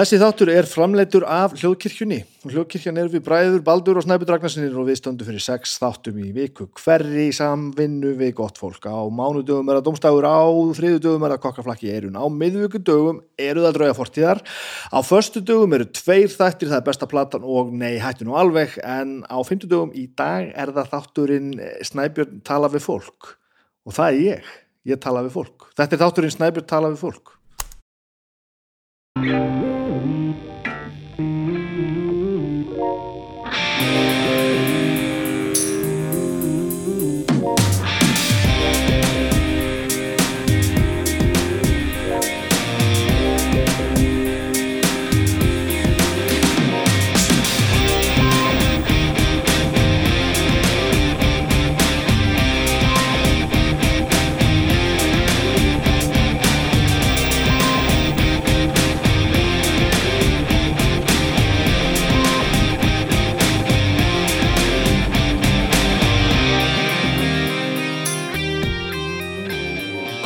Þessi þáttur er framleitur af hljóðkirkjunni. Hljóðkirkjan er við Bræður, Baldur og Snæbjörn Ragnarssonir og við stöndum fyrir sex þáttum í viku. Hverri samvinnu við gott fólk. Á mánudögum er það domstægur, á þriðudögum er það kokkaflakki í eirun. Á miðvíkudögum eru það drauga fortíðar. Á förstu dögum eru tveir þættir, það er besta platan og nei, hættu nú alveg. En á fymtudögum í dag er það þátturinn Snæbjörn tala við fólk. Og það er ég. Ég tala við fólk.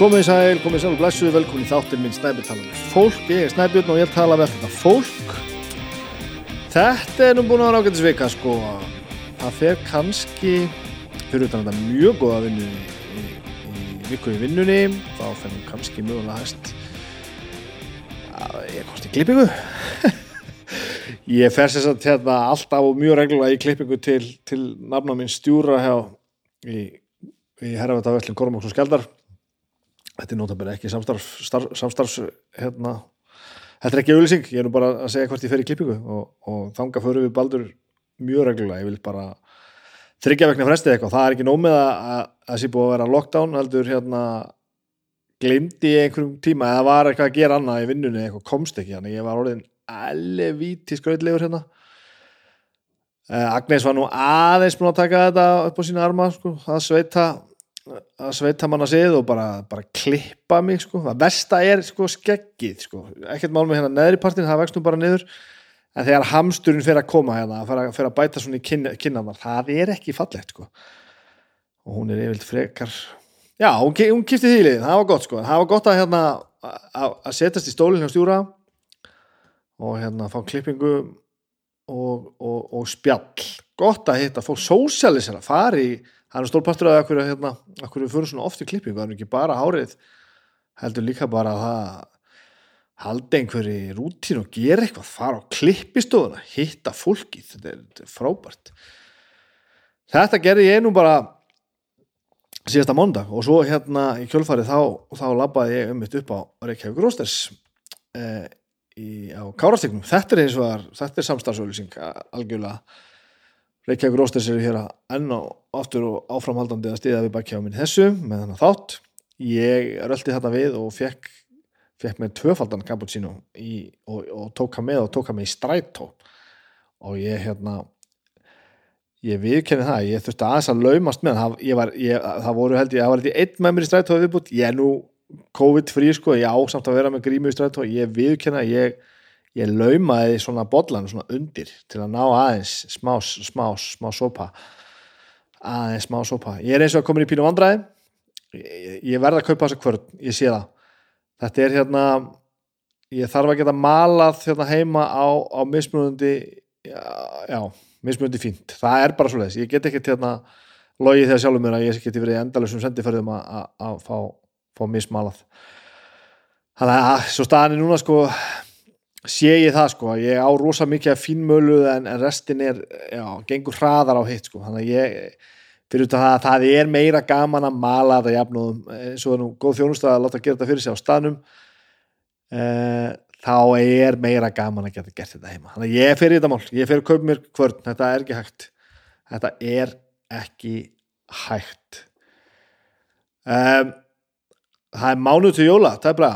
Komið sæl, komið sæl og blessuð, velkomin í þáttinn minn Snæbjörn fólk, ég er Snæbjörn og ég tala með þetta fólk. Þetta er nú búin að vera ágættis vika sko, það fer kannski, fyrir utan þetta mjög góða vinnu í, í, í viku í vinnunni, þá fer nú kannski mögulega hægt, að ég kosti klippingu. ég fer sér satt hérna alltaf og mjög reglulega í klippingu til, til nafna minn stjúra hjá í, í herrafættaföllin Kormáks og Skjaldar þetta er nótabæri ekki samstarfs, starf, samstarfs hérna, þetta er ekki auðlýsing ég er nú bara að segja hvert ég fer í klippingu og, og þanga fyrir við baldur mjög reglulega, ég vil bara þryggja vegna frestið eitthvað, það er ekki nómið að það sé búið að vera lockdown heldur hérna glimti ég einhverjum tíma eða var eitthvað að gera annað í vinnunni eitthvað komst ekki, þannig ég var orðin alveg víti skrautlegur hérna. Agnes var nú aðeins búin að taka þetta upp á sína arma sko, að sveita að sveita manna sið og bara, bara klippa mig sko, það versta er sko skeggið sko, ekkert mál með hérna neðri partin, það vext nú bara niður. En þegar hamsturinn fyrir að koma hérna fyrir að bæta svona í kynna, kynnaðar það er ekki fallegt sko. Og hún er yfirlt frekar já, hún, hún kipti því lið, það var gott sko. Það var gott að hérna að, að setjast í stólinn hjá stjúra og hérna fá klippingu og, og, og spjall. Gott að hitta, fá sósialisera fari í það er stórpartur að okkur, hérna, okkur við fyrir svona oft í klippingu, það er ekki bara hárið heldur líka bara að það halda einhverju rútín og gera eitthvað, fara á klippistofuna hitta fólki, þetta er, þetta er frábært. Þetta gerði ég nú bara síðasta mándag og svo hérna í kjölfarið þá, þá labbaði ég um mitt upp á Reykjavík Rósters eh, á Kárastíknum þetta er eins og það, er samstagsauðlýsing algjörlega Reykjavík Rósters eru hér að enn og aftur og áframhaldandi að stiða við á minn þessu með þannig þátt. Ég röldi þetta við og fekk fekk með tvöfaldan cappuccino í, og, og tók hann með og tók hann með í strætó. Og ég hérna ég viðkenni það, ég þurfti aðeins að laumast með það, var, ég, það voru held ég það var eitthvað einn með mér í strætó viðbútt. Ég er nú COVID frí sko, ég ásamt að vera með grímu í strætó, ég viðkenni ég ég laumaði svona bollan svona undir til að ná aðeins smá, smá, smá sopa. Aðeins smá sopa. Ég er eins og að koma í pínu vandræði. Ég, ég verða að kaupa þessa kvörn, ég sé það. Þetta er hérna ég þarf að geta malað hérna heima á, á mismunandi já, já, mismunandi fínt. Það er bara svo leiðis, ég get ekki hérna logið þegar sjálfur mér að ég geti verið endalusum sendiferðum að fá, fá mismalað. Þannig að svo staðan er núna sko sé ég það sko, ég á rosa mikið að fínmölu en, en restin er já, gengur hraðar á hitt sko. Þannig að ég, fyrir þetta að það er meira gaman að mala þetta jafnum eins og nú góð þjónustað að láta gera þetta fyrir sig á staðnum e, þá er meira gaman að geta gert þetta heima. Þannig að ég fyrir þetta mál, ég fyrir að kaupa mér kvörn. Þetta er ekki hægt. Þetta er ekki hægt. Um, það er mánu til jóla, það er bara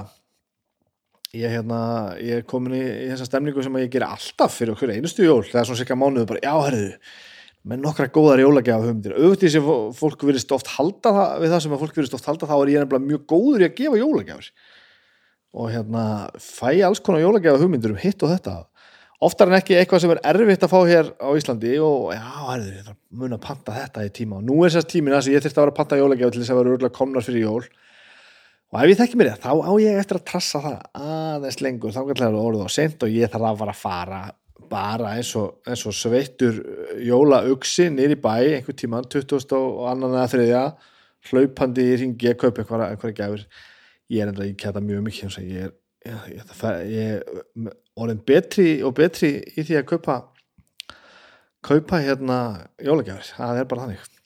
ég, hérna, ég er komin í, í þessa stemningu sem ég ger alltaf fyrir okkur einustu jól. Það er svona sikka mánuðu bara, já, herðu með nokkra góðar jólagjafa hugmyndir auðvitað sem fólk verist oft halda það, við það sem fólk verist oft halda þá er ég nefnilega mjög góður í að gefa jólagjafir. Og hérna fæ alls konar jólagjafa hugmyndir um hitt og þetta. Oftar en ekki eitthvað sem er erfitt að fá hér á Íslandi og já, herðu, ég þarf mun að panta þetta í tíma. Og nú er þess tímin að ég þurfti að vera að panta jólagjafi til þess að vera örgulega komnar fyrir jól og ef ég þekki mér það, þá á ég eftir að trassa það aðeins lengur, þá kannski er orðið á sent og ég þarf að fara að fara bara eins og, eins og sveittur jólaugsi nýri bæ einhver tíma, 20. og annan eða þriðja hlaupandi í ringi að kaupa eitthvað, eitthvað gefur ég er enda ég kæta mjög mikið ég er, orðin betri og betri í því að kaupa kaupa hérna jólagefur, það er bara þannig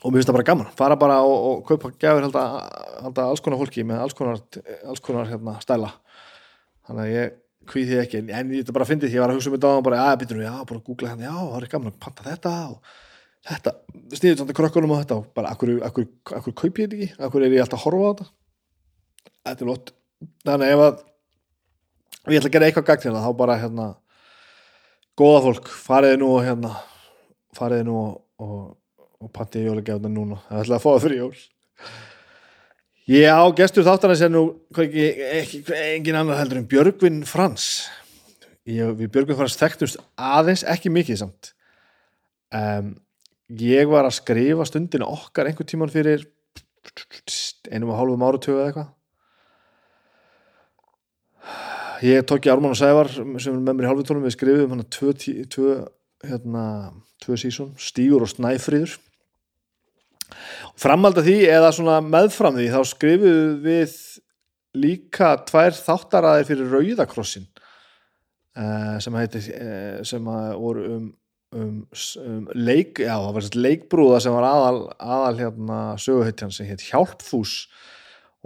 og mér finnst það bara gaman, fara bara og, og kaupa gefur held að alls konar fólki með alls konar, alls konar hérna, stæla. Þannig að ég hví því ekki, en ég bara fyndi því ég var að hugsa um þetta og bara, að býtum við, já, bara að googla hérna já, það er gaman að panta þetta og þetta, snýður svona krökkunum á þetta og bara, akkur, akkur, akkur kaup ég þetta ekki? Akkur er ég alltaf að horfa á þetta? Þetta er lott, þannig ef að og ég ætla að gera eitthvað gagt hérna þá bara hérna góða fólk, fariði nú og hérna fariði nú og, og, pantiði jólagjafna núna. Það ætla að fá það fyrir jól. Já, gestur þáttarins er nú ekki, ekki, engin annar heldur en Björgvin Frans. Ég, við Björgvin Frans þekktust aðeins ekki mikið samt. Um, ég var að skrifa stundinu okkar einhver tíman fyrir einum og hálfum áratögu eða eitthvað. Ég tók í Ármann og Sævar sem er með mér í halvutónum við skrifum hann tvö, tvö, hérna, tvö sísón, Stígur og Snæfríður framalda því eða svona meðfram því þá skrifuðu við líka tvær þáttaraðir fyrir Rauðakrossin uh, sem heiti uh, sem voru um, um, um leik, já það var leikbrúða sem var aðal, aðal hérna söguheitjan sem heit Hjálpfús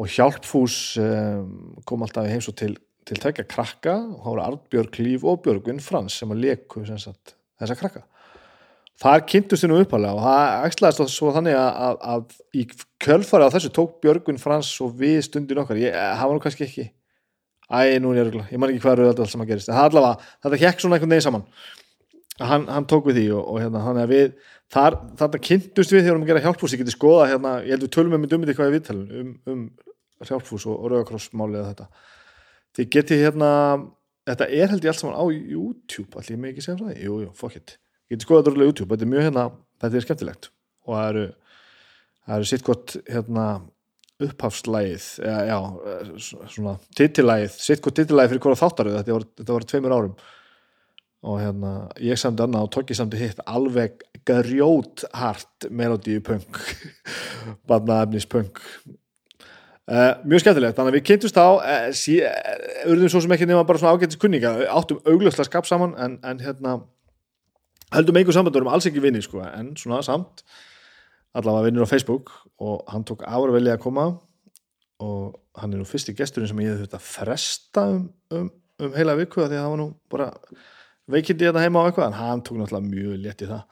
og Hjálpfús um, kom alltaf í heims og til til tekja krakka og þá voru Arnbjörg Líf og Björgvin Frans sem að leku sagt, þessa krakka þar kynntust þið nú uppalega og það ætlaðist svo þannig að, að, að í kjölfari á þessu tók Björgvin Frans og við stundin okkar, ég, það var nú kannski ekki æ, nú er ég örgulega, ég man ekki hvað eru þetta allt sem að gerist, það allavega, þetta hjekk svona einhvern veginn saman. Hann, hann tók við því og, og hérna, þannig að við þar, þarna kynntust við þegar við erum að gera hjálpfús. Ég geti skoða, hérna, ég held við tölum með hvað ég viðtalum um, um hjálpfús og, og rauðakrossmálið þetta. Hérna þetta er held ég allt saman á YouTube allir ég með ekki segja um það, jú, jú, fuck it geti skoðað þetta á YouTube, þetta er mjög hérna þetta er skemmtilegt. Og það eru það eru sitt gott hérna upphafslægið, já, já svona titillægið, sitt gott titillægið fyrir hverja þáttaröð, þetta voru, þetta voru tveimur árum. Og hérna ég samti annað og tók ég samti hitt alveg grjóthart melodíu punk barnaefnis punk. Uh, mjög skemmtilegt, þannig að við kynntumst á uh, sí, uh, urðum svo sem ekki nema bara svona ágættis kunninga, áttum auglöfslega skap saman en, en hérna heldum einhver samband og erum alls ekki vinni sko, en svona samt allavega vinnur á Facebook og hann tók áravelið að koma og hann er nú fyrsti gesturinn sem ég hefði þurft að fresta um, um, um heila viku því að það var nú bara veikindi þetta heima á eitthvað en hann tók náttúrulega mjög létt í það.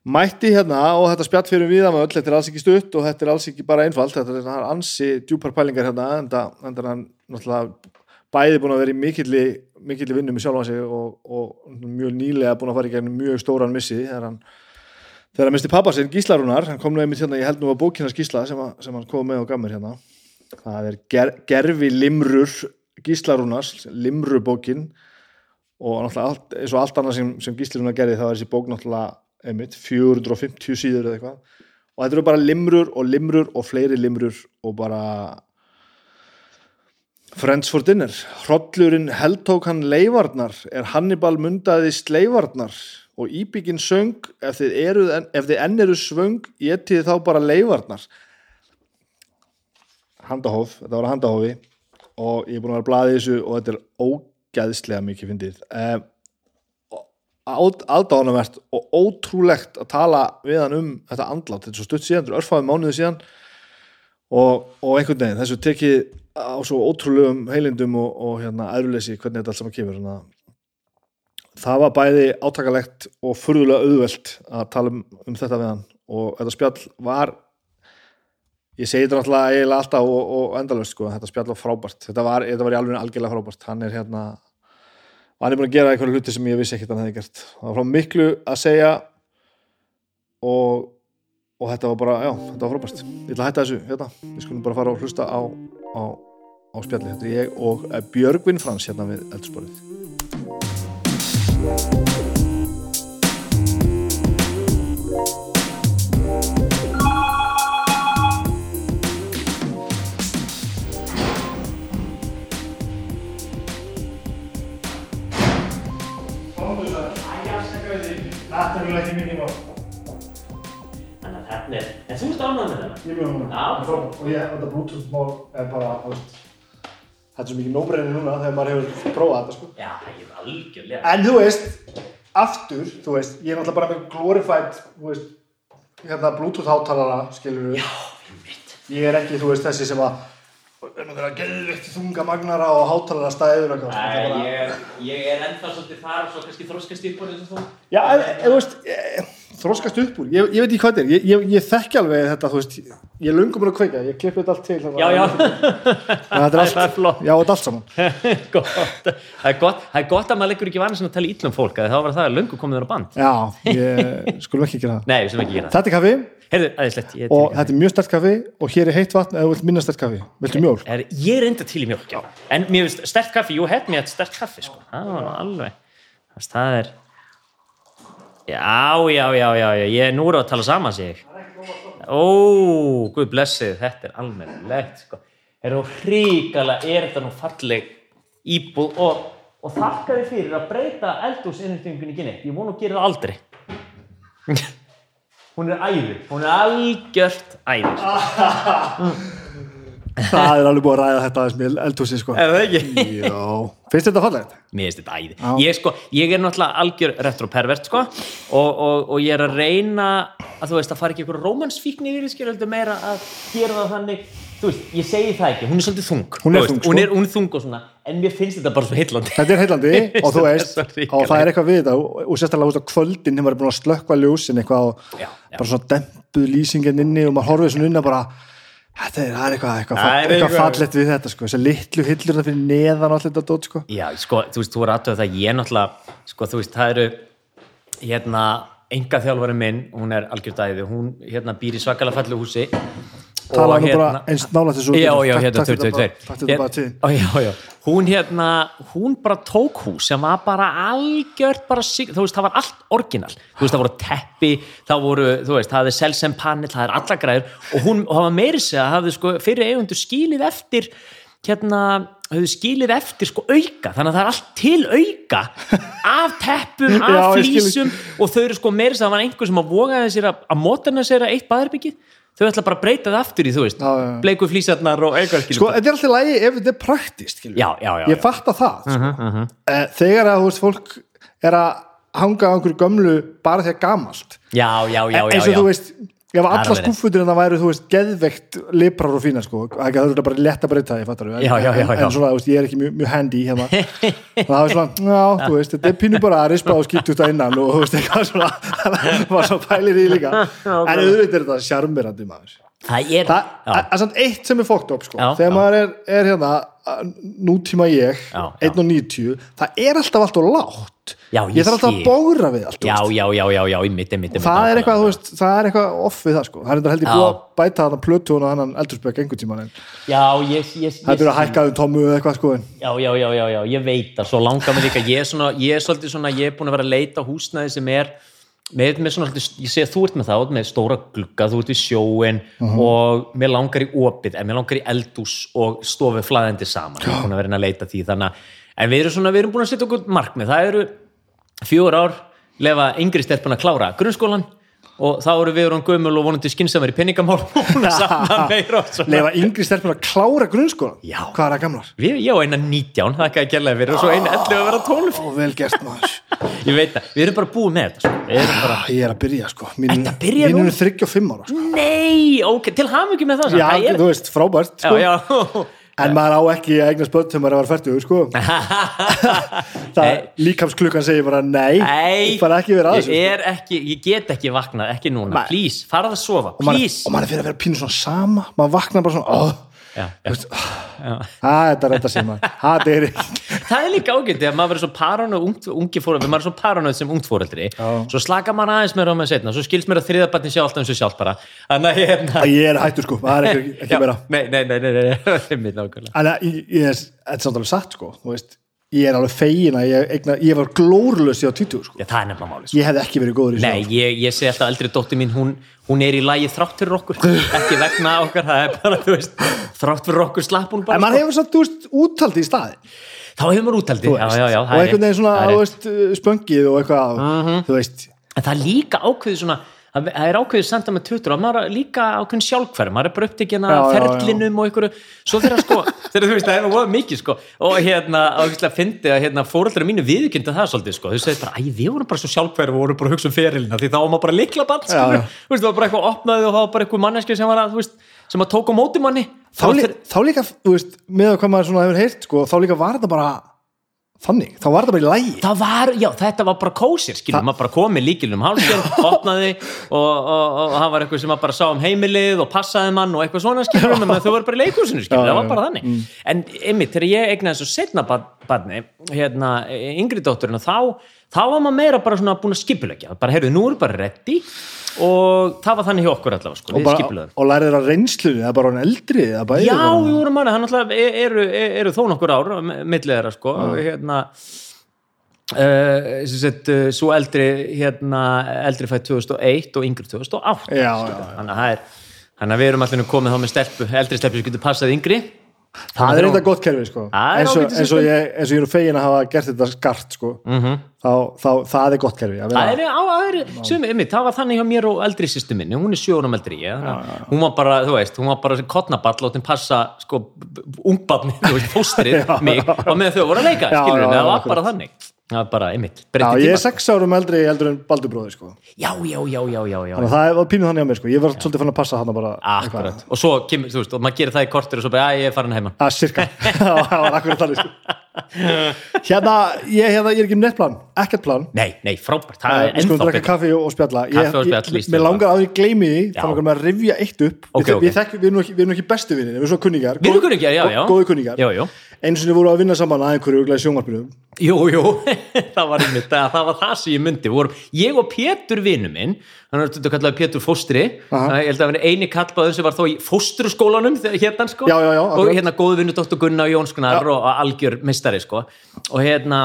Mætti hérna og þetta spjall fyrir við öll, þetta er alls ekki stutt og þetta er alls ekki bara einfalt þetta er ansi djúpar pælingar hérna en það er hann náttúrulega bæði búin að vera í mikilli, mikilli vinnum í sjálfa sig og, og mjög nýlega búin að fara í gegnum mjög stóran missi þegar hann, þegar hann misti pappa sinn Gíslarunar, hann kom nú einmitt hérna, ég held nú að bókina Gísla sem, að, sem hann kom með og gaf mér hérna. Það er ger, Gerfi Limrur Gíslarunars, Limrubókin og náttúrulega eins og allt annað sem, sem Gíslarunar gerði það var þessi bók náttúrulega einmitt, 450 síður eða eitthvað. Og þetta eru bara limrur og limrur og fleiri limrur og bara Friends for dinner. Hrollurinn heldtók hann leifarnar er Hannibal mundaðist leifarnar og Íbyggin söng ef þið, eruð, ef þið enn eru svöng getið þá bara leifarnar. Handahóf þetta var handahófi og ég er búin að vera blaði þessu og þetta er ógæðslega mikið fyndið. Um, aðdánavert og ótrúlegt að tala við hann um þetta andlátt, þetta er svo stutt síðan, þetta er örfæði mánuði síðan og, og einhvern veginn þessu tekið á svo ótrúlegum heilindum og, og hérna aðruleysi hvernig þetta allt saman kemur það var bæði átakalegt og furðulega auðvelt að tala um, um þetta við hann. Og þetta spjall var ég segi þetta náttúrulega eiginlega alltaf og, og endalust sko, þetta spjall var frábært. Þetta var, þetta var í alveg algjörlega frábært. Hann er hérna hann er búin að gera einhverju hluti sem ég vissi ekkert að hann hefði gert. Það var frá miklu að segja og, og þetta var bara já, þetta var frábært. Ég ætla að hætta þessu, hérna, við skulum bara fara og hlusta á, á, á spjalli, þetta er ég og Björgvin Frans hérna við eldsporið Nei, en þú ánægð með það Ég mjög ánægður. Já. Og ég, þetta Bluetooth mál er bara, þú veist, þetta er svo mikið nóbreyni núna þegar maður hefur prófað þetta, sko. Já, það er algjörlega En þú veist, aftur, þú veist, ég er náttúrulega bara með glorified, þú veist, hérna Bluetooth hátalara, skilur við. Já, einmitt Ég er ekki, þú veist, þessi sem að er með þeirra geðvikt þunga magnara og hátalara staðið og eitthvað. Ég er, ég ennþá svolítið þar og svo kannski þróskast upp úr eins og þú Já, en, þú veist, ég, þróskast upp úr, ég, ég veit ekki hvað þetta er, ég, ég, ég þekki alveg þetta, þú veist, ég löngum búin að kveika, ég klippi þetta allt til. Já, að- já, að er allt, Það er flott. Já, þetta er allt saman. Það er gott, það er gott að maður leggur ekki vanið svona að tala ítlum fólk að þá var það löngu komið þér á band Já, ég skulum ekki gera það. Nei, við sem ekki gera það Þetta er kaffi Heyrðu, aðeinslegt, og þetta er mjög stert kaffi og hér er heitt vatn eða þú vilt minna stert kaffi. Viltu mjólk? Er, ég er enda til í mjölk. En mér stert kaffi, jú, hett mér stert kaffi, sko. Það var nú alveg. Það er... Já, já, já, já, ég er nú að tala saman sig. Ó, guð blessið, þetta er almennilegt, sko. Er þú hríkala, er þetta nú falleg íbúð og, og þakka þið fyrir að breyta eldhúsinnrýtingunni ekki neitt. Ég vonu að gera það aldrei. hún er æði, hún er algjört æði, sko. Það er alveg búið að ræða þetta aðeins með eldhúsi, sko. Er það ekki? Já. Finnst þetta fallegt? Mér finnst þetta æði. Ég, sko, ég er náttúrulega algjör retropervert sko, og, og, og ég er að reyna að þú veist að fara ekki ykkur rómansfíkn yfir skilur heldur meira að gera það þannig þú veist, ég segi það ekki, hún er svolítið þung Hún er þung, sko. hún, er, hún er þung og svona, en mér finnst þetta bara svo heillandi Þetta er heillandi og þú veist, og það er eitthvað við þetta og, og sérstaklega út á kvöldin maður er búin að slökkva ljósin eitthvað og Já, já. bara svona dempuð lýsingin inni og maður horfið svona inn að bara þetta er, er eitthvað, eitthvað, er eitthvað, eitthvað fallegt við þetta sko, þessar litlu hillur það fyrir neðan allt þetta dót sko. Já, sko, þú veist, þú er aðtöð það ég er náttúrulega, sko, þú veist, það eru hérna, enga þjálfari minn hún er algjörðæði, hún hérna býr í svakalega fallu húsi Tala og nú bara eins nála þessu já, já, Takk- hérna, takk þetta 22 bara- takk þetta bara til Ó, já, já. Hún hérna hún bara tók hús sem var bara algjört bara sig, þú veist, það var allt orginal. Þú veist, það voru teppi, það voru þú veist, það hefði selsen panel, það er alla græður og hún, og það var meiri sig að hafði sko fyrir eigundur skilið eftir hérna, hafði skilið eftir sko auka, þannig að það er allt til auka af teppum, af flísum. Og þau eru sko meiri sig að það var einhver sem að vogaði sér að, að modernisera eitt baðherbyggi þau ætla bara að breyta það aftur í, þú veist Já, já, já. bleiku flísarnar og eitthvað skilur Sko, þetta er alltaf lægi ef þetta er praktist. Já, já, já, Ég. Mhm, fatta það sko. Eh, Þegar að þú veist, fólk er að hanga á einhverju gömlu bara þegar gamalt já, já, já, já, eins og þú veist ef er alla en það væru, þú veist, geðveikt liprar og fína, sko, það eru bara létt að breyta það, ég fattar já, en, svona, þú veist, ég er ekki mjög, mjög handy hérna, og það var svona já, þú veist, þetta er pínu bara að rispa og skýpt út að innan og þú veist, eitthvað svona. Var svo pælir í líka. En auðvitað er þetta sjarmirandi maður. Það er það já, það er samt eitt sem er fókt upp, sko. Já, þegar já. maður er, er hérna nútíma ég, Já, já. 1.90 það er alltaf allt og lágt Já, ég ég þarf alltaf að bógra við allt, já, já, já, já, já, í mitt, í mitt, það er eitthvað, þú veist, það er eitthvað off við það sko, það er þetta held ég Já. búið að bæta þarna plötu og hann eldurspökk einhvern tímann en já, ég, ég, það er að hækka um tómu eða eitthvað sko já, já, já, já, já, ég veit það. Svo langar mig líka, ég er svona, ég er svolítið svona ég er búin að vera að leita á húsnæði sem er með, með svona, ég sé að þú ert með það með stóra glugga, þú ert við sjóin og mér langar í opið en mér langar í eldús og stofu flæðandi saman, ég er búin að vera að leita því þannig að, en við erum svona, við erum búin að setja okkur markmið, það eru fjögur ár lefa yngri stelpun að klára grunnskólan og þá eru við erum gömul og vonandi skynnsamur í peningamál og og lefa yngri stelpun að klára grunnskólan Já. hvað er það gamlar? Við, ég á eina 19, það ekki að gæla fyrir og svo eina 11 að vera 12 og vel gert maður Ég veit það, við erum bara búið með þetta sko. Bara, ég er að byrja sko mín, Ertu að byrja mín nú? er 35 ára sko. nei, ok, til hafa með það já, það er, þú veist, frábært já, sko. já en maður á ekki að eignast börn þegar maður er að vera færtugur sko. líkamsklukkan segir bara nei, Nei, bara ekki vera að þessu ég sko. ekki, ég get ekki vaknað, ekki núna Nei. Please, farað að sofa, please og maður er fyrir að vera pínu svona sama maður vaknar bara svona oh. Það er þetta maður það er Það er líka ágætt þegar maður verður svo paranoð ungi fóreldri, maður er svo paranoð sem ungt fóreldri svo slaka maður aðeins meira á með setna svo skilst mér að þriðabarni sé alltaf eins og sjálf bara. Þannig að að ég er hættur sko, það er ekki, ekki meira. Nei, nei, nei, nei, nei, að ég, ég þetta er samt alveg satt sko. Þú veist, ég er alveg fegin að ég, eigna, ég var glórulös í á 20 sko Já, það er nefnilega máli sko. ég hefði ekki verið góður í Nei, ég, ég segi alltaf eldri dóttir mín hún, hún er í lagi þrátt fyrir okkur ekki vegna okkar, það er bara, þú veist þrátt fyrir okkur slapp hún en bara maður sko. hefur satt, þú veist, úttaldi í staðin þá hefur maður úttaldi já, já, já, og einhvern veginn svona, þú. Mhm. veist, spöngið og eitthvað, þú veist en það er líka ákveðið svona það er ákveðið senda með tuttur og maður er líka ákveðin sjálfhverf maður er bara upptekinn Já, að ferlinum og einhverju. Svo þegar sko, þegar þú veist það er voða mikið sko. Og hérna, og ég fyndi að hérna fóreldrar mínu viðkynna það svolítið sko, þau segir bara, æ, við vorum bara svo sjálfhverf og vorum bara að hugsa um ferilina því þá var maður bara likla bann, sko, Já, já. þú veist, það var bara eitthvað opnaði og það var bara eitthvað manneski sem var að, þú veist, sem að tók á móti manni. Þá, þá líka, þú veist, með að hvað maður svona hefur heyrt sko, þá líka var þetta bara þannig, þá var þetta bara í lægi það var, já, þetta var bara kósir skilur, maður bara komið líkilum hálfsjörn opnaði og, og, og það var eitthvað sem maður bara sá um heimilið og passaði mann og eitthvað svona skilur, menn þau var bara í leikúsinu skilur, Já, það var bara þannig. En einmitt, þegar ég egnaði þessu setna barni, hérna yngri dótturinn, þá, þá var maður meira bara svona búin að skipulegja, bara heyrðu, nú er bara reddi og það var þannig hjá okkur allavega, sko, og, bara, og lærið að reynslunni, það er bara hann eldri það bæði Já, bara- við vorum manni, hann alltaf eru, eru, eru þó nokkur ár millið þeirra sko. Hérna uh, sett, uh, svo eldri hérna, eldri fætt 2001 og yngri 2008 Já, sko. það er þannig að við erum allir komið þá með stelpu eldri stelpu sem getur passað yngri það er eitthvað gott kerfi sko. Eins, og, eins, og ég, eins og ég er fegin að hafa gert þetta skart sko. Mhm. þá, þá það er gott kerfi að Það er, á, einmitt, það var þannig hjá mér og eldri sýstu minni, hún er sjónum eldri ég, þannig að hún var bara, þú veist, hún var bara kottnaball og þeim passa, sko, ungbarni, þú veist, fóstrið mig og með þau voru að leika, skilur það var bara þannig var bara, einmitt, já, ég er sex árum eldri heldur en Baldur bróði sko. já, já, já, já, já, já, það var pínuð þannig á mér sko. ég var svolítið fann að passa hann bara akkurat, og svo kemur, þú veist, og maður gerir það í kortir og svo bara, að ég er farin heima. Það var akkurat þannig sko. hérna, ég, hérna, ég er ekki með nettplan ekkert plan. Nei, nei, frábært, það er við skulum ennþá drekka betur kaffi og spjalla. Kaffi og spjall, ég, víst, mér já. langar að ég gleymi því Já. þá langar mér að eins og við vorum að vinna saman að einhverju glæði sjónvarpinu. Jú, jú, það var einmitt, það, það var það sem ég myndi, vorum, ég og Pétur vinnu minn, hann er þetta kallaði Pétur Fóstri, Aha. ég held að eini kallbáður sem var þó í fóstruskólanum hérna sko, Já, já, já, og hérna góðu vinnu Dóttur Gunnar Jónskunar og algjör mistari sko, og hérna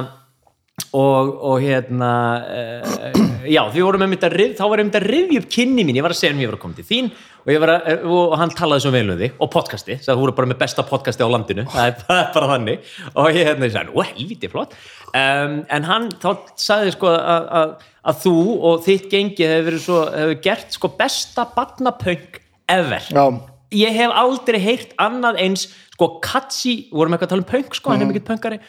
og, og hérna uh, já, því vorum einmitt að rif, þá var einmitt að rifja upp kynni mín, ég var að segja um ég var að koma til þín og, var að, og hann talaði svo vel um þig og podcasti, það voru bara með besta podcasti á landinu, það er bara, bara þannig. Og ég hérna, ég sagði, nú, helviti flott. Um, en hann þá sagði sko að, að, að þú og þitt gengi hefur hefur gert sko besta barnapöng ever. Já, ég hef aldrei heyrt annað eins sko Katsi, við vorum eitthvað að tala um punk sko, hann er mikill punkari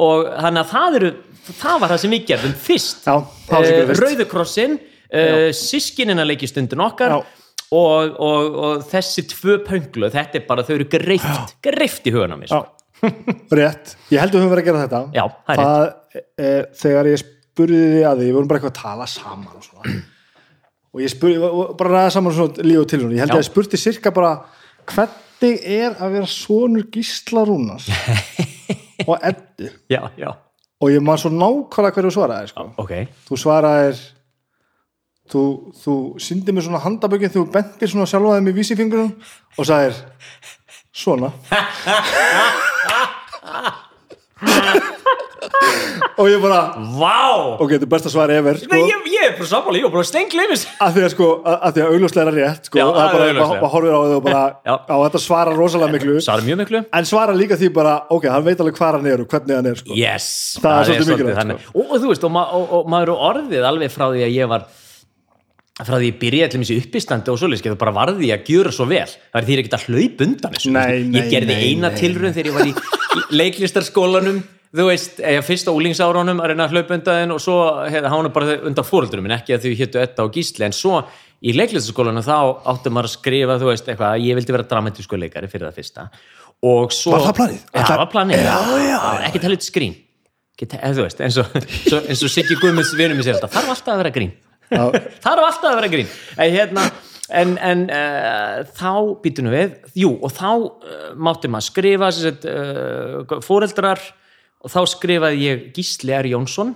og þannig að það eru, það var það sem við gerðum fyrst, fyrst. Rauðukrossin uh, sískinina leiki stundin okkar og, og, og þessi tvö pönglu, þetta er bara þau eru greift, greift í hugan á mér já, rétt. Ég held að við höfum verið að gera þetta. Já, það það, e, þegar ég spurði því að því við vorum bara eitthvað að tala saman og svona. Og ég spurði, bara ræða saman svona líf og tilhjónu, ég held Já. að ég spurði cirka bara hvernig er að vera sonur Gísla Rúnars og Eddu já, já, og ég maður svo nákvæmlega hverju svaraði sko. ok. Þú svaraðir þú, þú syndi mér svona handabökin þú bentir svona sjálfaðið með vísifingurinn og sagðir svona og ég bara Vá, ok, þetta er besta svar ever sko, Nei, ég, ég er bara sammála, ég var bara stengleifis að því að sko, að, því að augljóslega er rétt sko, Já, það er er bara, augljóslega. maður horfir á þau og bara Já. á þetta svara rosalega miklu Sara mjög miklu en svara líka því bara, ok, hann veit alveg hvað hann er og hvernig hann er sko. Yes, Það er svolítið mikilvægt, þannig. og, og þú veist, og, ma og, og maður er orðið alveg frá því að ég var frá því ég byrjaði allir missi uppistandi og svoleiðis, það bara varði ég að gjöra svo vel það er því ég ekki að hlaup undan þessu Nei, ég nei, gerði nei, eina nei. tilraun þegar ég var í leiklistarskólanum þú veist, eða fyrst á úlingsárunum að reyna að hlaupa undan og svo hefði hann bara undan fóröldurum minn, ekki að þau héttu Edda og Gísli, en svo í leiklistarskólanum þá áttum maður að skrifa, þú veist, eitthvað að ég vildi vera dramatísku leikari fyrir það fyrsta. Og svo Var það planið? Já, það var planið, já, já, ekki talið skrín. Ekki, eða þú veist, eins og, eins og Siggi Guðmunds vinur mér sér þetta, þarf alltaf að vera grín. Þarf alltaf að vera grín. En, hérna, en, en uh, þá býtunum við, jú og þá uh, mátti maður skrifa uh, fóreldrar og þá skrifaði ég Gísli R. Jónsson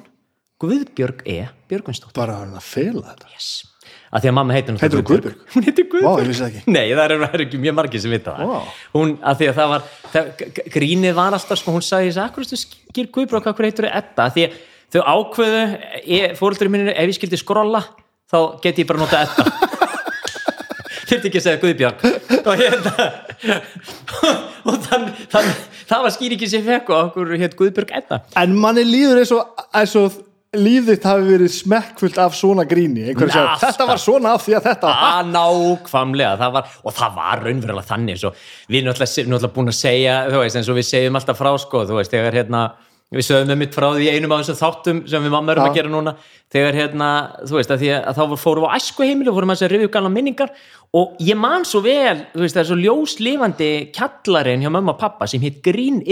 Guðbjörg E. Björgvinsdóttir bara hann að fela þetta yes. að því að mamma heitir Heitir hún Guðbjörg? hún heitir Guðbjörg ekki. nei, það eru er ekki mjög margir sem vita það Vá. hún, að því að það var það, grínið var alltaf, sko, hún sagði akkur stu skýr Guðbjörg, hvað heitir þau Edda Að því að þau ákveðu fóröldur mínir, ef ég skildi skrolla þá geti ég bara nota Edda þurfti ekki að segja Guðbjörg og hérna og þann, þann, það var skýringin sem fekk og okkur hétt Guðbjörg Edda en manni líður eins og, eins og líf þitt hafi verið smekkfullt af svona gríni alltaf. þetta var svona af því að þetta að nákvæmlega það var, og það var raunverulega þannig svo, við erum náttúrulega, búin að segja veist, eins og við segjum alltaf frá sko, þú veist, þegar hérna við sögum með mitt frá því einum af þessum þáttum sem við mamma erum Já. að gera núna þegar hérna, þú veist, að því að þá fórum við á æsku heimili og fórum að þessi rifju gana minningar og ég man svo vel, veist, það er svo ljóslifandi kjallarinn hjá mamma og pappa sem hitt Grín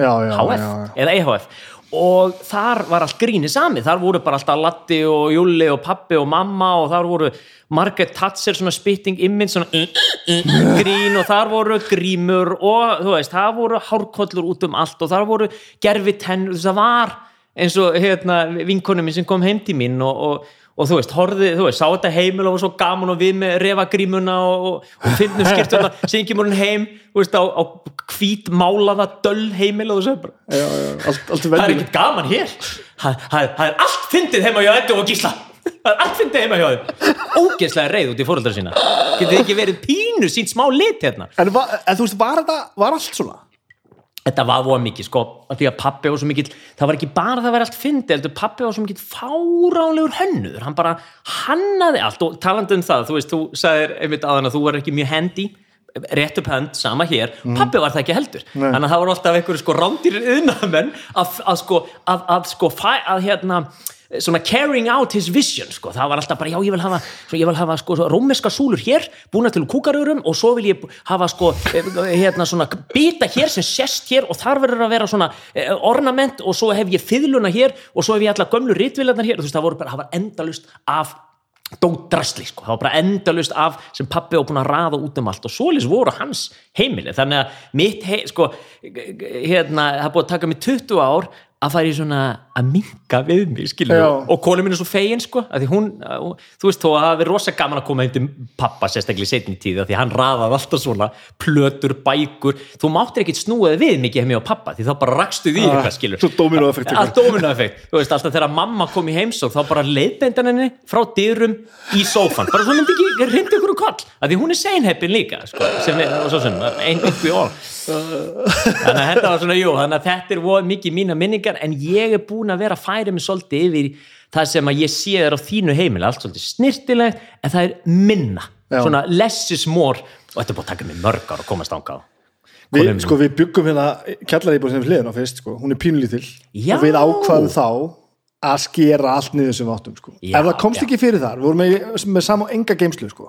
já, HF já, já. eða EHF og þar var allt gríni sami þar voru bara alltaf Latti og Júli og pappi og mamma og þar voru Margaret Thatcher svona spitting image svona mm, mm, mm, grín og þar voru grímur og þú veist, það voru hárkollur út um allt og þar voru gerfi tennur, það var eins og hérna vinkonu mín sem kom heim til mín og, og, og þú veist, horfði, þú veist, sá þetta heimil og var svo gaman og við með refagrímuna og, og, finnum skýrtuna, syngjum hún heim þú veist, á, á hvít málaða döll heimil og bara Já, já, allt, allt það er ekkert gaman hér. Það, það, það er allt fyndið heima hjá Eddu og Gísla. Það er allt fyndið heima hjá þeim. Ógeðslega reið út í fóreldra sína. Þið ekki verið pínu sínt smá lit hérna? En, en þú veist, var þetta, var allt svona? Þetta var voða mikið sko því að pappi var svo mikill það var ekki bara það var allt fyndið heldur pappi var svo mikill fáránlegur hönnuður hann bara hannaði allt og talandi um það, þú veist, þú sagðir einmitt aðan að þú var ekki mjög hendi rétt upp hönd, sama hér, pappi var það ekki heldur. Nei. þannig að það var alltaf einhverju sko rándýrir yðnamenn að, að sko að, að sko fæ, að hérna svona carrying out his vision sko, það var alltaf bara, já ég vil hafa ég vil hafa sko rómeska súlur hér búna til kúkarörum og svo vil ég hafa sko eh, hérna svona bita hér sem sést hér og þar verður að vera svona eh, ornament og svo hef ég fiðluna hér og svo hef ég alla gömlu ritvilarnar hér. Og þú veist það voru bara, það var endalust af dótrasli sko, það var bara endalust af sem pappi var búin að raða út um allt og svolis voru hans heimili. Þannig að mitt, hei, sko hérna, það búið að taka mig 20 ár að fara í svona að minka við mig skilur Já. og konu mín er svo fegin sko að því hún, hún þú veist þó að það verið rosa gaman að koma heim til pappa sérstaklega í setni tíð að því hann raðaði alltaf svona plötur, bækur. Þú máttir ekkit snúaði við mikið heim á pappa því þá bara rakstu því eitthvað skilur Svo dóminóeffekt allt dóminaeffekt, þú veist alltaf þegar mamma kom í heimsók þá bara leiðbendan henni frá dyrum í sófan, bara svo myndi ekki rindi ykkur um koll, að því hún er seinheppin líka sko, sem er, og svo sem, ein minningar en ég er búin að vera að færa mig svolítið yfir það sem að ég sé þér á þínu heimil allt svolítið snirtilegt, en það er minna Já. svona less is more og þetta er búin að taka mig mörg ár að komast ángað við, sko, við byggum hérna kjallaríbúr sem hliðin á fyrst sko. hún er pínulítil Já. og við ákvaðum þá að skera allt niður sem við áttum sko. Já, ef það komst já. ekki fyrir þar, við vorum með, með sama og enga geimslu sko.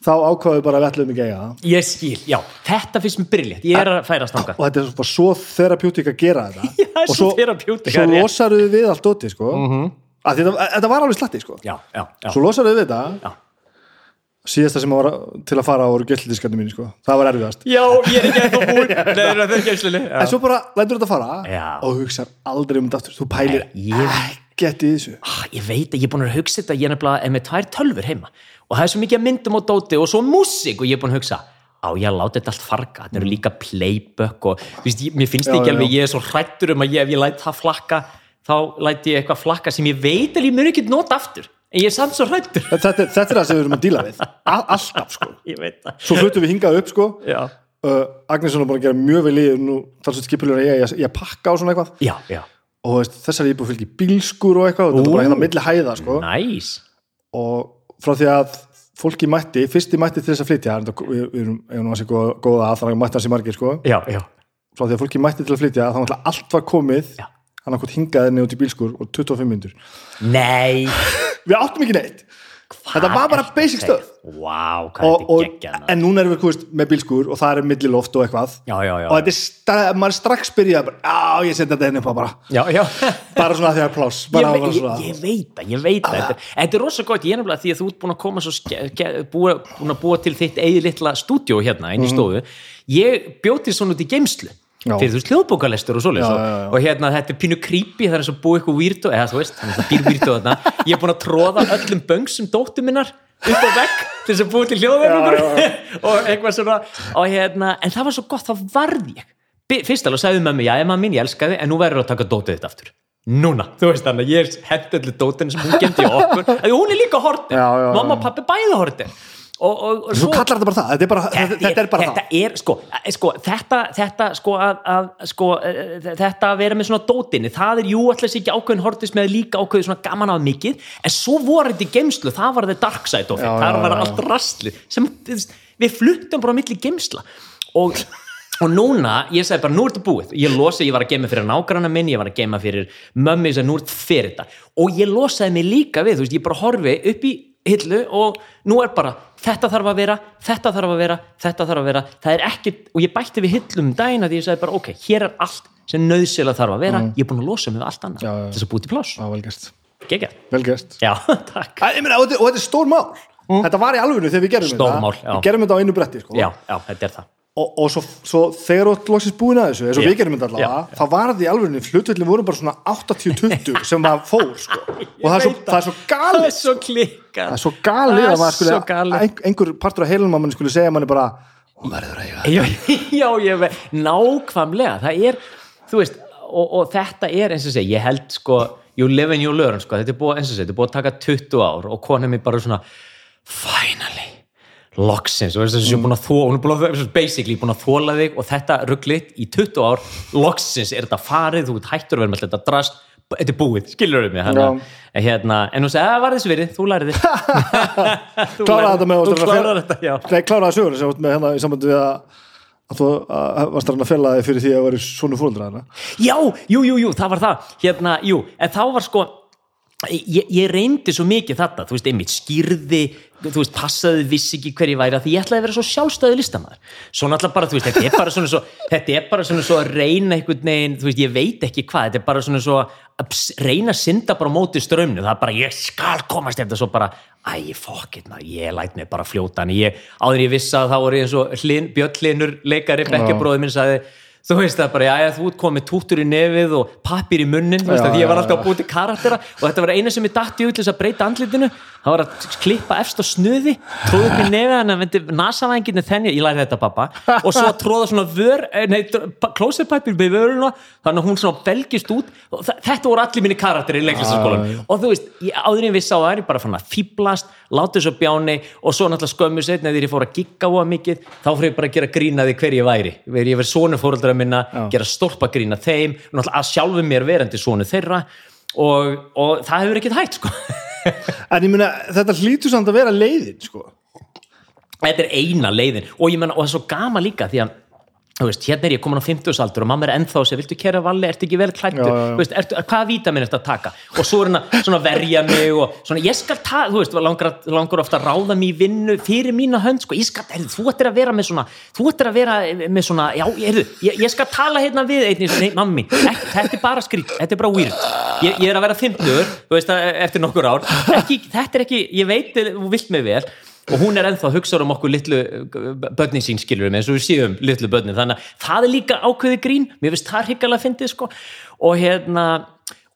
Þá ákvaðum við bara að við ætlum ekki að eiga það. Ég skil, já, þetta finnst mér brilljant ég er að færast ángað og þetta er bara svo therapeutic að gera þetta. Já, og svo svo, losaruðu við allt dóti sko. mm -hmm. þetta, þetta var alveg slatti sko. já, já, já, svo losaruðu við þetta. Já. síðasta sem var til að fara voru gildiskarnir mín sko. það var erfiðast. Já, ég er ekki eitthvað búinn. Nei, er ekki en svo bara lætur þetta fara Já. og hugsar aldrei um þetta aftur. Þú pælir Nei, ég- í þessu. Ah, ég veit að ég er búin að hugsa þetta. Ég er nefnilega er með tvær tölfur heima og það er svo mikið myndum og dóti og svo músík og ég er búin að hugsa á ég að láta þetta allt farga, þetta eru líka playback og veist, ég, mér finnst Já, ekki já. alveg ég er svo hrættur um að ég, ef ég læt það flakka þá læt ég eitthvað flakka sem ég veit að ég mun ekki nota aftur. En ég er samt svo hrættur þetta, er- þetta er það sem við erum að díla við. Alltaf sko. Svo flutum við hingað upp sko. Uh, Agnesson er búin að gera mjög vel í nú talsveit skipulegur ég, ég, ég pakka á svona eitthvað. Já, og þessari íbúið fylgir bílskur og eitthvað og þetta er bara hérna milli hæða sko. Næs og frá því að fólki mætti, fyrsti mætti til þess að flytja við, erum, nú að sé góða, góða að þannig að mætti hans í margir sko. Já, já, frá því að fólki mætti til að flytja þá náttúrulega allt var komið Já. hann okkur hingaði niður út í bílskur og 25 minnur nei. Við áttum ekki neitt þetta var bara basic stöð wow, og, og, en núna erum við komist með bílskur og það er milliloft og eitthvað. Já, já, já, og þetta er, maður strax byrjað bara, já ég seti þetta henni upp bara. Bara svona því að pláss ég, ég, ég veit það, ég veit það. Þetta, þetta er rosa gott, ég er nefnilega því að þú ert búin að koma búin, að búa til þitt eigið litla stúdíó hérna inn í stofu. Ég bjóti svona út í geimslu Já. fyrir þú veist hljóðbókalestur og svoleiðis og, og hérna þetta er pínu creepy það er eins og búið eitthvað weirdo eða þú veist, það býr weirdo þarna. Ég er búin að tróða öllum böngsum dóttu minnar upp á vegg til þess að búið til hljóðverðingur og eitthvað svona. Og hérna, en það var svo gott, þá varð ég. Fyrst alveg sagði mömmu, já, mamma mín, ég elska þig en nú verður að taka dótið þitt aftur. Núna, þú veist þannig, ég hendi allir dótinu sem hún gemdi okkur, að hún er líka hortin Já, já, já. mamma og pappi bæði hortin og, og, og Svo kallar þetta bara það, þetta er bara, þetta, þetta er bara þetta það. er, sko, eh, sko, þetta, þetta, sko, að, að, sko, eh, þetta að vera með svona dótinni, það er jú alltaf ekki ákveðin hortis með líka ákveðin svona gaman af mikið, en svo voru þetta í geimslu, það var þetta dark side of it, það var allt rastli, sem þú við fluttum bara á milli geimsla og Og núna, ég segi bara, nú er þetta búið. Ég losa, ég var að geima fyrir nágranna minn ég var að geima fyrir mömmi sem nú er þetta fyrir þetta. Og ég losaði mig líka við þú veist, ég bara horfi upp í hillu og nú er bara, þetta þarf að vera þetta þarf að vera, þetta þarf að vera. Það er ekkit, og ég bætti við hillum um daginn að ég segi bara, ok, hér er allt sem nöðsynlega þarf að vera, ég er búin að losa við allt annað Mm. Þess að búið til pláss, Já, vel gert, geggjað. Vel gert. Já, takk, Æ, ég meina, og, þetta, er stór mál. Þetta var í alvöru þegar við gerum Stór þetta. já. Við gerum þetta á einu bretti sko. já, já, þetta er það og, og svo, svo þegar þú ert loksins búin að þessu eins og Já. við gerum þetta allavega þá var þetta í alvörinu, hlutvillin voru bara svona 80-20 sem maður fór sko. og það er svo, það er svo það galið er svo klikkað. Það er svo galið Það að er maður skuli ein- einhver partur af heilum að manni skuli segja manni bara hún verður að eiga já, já, ég veit, nákvæmlega það er, þú veist og, og þetta er eins og segja, ég held sko you live and you learn, sko, þetta er búið eins og segja, þetta er búið að taka 20 ár og konan mér bara svona finally loksins, og þess að mm. búin að þó hún er búin að, basically búin að þóla þig og þetta rugglit í 20 ár loksins er þetta farið, þú veit hættur að vera með þetta drast, þetta er búið, skilur við mig hana, en hérna, en hún segi, að var þessu verið þú lærið þig Þú kláraði þetta með þú kláraði þetta, já. Nei, kláraði sögur sem út með hérna í sambandi við að að þú að, varst að fela þig fyrir því að vera svona fóröldra hana Já, jú, jú, jú, það var það. Hérna, jú, en þá var sko ég, ég reyndi svo mikið þetta þú veist, einmitt skýrði þú veist, passaði vissi ekki hver ég væri því ég ætlaði að vera svo sjálfstæðu listamæður svo náttúrulega bara, þú veist, þetta er bara svona svo þetta er bara svona svo að reyna einhvern veginn þú veist, ég veit ekki hvað, þetta er bara svona svo að reyna að synda bara á móti strömnu það er bara, ég skal komast eftir svo bara æ, fuck it, maður, ég læt mig bara fljóta. En ég, áður ég vissi að þá voru eins og Björn Hlinur, leikari, sagði þú veist það bara, já, þú komið tútur í nefið og pappir í munnin, þú veist Já, að ég var alltaf að búið til karaktera og þetta var eina sem ég datti út til þess að breyta andlitinu. Það var að klippa á snuði tróða upp í nefið hann að vendi nasavænginu þenni, ég læri þetta pappa og svo tróða svona vör, eh, nei, klósepæpir með vöruna, þannig að hún svona belgist út. Þetta voru allir minni karakteri í leiklistaskólan og þú veist, ég, áður en við sá það er bara að gera stólpa grína þeim að sjálfu mér verandi sonu þeirra og, og það hefur ekkert hægt sko en ég meina, þetta hlýtur samt að vera leiðin sko. þetta er eina leiðin og ég menna, og það er svo gama líka því að þú veist, hérna er ég komin á 50 aldur og mamma er ennþá að segja, viltu kæra valli, ertu ekki vel ertu, hvaða vítamin ertu að taka? Og svo er hérna svona verja mig og svona, ég skal ta, þú veist, langar, langar ofta að ráða mig í vinnu fyrir mína hönd sko, ég skal, er, þú ættir að vera með svona þú ættir að vera með svona, já, er, ég, ég skal tala hérna við einnig, nei, mammi ekki, þetta er bara skrít, þetta er bara weird. Ég, ég er að vera 50, þú veist, eftir nokkur ár. Ekki, þetta er ekki, ég veit þú vilt mig vel og hún er ennþá að hugsa um okkur litlu börnin sín skilur eins og við séum litlu börnin. Þannig að það er líka ákveði grín. Mér finnst það hrikalega fyndið sko. Og hérna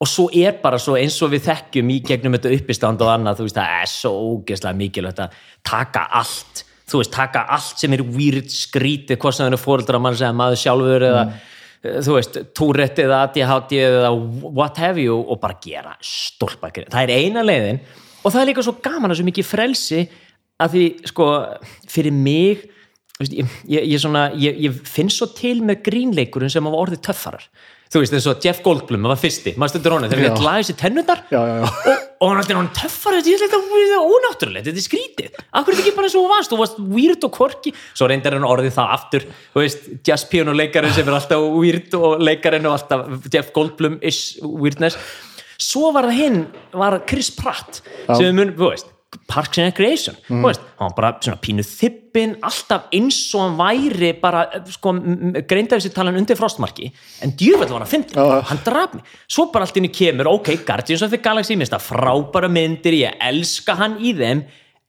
og svo er bara svo eins og við þekkjum í gegnum þetta uppistand og annað þú veist það er svo ógeðslega mikilvægt að taka allt þú veist taka allt sem er weird skrítið hvort sem það er fóreldra mann sem maður sjálfur eða þú veist, Tourette eða ADHD eða what have you og bara gera stólpakir, það er eina leiðin. Og það er líka svo gaman að svo mikið frelsi að því sko fyrir mig veist, ég, ég, ég, svona, ég, ég finn svo til með grínleikurinn sem hafa orðið töffarar. Þú veist eins og Jeff Goldblum var fyrsti, maður stundur honum þegar við laði sér tennundar og, og hann er hann töffar þetta, að er ónáttúrulegt þetta er skrítið, akkur er þetta ekki bara eins og þú varst þú varst weird og quirky, svo reyndar hann orðið það aftur, þú veist, jazz piano leikarinn sem er alltaf weird og leikarinn og alltaf Jeff Goldblum is weirdness. Svo var það hinn, var Chris Pratt sem við mun, þú veist Parks and Recreation, þú veist, hann var bara svona pínu þippin, alltaf eins og hann væri bara, sko greindaði sér talan undir frostmarki en djúvel var hann að fyndi, Já. hann draf mig. Svo bara allt inni kemur, ok, Guardians of the Galaxy minnst það frábæra myndir, ég elska hann í þeim,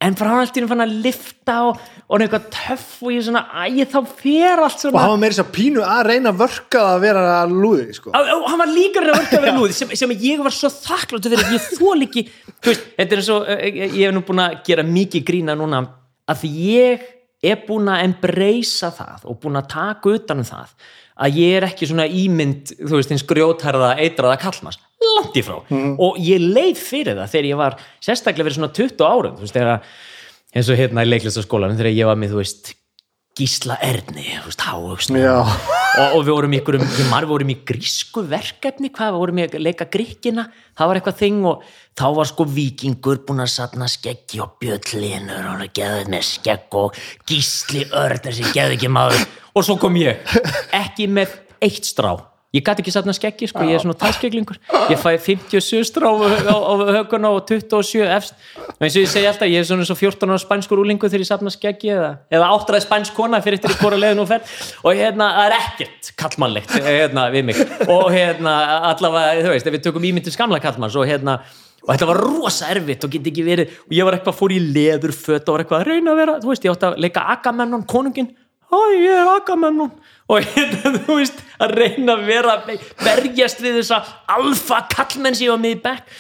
en frá hann allt inni fann að lifta og, og hann eitthvað töff og ég svona, æ, þá fer allt og svona hann var meira að pínu að reyna að vörka að vera að lúði sko. Á- á- hann var líka að verka að vera lúði sem, sem ég var svo þakkláttu fyrir ég þól ekki, þú veist, þetta er svo ég, ég hef nú búin að gera mikið grína núna að ég er búin að embracea það og búin að taka utan um það að ég er ekki svona ímynd þú veist, eins grjótherða eitraða kallmanns langt í frá. Og ég leið fyrir það þegar ég var sérstaklega verið svona 20 árum þú veist, þegar eins og hérna í leiklistaskólanum þegar ég var með, þú veist Gísla Erni, þú veist, háugst Já, og, og við vorum í ykkurum, við vorum í grísku verkefni, hvað, við vorum í að leika gríkina, það var eitthvað þing og þá var sko vikingur búin að satna skeggi og bjöllinur og hann geðið með skegg og gísli örn þessi geðið ekki maður. Og svo kom ég, ekki með eitt strá, ég gæti ekki satna skeggi sko, ég er svona talskeglingur ég fæ 57 strá á, á, höguna og 27 efst. Og eins og ég segi alltaf, ég er svona svo 14 ára spænskur úlingu þegar ég satna skeggi eða, eða áttræði spænsk kona fyrir eftir í hvora leiðin og fer. Og hérna, það er ekkert kallmannlegt hérna, við mig. Og hérna, allavega, þú veist, ef við tökum ímyndum skamla kallmanns og hérna og þetta var rosa erfitt og geti ekki verið. Og ég var eitthvað fór í leðurföt og var eitthvað að reyna að vera, þú veist, ég átti að leika Agamemnon, konungin, hæ, ég er Agamemnon og hérna, þú veist að reyna að vera, berjast við þessa alfa kallmenn sem ég var með í bekk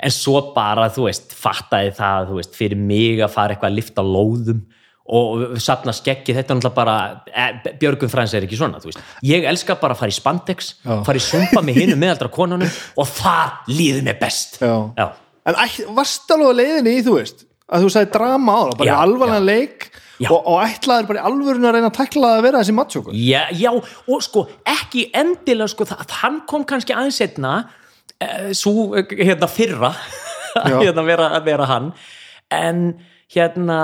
en svo bara, þú veist fattaði það, veist, fyrir mig að fara eitthvað að lifta lóðum og sapna skeggi, þetta er náttúrulega bara e, Björgun Frans er ekki svona, ég elska bara að fara í spandex, Já. fara í sumpa með hinu meðaldra konunum og það líður mér best já. Já. En æ- varst alveg leiðinni í, þú veist að þú sagði drama á það, bara alvarlega leik. Og, og ætlaðir bara í alvörun að reyna að tekla að vera þessi mattsjókur Já, já, og sko, ekki endilega sko, það, hann kom kannski aðeins setna uh, svo, eh, hérna, fyrra hérna, vera, að vera hann. En hérna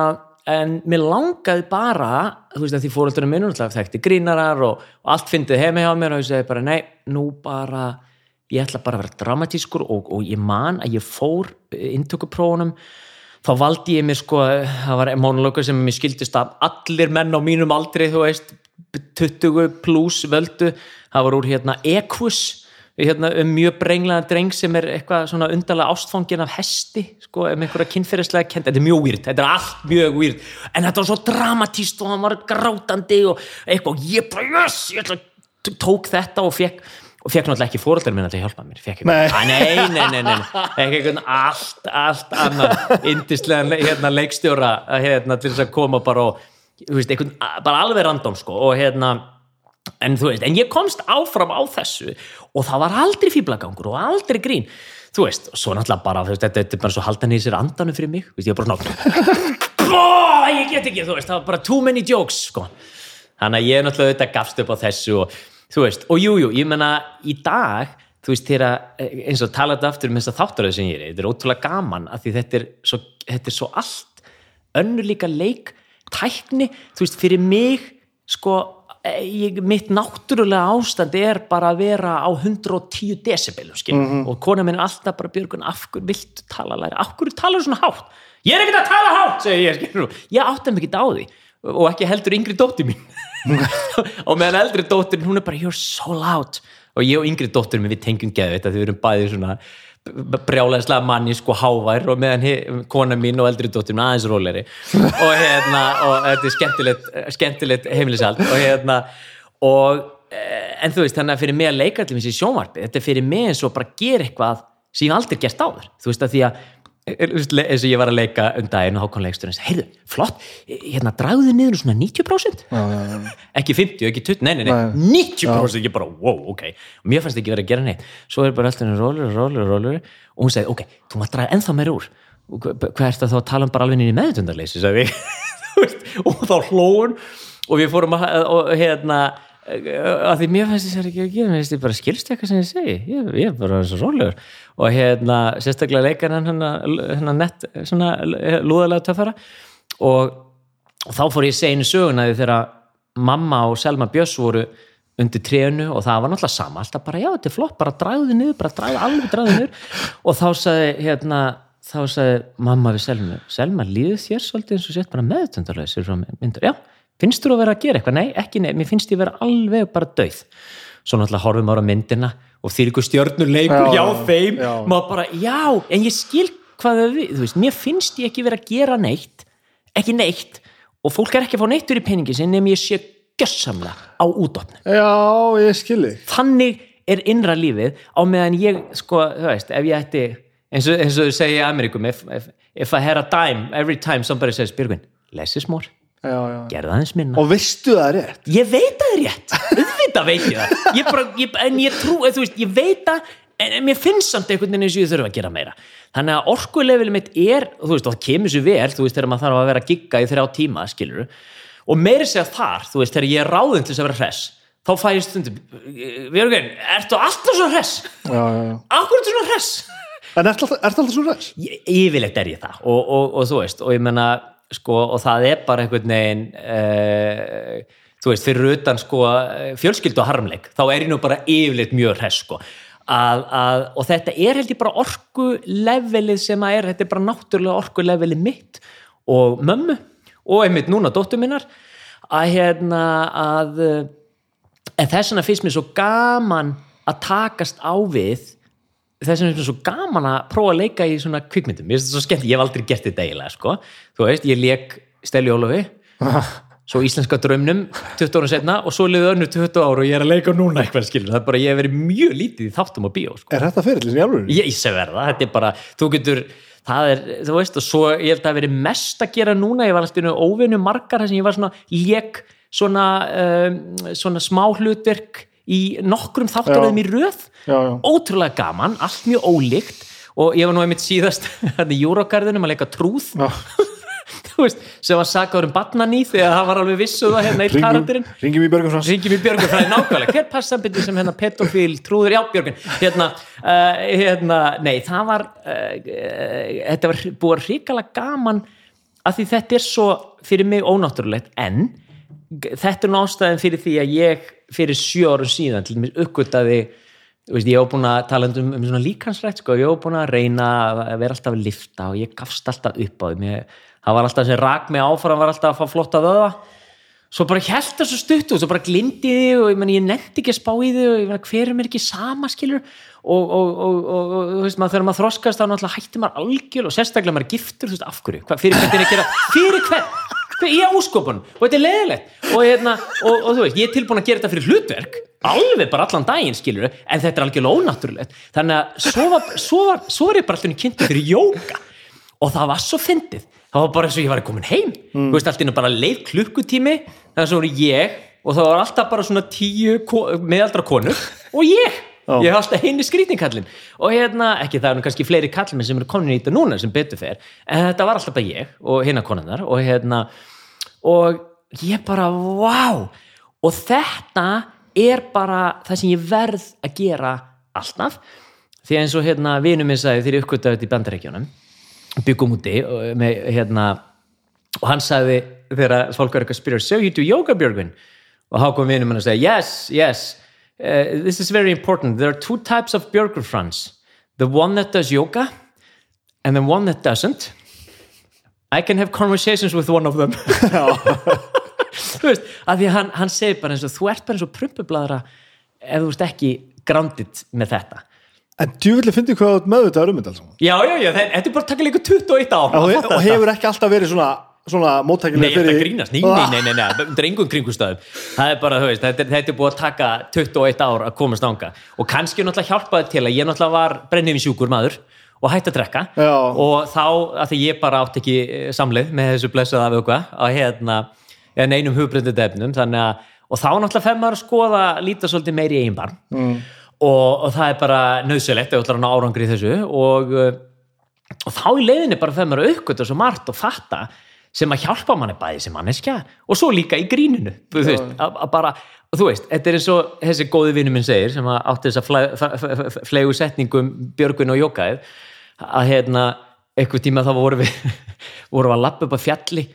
en mér langaði bara þú veist að því fóröldunum minn náttúrulega þekkti grínarar og, og allt fyndið heimi hjá mér og ég segi bara, nei, nú bara ég ætla bara að vera dramatískur og, og ég man að ég fór intökuprófunum þá valdi ég mér sko, það var mónulöku sem mér skildist að allir menn á mínum aldri, þú veist 20 pluss völdu, það var úr hérna Equus, hérna, um mjög brenglaðan dreng sem er eitthvað svona undarlega ástfangin af hesti, sko, um einhverja kynferðislega kent, þetta er mjög weird, þetta er allt mjög weird, en þetta var svo dramatíst og hann var grátandi og eitthvað, ég bara, yes, ég ætla tók þetta og fekk og fekk náttúrulega ekki fóreldar minna til að hjálpa mér. Fekk ekki, nei, nei, nei, nei, ekki einhvern allt, allt annan indislegan hérna, leikstjóra hérna, til þess að koma bara og veist, einhvern, bara alveg random sko, og hérna en þú veist, en ég komst áfram á þessu og það var aldrei fýblagangur og aldrei grín. Þú veist, og svo náttúrulega bara veist, þetta, þetta er bara svo haldan í sér andanum fyrir mig veist, ég er bara svona ég get ekki, þú veist, það var bara too many jokes sko. þannig að ég náttúrulega þetta gafst upp á þessu og þú veist, og jújú, jú, ég menna í dag, þú veist, þegar eins og talaðu aftur um þess að þáttaröðu sem ég er þetta er ótrúlega gaman af því þetta er svo, þetta er svo allt önnur líka leik tækni, þú veist, fyrir mig sko, ég, mitt náttúrulega ástand er bara að vera á 110 decibelum, skil og kona minn er alltaf bara Björgun, af hverju viltu tala læri, af hverju talar svona hátt? Ég er ekkert að tala hátt, segir ég, skil ég átti ekki á því og ekki heldur yngri dóttir mín. Og meðan eldri dóttir hún er bara you're so loud. Og ég og yngri dóttir mín við tengjum geðu þetta því við erum bæði svona brjálæðislega manni sko hávær. Og meðan kona mín og eldri dóttir mín aðeins róleri og hérna og þetta er skemmtilegt, skemmtilegt heimilisald. Og hérna og eh, en þú veist þannig að fyrir mig að leika allir þessi sjónvarpi, þetta er fyrir mig eins og bara gera eitthvað sem ég aldrei gert áður. Þú veist að því að eh, le- eins og ég var að leika um daginn og hákonleiksturinn heyrðu, flott, hérna dragðu niður svona 90% já, já, já. ekki 50, ekki 20, nei, nei, nei, 90% ég bara, wow, ok, og mér fannst ekki verið að gera neitt. Svo er bara alltaf rólur, rólur, rólur og hún segi, ok, þú maður draga ennþá meir úr. Og hva- hvað er þetta þá að tala um bara alveg inn í meðutundarleysi, sagði við og þá hlóun og við fórum að, og hérna að því mér fannst þess að ekki að gera finnst ég bara skilst eitthvað sem ég segi. Ég, ég og hérna sérstaklega leikar hann hérna nett svona lúðalega töffara. Og, og þá fór ég að segja einu söguna því þegar mamma og Selma Björns voru undir trénu og það var náttúrulega sama alltaf bara já þetta er flott, bara dragðu niður bara dragðu alveg dragðu niður. Og þá sagði hérna þá sagði mamma við Selma Selma líður þér svolítið eins og sett bara myndur, já finnst þú að vera að gera eitthvað? Nei, ekki nei, mér finnst ég vera alveg bara döið svo náttúrulega horfum ára myndina og því ykkur stjörnur leikur Já, já, þeim já. maður bara, já, en ég skil hvað við, þú veist, mér finnst ég ekki vera að gera neitt, ekki neitt. Og fólk er ekki að fá neittur í peningi sem nefnir ég sé gjössamlega á útopnu já, ég skilji. Þannig er innra lífið á meðan ég, sko, þú veist, ef ég ætti eins og, eins og þau segja í Amerikum if, if, if I had a dime, every time somebody says, Björgvin, less is more. Já, já. gerðu aðeins minna. Og veistu það rétt? Ég veit að það er rétt auðvitað veit ég það ég bara, ég, en ég trú, þú veist, ég veit að en, en mér finnst samt einhvern veginn eins og ég þurfa að gera meira þannig að orkulevelið mitt er þú veist, og það kemur sér vel, þú veist, þegar maður þarf að vera að gigga í þrjá tíma, skilur og meiri segja þar, þú veist, þegar ég er ráðin til þess að vera hress, þá fæ ég stundum Björgvin, ertu alltaf svona hress? já, já, já. Akkur ertu svona hress? En ertu alltaf, ertu alltaf svo ræs? Ég- Yfirleitt er ég það og, og, og þú veist, og ég menna sko, og það er bara einhvern veginn uh, þú veist, fyrir utan sko, fjölskyldu og harmleik þá er ég nú bara yfirleitt mjög hress sko. að, að, og þetta er held ég bara orkulevelið sem að er, þetta er bara náttúrulega orkulevelið mitt og mömmu og einmitt núna dóttur minnar að hérna að eh, en þess vegna finnst mér svo gaman að takast á við þess vegna finnst mér svo gaman að prófa að leika í svona kvikmyndum, mér finnst þetta svo skemmt ég hef aldrei gert þetta eiginlega, sko. Þú veist, ég leik Steli Ólofi svo íslenska draumnum 20 ára setna og svo liðið önnu 20 ára og ég er að leika núna eitthvað skilur, það er bara, ég hef verið mjög lítið í þáttum og bíó, sko. Er þetta fyrir í alveg? ég sé verða, þetta er bara þú getur, það er, þú veist og svo ég held að það veri mest að gera núna ég var alltaf einu óvinnu margar þar sem ég var svona lék svona, um, svona smá hlutverk í nokkrum þátturöðum í röð. Já, já. ótrúlega gaman, allt mjög ólíkt. Og ég var nú einmitt síðast veist, sem var sagaður um batnaný þegar það var alveg vissu það hérna eitt karakterinn Ringum í Björgum Frans. Ringjum í Björgun fræði nákvæmlega, hver passar byrju sem hérna pedofíl, trúður, já Björgun hérna, uh, hérna nei, það var uh, þetta var búið hrikalega gaman að því þetta er svo fyrir mig ónáttúrulegt, en þetta er nástæðin fyrir því að ég fyrir sjö árum síðan til mér uppgötaði þú veist, ég hef búin að tala um, um líkansrætt sko, ég hef búin að reyna að vera alltaf að lifta og ég gafst alltaf upp á því. Það var alltaf sem rak mig áfram var alltaf að fá flotta vöða svo bara held það svo stutt og svo bara glindi þig og ég, meni, ég nefndi ekki að spá í þig og meina, hver er mér ekki sama skilur og, og, og, og, veist maður þegar maður þroskast þá náttúrulega hættir maður algjör og sérstaklega maður giftur, veist, af hverju? Hva, fyrir hvern er að gera, fyrir hvern? Hver í áskopun og þetta er leðilegt og, hérna, og, og þú veist, ég er tilbúin að gera þetta fyrir hlutverk alveg bara allan daginn skilur en þetta er algjörlega ónáttúrulegt. Þannig að svo var, svo var, svo var ég bara alltaf kynntu fyrir jóka og það var svo fyndið. Það var bara eins og ég var komin heim. Mm. þú veist, innan bara leið klukkutími þannig að svo voru ég og það var alltaf bara svona tíu meðaldra konur og ég. Já. ég hef alltaf heini skrýtningkallin og hérna, ekki það er nú kannski fleiri kallmenn sem eru konin í þetta núna sem betur fer. En þetta var alltaf bara ég og hinna konunnar og hérna og ég bara, wow og þetta er bara það sem ég verð að gera alltaf. Því eins og hérna vinur minn sagði þegar ég uppgötaði þetta í bandarækjunum byggum úti og með hérna og hann sagði þegar fólk var eitthvað að spyrja so you do yoga Björgvin? Og þá kom vinur minn að segja yes, yes. Uh, this is very important. There are two types of Björgvin friends the one that does yoga and the one that doesn't. I can have conversations with one of them þú veist, að því að hann, hann segir bara eins og þú ert bara eins og prumpubladra ef þú ert ekki grounded með þetta. En djúvillig fyndi hvað þú meðvitaður um þetta alls já, já, já, þetta er bara taka líka 21 ár. Og, og hefur ekki alltaf verið svona, svona Nei, móttækileg þetta grínast, nei, nei, nei, nei, nei, undir engum kringustöðum það er bara, þú veist, þetta, er- þetta er búið að taka 21 ár að komast ánga og kannski náttúrulega hjálpaði til að ég náttúrulega var brennið sjúkur maður og hætti að drekka. Já. og þá, að því ég bara átti ekki eh, samleið með þessu blessuð en einum hugbrendið efnum, þannig að, og þá náttúrulega fer maður að skoða, líta svolítið meiri í eigin barn. Mm. og, og það er bara nöðsölegt, ef að ná árangri í þessu. Og uh, og þá í leiðinni bara þegar maður aukvölda svo margt og fatta sem að hjálpa manni bæði sem manneskja og svo líka í gríninu. Þú veist, að, að bara, þú veist, þetta er eins og þessi góði vinnu minn segir sem átti þess að fle, fle, fle, flegu setningum Björgun og Jókaðið að hérna, eitthvað tíma þá vorum við vorum að lappa upp að fjalli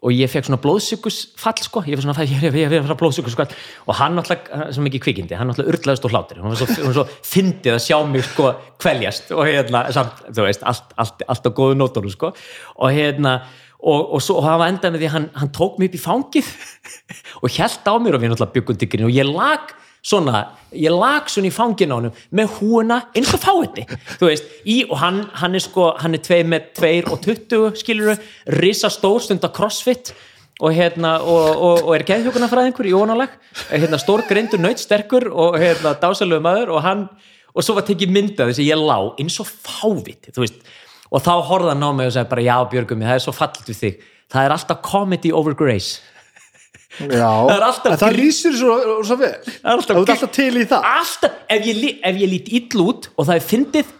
og ég fekk svona blóðsökusfall sko, ég fekk svona, ég er ég er frá blóðsökusfall og hann náttúrulega, sem ekki kvikindi hann náttúrulega urlaðist og hlátir, hann var svo, svo fyndið að sjá mig sko kveljast. Og hérna, samt, þú veist, allt, allt, allt á góðu nótunum sko. Og hérna og, og, svo, það var endað með því að hann, hann tók mig upp í fangið og hjælt á mér og við náttúrulega byggum grín og ég lag svona, ég lag svona í fangin á honum með húuna eins og fáiðni þú veist, í, og hann, hann er sko hann er tveir með tveir og tuttugu skiluru, risa stór stund að crossfit og hérna, og, og, og er geðhjókunarfræðingur í ónalag hérna, stór greindur nöyt sterkur og hérna, dásalögu maður og hann, og svo var tekið myndað þess að ég lá eins og fávit þú veist, og þá horfði hann á mig og sagði bara já Björgum, það er svo fallit við þig. Það er alltaf comedy over grace Já, Það lýsir svo, svo vel. Það er alltaf alltaf til í það. Alltaf, ef ég, ef ég lít ill út og það er fyndið,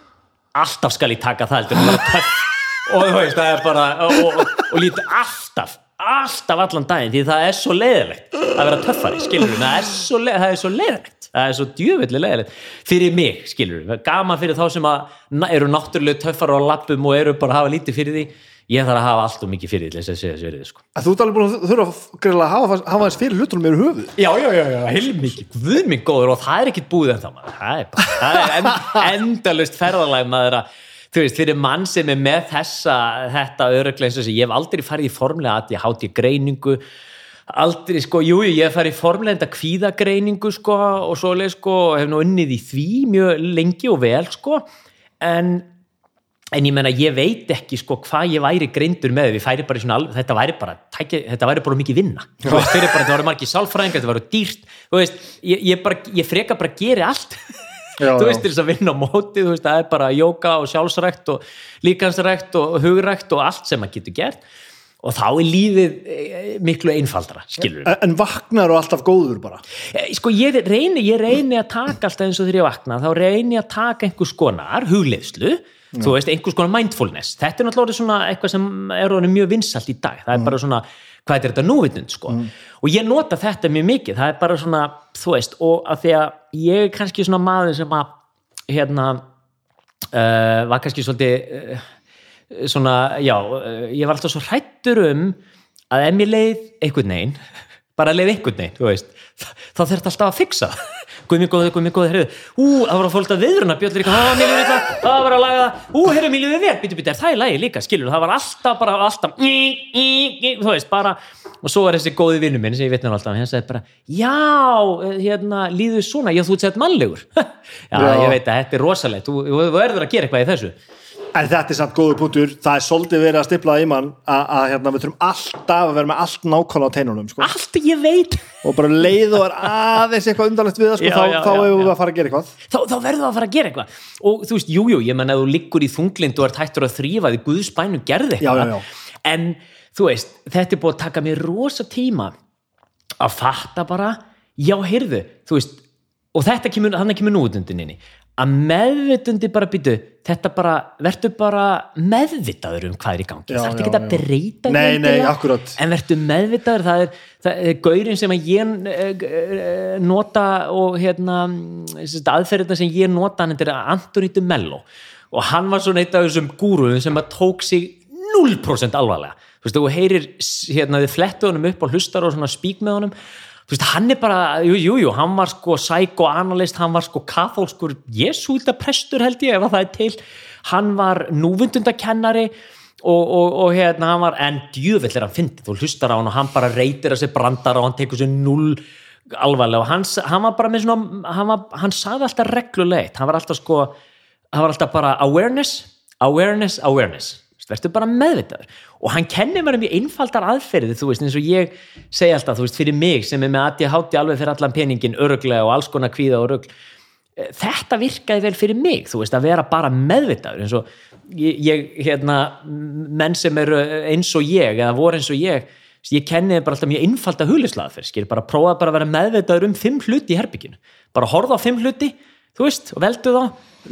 alltaf skal ég taka það og þú veist, það er bara og, og, og lít alltaf, alltaf allan daginn því það er svo leiðilegt að vera töffari, skilur það er svo, það er svo leiðilegt. Það er svo djöfelli leiðilegt. Fyrir mig, skilur gaman fyrir þá sem að eru náttúrulega töffar á lappum og eru bara að hafa lítið fyrir því ég þarf að hafa allt og mikið fyrir þess að segja þessu verið, sko. Þú ert alveg búin að þurfa að hafa, hafa þess fyrir hlutunum yfir höfuð. Já, já, já, já, heilmikið, guð minn góður og það er ekkit búið en þá maður, það er, bara, það er end, endalust ferðalag maður að, þú veist, fyrir mann sem er með þessa, þetta öruglega eins og þessi, ég hef aldrei farið í formlega að ég háti greiningu, aldrei, sko, jú, jú, ég hef farið í formlega enda kvíðagreiningu, sko, og svoleið, sko, en ég menna ég veit ekki sko hvað ég væri greindur með við alveg, þetta væri bara tæki, þetta væri bara mikið vinna. Veist, bara, þetta væri margir sálfræðingar, þetta væri dýrt. Veist, ég, ég, bara, ég freka bara geri allt. Já, þú veist, þess að vinna á móti veist, það er bara jóka og sjálfsrækt og líkansrækt og hugrækt og allt sem maður getur gert. Og þá er lífið eh, miklu einfaldara skilur En, en vaknar og alltaf góður bara? Eh, sko ég reyni, ég reyni að taka alltaf eins og þegar ég vakna, þá reyni að taka einhvers konar hugleiðslu þú veist, einhvers konar mindfulness. Þetta er náttúrulega svona eitthvað sem er mjög vinsalt í dag, það er bara svona hvað er þetta núvitund sko. Og ég nota þetta mjög mikið, það er bara svona þú veist, og að því að ég er kannski svona maður sem að hérna uh, var kannski svolítið uh, svona, já, uh, ég var alltaf svo hrættur um að ef mér leið einhvern veginn bara leið einhvern veginn, þú veist þá þurft alltaf að fixa Guðmi góði, Guðmi góði, heyrðu, ú, það var að fólta viðruna bjöldur líka, það var að laga ú, heyrðu, mér lífið vel, býtu, býtu, er það í lagi líka skilur, það var alltaf, bara alltaf þú veist, bara og svo er þessi góði vinnu minn sem ég vitna alltaf hann sagði bara, já, hérna líður svona, já, þú ert sett mannlegur. Já, Já. ég veit að þetta er rosalegt þú, þú verður að gera eitthvað í þessu En þetta er samt góður punktur, það er svolítið verið að stipla í mann að, að hérna, við þurfum alltaf að vera með allt nákvæmlega á teinunum sko. allt ég veit. Og bara leið og er aðeins eitthvað undarlegt við það sko, Já, þá, hefur við að fara að gera eitthvað. Þá, þá verður það að fara að gera eitthvað. Og þú veist, jújú, jú, ég menn að þú liggur í þunglind og ert hættur að þrýfa því Guðspænu gerði eitthvað. Já, já. en þú veist, þetta er búið að taka mér rosa tíma að fatta bara já, heyrðu, og þetta kemur, þannig kemur núutundinni að meðvitundi bara býtu þetta bara, verður bara meðvitaður um hvað er í gangi. Það er já, ekki að breyta Nei, nei, akkúrat. en verður meðvitaður það er, er gaurin sem að ég eh, eh, nota og hérna aðferðina sem ég nota hann er Anthony de Mello. Og hann var svona eitt af þessum gúruðum sem að tók sig 0% alvarlega. Þú veist, þú heyrir hérna þið flettu honum upp og hlustar og svona spík með honum veist, hann er bara, jú, jú, hann var sko psychoanalyst, hann var sko kathólskur jesúita prestur held ég ef að það er til, hann var núvundundakennari og, og, og hérna hann var, en djövill er hann fyndið, þú hlustar á hann og hann bara reytir að sér brandar og hann tekur sér null alvarlega. Og hann, hann var bara með svona hann, var, hann sagði alltaf reglulegt hann var alltaf sko, hann var alltaf bara awareness, awareness, awareness verður bara meðvitaður. Og hann kennir mér um mjög einfaldar aðferði þú veist eins og ég segi alltaf þú veist fyrir mig sem er með að ég hátti alveg fyrir allan peningin öruglega og alls konar kvíða og rugl. Þetta virkaði vel fyrir mig þú veist að vera bara meðvitaður eins og ég, ég hérna menn sem eru eins og ég eða voru eins og ég ég kenni bara alltaf mjög einfalda hulislaða fyrir skil bara prófa bara að vera meðvitaður um fimm hluti í herbygginu bara horfa á fimm hluti þú veist og veldu þá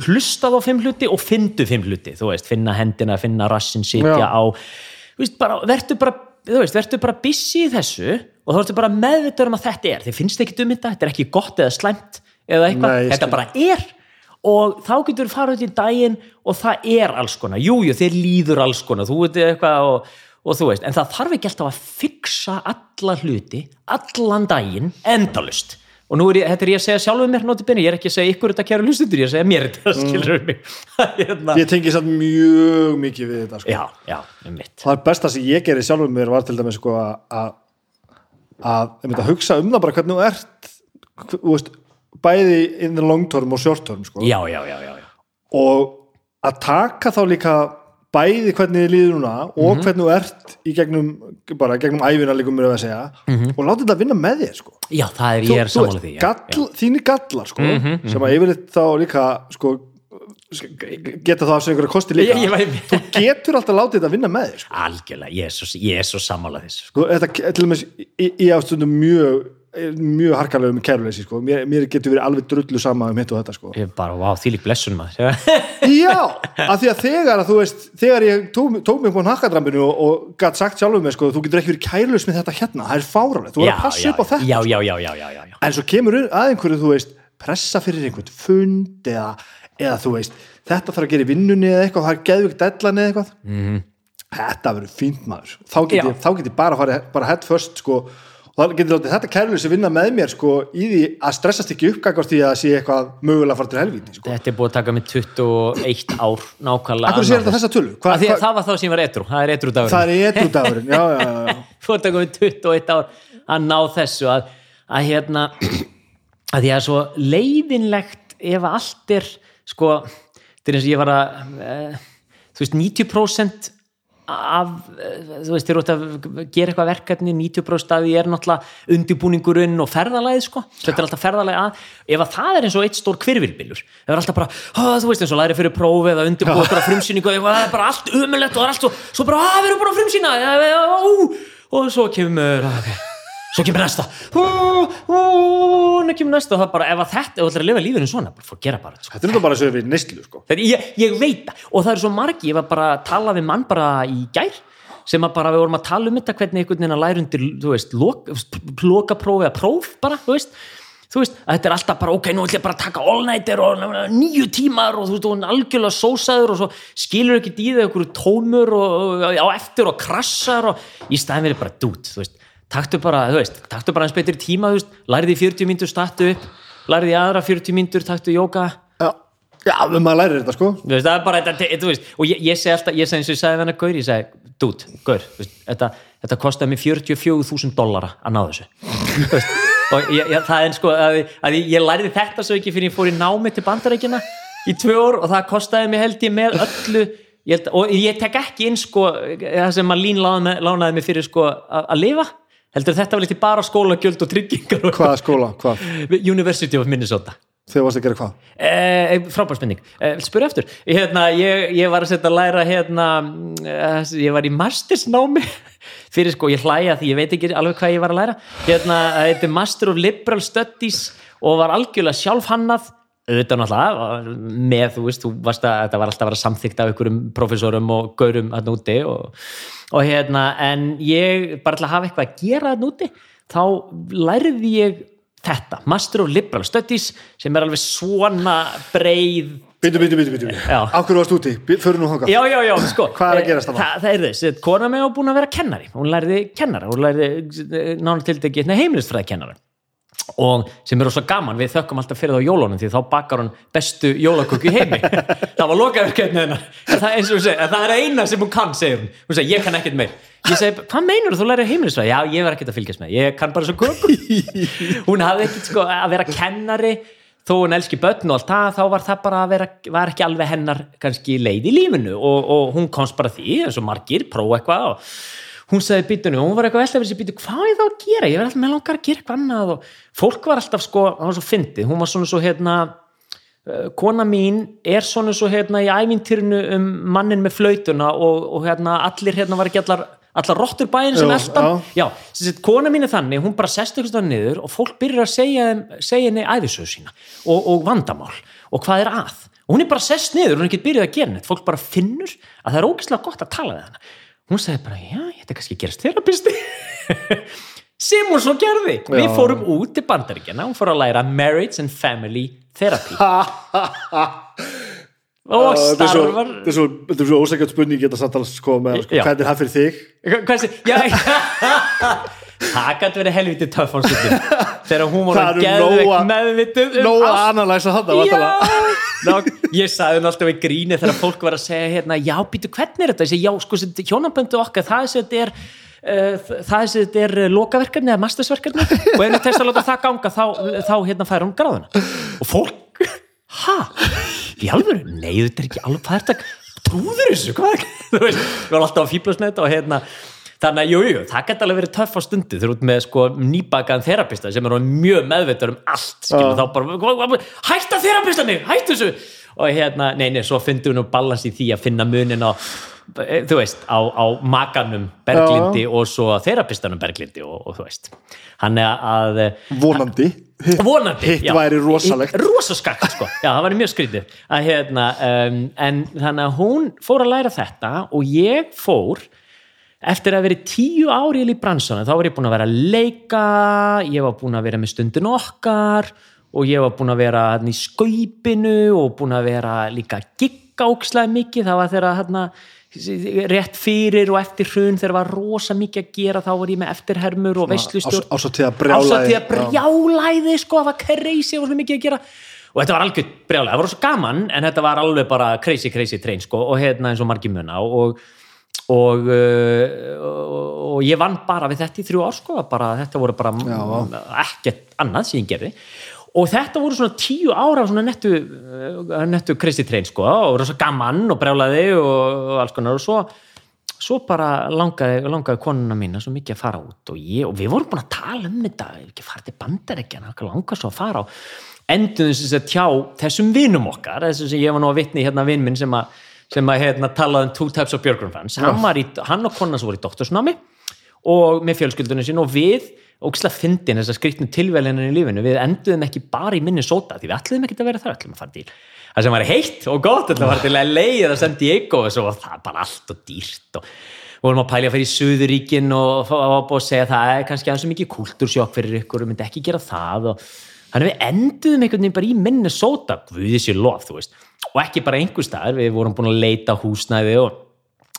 hlusta þá fimm hluti og fyndu fimm hluti þú veist. Finna hendina, finna rassin sitja Já. á þú veist bara verður bara þú veist, verður bara busy í þessu og þá ertu bara meðvitaður um að þetta er. Þið finnst ekki um þetta, þetta er ekki gott eða slæmt eða eitthvað, Nei, þetta bara er. Og þá getur þú farið út í daginn og það er alls konar, jújú, þér líður alls konar, þú veit eitthvað og, og þú veist, en það þarf ekki alltaf að fixa alla hluti, allan daginn endalust, og nú er ég þetta er ég að segja sjálfum mér noti benni, ég er ekki að segja ykkur þetta kæra hlustundur, ég er að segja mér þetta skilur mig hérna. ég tengi samt mjög mikið við þetta sko. já, já, um mitt það er besta sem ég gerir sjálfur mér var til dæmis sko að að, hugsa um það bara hvernig þú ert þú veist, bæði in the long term og short term sko. já, já, já, já, já. og að taka þá líka bæði hvernig þið líður núna og Mhm. hvernig þú ert í gegnum bara gegnum æfina líka mér að segja og láta þetta vinna með þér sko. já, það er, Þú- ég er veist, því gall, þínir gallar sko, sem að yfirleitt þá líka sko, geta þá af sig einhverja kosti líka Ég- ég þú getur alltaf látið þetta vinna með þér sko. algjörlega, ég er svo, svo sammála þessu sko. Sko, þetta til og með ég á stundum mjög mjög harkalega um kæruleysi sko. mér, mér getur verið alveg drullu sama um hitt og þetta sko. ég er bara, wow, því lík blessun maður já, af því að þegar að þú veist þegar ég tók, tók mig på nakkadrambinu og, og gætt sagt sjálfum mig, sko, þú getur ekki verið kærulaus með þetta hérna, það er fáránlegt, þú verður að passa upp á þetta já, já, já, já, já, já, já. en svo kemur að einhverju, þú veist pressa fyrir einhvern fund eða, eða þú veist, þetta þarf að gera í vinnunni eða eitthvað, það er geðvikt dellan eða eitthvað mm. þetta verður fínt maður þá get, Já. ég, bara farið bara head first sko, þá getur látið þetta kærleysi vinna með mér sko, í því að stressast ekki uppgangast í að sé eitthvað mögulega að fara til helvíti sko. þetta er búið að taka mig 21 ár nákvæmlega Akkur sér þetta þessa tölu? Hva, hva, það var þá sem ég var etru, það er etru dagur það er edrúdagurinn, já, já, já, já. þú ert að koma 21 ár að ná þessu að, að hérna að því að svo leiðinlegt ef allt er sko, þetta er eins og ég var að e, þú veist 90% af, þú veist, eru út að gera eitthvað verkefni, 90% af því er náttúrulega undirbúningurinn og ferðalagið sko, þetta er alltaf ferðalagið að ef að það er eins og eitt stór kvirvilbillur það er alltaf bara, þú veist eins og læri fyrir prófi eða undirbúið okkur að frumsýningu það er bara allt umulett og það er allt svo, svo bara, að við erum bara að frumsýna! Og svo kemur okay. Svo kemur næsta og kemur næsta og það bara, ef að þetta, ef þú ætlar að lifa lífinu svona bara, fór gera bara, sko. þetta er náttúrulega bara að segja við neyslu sko. Ég, ég veit það og það er svo margi, ég var bara að tala við mann bara í gær sem að bara við vorum að tala um þetta hvernig einhvern veginn að læra undir þú veist, lok, lokaprófi eða próf bara, þú veist þú veist, að þetta er alltaf bara, ok, nú ætlum ég bara að taka all-nighter og nýju tímar og þú veist, og hann algjörlega sósaður og svo skilur ekki þau einhverju tómur og, og á eftir og krassar og í staðin verið bara dút, þú veist taktu bara, þú veist, taktu bara eins betri tíma þú veist, lærði í 40 mínútur, startu upp lærði í aðra 40 mínútur, taktu jóka já, já, maður lærir þetta sko. Þú veist, það er bara þetta, þú veist, og ég, ég segi alltaf, ég segi eins og ég sagði hennar Gaur, ég segi, dút, Gaur, veist, þetta, þetta kostaði mig 44.000 dollara að ná þessu, Þú veist, og ég, ég, það er sko, að, að ég, lærði þetta svo ekki fyrir ég fór í námi til bandarækina í tvö ár og það kostaði mig held ég með öllu, ég held, og ég tek ekki inn sko, það sem að Lín lánaði, mig fyrir sko að, að lifa, heldur þetta var litið bara skólagjöld og tryggingar og hvaða skóla, hvað, University of Minnesota. Þegar varst að gera hvað? Eh, frábær spenning, eh, spyrir eftir hérna, ég, ég var að setja að læra hérna, eh, ég var í mastersnámi. Fyrir sko, ég hlæja því ég veit ekki alveg hvað ég var að læra. Hérna, þetta er Master of Liberal Studies og var algjörlega sjálfhannað auðvitað náttúrulega með, þú veist, þú varst að þetta var alltaf að vera samþykkt af einhverjum professorum og gaurum að núti og, og hérna, en ég bara til að hafa eitthvað að gera að núti þá lærði ég þetta, Master of Liberal Studies sem er alveg svona breið Býtu, býtu, býtu, býtu. Akkur varst úti, fyrir nú hangað. Já, já, já, sko Hvað er að gerast þarna? Það, það er þess, kona mig var búin að vera kennari hún lærði kennara, hún lærði nána til degi heimilisfræði kennara og sem eru svo gaman, við þökkum alltaf fyrir það á jólunum því þá bakar hún bestu jólaköku í heimi. Það var lokaverkefni hennar. En það, segir, en það er eina sem hún kann segir hún, hún segir, ég kann ekkert meir. Ég segi, hvað meinar þú lærið heimilisfræði? Já, ég verð ekkert að fylgjast með, ég kann bara svo köku hún hafði ekkert sko að vera kennari. Þó hún elski börn og allt það þá var það bara að vera, var ekki alveg hennar kannski leið í lífinu. Og, og hún komst bara því eins og margir, prófa eitthvað og hún sagði býtunni, hún var eitthvað veltað fyrir sig býtu, hvað er það að gera, ég verði alltaf með langar að gera eitthvað annað og fólk var alltaf sko, það var svo fyndið, hún var svona svo hérna uh, kona mín er svona svo hérna í ævintýrinu um mannin með flautuna og, og hérna allir hérna var ekki allar allar rottur bæinn sem eldan já. sagt, kona mín er þannig, hún bara sest eitthvað niður og fólk byrjar að segja, segja henni æfisöðu sína og, og vandamál og hvað er að. Og hún er bara sest niður, hún er ekki byrjuð að gera neitt. Fólk bara finnur að það er ógeðslega gott að tala við hana hún sagði bara, já, ég ætti kannski að gerast þerapisti sem hún svo gerði. Við Já. fórum út til bandaríkjana hún fór að læra Marriage and Family Therapy. Og starfar þetta er svo, svo ósækjart spurning geta satt alveg sko með sko, hvernig er það fyrir þig? Það gæti verið helviti töff á stundum. Þegar hún var Það að eru geðveikt nóga- um að analæsa þetta Já, Ná, ég sagði hún alltaf í gríni þegar fólk var að segja hérna, já, býtu, hvernig er þetta? Ég segi, já, sko, hjónaböndu okkar, það er sem þetta er uh, það er sem þetta er uh, lokaverkefni eða mastersverkefni og ef það tekst að láta það ganga þá, þá hérna fær hún gráðuna og fólk, ha? Í alvöru? Nei, þetta er ekki alveg, hvað er þetta? Trúður þessu, hvað Þú veist, við varum alltaf með þetta og hérna Þannig að, jú, jú, það gæti alveg verið töff á stundi þegar út með sko nýbakaðan þerapista sem er mjög meðveitur um allt, skilur, Já. þá bara hætta þerapista mig, hættu þessu. Og hérna, nei, nei, svo fyndum við nú balans í því að finna munin á eh, þú veist, á, á makanum Berglindi og svo þerapistanum Berglindi og, og þú veist. Hann er að vonandi. vonandi, hitt væri rosalegt. Rosaskakt sko, já það væri mjög skrítið. Að hérna, um, en þannig að hún fór að læra þetta og ég fór eftir að verið tíu ári í bransunum, þá var ég búin að vera að leika ég var búin að vera með stundin okkar og ég var búin að vera í skaupinu og búin að vera líka gigga ókslega mikið, það var þeirra hérna, rétt fyrir og eftir hrun þegar var rosa mikið að gera þá var ég með eftirhermur og veistlustjórn ásáttíða brjálæði. Ásáttíða brjálæði sko, það var crazy og svo mikið að gera. Og þetta var algjör brjálæði, það var svo gaman en þetta var alveg bara crazy crazy train sko, og hérna eins og margir munna og, og, uh, og ég vann bara við þetta í þrjú ár sko, bara, þetta voru bara Já. ekkert annað sem ég gerði. Og þetta voru svona tíu ára svona nettu, uh, nettu crazy train sko og svo gaman og brjálæði og, og alls konar. Og svo svo bara langaði, langaði konuna mína svo mikið að fara út og, ég, og við vorum búin að tala um þetta, ekki fara til bandarækjana langaði svo að fara á. Endur þess að tjá þessum vinum okkar þessum sem ég var nú að vitni hérna vinn minn sem að, sem að hérna, talaði um two types of Björgrum fans hann, var í, hann og konan sem voru í doktorsnámi og með fjölskyldunum sín og við ógislega fyndin þessar skrýtnu tilvælinni í lífinu. Við enduðum ekki bara í minni sóta því við ætluðum ekki að vera þar, ætluðum að fara til það sem var heitt og gott, ætluðum að fara til LA eða San Diego og svo var það bara allt og dýrt og við vorum að pæla að fara í Suðuríkin og, og, og, og segja það er kannski aðeins mikið kultúrsjokk fyrir ykkur og myndi ekki gera það og þannig við enduðum einhvern veginn bara í minni sóta guðið sér lof, þú veist og ekki bara einhver staðar, við vorum búin að leita húsnæði og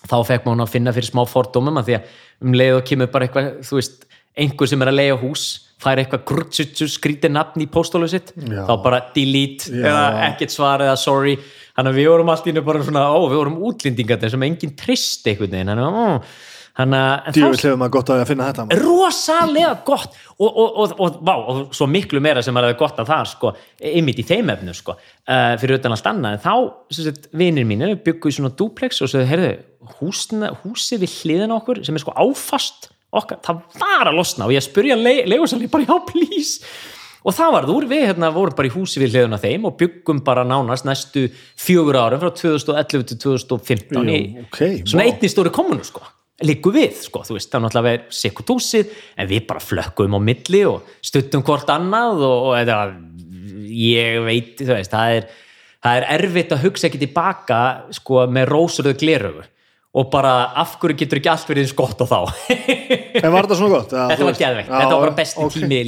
þá fekk maður að finna fyrir smá fordómum að því að um leið og kemur bara eitthvað, þú veist einhver sem er að leiða hús fær eitthvað grutsutu skrítið nafn í póstólu sitt Já. þá bara delete Já. eða ekkert svar eða sorry þannig að við vorum allt í einu bara svona ó, við vorum útlendingar sem enginn trist veginn þannig að, ó, djúvill hefur maður gott að finna þetta maður. rosalega gott. Og, og, og, og, vá, og svo miklu meira sem er gott að það sko, ymmit í þeim efnu sko, uh, fyrir utan allt annað. En þá, sem sagt, vinir mínir byggu í svona duplex og svo, heyrðu, húsið við hliðin okkur sem er sko áfast okkar, það var að losna og ég spurja le leigusalni bara, já, please. Og það var úr, við hérna vorum bara í húsi við hliðin á þeim og byggum bara nánast næstu fjögur árum frá 2011 til 2015 í Jú, ok, svona vá. einni stóri kommunu sko líku við, sko, þú veist, það er náttúrulega verið sikkert húsið, en við bara flökkum á milli og stuttum hvort annað og, og eða, ég veit, þú veist, það er það er erfitt að hugsa ekki tilbaka sko, með rósurðu glerögu og bara af hverju getur ekki allt verið gott og þá en var þetta svona gott? Já, þetta var Já, þetta var bara besti ok. tími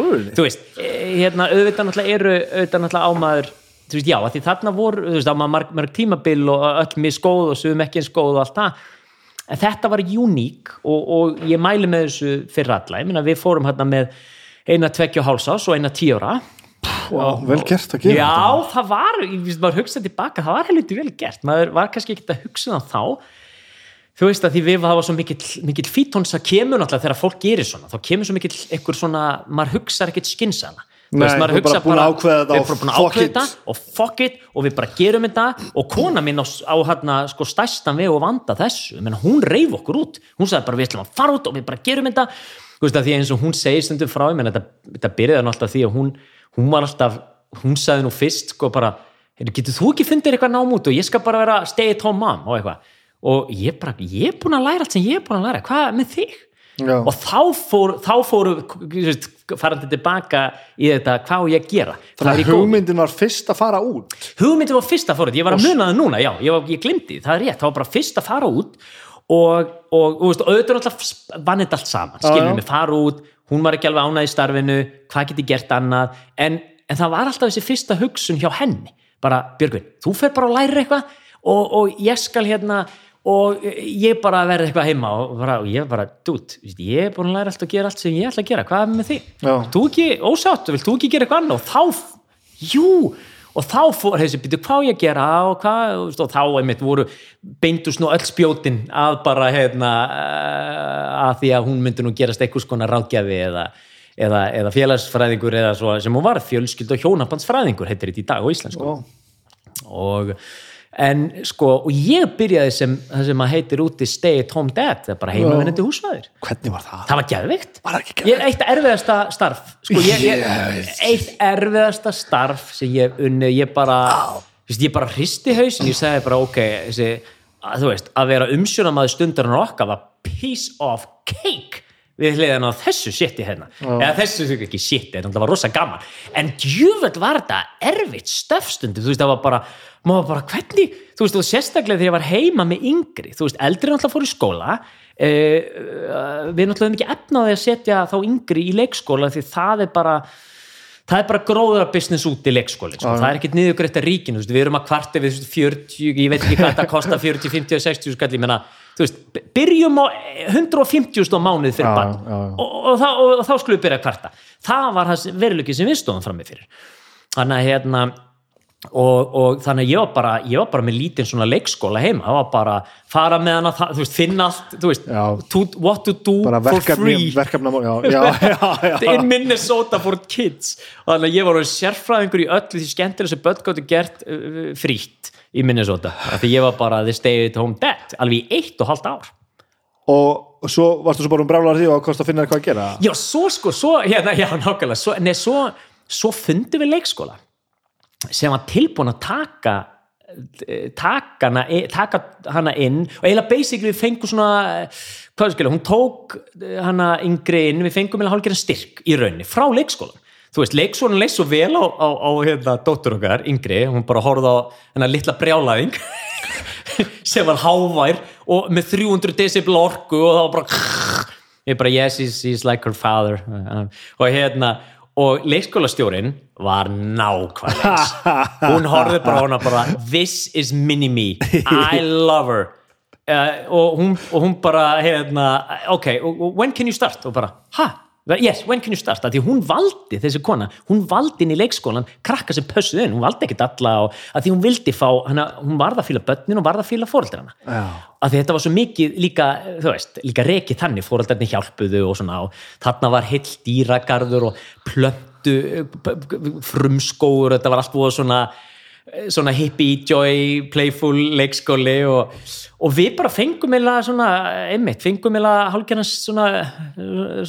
alvörinni? þú veist, eh, hérna, auðvitað náttúrulega eru auðvitað náttúrulega ámaður þú veist, já, því þarna voru, þú veist, ámaður marg, marg tímabil og öll misgóð og suðum ekki eins góð og allt það en þetta var uník og, og ég mæli með þessu fyrir alla, ég meina við fórum hérna með eina tveggja og hálsás og eina tíóra Já, vel gert að gera Já, það var, ég finnst maður hugsa tilbaka, það var helviti vel gert, maður var kannski ekki að hugsa það þá, þú veist að því við var svo mikill, mikill fítons að kemur náttúrulega þegar fólk gerir svona, þá kemur svo mikill einhver svona, maður hugsa ekkert skynsana Nei, þú er bara búin að ákveða þetta við og erum fuck it. og fuck it og við bara gerum þetta og kona mín á, á hérna sko stæstan veg og vanda þessu, menn hún reif okkur út. Hún sagði bara við ætlum að fara út og við bara gerum þetta. Því eins og hún segir stundum frá menn þetta, þetta byrjaði nú alltaf því að hún hún var alltaf, hún sagði nú fyrst sko bara, "Heyrðu, getur þú ekki fundið eitthvað nám út og ég skal bara vera stay at home mom og eitthvað? Og ég bara, ég er búin að læra allt sem ég er búin að læra, hvað með þig? Já. og þá fór, þá fóru farandi tilbaka í þetta hvað á ég gera? Þannig að hugmyndin var fyrst að fara út. Hugmyndin var fyrst að fara út, ég var að muna það núna já, ég, var- ég glimti, það er rétt, það var bara fyrst að fara út. Og, og, og auðvitað vann þetta allt saman, skiljum mig. Fara út hún var ekki alveg ánægð í starfinu hvað get ég gert annað, en, en það var alltaf þessi fyrsta hugsun hjá henni. Bara, Björgvin, þú fer bara að læra eitthvað og, og ég skal hérna og ég bara verði eitthvað heima og, bara, og ég bara, dút, ég er búin að læra allt og gera allt sem ég ætla að gera, hvað er með? Já. þú ekki ósátt, vilt þú ekki gera eitthvað annað? Og þá, jú og þá fór þessi býtu hvað ég að gera? Og, hvað, og þá einmitt voru beindust nú öll spjótin að bara hérna eh, að því að hún myndi nú gerast einhvers konar ráðgjafi eða, eða, eða félagsfræðingur eða svo sem hún var fjölskyld og hjónabandsfræðingur heitir þetta í dag á íslensku. Ó, og en sko, og ég byrjaði sem það sem að heitir úti stay at home dad það er bara heimavinnandi húsfæður hvernig var það? það var ekki ég, eitt erfiðasta starf. Sko, ég, ég, Yes. eitt erfiðasta starf sem ég hef unnið ég bara þú veist, ég bara hristi hausin, ég sagði bara ok, þessi, að, þú veist, að vera umsjónamaður stundarinn okkar var piece of cake við hliðan á þessu shiti hérna. Eða þessu ekki shiti, það var rosa gaman. En djúvöld var þetta erfitt stöfstundi, þú veist, það var bara maður bara, hvernig, þú veist, og sérstaklega þegar ég var heima með yngri, þú veist, eldri náttúrulega fór í skóla uh, við náttúrulega hefum ekki efnaði að setja þá yngri í leikskóla því það er bara það er bara gróðra business út í leikskólin sko. það er ekkert niðugrætt að ríkinu við erum að kvarta við 40, ég veit ekki hvað þetta kostar 40, 50, 60 skall ég menna, þú veist, byrjum á 150 á mánuð fyrir bann og, og, og, og, þá skulum við byrja að kvarta. Það var veruleiki sem við stóðum frammi fyrir. Þannig að hérna og, og þannig að ég var bara ég var bara með lítinn svona leikskóla heima. Það var bara fara með hana, það- þú veist, finna allt þú veist, to, what to do bara for free. verkefna já, já, já, in Minnesota for kids. Og þannig að ég var sérfræðingur í öllu því skemmtilega sem börn gáttu gert uh, frítt í Minnesota. Af því ég var bara the stay at home dad alveg í eitt og halvt ár. Og svo varstu svo bara um brálar því og kost að finna þér hvað að gera? Já, svo sko, svo, hérna, já, nákvæmlega. Svo, nei, svo, svo fundum við leikskóla sem var tilbúin að taka taka hana, taka hana inn og eiginlega basically við fengum svona hvað skilja, hún tók eh, hana yngri inn, við fengum eiginlega hálfgerðan styrk í rauninni frá leikskólan þú veist, leikskólan leist svo vel á, á, á hérna, dóttur okkar, yngri, hún bara horfði á hennar litla brjálæðing sem var hávær og með 300 decibel orku og var bara ég bara yes, he's, he's like her father. Og hérna og leikskólastjórin var nákvæmlega eins. hún horfði bara á hana bara this is mini-me, I love her. Uh, og, hún, og hún bara hérna, ok, when can you start? Og bara, ha, yes, when can you start? Að því hún valdi, þessi kona, hún valdi inn í leikskólan, krakka sem pössuð inn. Hún valdi ekkit alla og að því hún vildi fá hana, hún varð að fíla börnin og varð að fíla fóreldrana Já. að því þetta var svo mikið líka, þú veist, líka rekið þannig fóreldarnir hjálpuðu og svona og þarna var heill dýragarður og plöntu frumskóur, þetta var allt búið svona svona hippie, joy, playful leikskóli og, og við bara fengum eða svona, einmitt, fengum eða hálfgerðan svona,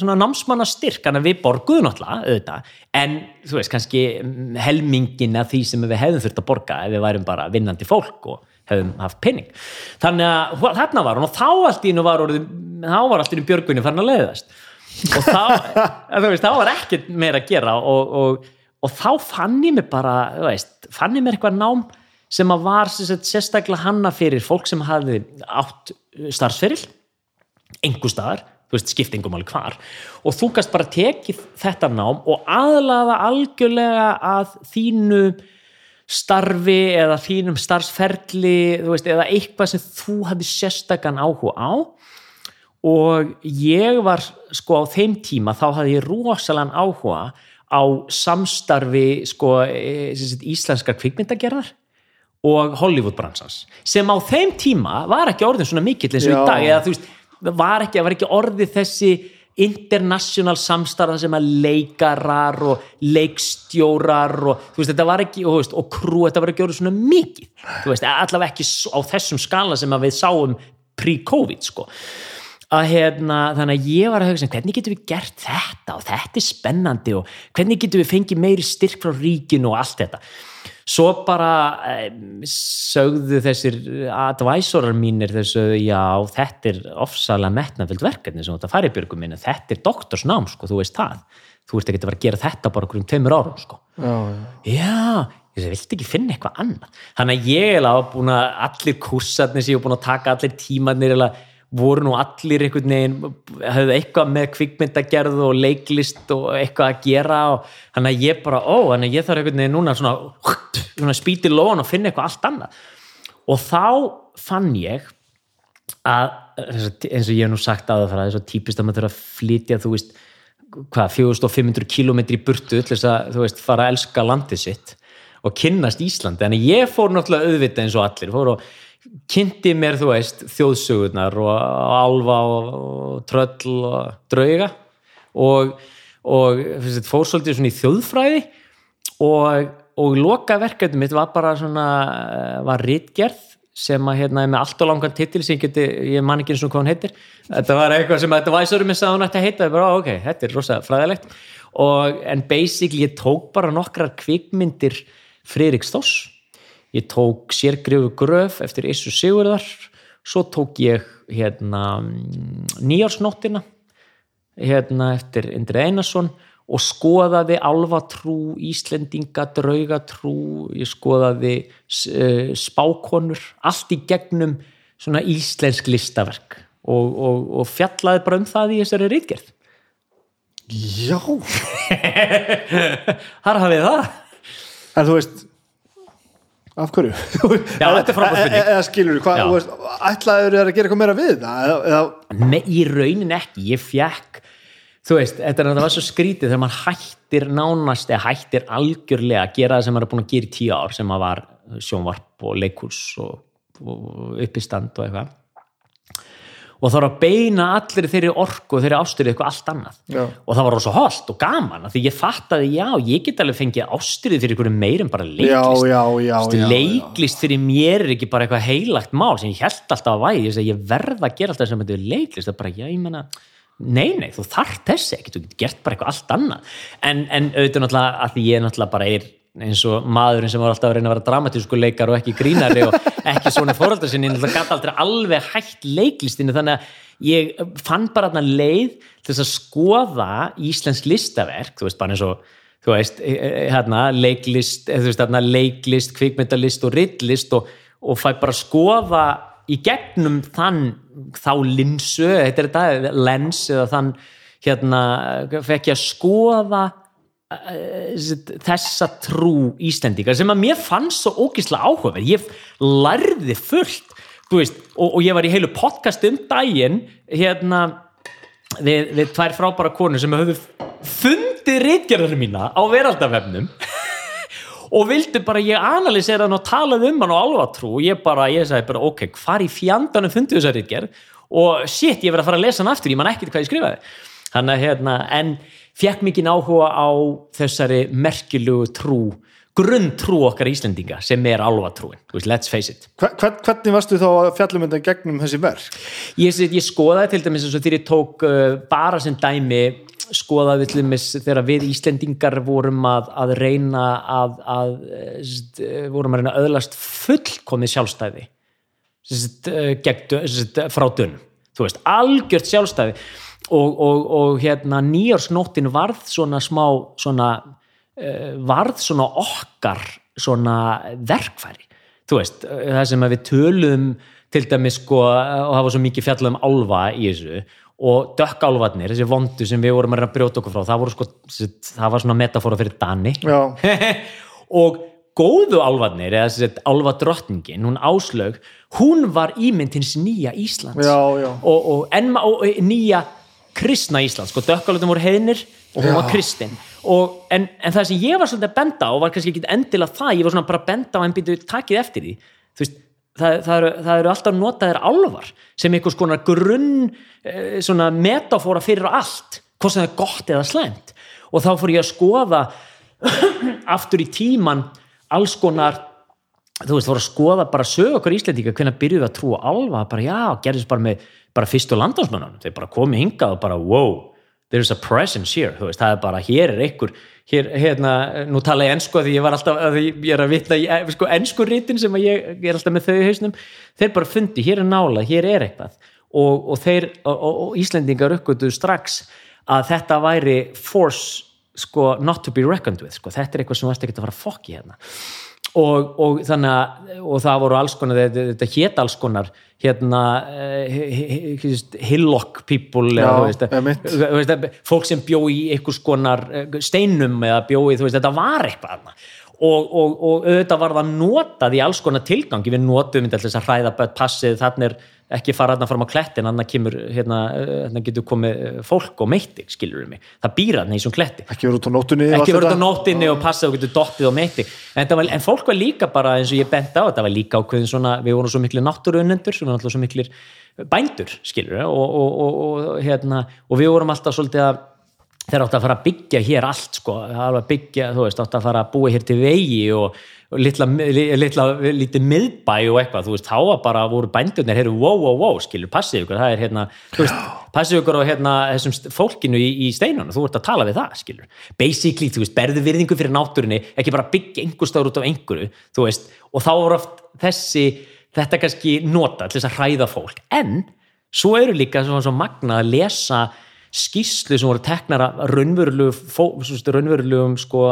svona námsmanna styrk, þannig að við borguðum náttúrulega auðvitað, en þú veist kannski helmingin af því sem við hefðum þurft að borga ef við værum bara vinnandi fólk og hefðum haft penning þannig að þarna var hún og þá allt í nú var orðið, þá var allt í nú björgunni farin að leiðast. Og þá, þú veist, þá var ekkert meira að gera og, og, og þá fann ég mig bara, veist, fann ég mér eitthvað nám sem að var sagt, sérstaklega hanna fyrir fólk sem hafði átt starfsferil einhver staðar, skiptingum alveg hvar. Og þú gast bara tekið þetta nám og aðlaða algjörlega að þínu starfi eða þínum starfsferli veist, eða eitthvað sem þú hafði sérstakann áhuga á. Og ég var sko á þeim tíma þá hafði ég rosalega áhuga á samstarfi sko e, íslenskar kvikmyndagerðar og Hollywood-bransans sem á þeim tíma var ekki orðin svona mikill eins og í Já. dag eða veist, var ekki, var ekki orðið þessi international samstarfa sem að leikarar og leikstjórar og þú veist, þetta var ekki og, veist, og krú, þetta var ekki orðið svona veist, allavega ekki á þessum skala sem að við sáum pre-covid sko að hérna, þannig að ég var að hugsa hvernig getum við gert þetta og þetta er spennandi og hvernig getum við fengið meiri styrk frá ríkinu og allt þetta? Svo bara um, sögðu þessir advisorar mínir þessu, já, þetta er ofsalega metnafild verkefni sem þetta fari björgum minni, þetta er doktorsnám sko, þú veist það, þú veist ekki að vera að gera þetta bara okkur um tveimur árum sko. Já, já. já, ég viltu ekki finna eitthvað annað? Þannig að ég er alveg búin að allir kursarnir sem ég er búin að taka allir tímanir voru nú allir einhvern veginn, höfðu eitthvað með kvikmyndagerð og leiklist og eitthvað að gera og þannig að ég bara, ó, þannig að ég þarf einhvern veginn núna svona, svona spýti lóan og finna eitthvað allt annað. Og þá fann ég að eins og ég hef nú sagt að það er svo típist að maður þurfa að flytja þú veist, hvað, 4500 kilometri í burtu til þess að, þú veist, fara að elska landið sitt og kynnast Íslandi, en ég fór náttúrulega auðvitað eins og allir, fór og kynnti mér, þú veist, þjóðsögurnar og álfa og, og tröll og drauga og, og fór svolítið svona í þjóðfræði og, og loka verkefni mitt var bara svona eh, var ritgerð sem að hérna er með allt og langan titil sem ég geti, ég man ekki eins og hvað hún heitir. Þetta var eitthvað sem væsurum ég sagði hún ætti að heita, ég bara ok, þetta er rosa fræðilegt. Og en basically ég tók bara nokkrar kvikmyndir Friðrik Stoss ég tók sérgrifu gröf eftir Issu Sigurðar svo tók ég hérna nýjársnóttina hérna eftir Indri Einarsson og skoðaði alvatrú, Íslendinga, draugatrú, ég skoðaði uh, spákonur, allt í gegnum svona íslensk listaverk og, og, og fjallaði bara um það í þessari rítgerð. Já, Þar hafið það. en þú veist af hverju? Já, þetta er frábær spurning. Eða skilur þú, ætlaður þér að gera eitthvað meira við það? Me, í raunin ekki, ég fjekk þú veist, þetta er- var svo skrítið þegar maður hættir nánast eða hættir algjörlega að gera það sem maður er búin að gera í tíu ár sem að var sjónvarp og leikús og, og uppistand og eitthvað og þá er að beina allir þeirri orku og þeirri ástyrið eitthvað allt annað. Já. og það var rosa holt og gaman því ég fattaði, já, ég get alveg fengið ástyrið fyrir einhverju meir en bara leiklist. Já, já, leiklist fyrir mér er ekki bara eitthvað heilagt mál sem ég held alltaf að vægi ég, ég verð að gera alltaf sem þetta er leiklist. Það er bara, já, ég menna, nei, nei, þú þarf þessi ekki, þú getur gert bara eitthvað allt annað. En, en auðvitað náttúrulega að ég náttúrulega bara er eins og maðurinn sem var alltaf að reyna að vera dramatísku leikar og ekki grínari og ekki svona fóröldar sinni, náttúrulega gæti aldrei alveg hægt leiklistinu, þannig að ég fann bara þarna leið til þess að skoða íslensk listaverk, þú veist, bara eins og þú veist, eh, eh, hérna, leiklist þú veist, hérna, leiklist, kvikmyndalist og rittlist og, og fæ bara skoða í gegnum þann þá linsu, þetta er þetta lens eða þann hérna, fekk ég að skoða þessa trú Íslendingar sem að mér fannst svo ógislega áhugaverð, ég lærði fullt, veist, og, og ég var í heilu podcast um daginn hérna við, við tvær frábæra konur sem höfðu fundið ritgerðar mína á veraldafefnum og vildu bara, ég analysera hann og talaði um hann og alvatrú og ég bara, ég sagði bara, ok, hvar í fjandanum fundið þessa ritgerð? Og shit, ég verið að fara að lesa hann aftur, ég man ekkert hvað ég skrifaði. Hann að hérna, en fekk mikið áhuga á þessari merkilugu trú grunntrú okkar Íslendinga sem er alvatrúin, let's face it. Hver, hvern- hvernig varstu þá að fjallum þetta gegnum þessi verk? Ég, ég skoðaði til dæmis eins og þegar ég tók uh, bara sem dæmi skoðaði til dæmis þegar við Íslendingar vorum að, að reyna að, að eh, vorum að reyna að öðlast fullkomið sjálfstæði eh, gegn, frá dönum. Þú veist, algjört sjálfstæði og, og, og hérna nýjársnóttin varð svona smá svona uh, varð svona okkar svona verkfæri. Þú veist, eh, það sem við tölum til dæmis sko og það var svo mikið fjallað um álfa í þessu og dökkálfarnir, þessi vondu sem við vorum að brjóta okkur frá, það voru sko það var svona metafóra fyrir Dani. Og góðu álfarnir eða þessi álfa drottningin, hún áslög hún var ímynd hins nýja Íslands. Já, já. Og, og, en, og nýja kristna Íslands, sko dökkálutum voru heiðnir og hún Já. var kristin og, en, en það sem ég var svolítið að benda á var kannski ekki endilega það, ég var svona bara að benda á en býtu takið eftir því. Veist, það, það, eru, það eru alltaf notaðir álfar sem einhvers konar grunn eh, svona metafóra fyrir allt hvort sem það er gott eða slæmt. Og þá fór ég að skoða aftur í tíman alls konar þú veist, voru að skoða bara sög okkur Íslendinga hvernig byrjuðu að trúa alva bara já, gerðist bara með bara fyrstu landásmönnunum, þeir bara komið hingað og bara wow, there's a presence here. Þú veist, það er bara, hér er einhver hér, hérna, nú tala ég ennsku að ég var alltaf, að ég er að vitna í eh, sko, ennsku rítin sem ég, ég er alltaf með þau í hausnum, þeir bara fundi, hér er nála hér er eitthvað. Og, og þeir, og, og, og Íslendingar uppgötuðu strax að þetta væri force sko, not to be reckoned with, sko, þetta er eitthvað sem varst ekki að fara að fokki hérna og, og þannig að og það voru alls konar, þetta, þetta hét alls konar hérna uh, hillock people Já, eða, veist, fólk sem bjó í einhvers konar eh, steinum eða bjó í, þú veist, þetta var eitthvað. Og, og, og auðvitað var það notað í alls konar tilgangi. Við notum þetta þess að hræða börn passið þannig er ekki fara þarna fram á klettin þannig kemur, hérna, hérna getur komið fólk og meittig, skilur við mig. Það býr þarna í svona kletti. Ekki verið út á nóttunni og ekki verið á þetta? nóttinni og passa og getur dottið og meiti en, var, en fólk var líka bara eins og ég bent á þetta var líka ákveðin svona, við vorum svo miklu náttúruunendur, svo miklir bændur skilur og, og, og, og, hérna, og við vorum alltaf svolítið að þeir áttu að fara að byggja hér allt sko, alveg að byggja, þú veist, áttu að fara að búa hér til vegi og, og litla, litla, litla miðbæ og eitthvað, þú veist, þá var bara voru bændurnir, heyrðu, wow, wow, wow, skilur, passið ykkur, það er hérna, þú veist, passið ykkur á hérna þessum fólkinu í, í steinunum, þú ert að tala við það, skilur. Basically, þú veist, berðu virðingu fyrir náttúrunni, ekki bara byggja einhver stöður út af einhverju, þú veist, og þá voru oft þessi, þetta kannski nota til þess að hræða fólk, en svo eru líka svo, svo magna að lesa skýslu sem voru teknar af raunverulegu sko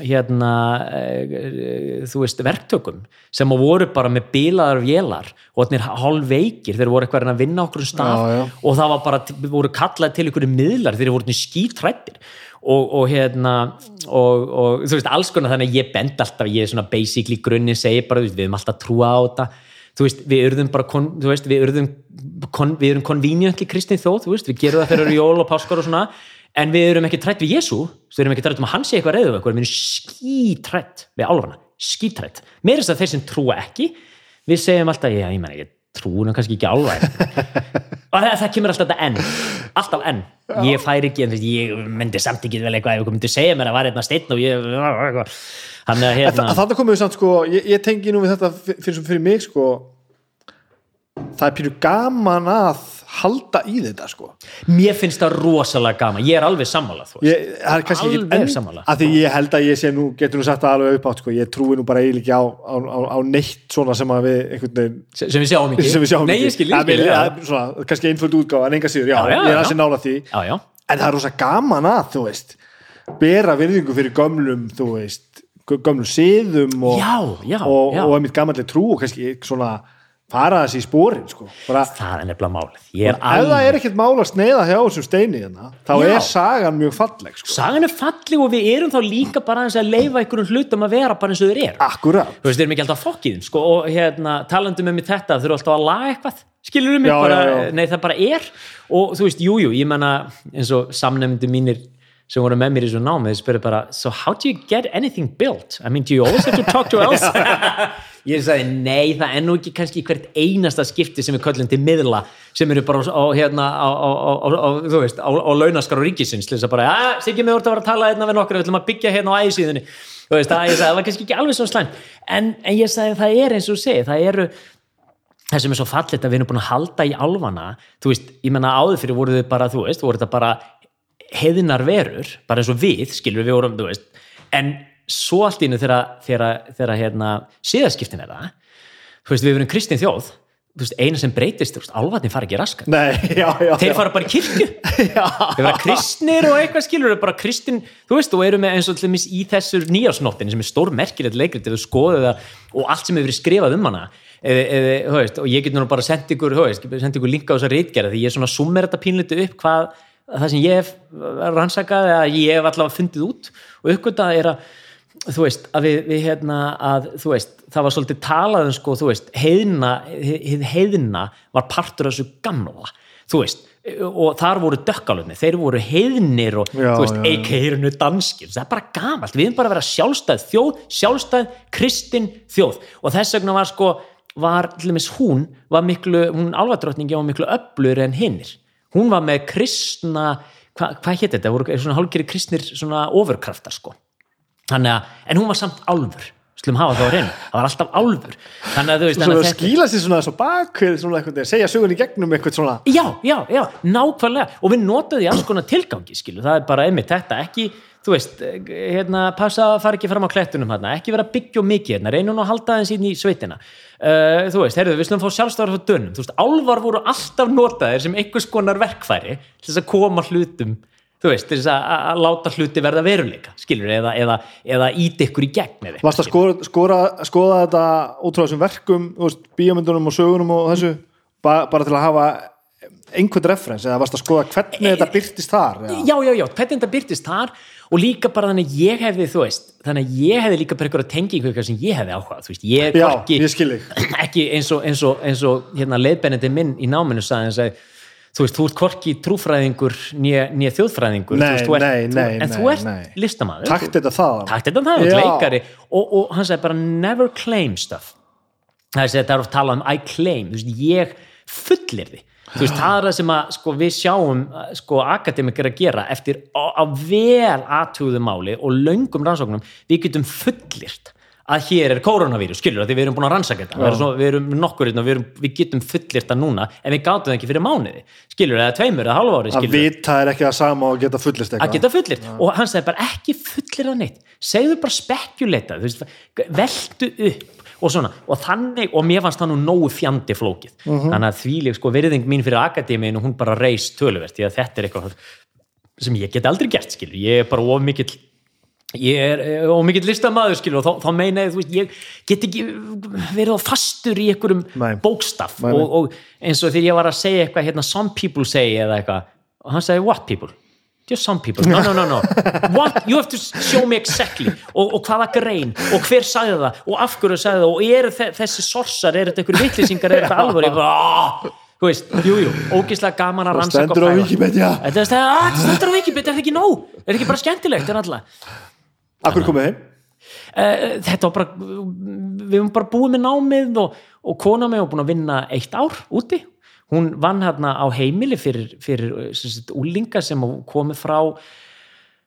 hérna e, þú veist verktökum sem voru bara með bílaðar vélar og þannig hálf veikir þeir voru eitthvað að að vinna okkur um stað Já, já. og það var bara, voru kallað til einhverju miðlar. Þeir voru skítrættir og, og hérna og, og þú veist alls konar þannig að ég bend alltaf ég er svona basically grunni segi bara við erum alltaf að trúa á þetta þú veist, við urðum bara kon, veist, við urðum kon, við erum conveniently kristin þó, þú veist, við gerum það fyrir jól og páskar og svona, en við erum ekki trætt við Jésu, við erum ekki trætt um að hann sé eitthvað reyðu við erum skítrætt við álfana, skítrætt þess að þeir sem trúa ekki við segjum alltaf, já, ég menna, ég trúi nú kannski ekki álfa og það, það kemur alltaf enn alltaf enn, ég fær ekki en ég myndi samt ekki vel eitthvað ef þú myndi segja mér að var eitthvað steinn og ég þannig að hérna þa- Þarna komum við samt sko, ég, ég tengi nú við þetta fyr- fyrir, fyrir mig sko. Það er pínu gaman að halda í þetta sko mér finnst það rosalega gaman, ég er alveg sammála þú veist, ég, það er kannski Alveg ekki sammála. að því ég held að ég sé nú, getur nú sagt það alveg upp átt sko, ég trúi nú bara eiginlega ekki á, á, á, á neitt svona sem að við einhvern veginn sem sem við sjáum ekki við sjáum Nei, ekki. skil, já. það er svona, kannski einföld útgáfa en enga síður, já, Já, já, ég er já. að nála því já, já, en það er rosa gaman að, þú veist bera virðingu fyrir gömlum þú veist, gö- gömlum siðum og, og, og og fara þessi í spórin sko. það er nefnilega málið ef það alveg er ekkert mál að sneiða hjá þessum steini hérna, þá Já. er sagan mjög falleg sko. sagan er falleg og við erum þá líka bara að leifa einhverjum hlutum að vera bara eins og þeir eru akkurat þú veist, við erum ekki alltaf fokkið sko, og hérna, talandi með mig þetta þurfum alltaf að laga eitthvað skilur mig já, já. nei það bara er og þú veist, jújú, jú, ég menna eins og samnefndi mínir sem voru með mér í svo námið, spurði bara so how do you get anything built? I mean, do you always have to talk to else? ég sagði, nei, það er nú ekki kannski hvert einasta skipti sem við köllum til miðla sem eru bara á, hérna á, á, á, þú veist, á, á launaskar og ríkisins þess að bara, að, Siggi mig voru að vera að tala hérna við nokkur, við ætlum að byggja hérna á ægisíðunni þú veist, að ég sagði, það var kannski ekki alveg svo slæm en, en ég sagði, það er eins og þú segir það eru það sem er svo fallit að við erum búin að halda í álfana þú veist, ég menna áður fyrir voru þið bara þú veist, voru þetta bara heiðinar verur, bara eins og við skilur við vorum, þú veist, en svo allt í innu þegar, hérna, síðaskiptin er það þú veist, við verum kristin þjóð veist, eina sem breytist, þú veist, álfarnir fara ekki raskat. Nei, já, já, þeir já. fara bara í kirkju. Þeir vera kristnir og eitthvað skilur bara kristin, þú veist, og eru með eins og til dæmis í þessur nýjársnóttin sem er stór merkilegt leikrit ef þú skoðu það og allt sem hefur verið skrifað um hana eða, þú veist, og ég get nú bara sendt ykkur, ykkur linka á þessa reitgerða því ég er svona summer þetta pínliti upp hvað það sem ég hef rannsakað eða ég hef allavega fundið út og uppgötað er að þú veist, að við, við hérna að þú veist, það var svolítið talað um sko, þú veist, heiðna, heið, heiðna var partur af þessu gamla þú veist, og þar voru dökkalunni, þeir voru heiðnir og Já, þú veist, eikeirinu danskir, það er bara gamalt við erum bara að vera sjálfstæð þjóð, sjálfstæð kristin þjóð og þess vegna var sko, var til dæmis hún var miklu, hún alvadrottningi var miklu öflur en hinnir, hún var með kristna, hva, hvað hétt þetta? Voru svona hálfgeri kristnir svona ofurkraftar sko. Að, en hún var samt álfur slum hafa það á reynu, það var alltaf álfur. Þannig að þú veist, að skýla sér svona svo bakvið svona eitthvað, segja sögun í gegnum eitthvað svona. Já, já, já, nákvæmlega. Og við notaði alls konar tilgangi skilu, það er bara einmitt þetta, ekki þú veist, hérna, passa að fara ekki fram á klettunum hérna, ekki vera byggja mikið hérna, reynum að halda aðeins inn í sveitina. Uh, þú veist, heyrðu, við slum fá sjálfstæðar frá dönum, þú veist, álvar voru alltaf notaðir sem einhvers konar verkfæri til þess að koma hlutum þú veist, til þess að, að- að láta hluti verða veruleika, skilur, eða, eða, eða íti ykkur í gegn eða Varst að skora, skora, skoða þetta út frá þessum verkum, bíómyndunum og sögunum og þessu, ba bara til að hafa einhvern referens, eða varst að skoða hvernig þetta byrtist þar eða? já, já, já, hvernig þetta byrtist þar og líka bara þannig að ég hefði, þú veist þannig að ég hefði líka bara eitthvað tengingu eitthvað sem ég hefði áhugað, þú veist, ég er Já, þig ekki eins og, eins og, eins og hérna leiðbennandi minn í náminu sagði, þú veist, þú ert hvorki trúfræðingur nýja, þjóðfræðingur. Nei, þú veist, nei, nei, en þú ert nei. listamaður. Takt þetta það takt þetta það, leikari. Og, og hann sagði bara never claim stuff. Það er að það er að tala um I claim, þú veist, ég fullir því. Þú veist, það er það sem að sko, við sjáum sko, akademikar að gera eftir á vel aðtúðu máli og löngum rannsóknum. Við getum fullirt að hér er koronavírus, skilur því við erum búin að rannsaka þetta, við við erum nokkur hérna, við, erum, við getum fullirt það núna, en við gátum það ekki fyrir mánuði, skilur það, eða tveimur eða hálfa ári, að skilur vita er ekki að sama og geta fullist að eitthvað geta fullirt og hann sagði bara ekki fullir það neitt. Segðu bara spekulata veist, veldu upp og svona. Og þannig, og mér fannst það nú nógu fjandi flókið, þannig að því sko, virðing mín fyrir akademíinu, hún bara reist töluvert, því að þetta er eitthvað sem ég get aldrei gert, skilur, ég er bara of mikill er eh, of mikill listamaður, skilur, og þá, þá meina ég, ég get ekki verið á fastur í einhverjum Nei. bókstaf. Nei, og, og eins og þegar ég var að segja eitthvað, hérna, some people say eða eitthvað, og hann sagði, what people? just some people, no, no, no, no. What, you have to show me exactly. Og, og hvaða grein, og hver sagði það? Og af hverju sagði það, og eru þe þessi sorsar, eru þetta einhverju vitlýsingar, eru þetta alveg ég bara, "Ah." þú veist, jú, jú ógislega gaman að rannsaka og stendur á. Wikipedia. þetta er stendur- ah, þetta á Wikipedia, er þetta ekki nóg? Er þetta ekki bara skemmtilegt, er alltaf Akkur komið heim? Eh, þetta var bara við höfum bara búið með námið og, og kona mig og búin að vinna eitt ár úti. Hún vann hérna á heimili fyrir, fyrir sem sagt, úlinga sem komið frá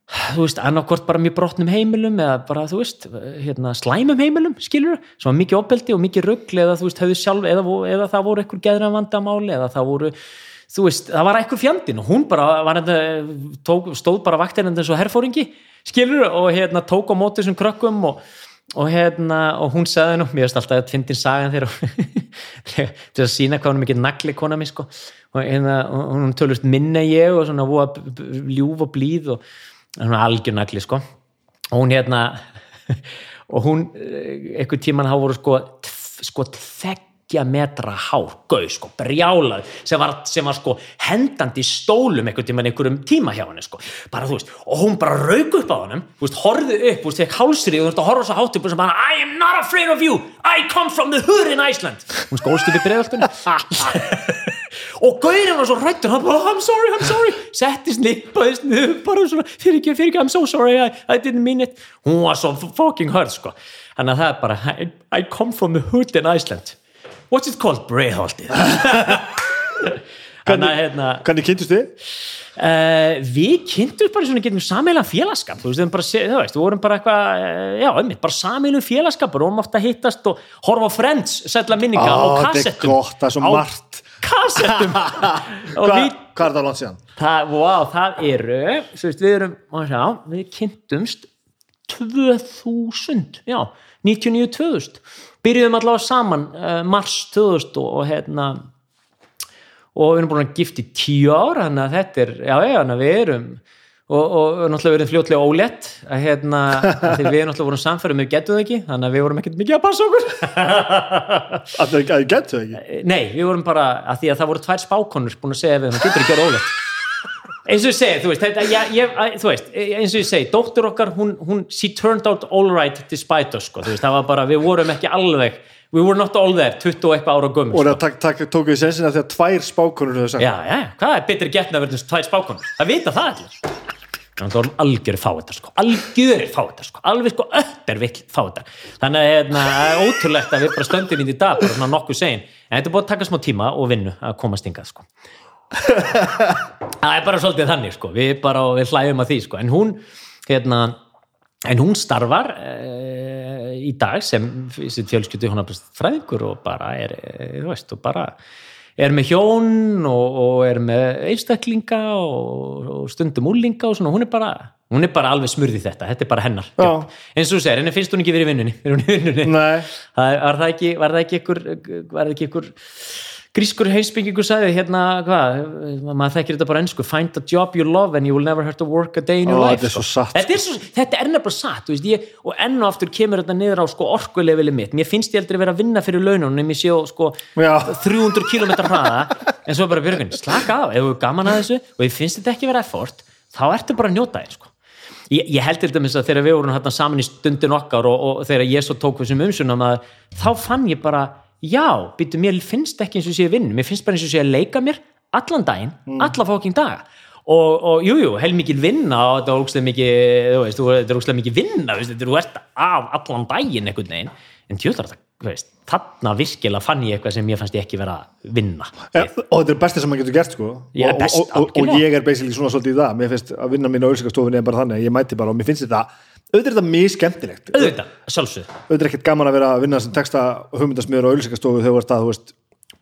þú veist, annarkvort bara mjög brotnum heimilum eða bara, þú veist, hérna, slæmum heimilum skilur, sem var mikið opeldi og mikið ruggli eða þú veist, höfðu sjálf, eða, eða það voru eitthvað geðra vandamáli eða það voru þú veist, það var eitthvað fjandinn og hún bara var tók, stóð bara vaktir eins og herfóringi, skilur og hérna tók á móti þessum krökkum og, og hérna, og hún sagði nú mér veist alltaf að fyndin sagan þegar til að sína hvað hún er mikið nagli kona mér sko, og hérna hún tölust minna ég og svona voða ljúf og blíð og hún er algjör nagli sko. Og hún hérna og hún, eh, einhvern tíman þá voru sko, sko þeggja metra hár, gauð sko, brjálað sem var, sem var sko hendandi stólum einhverjum tíma hjá henni sko, bara þú veist, og hún bara rauk upp á veist, horfði upp, þú veist, fekk hálsrið og þú veist, að horfa svo hátt upp og sem bara, I am not afraid of you, I come from the hood in Iceland. Hún skólst upp í breiðaltunni og Gaurin var svo rættur hann bara, I'm sorry, I'm sorry. Settist nippaðist niður bara svona, fyrir ekki, fyrir ekki, I'm so sorry I, I didn't mean it. Hún var svo fucking hörð sko. Þannig að það er bara, I, I come from the hood in Iceland what's it called, Breiðholtið. Að hérna Hvernig kynntust þið? Uh, við kynntum bara svona getum sameilan félagskap þú veist, við bara, þú veist, við vorum bara eitthvað uh, já, einmitt, bara sameilan félagskap og vorum ofta að hittast og horfa á Friends sætla minninga á þetta er kassettum. gott, það er svo Á kassettum. Hva, við, Hvað er það langt síðan? það, wow, það eru veist, við erum, sjá, við kynntumst 2000 já, 99-2000 byrjuðum allavega saman uh, mars 2000 og, og hérna og við erum búin að gifta í tíu ár þannig að þetta er, já já, þannig að við erum og, og náttúrulega við erum fljótlega ólétt að hérna, að við erum náttúrulega vorum samfærum við getum það ekki, þannig að við vorum ekkert mikið að passa okkur Að þið að þið getur það ekki? nei, við vorum bara, að því að það voru tvær spákonur búin að segja við, það getur ekki að ólétt eins og ég segi, þú veist, þetta, ég, ég, þú veist eins og ég segi, dóttur okkar hún, hún, she turned out all right despite us, sko, þú veist, það var bara, við vorum ekki alveg we were not all there, 20 og eitthvað ára gömur, Og það tak, tak, tók við sensina þegar tvær spákonur höfðu sagt Já, já, hvað er betri getna verður þessu tvær spákonur? Það vita það allir. Þannig að það vorum algjörir fáetar, sko. Algjörir fáetar, sko. Alveg, sko, vill fáetar. Þannig að hérna, það er ótrúlegt að við bara stöndum í dag, bara nokkuð segin. En þetta er búið að taka smá tíma og vinnu að komast hingað, sko. Það er bara svolítið þannig, sko. Við bara, við hlæjum að því, sko. En hún, hérna, en hún starfar uh, í dag sem fjölskyldu hún fræðingur og bara er, eh, þú veist, og bara er með hjón og, og er með einstaklinga og, og stundum úlinga og svona, hún er bara hún er bara alveg smurði þetta, þetta er bara hennar. Eins og þú segir, henni finnst hún ekki verið í vinnunni. Er vinnunni. Var það ekki, var það ekki ykkur var það ekki ykkur grískur heimsbyggingur sagði hérna, hvað, maður þekkir þetta bara ennsku find a job you love and you will never have to work a day in your Ó, life þetta er svo satt, þetta, er svo, þetta er nefnilega satt, þú veist, ég, og enn og aftur kemur þetta niður á sko, orkulefili mitt mér finnst ég aldrei vera að vinna fyrir laununum ég sé sko, Já. 300 km hraða en svo bara byrjun, slaka á, ef þú er gaman að þessu og ég finnst þetta ekki vera effort þá ertu bara að njóta þér sko. ég, ég held til dæmis að þegar við vorum hérna saman í stundin okkar og, og þegar ég svo tók þessum umsunum að þá fann ég bara já, býttu, mér finnst ekki eins og sé að vinna mér finnst bara eins og sé að leika mér allan daginn, alla fóking daga. Og, og jú, jú, heil mikil vinna og þetta er ógstlega mikið, þú veist, þú- þetta er ógstlega mikið vinna, þú veist, þetta er ert af allan daginn einhvern veginn, en tjóðlar þetta þú veist, þarna virkilega fann ég eitthvað sem ég fannst ég ekki vera að vinna Ja, og þetta er besta sem maður getur gert sko. Og, best, og, og, og ég er basically svona svolítið í það. Mér finnst að vinna mín á auðvitað er bara þannig ég mæti bara og mér finnst þetta auðvitað er þetta mjög skemmtilegt auðvitað, sjálfsög auðvitað er ekkert gaman að vera að vinna sem texta og hugmyndasmiður á auðvitað þegar þú ert að þú veist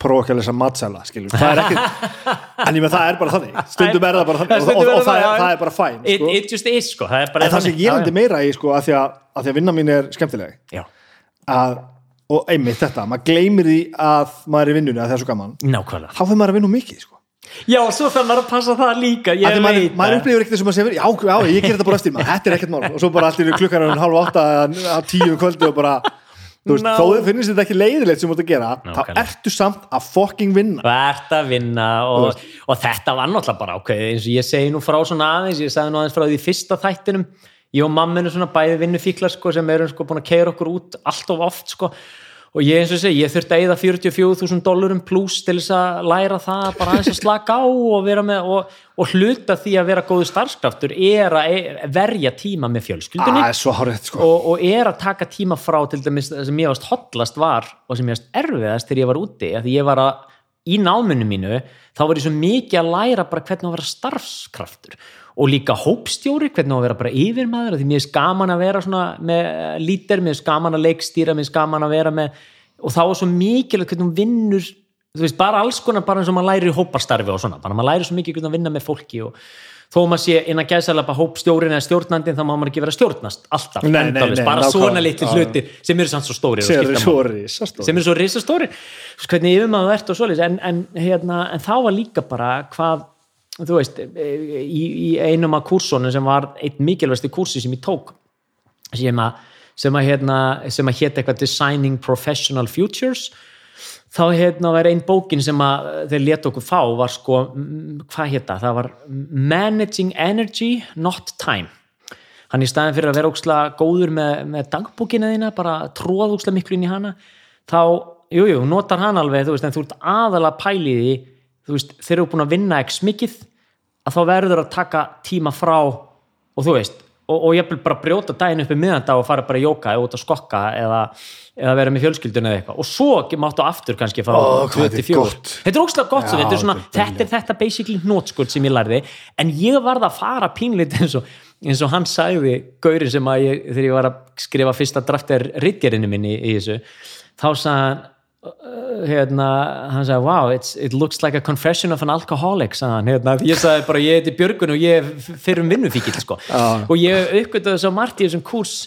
prófa ekki að lesa matsæla skilur það er ekkert en ég með það er bara þannig. Stundum er það bara þannig. Og, og, og, og það, er, það er bara fæn it, sko. it just is sko. Það er bara en það sem ég landi meira í sko að því að, að því að vinna mín er skemmtileg að, og einmitt þetta, maður gleymir því að maður er í vinnunni að það er svo gaman. Nákvæmlega. Þá maður já, svo þarf maður að passa það líka ég maður, veit maður það. upplifir ekkert þess að maður segir já, já, ég ger þetta bara eftir maður, þetta er ekkert mál. Og svo bara allir klukkan er halv átta að tíu kvöldi og bara þú veist, þó þið finnst þetta ekki leiðilegt sem þú ert að gera, þá Nákvæmlega. ertu samt að fucking vinna. Þú ert að vinna og, og þetta var náttúrulega bara eins og ég segi nú frá svona aðeins, ég sagði nú aðeins frá því í fyrsta þættinum. Ég og mamminu svona bæði vinnufíklar sko, sem erum sko búin að keira okkur út allt of oft sko og ég eins og segi, ég þurfti að eyða 44.000 dólarum pluss til þess að læra það bara aðeins að slaka á og vera með og, og hluta því að vera góðu starfskraftur er að e- verja tíma með fjölskyldunni svo hárið sko. og, og er að taka tíma frá til dæmis það sem ég varst hotlast var og sem ég varst erfiðast þegar ég var úti því ég var að í náminu mínu þá var ég svo mikið að læra bara hvernig að vera starfskraftur og líka hópstjóri, hvernig að vera bara yfirmaður af því mér er skaman að vera svona með lítir, mér er skaman að leikstýra mér er skaman að vera með og þá er svo mikilvægt hvernig hún vinnur þú veist, bara alls konar, bara eins og maður læri í hópastarfi og svona, bara maður læri svo mikið hvernig að vinna með fólki og þó maður sé innan gæðsælega hópstjórin eða stjórnandinn þá má maður ekki vera stjórnast alltaf, Nei, nei, nei, bara svona litli Já, hlutir sem eru samt svo stórir og sem er eru svo risastóri hvernig yfirmaður þú ert og svoleiðis en, en, hérna, en þá var líka bara hvað þú veist, í, í einum af kursunum sem var einn mikilvægsti kursi sem ég tók sem að, sem að, hérna, sem að hétt eitthvað Designing Professional Futures þá hérna var einn bókin sem að þeir leta okkur fá var sko, hvað hétta, það? Var Managing Energy, Not Time. Hann í staðin fyrir að vera óksla góður með, með dagbókina þína bara tróða óksla miklu inn í hana þá, jújú, jú, notar hann alveg þú veist, en þú ert aðalega pæliði þú veist, þeir eru búin að vinna ekki smikið að þá verður að taka tíma frá og þú veist og, og ég vil bara brjóta daginn upp í miðandag og fara bara í jóka eða út að skokka eða, eða vera með fjölskyldun eða eitthvað. Og svo máttu aftur kannski fara Ó, á hvað 2 þetta er 4 gott. er gott, Já, þetta, er svona, þetta er þetta basically hnótskuld sem ég lærði. En ég varð að fara pínlít eins og, eins og hann sagði Gauri sem að ég, þegar ég var að skrifa fyrsta drafter rittgerinu minni í þessu þá sagði hann hérna, hann sagði wow, it's, it looks like a confession of an alcoholic sagði hann, hérna, ég sagði bara ég heiti Björgun og ég er fyrir um vinnufíkil sko. Já. og ég uppgötaði svo margt í þessum kurs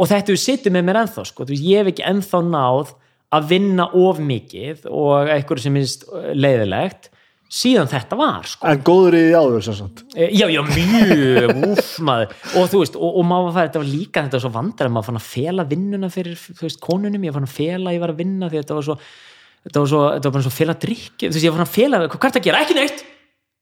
og þetta við sittum með mér ennþá sko. Ég hef ekki ennþá náð að vinna of mikið og eitthvað sem minnst leiðilegt síðan þetta var sko. en góður í því áður sem sagt. Eh, Já, já, mjög, úf maður. Og þú veist, og, og maður var þetta var líka þetta var svo vandar að maður fann að fela vinnuna fyrir, þú veist, konunum, ég fann að fela að ég var að vinna því þetta var svo þetta var svo, þetta var bara svo fela drikki, þú veist, ég fann að fela hvað er þetta að gera, ekki neitt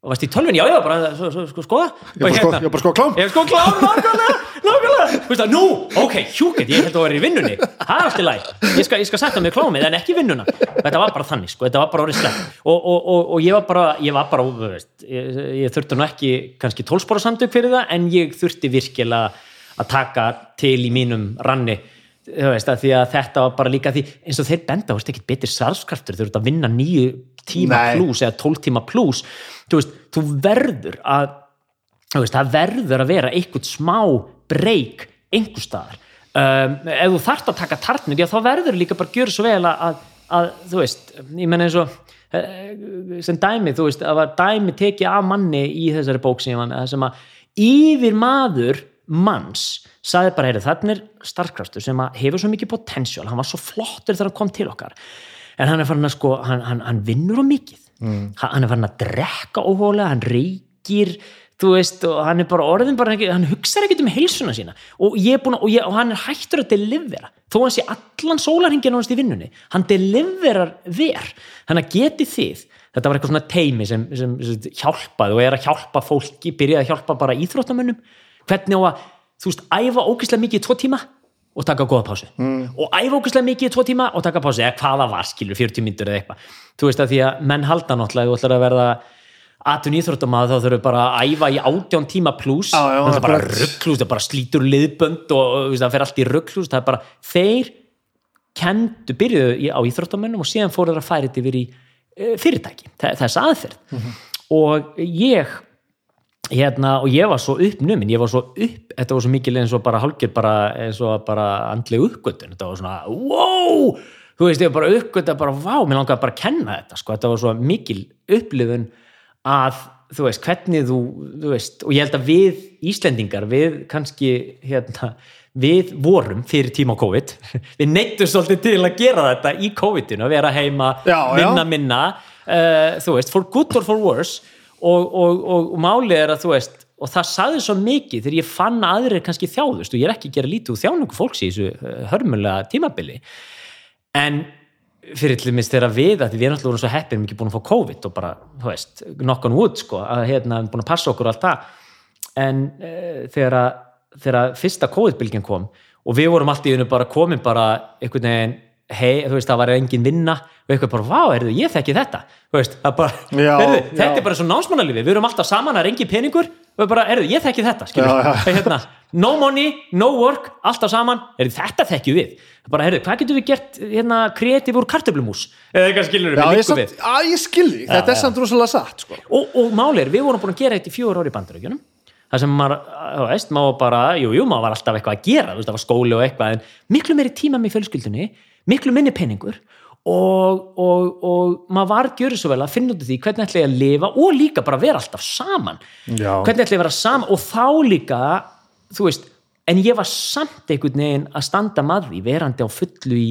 og varst í tölvun, já, já, bara, svo, svo, sko, skoða. Ég var sko, ég var bara sko klám. Ég er sko klám, nákvæmlega, nákvæmlega. Þú veist að, nú, ok, hjúkett, ég held að vera í vinnunni. Það er allt í læg Ég skal, skal setja mig klámið, en ekki vinnuna. Þetta var bara þannig, sko, þetta var bara orðið slett og, og, og, og ég var bara, ég var bara, þú veist Ég, ég þurfti nú ekki kannski tólspóra samtök fyrir það En ég þurfti virkilega að taka til í mínum ranni þú veist, að því að þetta var bara líka því eins og þeir benda, þú veist, ekkert betur sarfskraftur þú ert að vinna nýju tíma pluss eða tólf tíma pluss þú veist, þú verður að veist, það verður að vera einhvern smá breyk einhver staðar. Um, ef þú þarft að taka tartnir, já þá verður líka bara að gjöra svo vel að, að, þú veist, ég menna eins og eh, sem dæmi, þú veist, að dæmi tekið af manni í þessari bók sem að yfir maður manns sagði bara, heyrðu, þarna er starfkraftur sem hefur svo mikið potential, hann var svo flottur þegar hann kom til okkar. En hann er farin að sko, hann, hann, hann vinnur á mikið mm. hann er farin að drekka óhólega, hann reykir þú veist, og hann er bara orðin bara ekki, hann hugsar ekkert um heilsuna sína. Og, að, og, ég, og hann er hættur að delivera þó hann sé allan sólarhingin ánast í vinnunni hann deliverar ver. Hann að geti þið þetta var eitthvað svona teimi sem, sem, sem hjálpaði og er að hjálpa fólki, byrjaði að hjálpa bara íþróttamönnum. Hvernig á að, þú veist, æfa ógeðslega mikið í tvo tíma og taka góða pásu. Mm. og æfa ógeðslega mikið í tvo tíma og taka pásu, eða hvaða var, skilur, 40 myndur eða eitthvað, þú veist að því að menn halda náttúrulega, þú ætlar að verða atun íþróttamæður þá þurfum bara að æfa í átján tíma pluss, það er bara rugglúst, það bara slítur liðbönd og, veist, það fer allt í rugglúst, það er bara þeir kendu, byrjuðu á íþróttamönnum og síðan fóru þeir að færa þetta yfir í uh, fyrirtæki, þe- þessa aðferð. Og ég hérna, og ég var svo uppnumin ég var svo upp, þetta var svo mikil eins og bara hálfgjör bara eins og bara andleg uppgötun, þetta var svona, wow! Þú veist, ég var bara uppgöta, bara vá mér langaði bara að kenna þetta, sko, þetta var svo mikil upplifun að þú veist, hvernig þú, þú veist og ég held að við Íslendingar, við kannski hérna, við vorum fyrir tíma á COVID, við neittum svolítið til að gera þetta í COVID-inu að vera heima, Já, já. vinna minna. Uh, þú veist, for good or for worse og, og, og, og málið er að þú veist og það saði svo mikið þegar ég fann að aðrir kannski þjáðust og ég er ekki að gera lítið úr þjáningu fólks í þessu eh, hörmulega tímabili. En fyrir til dæmis þegar við að við erum alltaf svo heppin ekki búin að fá COVID og bara, þú veist, knock on wood sko, að hérna, búin að passa okkur og allt það. En uh, þegar þegar fyrsta COVID-bylgjan kom og við vorum alltaf í hennu bara komin bara einhvern veginn, hei, þú veist, það var engin vinna og eitthvað bara, vá, heyrðu, ég þekki þetta. Veist, bara, Já, heyrðu, já. þetta er bara svo námsmannalífi, við erum alltaf saman, það er engin peningur. Og við bara, heyrðu, ég þekki þetta, Já, já. hérna, no money, no work alltaf saman, heyrðu, þetta þekkjum við. Bara, heyrðu, hvað getum við gert hérna, kreatív úr kartöflumús, eða eitthvað skilur Já, við ég, við. Að, ég skilði, þetta er samt rosalega satt sko. og, og máli er, við vorum búin að gera þetta í fjóra ári í bandaríkjunum. Það sem maður, þú veist, maður bara jú, jú, maður var alltaf eitthvað að gera, þú veist, það var skóli og eitthvað, en miklu meiri tíma með fjölskyldunni miklu minni peningur og, og, og maður var að gjöra svo vel að finna út af því hvernig ætla ég að lifa og líka bara vera alltaf saman Já. hvernig ætla ég að vera saman og þá líka, þú veist en ég var samt einhvern veginn að standa maður því, verandi á fullu í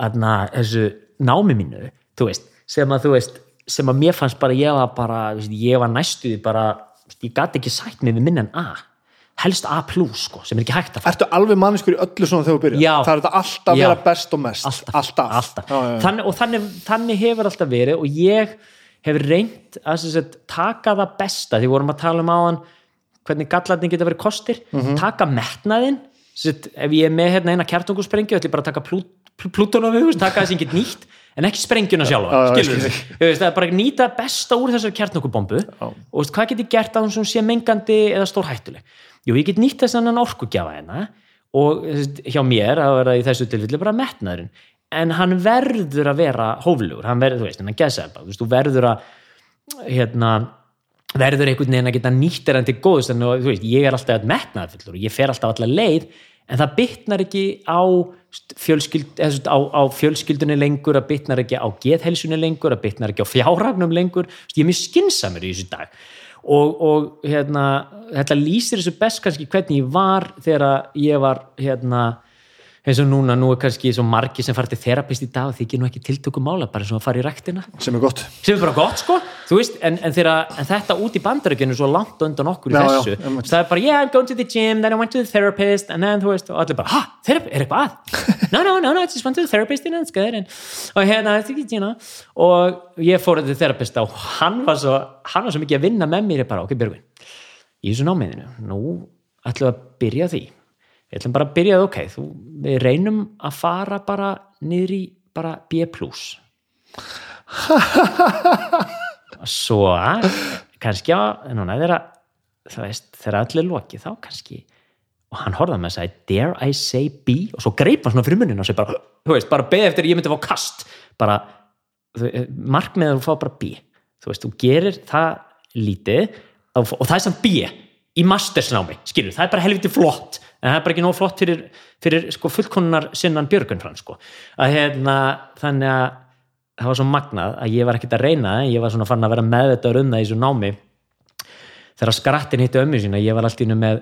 aðna, þessu námi mínu veist, sem að þú veist sem að mér fannst bara, ég var bara ég var næstuði bara ég gati ekki sætt mig við minn en A helst A sko, sem er ekki hægt að fara Ertu alveg manneskur í öllu svona þegar þú byrjar? Já. Það er þetta alltaf að vera best og mest. Alltaf, Alltaf, alltaf. Já, já, já. Þannig, og þannig, þannig hefur alltaf verið og ég hef reynt að sem sagt, taka það besta. Því vorum að tala um áðan hvernig gallarnir geta verið kostir. Mhm. taka metnaðinn. Sem ef ég er með hérna eina kjartungusprengju ætlum ég bara að taka plú, plú, plútona við taka þessi engin nýtt en ekki sprengjuna sjálfa það er bara að nýta besta úr þessar kjartungubombu og veist, hvað get ég gert að hún sem sé mengandi eða stór hættuleg jú, ég get nýtt þess annan orkugjafa hérna og hjá mér að vera í þessu tilfelli bara metnaðurinn. En hann verður að vera hóflugur, hann verður, þú veist, hann gesa þú veist, þú verður að hérna, verður einhvern veginn að geta nýtt er hann til góðust, en þú veist, ég er alltaf metnaðarfullur og ég fer alltaf allar leið en það bytnar ekki á fjölskyld, á, á fjölskyldunni lengur, það bytnar ekki á geðhelsunni lengur, það bytnar ekki á fjárhagnum lengur. Ég er mjög skinsamur í þessu dag og, og hérna, þetta lýsir þessu best kannski hvernig ég var þegar ég var hérna eins og núna, nú er kannski svo margi sem fara til þerapist í dag og þykir nú ekki tiltöku mála bara sem að fara í rektina Sem er gott. Sem er bara gott sko, veist en, en, þeirra, en þetta út í bandaríkjunu svo langt undan okkur í Já, já, þessu, einmitt. það er bara yeah, I'm going to the gym, then I went to the therapist and then þú veist, og allir bara, ha, therapist, er eitthvað að? No, no, no, no, I just went to the therapist and it's good and, og hérna, þetta ekki, you know. Og ég fór til therapist og hann var svo, hann var svo mikið að vinna með mér, ég bara, ok, Björgvin í þessu námiðinu, nú ætlum við að byrja því við ætlum bara að byrja að, ok, þú, við reynum að fara bara niður í bara B+. svo kannski á, núna þeirra það veist, þegar allir lokið þá kannski, og hann horfði með að sagði dare I say B, og svo greip hann svona fyrir muninu og segi bara, þú veist, bara beð eftir að ég myndi fá kast, bara markmiðið er að fá bara B. Þú veist, þú gerir það lítið og og það er samt B í mastersnámi, skilur, það er bara helviti flott en það er bara ekki nóg flott fyrir, fyrir sko, fullkonnar sinnan Björgun frann sko. að hérna, þannig að það var svo magnað að ég var ekkert að reyna ég var svona fann að vera meðvitaður um það í þessu námi þegar skrattin hitti ömmu sína, ég var allt í innu með,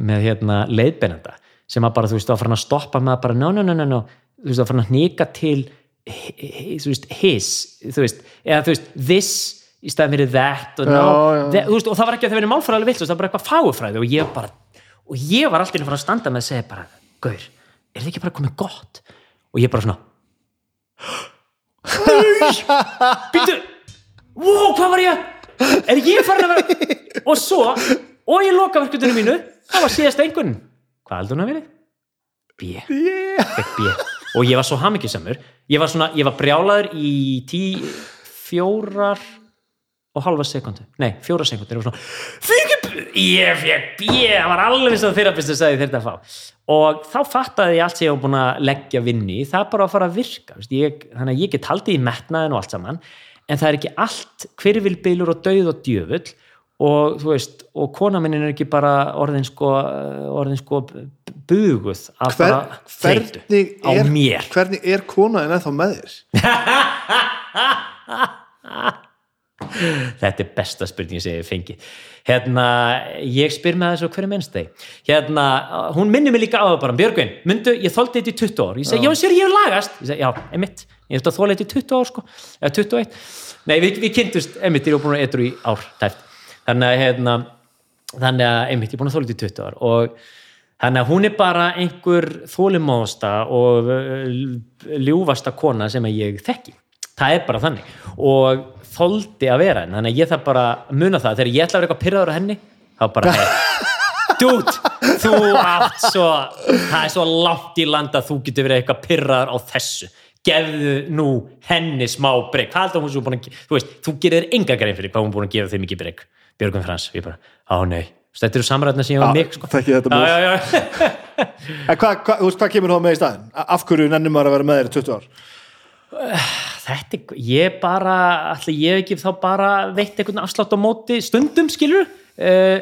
með hérna, leiðbeinanda sem að bara, þú veist, var farin að stoppa með að bara, no, no, no, no, no, þú veist, var farin að hnika til þú veist, his, þú veist, eða þú veist, this í staðin fyrir that og, Já, no, já. that, þú veist, og það var ekki að það verið málfræðilega vilt það var bara eitthvað fáufræði og ég bara og ég var alltaf inn að fara að standa með að segja bara, gaur, er þetta ekki bara komið gott? Og ég bara svona býtu wow, hvað var ég er ég farin að vera og svo, og ég loka verkefninu mínu það var síðast einhvern hvað heldur hún að verið? B, B. Og ég var svo hamingjusamur ég var svona, ég var brjálaður í tí, fjórar og halva sekundu, nei, fjóra sekundu ég fekk B, það var alveg svo þyrrapist að segja þetta að fá. Og þá fattaði ég allt sem ég var búin að leggja vinni það er bara að fara að virka ég, þannig að ég get haldið í metnaðin og allt saman en það er ekki allt hvirvilbilur og dauð og djöfull og þú veist, og kona minn er ekki bara orðin sko, orðin sko buguð af Hver, bara hvernig, á mér. hvernig er konaðin ennþá með þér? þetta er besta spurning sem ég fengi hérna, ég spyr með þessu hverju minnsteg hérna, hún minnir mig líka á það bara Björgvin, myndu, ég þóldi þetta í 20 ár. Ég segi, já, sér, ég hef lagast. Ég segi, já, emitt, ég hef þetta í 20 ár sko, eða 21 nei, við, við kynntust, emitt, ég er búin að eitthvað í ár tæft, þannig að hérna, þannig að, emitt, ég er búin að þólið þetta í 20 ár. Og þannig að hún er bara einhver þólimóðasta og uh, ljúfasta kona sem ég þekki. Það er bara þannig. Og þóldi að vera henn, þannig að ég þarf bara að muna það, þegar ég ætla að vera eitthvað pyrraður á henni þá bara, dude þú átt svo það er svo langt í landa að þú getur verið eitthvað pyrraður á þessu gefðu nú henni smá breyk hvað heldur hún svo búin að, þú veist, þú gerir enga grein fyrir hvað hún búin að gefa þeim mikið breyk Björgum Frans, ég bara, á nei þetta eru samræðna sem ég var mig sko. þetta já, mjög. já, já. En hvað kemur þá með í staðin? Af hverju nennum maður að vera með þér í 20 ár? Þetta ég bara allir ég ekki þá bara veitt einhvern afslátt á móti stundum skilur uh,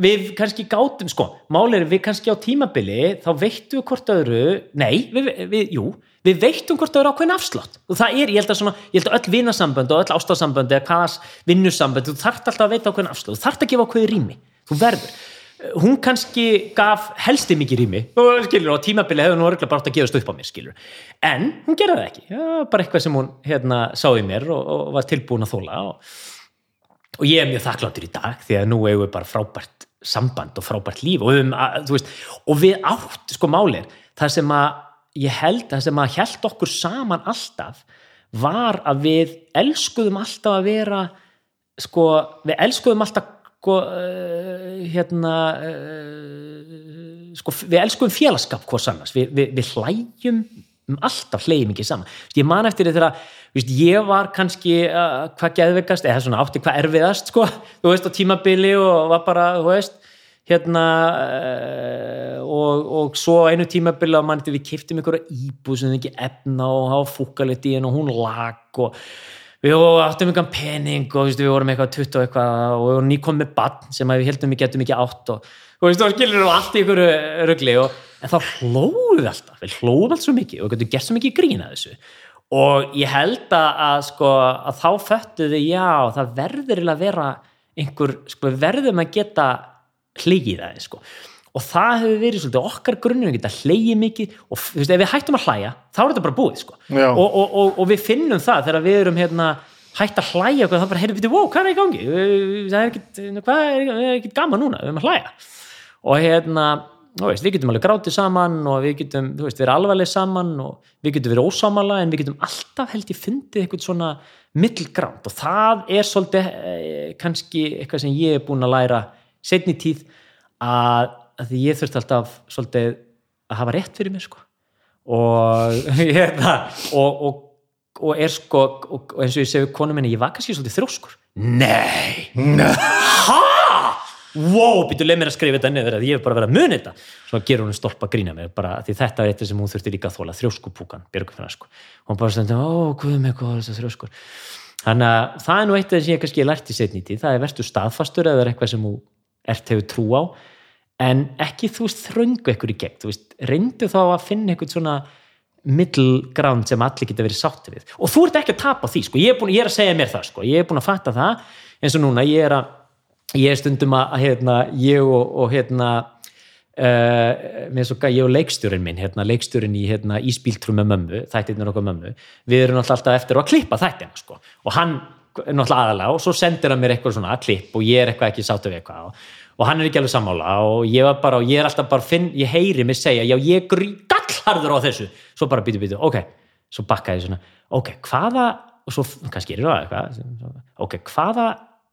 við kannski gátum sko, máli er við kannski á tímabili þá veittum við hvort öðru nei, við, við, jú við veittum hvort öðru ákveðin afslátt. Og það er, ég held að svona, ég held að öll vinasambönd og öll ástáðsambönd eða hvaðas vinnusambönd þú þarft alltaf að veita ákveðin afslátt, þú þarft að gefa ákveði rými. Þú verður hún kannski gaf helsti mikið rými. Og skilur, á tímabili hefur hún orðinlega bara átt að gefast upp á mér, skilur en hún gerði það ekki, já, bara eitthvað sem hún hérna sá í mér og, og var tilbúin að þóla og, og ég er mjög þakkláttur í dag því að nú eigum við bara frábært samband og frábært líf og við, að, veist, og við átt, sko málir það sem að ég held, það sem að held okkur saman alltaf var að við elskuðum alltaf að vera sko, við elskuðum alltaf sko, uh, hérna uh, sko, við elskuðum félagskap hvort annars, við, við, við hlæjum um alltaf hlæjum ekki saman. Ég man eftir þegar Vist, ég var kannski uh, hvað geðveikast eða svona átti hvað erfiðast sko, þú veist á tímabili og var bara þú veist hérna uh, og, og svo einu tímabili að mann við kiftum ykkur íbúð sem ekki efna og hafa fúkalitt í henn og hún lag og við áttum ykkur pening og við vorum eitthvað 20 og eitthvað og við vorum nýkom með bann sem við heldum við getum ekki átt og þú veist, þá skilur við allt í ykkur rugli og, en þá hlóðum við alltaf við hlóðum alltaf svo mikið og við getum gert svo mikið grína þessu og ég held að, sko, að þá föttu þið já, það verður að vera einhver, sko, verðum að geta hlegið aðeins sko. Og það hefur verið svolítið okkar grunnum að geta hlegið mikið og þú veist, ef við hættum að hlæja þá er þetta bara búið sko. Og, og, og, og við finnum það þegar við erum hérna, hætt að hlæja og það bara, heyrðu, wow, hvað er í gangi? Það er ekkit, hvað er, ekkit gaman núna við erum að hlæja. Og hérna Veist, við getum alveg grátið saman og við getum veist, verið alvarleg saman og við getum verið ósamala en við getum alltaf held ég fundið eitthvað svona middelgránt og það er svolítið eh, kannski eitthvað sem ég er búin að læra setni tíð að, að því ég þurft alltaf svolítið að hafa rétt fyrir mér sko. Og, hérna, og, og, og er sko og eins og ég segi konu minni, ég var kannski svolítið þróskur Nei! Hæ? wow, býtu leið mér að skrifa þetta niður að ég hef bara verið að muni þetta. Svo gerur hún stolpa grína mér bara því þetta er þetta sem hún þurfti líka að þóla þrjóskupúkan, Björgfinna sko. Hún bara stendur, ó, guð mig, hvað er þetta þrjóskur? Þannig að það er nú eitt af það sem ég kannski lært í setni tíð, það er verstu staðfastur eða er eitthvað sem þú ert hefur trú á en ekki þú veist þröngu eitthvað í gegn, þú veist, reyndu þá að finna eitthvað svona middle ground sem allir geta verið sátti við. Og þú ert ekki að tapa því, sko, ég er, búin, ég er að segja mér það, sko, ég er búin að fatta það eins og núna, ég er að ég er stundum að hérna, ég og, og hérna uh, með svo ég og leikstjórin minn hérna, leikstjórin í hérna, íspíltrum með mömmu þættirnir okkar mömmu við erum alltaf eftir að klippa þættina sko. og hann náttúrulega aðalega og svo sendir hann mér eitthvað svona klipp og ég er eitthvað ekki sáttu við eitthvað og, og hann er ekki alveg sammála. Og ég var bara og ég er alltaf bara finn, ég heyri mig segja já ég gallharður á þessu. Svo bara býtu býtu, ok, svo bakka ég svona ok, hvaða, og svo kannski er það eitthvað, ok, hvaða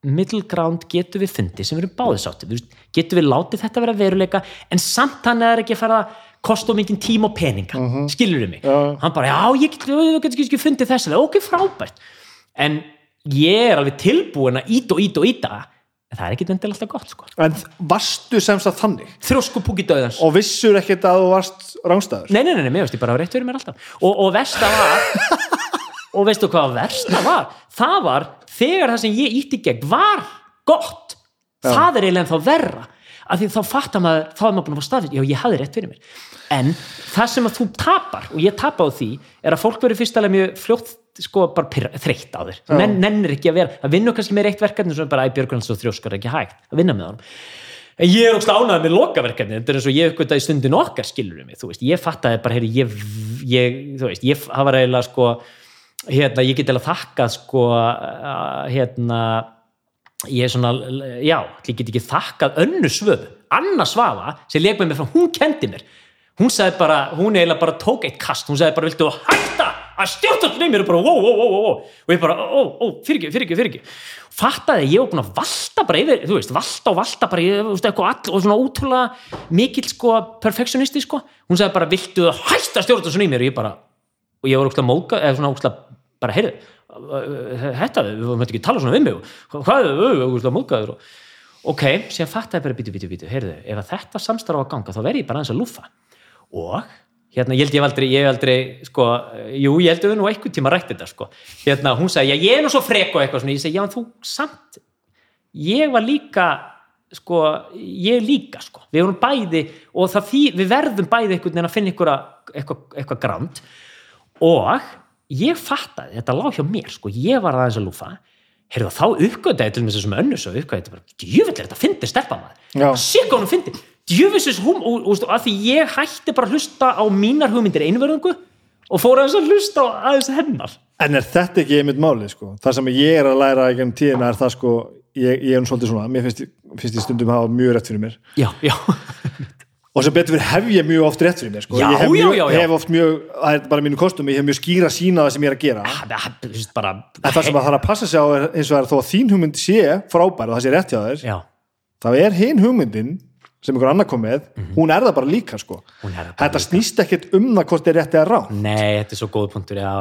middle ground getur við fundið sem við erum báðið sátti, getur við látið þetta vera veruleika en samt hann er ekki að fara að kosta mikið tíma og peninga. Uh -huh. skilur við mig, Já. hann bara já, ég get, ég get, get, get fundið þess ok, frábært. En ég er alveg tilbúin að ít og ít og íta en það er ekki vendil alltaf gott sko. en varstu semst að þannig? Þrjósku púki döðans og vissur ekkert að þú varst rángstæður Nei, nei, nei, nei, mér veist ég bara að rétt verið mér alltaf. Og, og versta var og veistu hvað versta var? Það var þegar það sem ég ítti gegn var gott. Það er eiginlega þá verra. Af því þá fattar maður, þá er maður búin að fá staðfist já, ég hafði rétt fyrir mér. En það sem að þú tapar, og ég tapa á því er að fólk verður fyrst alveg mjög fljótt sko bara þreytt á þér. Nenn, nennir ekki að vera, að vinna kannski með eitt verkefni sem er bara, æ, Björgun, svo þrjóskar ekki hægt að vinna með honum. En ég er ógst ánægð með lokaverkefni, þetta er eins og ég uppgötta í stundin okkar skilur mig, þú veist, ég fattaði bara, heyri, ég, ég, þú veist, ég það var eiginlega sko, hérna, ég get eða þakkað sko, að, hérna, ég er svona, já, ég get ekki þakkað önnu svöðu, Anna Svafa, sem leik með mér frá, hún kendi mér, hún sagði bara, hún eiginlega bara tók eitt kast, hún sagði bara, viltu hætta að stjórna þetta mér og bara, ó, ó, ó, ó, og ég bara, ó, ó, fyrir ekki, fyrir ekki, fyrir ekki, fattaði að ég var búin að valta bara yfir, þú veist, valta og valta bara, ég, þú veist, eitthvað all, og svona ótrúlega mikill, sko, perfektionisti, sko, hún sagði bara, viltu hætta að stjórna þetta mér og ég bara, og ég var ógstlega móka, eða svona ógstlega, bara, heyrðu, þetta, við möttum ekki tala svona við mig, hvað, ógstlega mókaður og, ok, síðan fattaði bara, bítu, bítu, bítu, heyrðu, ég hérna, ég held ég aldrei, ég aldrei sko, jú, ég held að við nú einhvern tíma rætti þetta sko, hérna, hún sagði, já, ég er nú svo frek og eitthvað svona, ég segi, já, en þú samt ég var líka sko, ég líka sko. Við vorum bæði, og það því, við verðum bæði einhvern veginn að finna eitthvað, eitthvað gránd og ég fattaði, þetta lág hjá mér sko, ég var aðeins að lúfa. Heyrðu þá uppgötaði til og með þessum önnus og uppgötaði þetta bara, djöfull er þetta fyndi stelpa maður. Hún fyndi, djöfusins hún og, og, og að því ég hætti bara að hlusta á mínar hugmyndir einverðungu og fór að hlusta á aðeins hennar En er þetta ekki einmitt máli sko? Það sem ég er að læra í gennum tíðina er það sko, ég, ég er nú svolítið svona, mér finnst, finnst ég stundum hafa mjög rétt fyrir mér já, já, og sem betur fyrir hef ég mjög oft rétt fyrir mér sko. Já, ég hef, mjög, já, já. hef oft mjög, það er bara mínu kostum ég hef mjög skýra sína það sem ég er að gera það er veist, bara en það sem að það er að passa sig á er eins og er þó að þín hugmynd sé frábær og það sé rétt hjá þér þá er hinn hugmyndin sem einhver annar kom með, hún er það bara líka sko. Það þetta líka. snýst ekkert um það hvort er rétt eða rá nei, þetta er svo góð punktur já,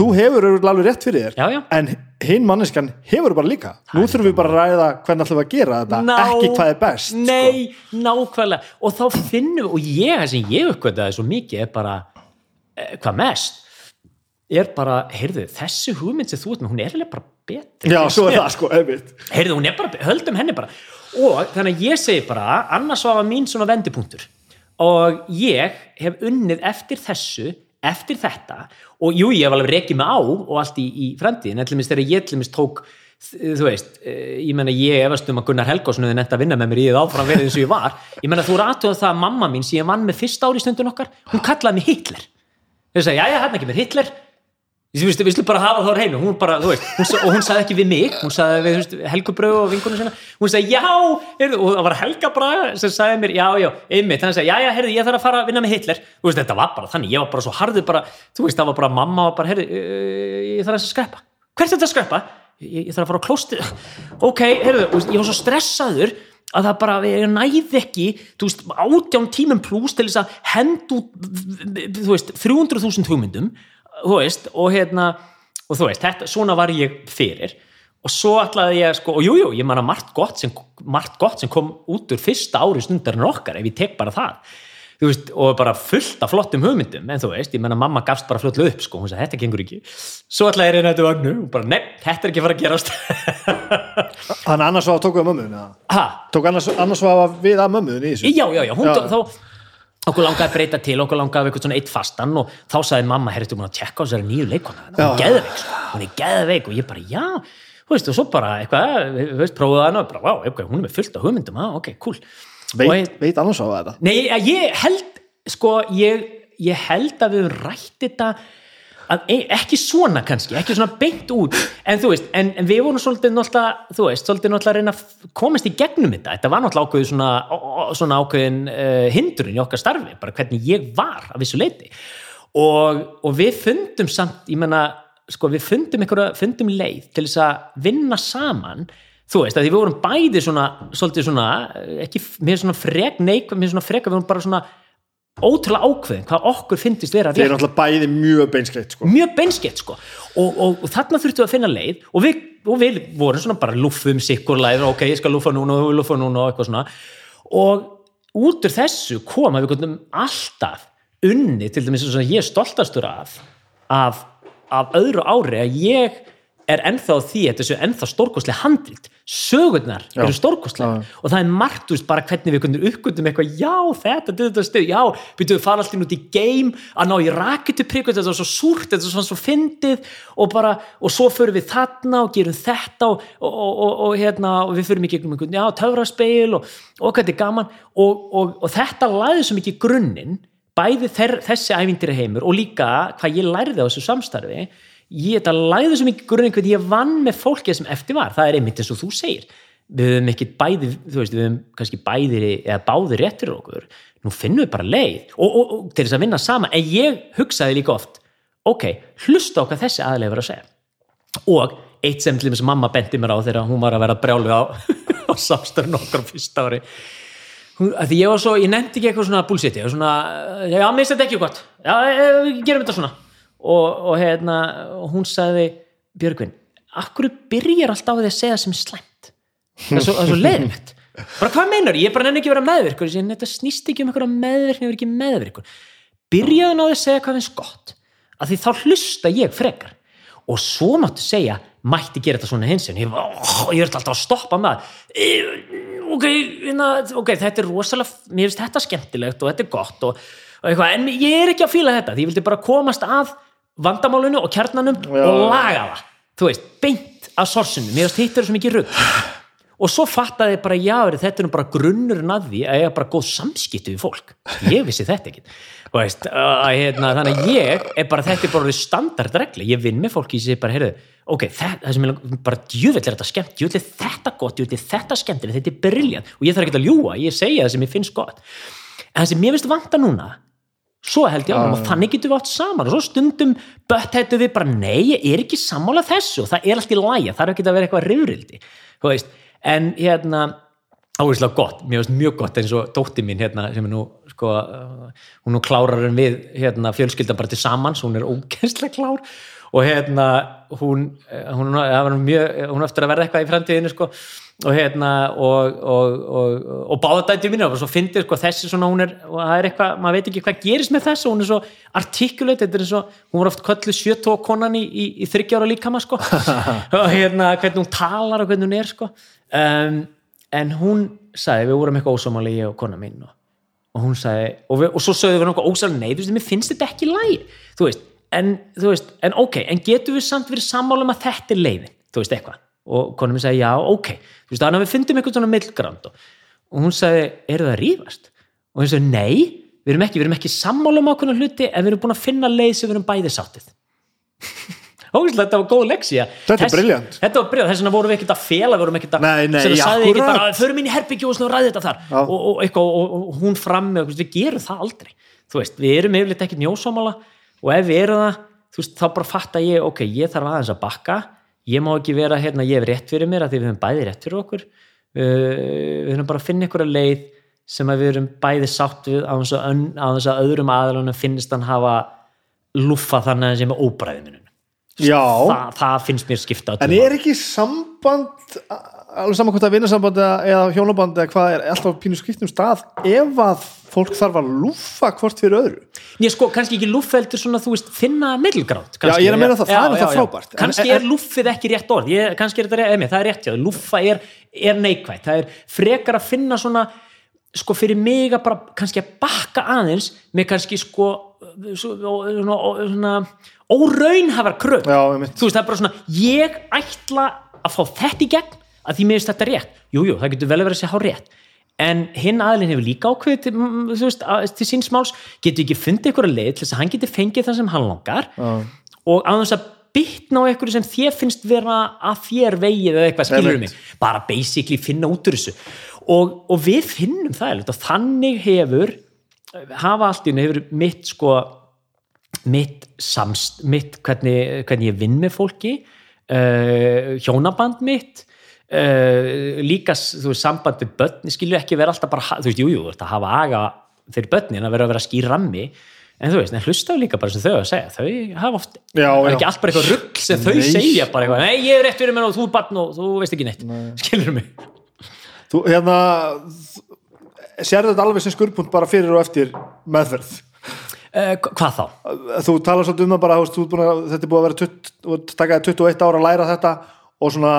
þú hefur alveg rétt fyrir þér Já, já. en hinn manneskan hefur bara líka nú þurfum við bara að ræða hvernig ætlum við að gera þetta Ná- ekki hvað er best sko. Nei, nákvæmlega og þá finnum við, og ég, það sem ég uppgötaði svo mikið er bara eh, hvað mest er bara, heyrðu, þessi hugmynd sem þú ert með, hún er alveg bara betri já, svo er það sko, einmitt heyrðu, hún er bara, höldum henni bara og þannig að ég segi bara, annars var mín svona vendipunktur. Og ég hef unnið eftir þessu eftir þetta. Og jú, ég hef alveg rekið mig á og allt í, í fremtíðin, en til dæmis þegar ég til dæmis tók þú veist, eh, ég menna ég efast um að Gunnar Helgásson hefði nefnt að vinna með mér í það áfram verið eins og ég var, ég menna þú eru aðtöða það að mamma mín sem ég vann með fyrsta ári í stundin okkar hún kallaði mig Hitler. Þau sagði, já, já, hérna ekki mér Hitler við slum bara hafa það á veist, sa- og hún sagði ekki við mig, hún sagði við, veist, Helgu Brau og vingunum sinna, hún sagði, já, heyrðu, og það var Helga Braga sem sagði mér, já, já, einmitt, þannig að já, já, heyrðu, ég þarf að fara að vinna með Hitler, veist, þetta var bara þannig, ég var bara svo harður bara, þú veist, það var bara mamma var bara, heyrðu, uh, ég þarf að skreppa, hvert er þetta að skreppa? Ég, ég þarf að fara á klóstið, ok, heyrðu, og ég var svo stressaður að það bara, ég næði ekki þú veist, átján tímum pluss til þess að hendu, þú veist 300.000 hugmyndum þú veist, og hérna og þú veist, þetta, svona var ég fyrir. Og svo ætlaði ég, sko, og jújú jú, ég man að margt gott, sem, margt gott sem kom út úr fyrsta ári stundarinn okkar ef ég tek bara það. Þú veist, og bara fullt af flottum hugmyndum en þú veist, ég menna mamma gafst bara fljótlega upp sko, hún sagði, þetta gengur ekki. Svo ætlaði ég reyna þetta vagnu og bara, nei, þetta er ekki fara að gerast. Þannig annars var að tóku að mömmuðin eða? ha, Tók annars, annars var við að mömmuðin í þessu? Já, já, já, hún, Já. þá okkur langaði að breyta til, okkur langaði að eitthvað svona eitt fastan og þá sagði mamma, herrstu múin að tjekka á þessari nýju leikona, hún er geðveik sko. hún er geðveik og ég bara, já. Þú veist, og svo bara eitthvað, þú veist, prófaði hana og bara, wow, okay, hún er með fullt af hugmyndum, ah, ok, cool. Veit, ég, veit annars var þetta? Nei, ég, held sko, ég, ég held að við höfum rætt þetta ekki svona kannski, ekki svona beint út. En þú veist, en, en við vorum svolítið náttúrulega, þú veist, svolítið náttúrulega reyna komast í gegnum þetta, þetta var náttúrulega ákveðin svona, svona ákveðin uh, hindrun í okkar starfi, bara hvernig ég var að vissu leiti og, og við fundum samt, ég menna sko, við fundum einhverja, fundum leið til þess að vinna saman þú veist, að því við vorum bæði svona svolítið svona, eh, ekki, mér svona frek neik, mér svona frek að við vorum bara svona ótrúlega ákveðin hvað okkur fyndist vera Þeir rétt. eru náttúrulega bæði mjög beinskleitt sko. mjög beinskett sko. Og, og, og þarna þurftum við að finna leið og við og við vorum svona bara luffum sikkur læður, ok, ég skal luffa núna og luffa núna og eitthvað svona. Og út úr þessu kom að við gotum alltaf unni til dæmis eins og ég stoltastur af af, af öðru ári að ég er ennþá því að þessu ennþá stórkostlega handrit. Sögurnar eru stórkostlega Já. og það er margt, veist, bara hvernig við uppgöndum eitthvað, já, þetta, þetta, þetta stuð já, byrjuðu að fara alltaf út í game að ná í raketupríku, þetta var svo súrt þetta var svona svo fyndið og bara og svo förum við þarna og gerum þetta og, og, og, og, hérna og við förum í gegnum einhvern, já, töfraspeil og, og hvað þetta er gaman. Og, og, og þetta læði svo mikið grunninn bæði þer, þessi ævindýri heimur og líka hvað ég lærði á þessu samstarfi ég þetta læði svo mikið grunninn hvernig ég vann með fólkið sem eftir var, það er einmitt eins og þú segir. Við höfum ekki bæði, þú veist, við höfum kannski bæði eða báði rétt fyrir okkur. Nú finnum við bara leið. Og, og, og til þess að vinna sama, en ég hugsaði líka oft ok, hlusta hvað þessi aðlega verið að segja. Og eitt sem til þess að mamma bendi mér á þegar hún var að vera brjálu á, á samstörn okkar á fyrsta ári. Hún, því ég var svo, ég nefndi ekki eitthvað svona bullshit, ég var svona, já, mér finnst þetta ekki gott. Já, eh, við gerum þetta svona og, og hérna, hún sagði Björgvin, akkur byrjar alltaf á því að segja sem slæmt? Það er svo, er svo leiðinlegt. Bara hvað meinar, ég bara nenni ekki að vera meðvirkur. Þetta snýst ekki um eitthvað meðvirkni ég er ekki meðvirkur. Byrjaðu náðu að segja hvað finnst gott? Að því þá hlusta ég frekar. Og svo máttu segja mætti gera þetta svona hins ég, oh, ég er alltaf að stoppa með það. Ok, hérna, ok, þetta er rosalega mér finnst þetta skemmtilegt og þetta er gott og, og en ég er ekki að fíla þetta því ég vildi bara komast að vandamálunu og kjarnanum Já. og laga það. Þú veist, beint að sorsinu. Mér finnst hittur svo mikið rugg og svo fattaði ég bara, já, þetta er bara grunnurinn að því að ég er bara góð samskipti við fólk? Ég vissi þetta ekki Þú veist, að, hérna, þannig að ég er bara, þetta er bara standardregli, ég vinn með fólki sem ég bara, heyrðu, ok, það, það sem er bara djúvill er þetta skemmt, djúvill er þetta gott djúvill er þetta skemmtilegt, þetta er briljant. Og ég þarf ekki að ljúga, ég segja það sem ég finnst gott. En það sem mér finnst vanta núna svo held ég áfram og þannig getum við átt saman. Og svo stundum bött hættu við bara nei, ég er ekki sammála þessu. Og það er allt í læja, það er ekki að vera eitthvað veist, en hérna áherslega gott, mér finnst mjög gott eins og dótti mín hérna sem er nú sko, hún nú klárar en við hérna fjölskyldan bara til samans, hún er ógærslega klár. Og hérna hún eh, hún, mjög, hún er eftir að verða eitthvað í framtíðinu sko og hérna og, og, og, og báðadætti mínu og svo fyndið sko þessi svona hún er og það er eitthvað, maður veit ekki hvað gerist með þessu hún er svo articulate, þetta er svo hún var oft köllu sjötókonan í, í, í þryggjára líkama sko. Og hérna hvernig hún talar og hvernig hún er sko. Um, en hún sagði, við vorum eitthvað ósámáli ég og kona mín og, og hún sagði, og, við, og svo sögðu við nokkuð ósámáli nei, þú veist, mér finnst þetta ekki lægi þú veist, en, þú veist, en ok en getur við samt verið sammála um að þetta er leiðin? Þú veist, eitthvað, og kona mín sagði já, ok, þú veist, þannig að við fyndum eitthvað svona millgrand og, hún sagði, eru það að rífast? og hún sagði, nei, við erum ekki við erum ekki sammála um ákveðna hluti en við erum búin að finna leið sem við erum bæði sáttið Ógæslega, þetta var góð leksía Þetta er brilliant. Þetta var brilliant, þess vegna vorum við ekkert að fela vorum ekkert að, Nei, nei, já, sagði ekki akkúrat. bara, förum inn í herbyggju og ræði þetta þar Já. og, og, eitthvað, og, og hún fram með, við gerum það aldrei þú veist, við erum yfirleitt ekki njósámála og ef við erum það, þú veist, þá bara fatta ég, ok, ég þarf aðeins að bakka ég má ekki vera, hérna, ég hef rétt fyrir mér að því við höfum bæði rétt fyrir okkur. Uh, við höfum bara að finna einhverja leið sem að við erum bæði sátt við á þess að, að öðrum aðalunum finnst hann hafa lúffa þannig sem er óbræði minnun Já, Þa, það finnst mér skipta en er ekki samband alveg saman hvort að vinnasamband eða- hjónaband eða hvað er alltaf pínu skipt um stað ef að fólk þarf að lúffa hvort fyrir öðru? Ég sko, kannski ekki lúffeldur svona, þú veist, finna middelgrátt Já, ég er að meina það, það er það frábært. Kannski en- er lúffið ekki rétt orð. Ég, kannski er þetta rétt, það er rétt, já, lúffa er, er neikvægt, það er frekar að finna svona, sko, fyrir mig að bara kannski að bakka aðeins með kannski, sko svona, svona óraunhafar einmitt. þú veist, það er bara svona, ég ætla að fá þetta í gegn, að því finnst þetta rétt. Jújú, jú, það getur vel að vera að segja há rétt. En hinn aðlinn hefur líka ákveðið til, þú veist, að, til síns máls. Getur ekki fundið einhverja leið til þess að hann getur fengið það sem hann langar? Já. og á þess að bytna á einhverju sem þér finnst vera að þér vegið eða eitthvað skilur Einmitt. mig? Bara basically finna út úr þessu. Og, og við finnum það og þannig hefur hafa allt í hefur mitt sko mitt samst mitt hvernig, hvernig ég vinn með fólki uh, hjónaband mitt uh, líka þú veist, samband við börn skilur ekki vera alltaf bara, þú veist, jú, jú, þú veist, að hafa aga fyrir börnin að vera að vera skýr rammi en þú veist, en hlusta líka bara sem þau að segja þau hafa oft, Já, er já. ekki allt bara eitthvað rugg sem þau Nei. segja bara eitthvað, nei ég er rétt fyrir mér og þú er barn og þú veist ekki neitt, skilur mig þú, hérna sérðu þetta alveg sem skurpunkt bara fyrir og eftir meðferð? Uh, hvað þá? þú talar svolítið um það bara veist, að, þetta er búið að vera 20, þú ert takaði 21 ára að læra þetta og svona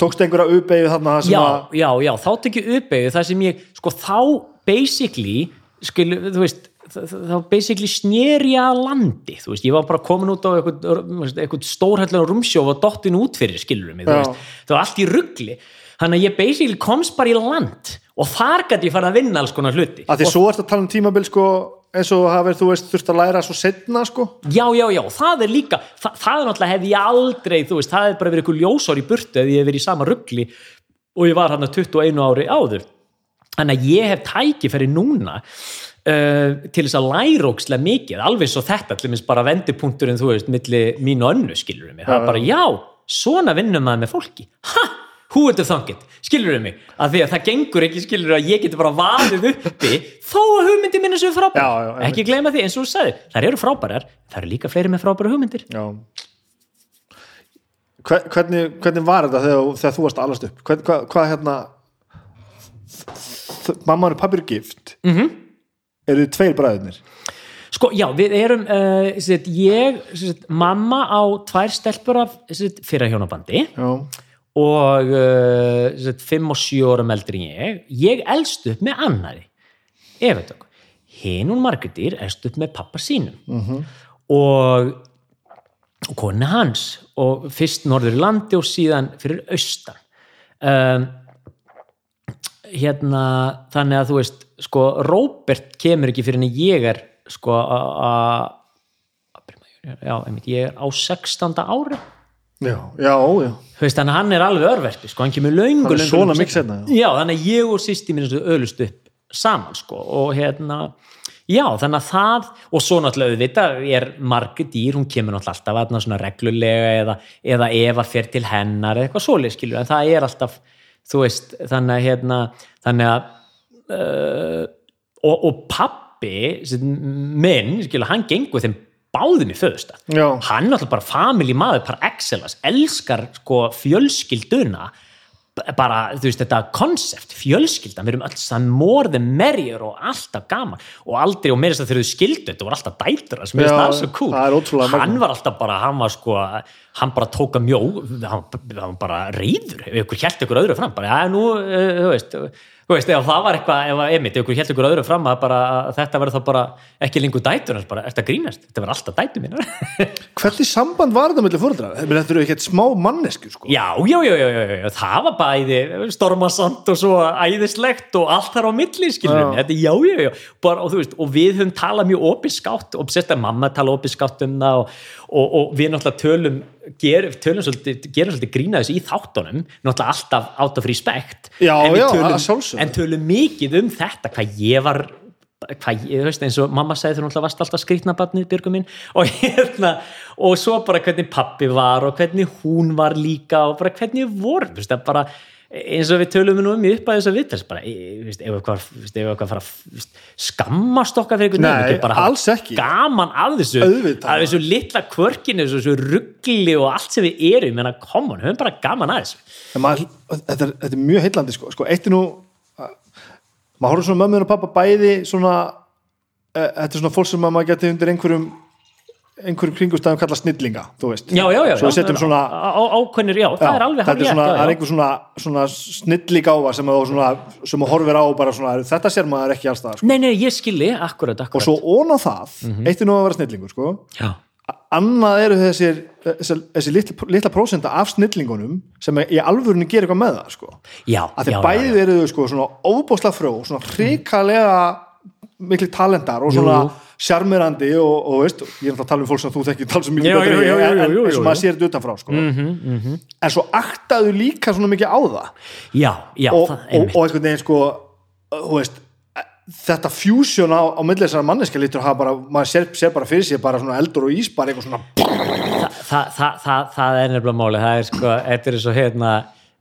tókst einhverja uppeyju þarna sem já, að já, já, þá tekið uppeyju það sem ég, sko þá basically, skilu, þú veist þá basically að landi þú veist, ég var bara komin út á eitthvað, eitthvað stórhætlan rúmsjóf og dottin út fyrir skilur mig, þú veist, það var allt í ruggli þannig að ég basically komst bara í land og þar gæti ég farið að vinna alls konar hluti. Að því svo ert að tala um tímabil sko eins og hafið þú veist þurft að læra svo setna sko. Já, já, já, það er líka það, það er náttúrulega hefði ég aldrei, þú veist það er bara verið eitthvað ljósár í burtu ef ég hef verið í sama ruggli og ég var hann 21 ári áður. Þannig að ég hef tækifæri núna uh, til þess að læra ókslega mikið, alveg svo þetta til minnst bara vendipunkturinn, þú veist, milli mín og önnu skilur mig, það er bara, já. svona vinnum maður með fólki, ha who would have thunk it, skilur við mig? Að því að það gengur ekki, skilur við að ég geti bara vaðið uppi, þó að hugmyndi minni séu frábær, Já, já, einmitt. ekki gleyma því eins og þú sagði, þær eru frábærar það eru líka fleiri með frábæra hugmyndir. Já. Hver- hvernig, hvernig var þetta þegar, þegar þú varst allast upp? Hvað, hvað, hvað hérna mamma og pappi eru gift. Mm -hmm. eru þið tveir bræðurnir? Sko, já, við erum uh, ég, mamma á tvær stelpur af fyrra hjónabandi. Já, og uh, set, fimm og sjö árum eldri en ég ég elst upp með annari ef þetta hinn hún Margreðir elst upp með pappa sínum -hmm. og og koni hans og fyrst norður í landi og síðan fyrir austan um, hérna þannig að þú veist sko Róbert kemur ekki fyrir en ég er sko að ég er á 16. ári já, já, já. Veist, þannig að hann er alveg örverfi sko, hann kemur löngu, Hann er svona mikið seinna. seinna, já, þannig að ég og sýsti mín öðlust upp saman sko, og hérna já, þannig að það, og svo náttúrulega auðvitað er margi dýr, hún kemur náttúrulega alltaf aðna svona reglulega eða, eða ef að fer til hennar eða eitthvað svoleið skilur, en það er alltaf, þú veist þannig að hérna, þannig að uh, og, og pappi minn, skilur, hann gengur þeim báðum í föðustad hann er alltaf bara family maður par excellence, elskar sko fjölskylduna bara, þú veist, þetta konsept fjölskyldan, við erum more than merrier og alltaf gaman. Og aldrei og meirist að þegar þau skildu, þetta voru alltaf dætur sem er það svo cool. það hann magnað. var alltaf bara, hann var sko hann bara tóka mjó hann, hann bara reyður, ef ykkur hjælt ykkur öðru fram bara, já, nú, uh, þú veist þú veist, ef það var eitthvað, ef að emitt, ef ykkur hjælt ykkur öðru fram að bara, að þetta verður þá bara ekki lengur dætur hans, bara, ertu að grínast? Þetta verður alltaf dætur mínar. Hvernig samband var þetta mellir fóreldra þetta eru ekki smá mannesku sko. Já, já, já, já, já, það var bæði stormasand og svo æðislegt og allt þar á milli, skilur Já. þetta, já, já, já, bara, og þú veist og við höfum talað mjög opinskátt og sérstaklega mamma tala opinskátt um það og, og, og við náttúrulega tölum ger, tölum svolítið, gerum svolítið grína þessu í þáttunum, náttúrulega alltaf out of respect, Já, en já, tölum, en tölum mikið um þetta, hvað ég var hvað ég, þú veist, eins og mamma sagði þú náttúrulega varst alltaf skrýtna barnið, Björgum mín og hérna, og svo bara hvernig pappi var og hvernig hún var líka og bara hvernig voru, þú veist, það bara eins og við tölum nú um í upp að þess að bara, e- veist, ef eitthvað þú veist, ef eitthvað fara að skammast okkar fyrir einhvern veginn, ekki bara alls ekki. gaman af þessu, Auðvitað. af þessu litla kvörkinu, þessu, þessu ruggli og allt sem við erum, menna, come on, höfum bara gaman að þessu En maður, þetta, er, þetta er mjög heillandi sko, sko eitt er nú að- maður horfður svona mömmun og pappa bæði svona e, þetta er svona fólk sem að maður geti undir einhverjum einhverjum kringustæðum kalla snillinga þú veist, já, já, já, svo við setjum svona ákveðnir, já, það er alveg þetta er svona, er einhver svona, svona snilligáfa sem svona, sem horfir á bara svona, þetta sér maður ekki alls það sko. Nei, nei, ég skilji, akkurat, og akkurat svo ón á það, Mhm. eitt er nú að vera snillingur sko. Annað eru þessir þessi, þessi litla, litla prósenda af snillingunum sem í alvörunni gerir eitthvað með það sko. að þeir bæði eru sko svona óbúsla fró, svona hrikalega mikli talentar og svona. Sjarmirandi og, og veist, ég er náttúrulega að tala um fólk sem þú þekki tala sem mikið já, en en eins og já. maður sér þetta utanfrá sko. Mhm, en svo aktaðu líka svona mikið á það já, já og, það, og, einmitt. og einhvern veginn sko veist þetta fusion á, á milli þessar manneska lítur að hafa bara, maður sér, sér bara fyrir sér bara svona eldur og ís, bara eitthvað svona Þa, það, það, það, það er nefnilega máli það er sko, þetta er svo hérna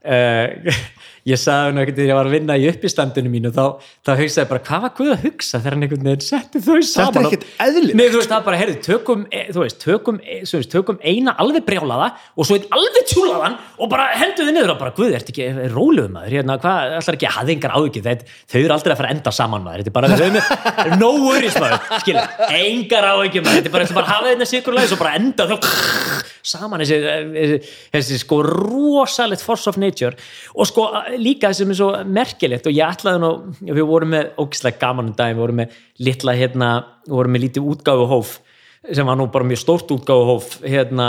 uh, ég sagði hann ekkert þegar ég var að vinna í uppistandinu mínu þá, þá hugsaði bara hvað var Guð að hugsa þegar hann einhvern veginn setti þau saman Þetta er ekkert eðlilegt. Nei, þú veist, það bara, heyrðu, tökum, e, þú veist, tökum, þú veist, tökum eina alveg brjálaða og svo einn alveg tjúlaðan og bara hendu þið niður og bara, guð, ertu ekki róluð maður, hérna, hvað, ætlar ekki að hafa engar áhugið, þau eru aldrei að fara að enda saman maður, þetta er bara, no worries maður, skil, engar áhugið maður, þetta er bara, bara hafa saman þessi, þessi, þessi sko rosalegt force of nature. Og sko líka sem er svo merkilegt og ég ætlaði nú, við vorum með ógislega gaman um daginn, við vorum með litla hérna, við vorum með lítið útgáfuhóf sem var nú bara mjög stórt útgáfuhóf hérna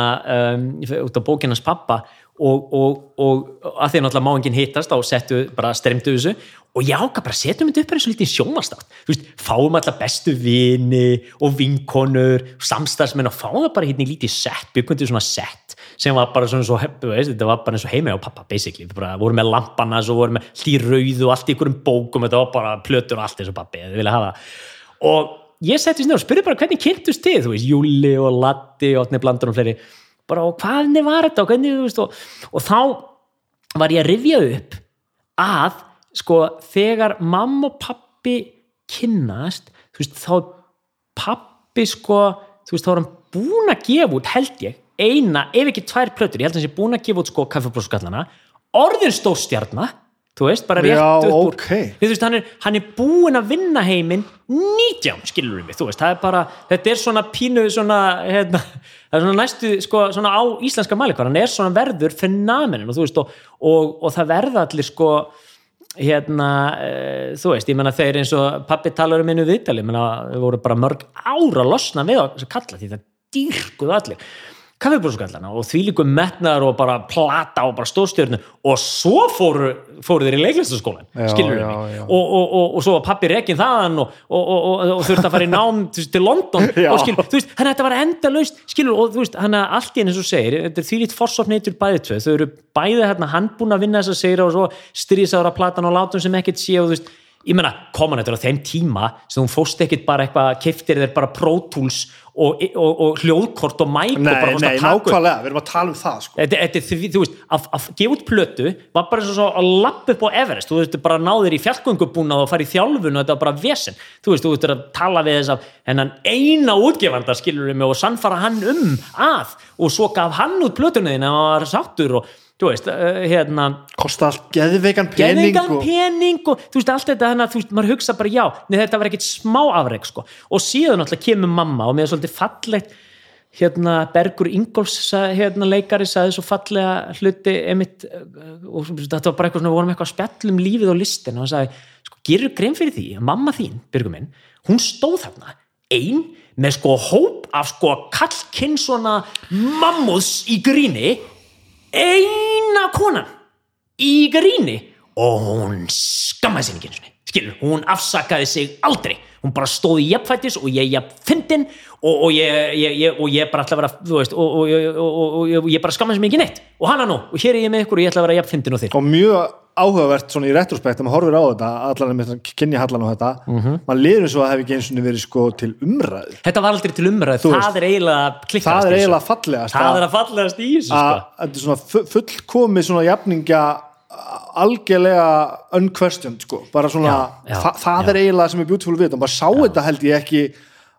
um, út af bókinans pappa og, og, og að því að náttúrulega má enginn hittast þá settu bara stremdu þessu. Og ákvað bara setjum þetta upp eins og lítið sjónvastátt þú veist, fáum alltaf bestu vini og vinkonur, samstagsmenn og fáum það bara hérna í lítið sett byggundið svona sett sem var bara svona svo veist, þetta var bara eins og heimi á pappa basically, við bara vorum með lampana svo vorum með hlýrauð og allt í einhverjum bókum. Þetta var bara plötur og allt eins og pappi þið vilja hafa. Og ég settist nefnir og spurði bara hvernig kynntust þið, þú veist, Júli og Latti og Otni Blandur og fleiri bara og hvernig var þetta og hvernig, þú veist, og, og þá var ég að rifja upp að sko þegar mamma og pappi kynnast þú veist þá pappi sko þú veist þá er hann búin að gefa út held ég eina ef ekki tvær plötur ég held að hann sé búin að gefa út sko kaffebrúskallana orðin stórstjarnar þú veist bara rétt Já, upp úr. ok. þú veist hann er, hann er búin að vinna heiminn 19 skilur við þú veist það er bara þetta er svona pínu svona hérna, það er svona næstu sko svona á íslenska mælikvar hann er svona verður fenamenin og þú veist og, og, og það verða allir sko hérna, uh, þú veist, ég menna þeir eins og pappi talar um einu viðtali, ég menna við voru bara mörg ára að losna við að kalla því það dýrkuðu allir kaffibúrskallana og því líku metnar og bara plata og bara stóðstjörnu og svo fóru, fóru þeir í leiklistaskólan skilur við já. og, og, og, og svo var pappi rekin þaðan og, og, og, og þurfti að fara í nám til London. Og skilur, þú veist, hann þetta var endalaust skilur, og þú veist, hann er allt í henni svo segir þetta er því lít forsofneitur bæði tvö. Þau eru bæði hérna, hann búin að vinna þess að segja og svo stríðsára platan og látum sem ekkert sé og þú veist, ég meina, koman þetta á þeim tíma sem þú fóst ekkert bara eitthvað keftir þér bara Pro Tools og, og, og hljóðkort og mæk og Nei, bara fórst nei, nákvæmlega, við erum að tala um það sko. Þetta, þetta, því- þú veist, að, að gefa út plötu var bara eins og að lappa upp á Everest. Þú veist, bara náðir í fjallgöngubúna og fara í þjálfun og þetta var bara vesen. Þú veist, þú veist, að tala við þess að hennan eina útgefanda skilur við mig og sannfara hann um að og svo gaf hann út plötunniðin og hann var sáttur og þú veist, uh, hérna Kosta allt geðveikan pening og... pening og þú veist allt þetta þannig að þú veist, maður hugsa bara já nei þetta var ekkit smá afreg sko. Og síðan alltaf kemur mamma og er svolítið fallegt hérna Bergur Ingolfs hérna leikari sagði svo fallega hluti emitt og þetta var bara eitthvað svona, við vorum eitthvað að spjall um lífið og listin og hann sagði, sko, gerur grein fyrir því að mamma þín, Birgur minn, hún stóð þarna ein með sko hóp af sko kallkinn svona mammúðs í gríni eina konan í gríni og hún skammaði sér ekki einu sinni. Skilur, hún afsakaði sig aldrei. Hún bara stóð í jafnfættis og ég jafn fyndin og, og, og ég bara ætla að vera, þú veist og, og, og, og, og, og ég bara skammaði sér mikið neitt. Og hana nú, og hér er ég með ykkur og ég ætla að vera jafn fyndin og þér og mjög áhugavert svona í retrospekt að maður horfir á þetta, allan með kynja hallan á þetta Mhm. -hmm. maður liður svo að hefði ekki eins og verið sko til umræðu þetta var aldrei til umræð, Þú það er eiginlega klikkast það er eiginlega fallegast það er að fallegast í þessu sko. þetta er fullkomið svona jafningja algjörlega unquestioned sko, bara svona Já, já, þa það já. er eiginlega sem er beautiful við þetta, maður sá þetta held ég ekki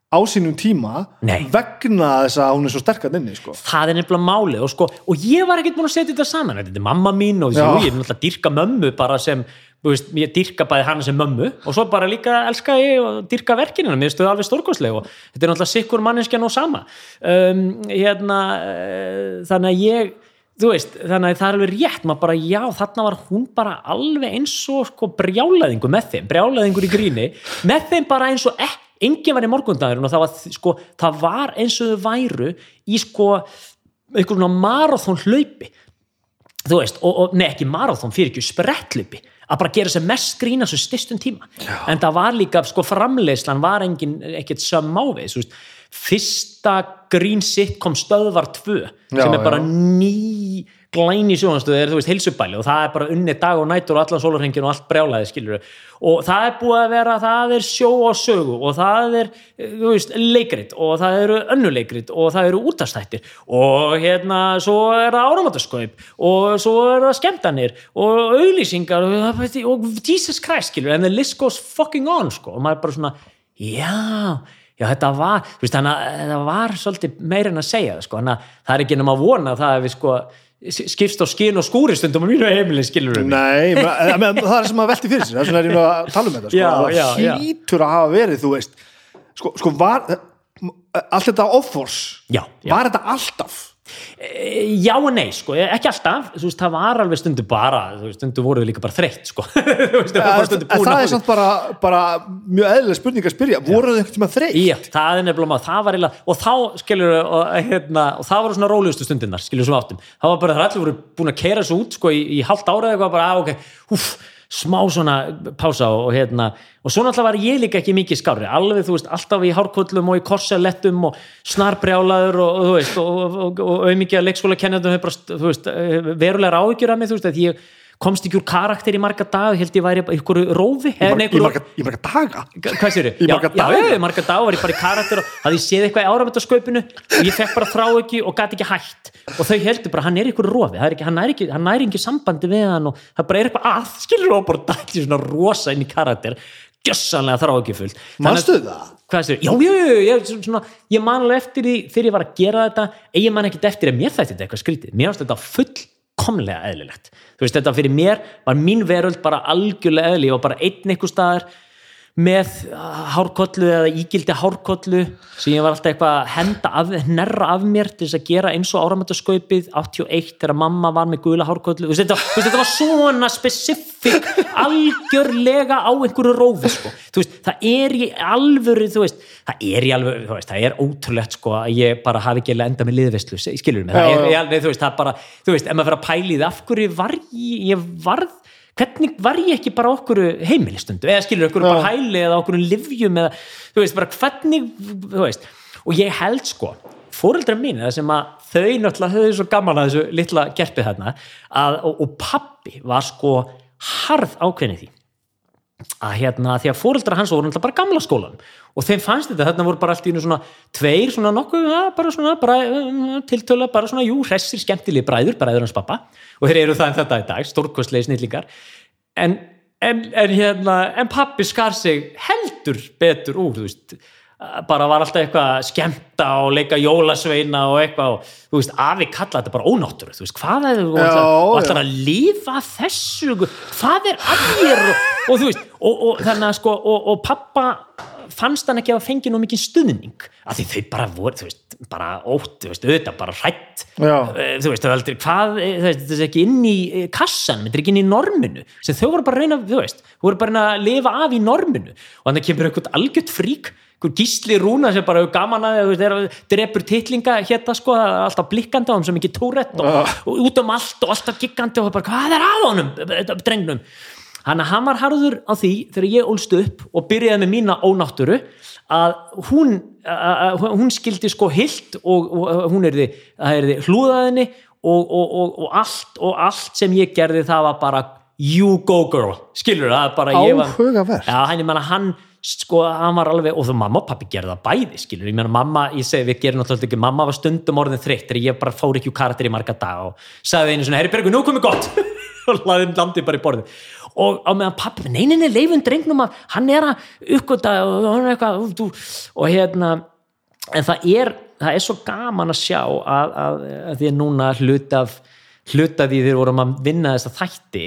á sínum tíma Nei. vegna þess að hún er svo sterkast inni sko. það er nefnilega málið og, sko, og ég var ekkert búin að setja þetta saman þetta er mamma mín og jú, ég er náttúrulega dyrka mömmu bara sem, veist, ég dyrka bæði hana sem mömmu og svo bara líka elska ég og dyrka verkinu, mér stuði alveg stórkostlega og þetta er náttúrulega sikkur manneskjan og sama um, hérna uh, þannig að ég veist, þannig að það er alveg rétt maður bara, já, þarna var hún bara alveg eins og sko brjálaðingur með þeim brjálaðingur í gríni, með þeim bara eins og ekki enginn var í morgundagurinn og það var, sko, það var eins og þau væru í sko einhvern svona marathon hlaupi þú veist, og, og nei ekki marathon fyrir ekki, sprettlupi að bara gera sem mest grína svo styrstum tíma. Já. en það var líka, sko framleiðslan var engin, ekkert samávið þú veist, fyrsta grín sitcom stöðvar 2 Já, sem er bara ný glæni sjónastöð er, þú veist, heilsubæli og það er bara unni dag og nætur og allan sólarhengin og allt brjálaði, skilur og það er búið að vera, það er sjó og sögu og það er, veist, leikrit og það eru önnuleikrit og það eru útastættir og hérna svo er það áramataskaup og svo er það skemmtanir og auglýsingar og, og Jesus Christ, skilur, and the list goes fucking on, sko, og maður er bara svona já, já þetta var þú veist þannig að þetta var svolítið meira en að segja það sko, þannig að það er ekki nema að vona það að við sko skipst á skil og skúri stundum á mínu heimili skilur mig Nei, menn, það er sem að velti fyrir sér það er svona er ég nú að tala um þetta sko. Já, það já, já. hlýtur að hafa verið, þú veist sko, sko var allt þetta offors, var þetta alltaf Já og nei, sko, ekki alltaf. Þú veist, það var alveg stundu bara stundu voru við líka bara þreytt, sko. Það er samt bara, bara mjög eðlilega spurning að spyrja. Voru þau einhvern tíma þreytt? Já, það er nefnilega maður, það var eiginlega og þá, skilur og, hérna, og það voru svona rólegustu stundirnar, skilur sem áttum. Það var bara, það allir voru búin að keira svo út sko, í, í halvt ára eða eitthvað, bara, að, ok, húf smá svona pása og, hérna og svo náttúrulega var ég líka ekki mikið skári alveg, þú veist, alltaf í hárkollum og í korselettum og snarbrjálaður og, og þú veist, og, og, og auðmikið að leikskóla bara, þú veist, verulegar áhyggjur af mig, þú veist, að ég komst ekki úr karakter í marga dag, held ég væri ykkur rófi, Í marga, í, marga, í marga daga? hvað sér Í marga daga? já, í marga daga var ég bara í karakter og hafði ég séð eitthvað í áramöndaskaupinu og ég fekk bara þrá ekki og gæti ekki hætt. Og þau heldur bara, hann er ykkur rofi er ekki, hann næri ekki, ekki sambandi við hann og það bara er eitthvað að, skilur og bara dætti svona rosa inn í karakter. Gjössanlega þrá ekki fullt Manstu það? hvað sér, já, já, já, já, ég, svona, ég man alveg eftir því þegar ég var að gera þetta. Ég man ekkert eftir að mér þætti þetta eitthvað skrítið. Mér finnst þetta fullkomlega eðlilegt. Þú veist, þetta fyrir mér var mín veröld bara algjörlega eðli, var bara einn einhver staðar með hárkollu eða ígildi hárkollu sem ég var alltaf eitthvað að henda af, hnerra af mér til þess að gera eins og áramöndaskaupið 81 þegar mamma var með gula hárkollu. Þú veist, þetta, veist, þetta var svona spesifik algjörlega á einhverju rófi sko. veist, það er í alvöru það er í alvöru það er ótrúlegt sko að ég bara hafi ekki enda með mig? Það er, það bara, þú veist, ef maður fyrir að pæli því af hverju var ég, ég varð hvernig var ég ekki bara okkur heimilistundu? Eða skilur okkur bara hæli eða okkur livjum eða þú veist bara hvernig þú veist. Og ég held sko fóreldrar mín eða sem að þau náttúrulega höfðu svo gaman að þessu litla gerpið þarna að, og, og pappi var sko harð ákveðni því. Að hérna því að fóreldrar hans voru náttúrulega bara gamla skólan og þeim fannst þetta, þarna voru bara allt í einu svona tveir svona nokkuð, bara svona bara, um, tiltöla, bara svona, jú, hressir skemmtilegi bræður, bræður hans pappa og þeir eru það en þetta í dag, stórkostlegi snillingar. En, en, en hérna en pappi skar sig heldur betur úr, þú veist. Bara var alltaf eitthvað að skemmta og leika jólasveina og eitthvað og þú veist, afi kalla þetta bara ónáttúru þú veist, hvað er ætlar, og ætlar að lifa þessu? Hvað er að þér? Og, og þú veist, og, og þannig að sko og, og pappa fannst hann ekki að fengi nú mikið stuðning. Af því þau bara voru, þú veist, bara ótt þú veist, auðvitað bara hrætt. Já. þú veist, þau heldur, hvað, eh, þú þetta er ekki inn í eh, kassan, þetta er ekki inn í norminu. Sem þau voru bara reyna, þú veist þau voru bara að lifa af í norminu. Og þannig kemur eitthvað algjört frík einhver gísli rúna sem bara hefur gaman að þú veist, er, drepur titlinga hérna sko, er alltaf blikkandi á hann sem ekki túrætt og, og út um allt og alltaf giggandi og bara, hvað er að honum, drengnum? Hann var harður á því þegar ég ólst upp og byrjaði með mína ónáttúru að hún að, hún skildi sko hilt og, og hún er því, það er því hlúðaðinni og, og, og, og allt og allt sem ég gerði það var bara you go girl, skilur það bara Áhugavert. já, hann, ég menna hann sko, hann var alveg, og þú mamma og pappi gerði það bæði, skilur, ég meina mamma, ég segi við gerum náttúrulega ekki, mamma var stundum orðin þreytt þegar ég bara fór ekki úr karakter í marga dag og sagði einu svona, herri Bergur, nú komið gott. Og laði landi bara í borðið og á meðan pappi, nei, leifun drengnum að hann er að uppgöta og er og, og hérna en það er, það er svo gaman að sjá að, að, að því að núna hluta af hluta af því þeir vorum að vinna þessa þætti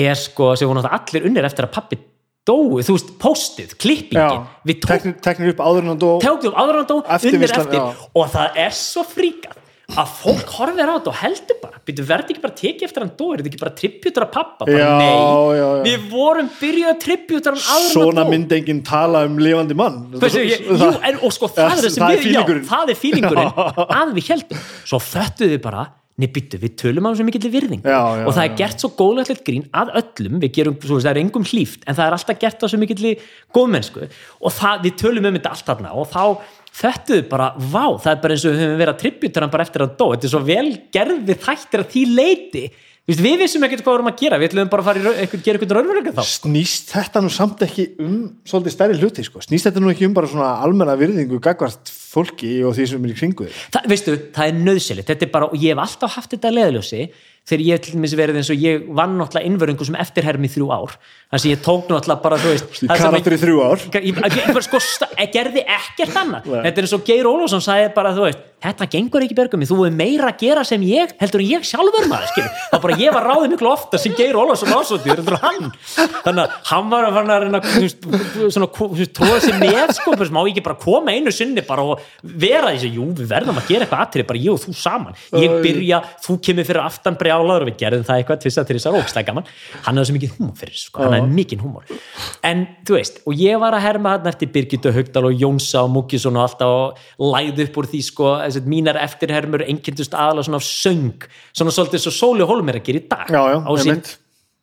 er sko, sem voru náttúrulega allir unnir eftir að pappi dói, þú veist, postið, klippingin. Við tók, teknir, teknir upp áður en hann dó. Tókum áður en hann dó, unnir eftir. já. og það er svo fríkað að fólk horfir á þetta og heldur bara býtu verði ekki bara tekið eftir hann dó? Er þetta ekki bara tribjutur af pappa, bara Já, nei. já, já. við vorum byrjuð að tribjutur hann áður Svona myndi enginn tala um lifandi mann. Hversu, ég, jú, en, og sko það er það er fílingurinn. það er fílingurinn að við heldum, svo föttuðu við bara nefnbyttu, við tölum á þessu mikill virðing Já, já, og það er gert svo góðlegt grín að öllum, við gerum, svo veist, það er engum hlýft en það er alltaf gert á þessu mikill góðmennsku. Og það, við tölum um þetta allt þarna og þá þetta er bara, vá, það er bara eins og við höfum verið að tributur hann bara eftir að dó. Þetta er svo vel gerði þættir að því leiti Vist, við vissum ekkert hvað við vorum að gera. Við ætlum bara að fara eitthvað, gera eitthvað raunveruleika þá. Snýst þetta nú samt ekki um svolítið stærri hluti sko, snýst þetta nú ekki um bara svona almenna virðingu gagvart fólki og því sem er í kringu þig? Það, veistu, það er nöðsilegt þetta er bara, og ég hef alltaf haft þetta að leðljósi þegar ég til dæmis verið eins og ég vann náttúrulega innvörungu sem eftirhermi þrjú ár. Þannig að ég tók náttúrulega bara, þú veist karakter í þrjú ár? Ég, ég, ég bara sko ég gerði ekkert annað. Þetta er eins og Geir Ólafsson sagði bara þú veist, þetta gengur ekki bergum þú er meira að gera sem ég heldur en ég sjálfur maður það er bara ég var ráðið miklu ofta sem Geir Ólafsson ásóttir þannig að hann var að að reyna tróða sér með sko, má ég ekki bara koma einu sinni og vera þessi, jú við verðum að gera eitthvað atrið, bara ég og þú saman. Ég byrja, þú kemur fyrir aftan brjálaður og við gerðum það eitthvað, tvissa, trissa, ógstæð gaman. Hann hefði svo mikið húmor fyrir sko, hann hefði mikið húmor. En þú veist, og ég var að herma hann eftir Birgitta Haugdal og Jónsa og Múkisson og alltaf og læði upp úr því sko, þessi, mínar eftirhermur einkendust aðalega svona af söng svona svolítið svo Sóli Hólm er að gera í dag. Já, já, á sín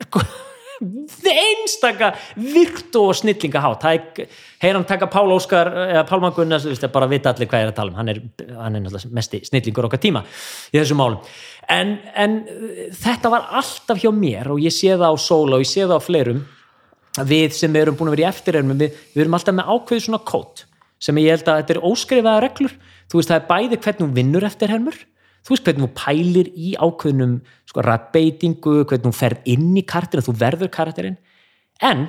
einstaka virtu og snillinga hát heyr hann taka Pál Óskar eða Pálmann Gunnars, bara vita allir hvað ég er að tala um. Hann er, hann er náttúrulega mesti snillingur okkar tíma í þessum málum. En, en uh, þetta var alltaf hjá mér og ég sé það á Sóla og ég sé það á fleirum. Við sem erum búin að vera í eftirhermum við, við erum alltaf með ákveðu svona kót sem ég held að þetta er óskrifaða reglur þú veist það er bæði hvernig hún vinnur eftirhermur þú veist hvernig hún pælir í ákveðnum sko rættbeitingu, hvernig hún ferð inn í karakterin, þú verður karakterin en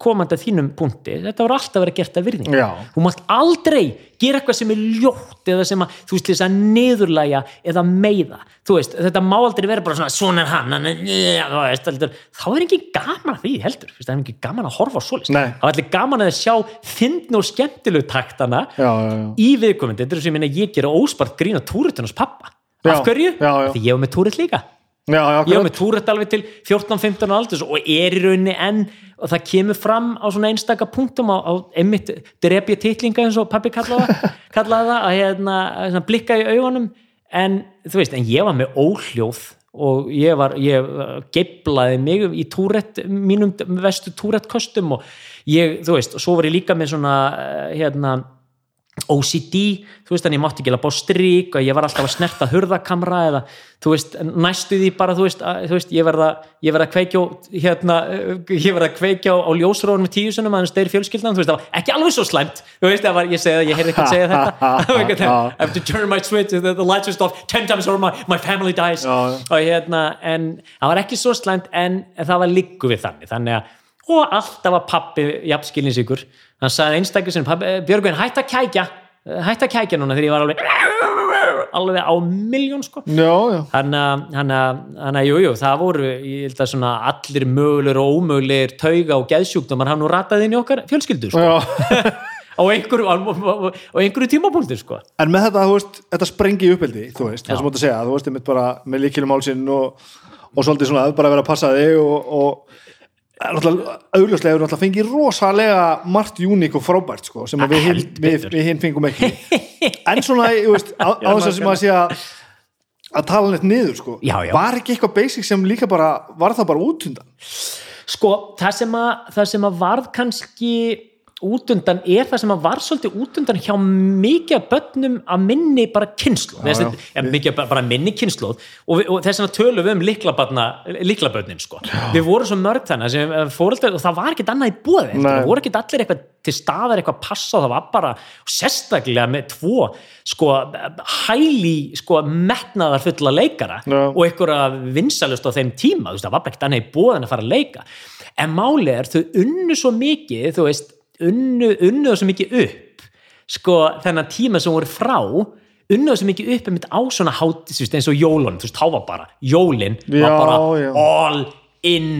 komandi að þínum punkti, þetta var alltaf verið gert að virðingu. Já. þú mátt aldrei gera eitthvað sem er ljótt eða sem að, þú veist, þess að niðurlæja eða meiða, þú veist, þetta má aldrei vera bara svona, svona er hann, hann er, þá er ekki gaman að því heldur, það er ekki gaman að horfa á Nei. þá er allir gaman að sjá fyndn og skemmtilegu taktana já, já, í viðkomandi, þetta er sem ég meina ég gera óspart grín á túritunars pappa. Af hverju? Því ég var með túrit líka já, já, ég var með túrætt alveg til 14-15 aldurs og er í rauninni enn og það kemur fram á svona einstaka punktum á, á einmitt drepja titlinga eins og pappi kallaði það, að hérna, blikka í augunum. En þú veist, en ég var með óhljóð og ég var, ég geiblaði mig í túrætt mínum vestu túrætt kostum og ég, þú veist, og svo var ég líka með svona eh, hérna OCD, þú veist, þannig ég mátti ekki alveg bá strík og ég var alltaf að snerta hurðakamra eða, þú veist, næstu því bara, þú veist, að, þú veist ég verða að kveikja á, hérna eh, ég verða að kveikja á, á ljósrónum með tíu sunnum að hann steyr fjölskyldan, þú veist, það var ekki alveg svo slæmt þú veist, það var, ég segi það, ég heyrði eitthvað segja þetta. I have to turn my switch the, lights are off ten times or my, my family dies. Já, og hérna, en það var ekki svo slæmt en það var líku við þannig þannig að, og alltaf var pappi jafnskilinsíkur, hann sagði einstaklega pappi, eh, Björgvin, hætt að kækja. Hætt að kækja núna þegar ég var alveg alveg á miljón sko. Hann að, hann að, hann að, jú, jú, það voru ég held að svona allir mögulegur og ómögulegir tauga og geðsjúkdómar hann nú rataði inn í okkar fjölskyldu sko, á einhverju einhverju tímapunkti sko. En með þetta, þú veist, þetta sprengi í uppeldi þú veist, það sem átt að segja, þú veist, einmitt bara með líkilum málsinn og, og svolítið svona bara vera að passa þig og, og er augljóslega hefur náttúrulega fengið rosalega margt uník og frábært sko, sem við, hin, Heldur við, við hinn fengum ekki. En svona, veist, á, á þess að sem að sé að að tala neitt niður sko Já, já. var ekki eitthvað basic sem líka bara var það bara út undan Sko, það sem að, það sem að varð kannski útundan er það sem að var svolítið útundan hjá mikið af börnum að minni bara kynnslóð, mikið bara minni kynnslóð og, og þess vegna tölum við um liklabörnin sko, við vorum svo mörg þannig sem fóreldrar, og það var ekkert annað í Nei. það voru ekkert allir eitthvað til staðar eitthvað passa það var bara, sérstaklega með tvo, sko hæli, sko, metnaðar fulla leikara Já. og einhverja vinsalust á þeim tíma, það var ekkert annað í bóði en að fara að leika. En máli er, þau unnu svo mikið, þú veist unnu, unnu svo mikið upp sko, þennan tíma sem voru frá unnu svo mikið upp einmitt á svona hát, þú veist, eins og jólun, þú veist, þá var bara jólin var Já, bara já. all in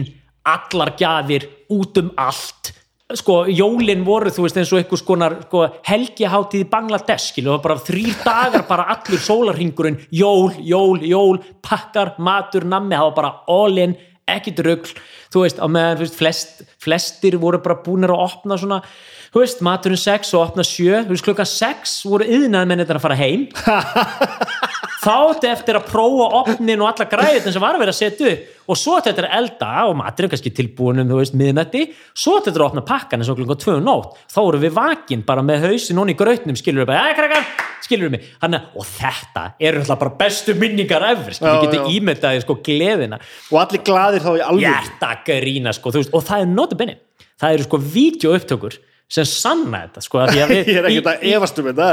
allar gjafir, út um allt sko, jólin voru, þú veist, eins og einhvers konar sko, helgiháttíð í Bangladesh skilu, það var bara þrýr dagar, bara allur sólarringurinn, jól, jól, jól pakkar, matur, nammi, það var bara all in ekkit rugl þú veist, á meðan veist, flest, flestir voru bara búinir að opna svona þú veist, maturinn 6 og opna 7 þú veist, klukkan 6 voru yðnað mennir að fara heim. Þá átti eftir að prófa opnin og alla græðin sem var að vera að setja upp. Og svo eftir að elda og maturinn kannski tilbúin um, þú veist, miðnætti. Svo átti eftir að opna pakkan eins og klukkan 2 um nótt. Þá voru við vakin bara með hausin og í grautnum, skilur við bara, eða krakkar skilur við mig, hann og þetta eru alltaf bara bestu minningar eftir, skilur við geti já. ímyndaði sko gleðina. Og allir glaðir þá í alveg hjarta grína sko, veist, og það er notabenni það eru sko vídeoupptökur sem sanna þetta sko, við ég er ekkert að efast um þetta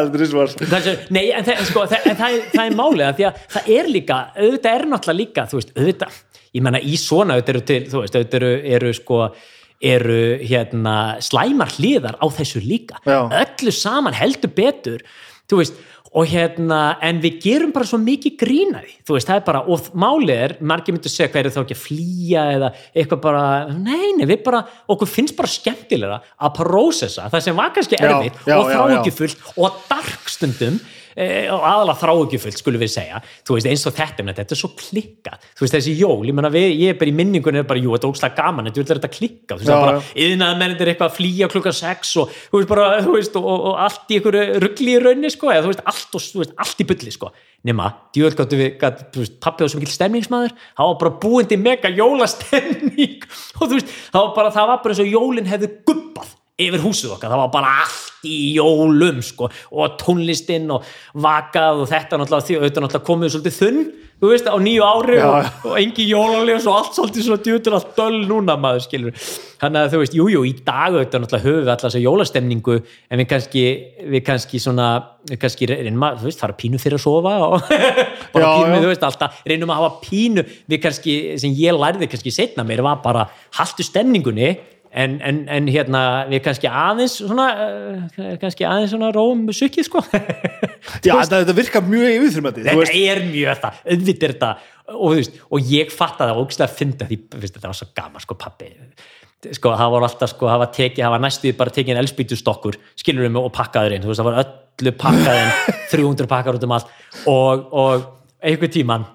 nei, en, það, sko, það, en það, er, það er málið að því að það er líka, auðvitað er náttúrulega líka veist, auðvitað, ég menna í svona auðvitað eru til, veist, auðvitað eru, eru sko, eru hérna slæmar hliðar á þessu líka Já. öllu saman heldur betur þú veist, og hérna en við gerum bara svo mikið grínaði þú veist, það er bara, og málið er margir myndir segja er þá ekki að flýja eða eitthvað bara, nei, nei, við bara okkur finnst bara skemmtilega að prósessa það sem var kannski erfitt og já, þrá já. ekki fullt og dark stundum eh, og aðalega þrá ekki fullt skulum við segja. Þú veist eins og þetta, þetta er svo klikkað. Þú veist þessi jól, ég við, ég er bara í minningunni er bara, jú, þetta er ógslag gaman, þetta er þetta klikkað. Þú veist það er bara, yðnaðar mennir eitthvað að flýja klukkan sex og þú veist bara, þú veist og, og, og allt í einhverju ruggli í raunni sko, eða þú veist, allt, og, þú veist, allt í bulli sko. Nema, djúvel gáttu við, þú veist, pappi var svo mikil stemningsmaður, það var bara búindi mega jólastemning. Og þú veist, það var bara, það var bara eins og jólin hefði gubbað yfir húsið okkar, það var bara allt í jólum sko, og tónlistinn og vakað og þetta náttúrulega því auðvitað náttúrulega komið svolítið þunn þú veist, á nýju ári Já. og, og engi jólaljós og allt svolítið svona djútur allt döl núna maður skilur þannig að þú veist, jújú, jú, í dag auðvitað náttúrulega höfum við alltaf þessa jólastemningu en við kannski, við kannski svona kannski reynum að, þú veist, fara pínu fyrir að sofa og bara Já, pínu, já. þú veist, alltaf reynum að hafa pínu, við kannski, sem ég lærði kannski setna mér var bara haltu stemningunni en, en, en hérna við kannski aðeins svona uh, kannski aðeins svona róum sukkið sko. Já, þetta, þetta virkar mjög yfirþrumandi þetta veist, er mjög það, auðvitað er þetta og, veist, og ég fatta það ógislega að finna því veist, þetta var svo gaman sko pappi sko það var alltaf sko það var tekið, það var næstuði bara tekið en elspýtustokkur skilur við mig og pakkaður inn þú veist það var öllu pakkaðinn 300 pakkar út um allt. Og, og einhver tíman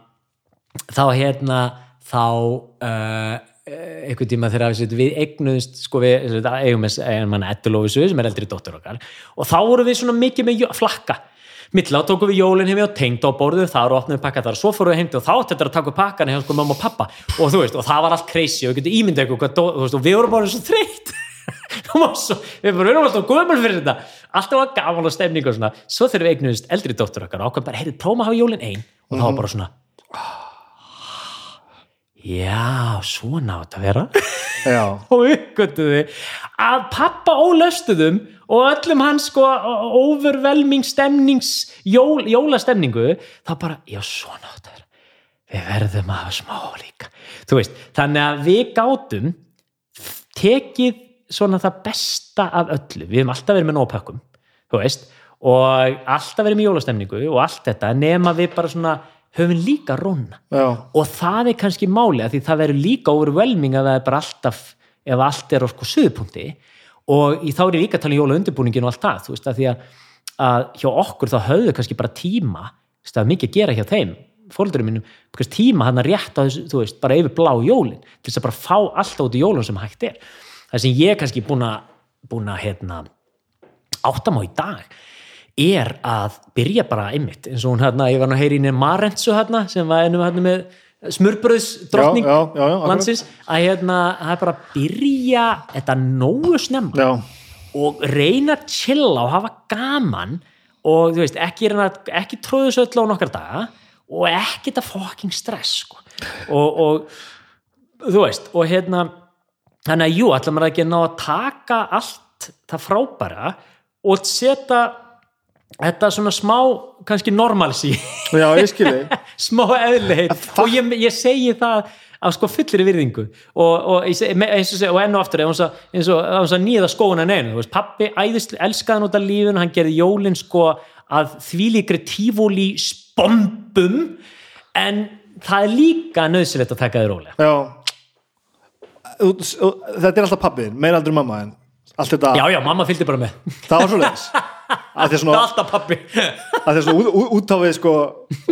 þá hérna þá uh, einhvern tíma þegar við, við eignuðumst sko við eigum eigum mann Edulófisu sem er eldri dóttur okkar. Og þá vorum við svona mikið með flakka. Milla tókum við jólinn hefði og tengd á borðið þar og opnum pakka þar svo fórum við heimdi og þá átti þetta að taka pakkan hjá sko mamma og pappa. Og þú veist og það var allt crazy og við getum ímyndað ykkur hvað, dó- þú veist, og við vorum bara svo þreytt. Við erum alltaf gömul fyrir þetta. Alltaf var gaman og stemning og svona. Svo þegar við eignuðumst eldri dóttur okkar og ákveðum bara, heyrðu, prófum að hafa jólinn ein og það var bara svona já, svona átt að vera. Og uppgötuði að pappa ólöstuðum og öllum hans sko overwhelming stemnings jól, jólastemningu þá bara, já svona átt að vera. Við verðum að hafa smá líka. Þú veist, þannig að við gátum tekið svona það besta af öllu. Við hefum alltaf verið með nópökkum þú veist, og alltaf verið með jólastemningu og allt þetta, nema við bara svona höfum líka róna já, og það er kannski máli að því það verður líka overwhelming að það er bara alltaf ef allt er á sko suðupunkti og í þá er ég líka að tala um jóla undirbúningin og allt það, þú veist, að því að, að hjá okkur þá höfðu kannski bara tíma það er mikið að gera hjá þeim fólkdurum minnum, tíma hann að rétta þú veist, bara yfir blá jólin til þess að bara fá alltaf út í jólun sem hægt er. Það sem ég kannski búin að búin að, hérna áttam á í dag er að byrja bara einmitt eins og hún hérna, ég var nú að heyri inn í Marentsu hérna sem var ennum hérna með smurbröðs drottning Já, já, já, já, akkurat. landsins að hérna, það er bara að byrja þetta nógu snemma já, og reyna að chilla og hafa gaman og þú veist, ekki, ekki tróðu svo öll á nokkar daga og ekki þetta fucking stress sko. og, og þú veist, og hérna þannig að jú, ætla maður ekki að ná að taka allt það frábæra og setja þetta svona smá kannski normalsi já, ég skilji smá eðliheit og ég, ég segi það af sko fullir virðingu. Og, og, og, enn og aftur eins og, eins og, eins og nýða þú veist, pappi æðist, elskaði af lífun hann gerði jólin sko að þvílíkri tífóli spombum. En það er líka nöðsilegt að taka Þú- þú- þetta er alltaf pappiðin, meira aldrei mamma en allt þetta, já já, mamma fylgdi bara með. Það var svo leiðis að því er svona, alltaf pappi að þess að út, út- út á við sko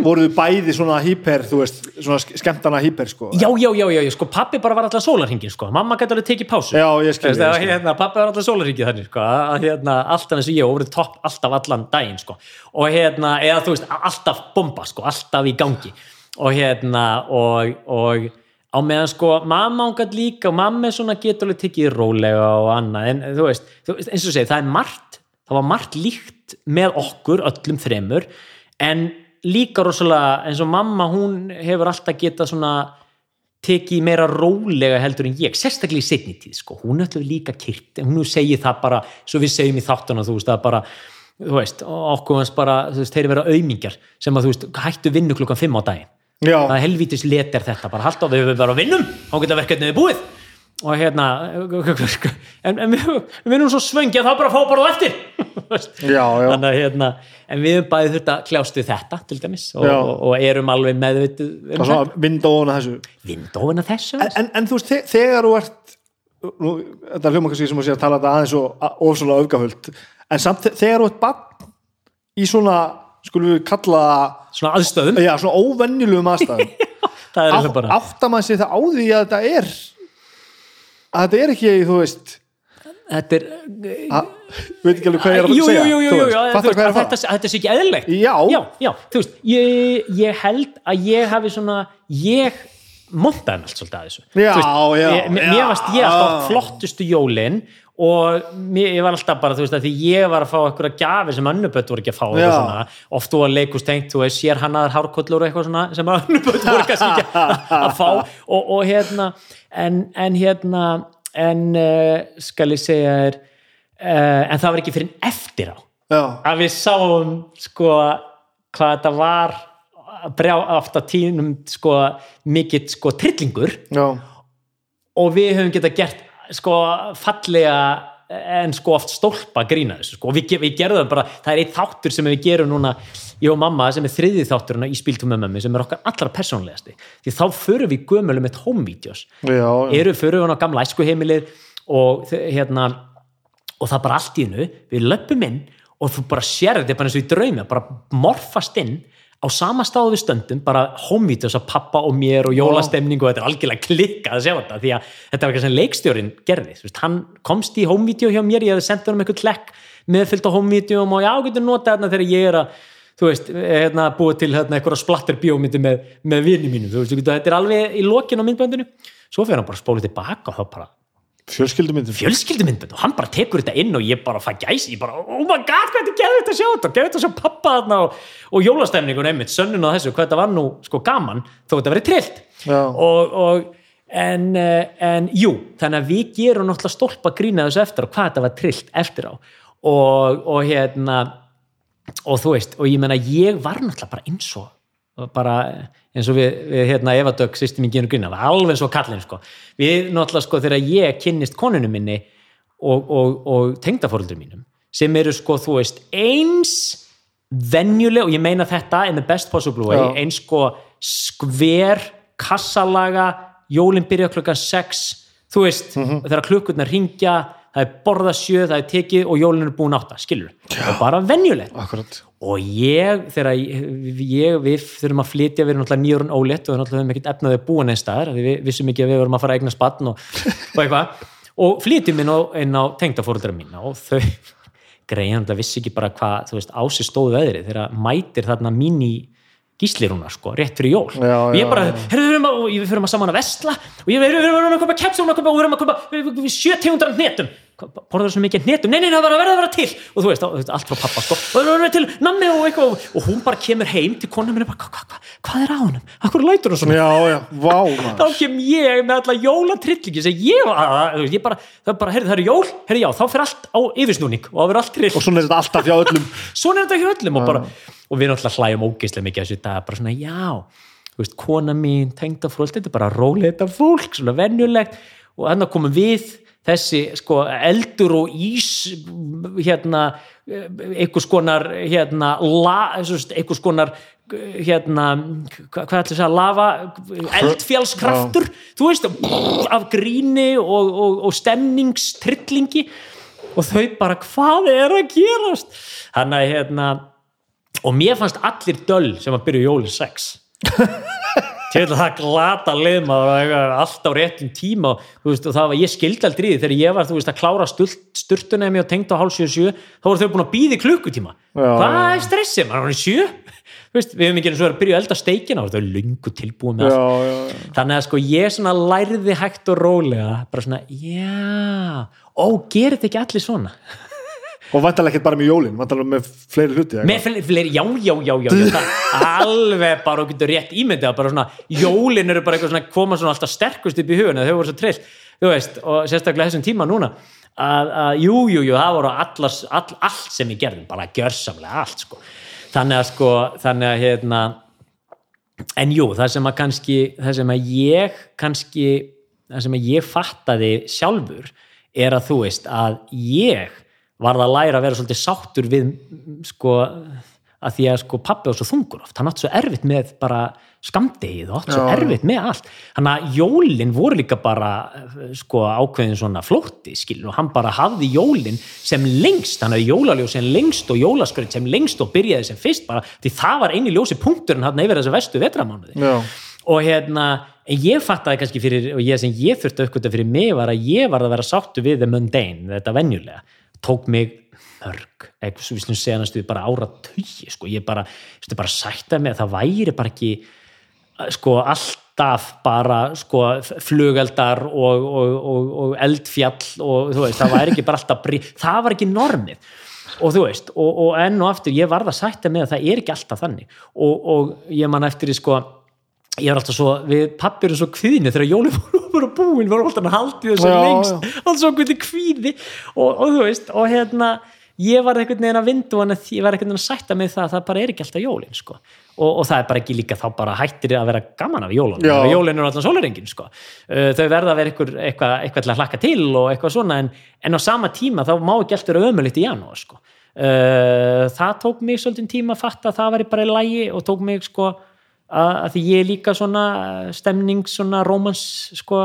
voruðu bæði svona hyper þú veist, svona sk- skemmtana hyper sko. Já, já, já, já, sko, pappi bara var alltaf sólarhingin, sko, mamma gæti alveg tekið pásu. Já, ég skil, Veist, ég skil. hérna, pappi var alltaf sólarhingin þannig, sko, að hérna, alltaf eins og ég og verið topp alltaf allan daginn, sko. Og hérna, eða þú veist, alltaf bomba, sko alltaf í gangi. Og hérna, og, og á meðan sko, mamma ángat líka og mamma er svona getur alveg tekið rólega og annað, en þú veist, þú veist eins og segir, það er margt, það var margt líkt með okkur, öllum þremur en líka rosalega eins og mamma, hún hefur alltaf getað svona tekið meira rólega heldur en ég, sérstaklega í setni tíð sko. hún er alltaf líka kyrt hún segir það bara, svo við segjum í þáttuna þú veist, það bara, þú veist okkur hans bara, þú veist, þeir vera auðmingjar sem að þú veist, hættu vinnu klukkan 5 á daginn. Já, það er helvítis let er þetta bara halda á við við bara vinnum, þá geta verkefnið búið og hérna en, en við, við vinnum svo svöngi að það bara fá bara eftir. Já, já. Þannig að hérna en við höfum bæðið þurft að kljást við þetta til dæmis og, og, og erum alveg meðvitið um er vindóna þessu. Vindófina þessu? En, en, en þú veist, þe- þegar þú ert nú, þetta er hljóma kannski sem að sé að tala þetta aðeins og ofsvöldlega öfgaföld en samt þe- þegar þú ert bann í svona, skulum við kalla svona aðstöðum, já, svona óvenjulegum aðstæðum. Það er Á, alveg bara. áttar maður sér það á því að þetta er að þetta er ekki, þú veist þetta er veit ekki alveg hvað ég er að segja jú, jú, jú, þetta, sé ekki eðlilegt. Já. já, já, þú veist ég, ég held að ég hafi svona ég montaði allt svolítið að þessu. Já, já, ég, mér varst ég alltaf flottustu jólin og mér, ég var alltaf bara, þú veist, að því ég var að fá eitthvað gjafir sem önnubött voru ekki að fá og svona, oft þú að leikust tengt, þú veist, sér hannaðar hárkollur og eitthvað svona sem önnubött voru ekki að, að fá. Og, og hérna en, en hérna en uh, skal ég segja þér uh, en það var ekki fyrir eftir á já, að við sáum sko hvað þetta var brjá aftur tínum sko mikill sko trillingur. Já, og við höfum geta gert sko fallega en sko oft stólpa grína þessu sko. Og við, við gerðum það bara, það er eitt þáttur sem við gerum núna, ég og mamma sem er þriði þátturinn í spíltum með mömmu sem er okkar allra persónlegasti, því þá förum við gömulum með home-vídeos. Eru fyrir hann á gamla æskuheimilið og hérna og það bara allt í hennu, við löpum inn og þú bara sér þetta bara eins og í draumi bara morfast inn á sama stáðu við stöndum, bara homevídeos af pappa og mér og jólastemning og þetta er algjörlega klikkað að sjá þetta, því að þetta var eitthvað sem leikstjórin gerði, veist, hann komst í homevídeó hjá mér, ég hefði sendt honum eitthvað klekk meðfyllt á homevídeóum og já, getur notað þarna þegar ég er að þú veist, hérna, búið til hérna, eitthvað splatter bíómyndi með, með vini mínum. Þú veist, þetta er alveg í lokin á myndböndinu. Svo fyrir hann bara spólið tilbaka og þá bara fjölskyldumyndum fjölskyldumyndbönd og hann bara tekur þetta inn og ég bara fæ gæsi, ég bara, oh my god, hvað þetta geður þetta að sjá þetta, geður þetta að sjá pappa þarna og, og jólastemningun einmitt, sönnun á þessu, hvað þetta var nú sko gaman, þó þetta verið trillt. Og, og en, eh, en jú, þannig að við gerum náttúrulega stólpa grína þessu eftir og hvað þetta var trillt eftir á. Og, og hérna og þú veist, og ég menna ég var náttúrulega bara eins og og bara eins og við, við hérna Eva Dögg sýstum í Gínu Grína, alveg eins og kallin sko. við náttúrulega sko þegar ég kynnist konunum minni og, og, og tengdafóruldur mínum sem eru sko þú veist eins venjuleg og ég meina þetta in the best possible way, Já. eins sko skver, kassalaga jólinn byrja klukkan 6 þú veist, þegar klukkurnar ringja það er borða sjö, það er tekið og jólinn er búin átta, skilur og bara venjuleg akkurat og ég, þegar ég, við þurfum að flytja, við erum náttúrulega nýjórun ólétt og við náttúrulega höfum ekkert efnaði að búa neins staðar við vissum ekki að við vorum að fara að eigna spann og, og eitthvað, og flytjum inn á, inn á tengdafórundra mína og þau greiðan það vissi ekki bara hvað þú veist, ási stóð veðrið þegar mætir þarna mín í gíslirúna sko, rétt fyrir jól Já, og ég bara, herru, við fyrir að saman að vesla og ég, við erum að köpa keps og við erum að köpa sjö tegundar af hnetum borður svo mikið hnetum, nei, nei, það var að vera til. Og þú veist, allt frá pappa sko. Og það verður til nammi og eitthvað og hún bara kemur heim til konan minni bara, hvað hva, hva, hvað er á honum? Akkur lætur hún svona? já, já, vá Þá kem ég með alla jólatrillingi sem ég var, ég bara, það er bara, heyrðu, það eru jól, heyrðu, já, þá fyrir allt á yfirsnúning og það verður allt trill og svona er þetta alltaf hjá öllum. Svona er þetta hjá öllum og, bara, og við náttúrulega hlæjum ógeislega mikið og þannig komum við þessi sko eldur og ís hérna einhvers konar hérna la, einhvers konar hérna, hva- hvað ætlum að segja lava, eldfjálskraftur þú veist, af gríni og, og, og stemningstrillingi. Og þau bara, hvað er að gerast? Hann að hérna og mér fannst allir döll sem að byrja jólið 6 til að það glata liðmaður og eitthvað, allt á réttum tíma. Veist, og það var, ég skildi aldrei þegar ég var veist, að klára sturtunni og tengd á hálf 7-7 þá voru þau búin að býði klukkutíma. Já, hvað já. er stressið, maður er 7 Þú veist, við hefum ekki eins og verið að byrja að elda steikina og þau er lungu tilbúin með allt. já, já, já. þannig að sko ég lærði hægt og rólega bara svona, já ó, gerir þetta ekki allir svona og vantarlega ekkert bara með jólin vantarlega með fleiri hluti með fleiri, fleiri já, já, já, já, já alveg bara og getur rétt ímyndið bara svona, jólin eru bara eitthvað svona koma svona alltaf sterkust upp í hugun þau voru svo trill, þú veist, og sérstaklega þessum tíma núna að, að jú, jú, jú, það voru allars, all, allt sem við gerðum, bara gjörsamlega allt sko, þannig að sko þannig að hérna en jú, það sem að kannski það sem að ég kannski það sem að ég fattaði sjálfur er að þú veist að ég varð að læra að vera svolítið sáttur við sko að því að sko pappi var svo þungur oft. Hann átt svo erfitt með bara skamdegið og átt svo erfitt með allt. Hann að jólin voru líka bara sko ákveðin svona flótti skil og hann bara hafði jólin sem lengst, hann hafði jólaljó sem lengst og jólaskröð sem lengst og byrjaði sem fyrst bara því það var eini ljósi punkturinn hann yfir þessu vestu vetramánuði. Já. og hérna, en ég fattaði kannski fyrir, og ég sem ég þurfti að uppgöta fyrir mig var að ég var að vera sáttu við the mundane, þetta venjulega tók mig mörg við slum segja næstu bara ára tugi sko, ég bara, veist, bara sætta mig að það væri bara ekki sko alltaf bara sko flugeldar og, og, og, og eldfjall og veist, það væri ekki bara alltaf það var ekki normið. Og þú veist, og, enn og aftur ég varð að sætta með að það er ekki alltaf þannig. Og ég man eftir í sko ég er alltaf svo, við pappir er svo kvíðinni þegar jólum voru búin var alltaf að haldi þessu Já, lengst já. alltaf svo hvernig kvíði og, og þú veist, og hérna ég var einhvern veginn að vindu hann ég var einhvern veginn að sætta með það að það bara er ekki alltaf jólin sko. og, og það er bara ekki líka þá bara hættir að vera gaman af jólun Já. jólin er alltaf sólarengin sko. uh, þau verða að vera eitthvað, eitthvað, eitthvað til að hlakka til og eitthvað svona en, en á sama tíma þá má ekki alltaf vera ömulegt í janúar sko. uh, það tók mig svolítið tíma að fatta að það var bara í lægi og tók mig sko að, að því ég er líka svona stemning, svona rómans sko,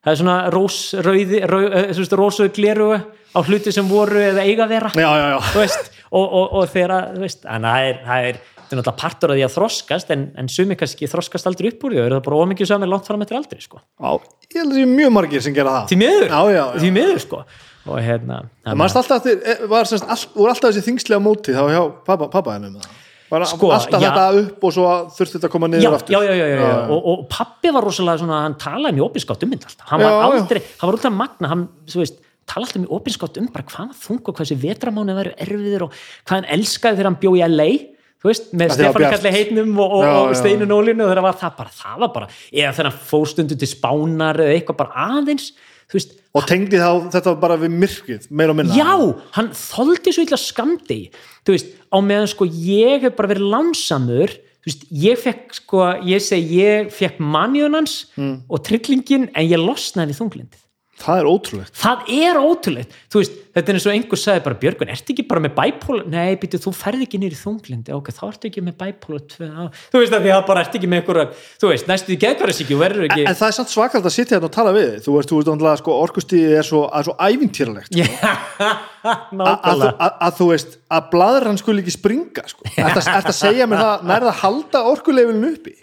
það er svona rós, rauði, rau, uh, rósöðu gleru á hluti sem voru eða eiga að vera Já, já, já. veist, og, og, og að, en það er, það er er náttúrulega partur af því að þroskast en, en sumi kannski þroskast aldrei upp úr því og eru það bara ómikið samir langt fram eftir aldrei sko. Já, ég held að það sé mjög margir sem gera það því miður, Já, já, því miður sko. og hérna Það að þið var alltaf þessi þingslega móti þá hjá pappa, pappa hennum með það Sko, alltaf já. þetta upp og svo þurfti þetta að koma niður já, aftur já, já, já, já. Og, og pappi var rosalega svona, hann talaði mjög opinskátt um alltaf, hann var aldrei hann var alltaf magna, hann, þú veist tala alltaf mjög opinskátt um bara hvað hann þung og hvað þessi vetramánu væri erfiðir og hvað hann elskaði þegar hann bjó í LA þú veist, með það var Stefán. Kalli heitnum og, og, og. Steinu Nólinu og þegar var það bara, það var bara eða þegar hann fór stundu til Spánar eða eitthvað bara aðeins, veist og tengdi þá þetta bara við myrkrið meira og minna. Já, hann þoldi svo illa skamdi veist, á meðan sko ég hef bara verið lánsamur þú veist, ég fekk sko, ég segi ég fekk manjónans Mm. og trillingin en ég losnaði þunglindið það er ótrúlegt. Það er ótrúlegt, þú veist þetta er eins og einhver sagði bara, Björgun, ertu ekki bara með bæpóla nei, býtu, þú ferð ekki nýri þunglindi ok, þá ertu ekki með bæpóla tvö á- þú veist að því að bara ertu ekki með einhver þú veist, næstu því geðkvæðarsíkju verður ekki en það er samt svakald að sitja hérna og tala við þig. þú veist, þú veist, andlega, sko, orkustíði er svo, er svo ævintýralegt Já, að, þú- nákvæmlega að, þú veist, að bladran skuli ekki springa sko. Ertu að- ertu að segja mér það nærða að halda orkuleifilinu uppi?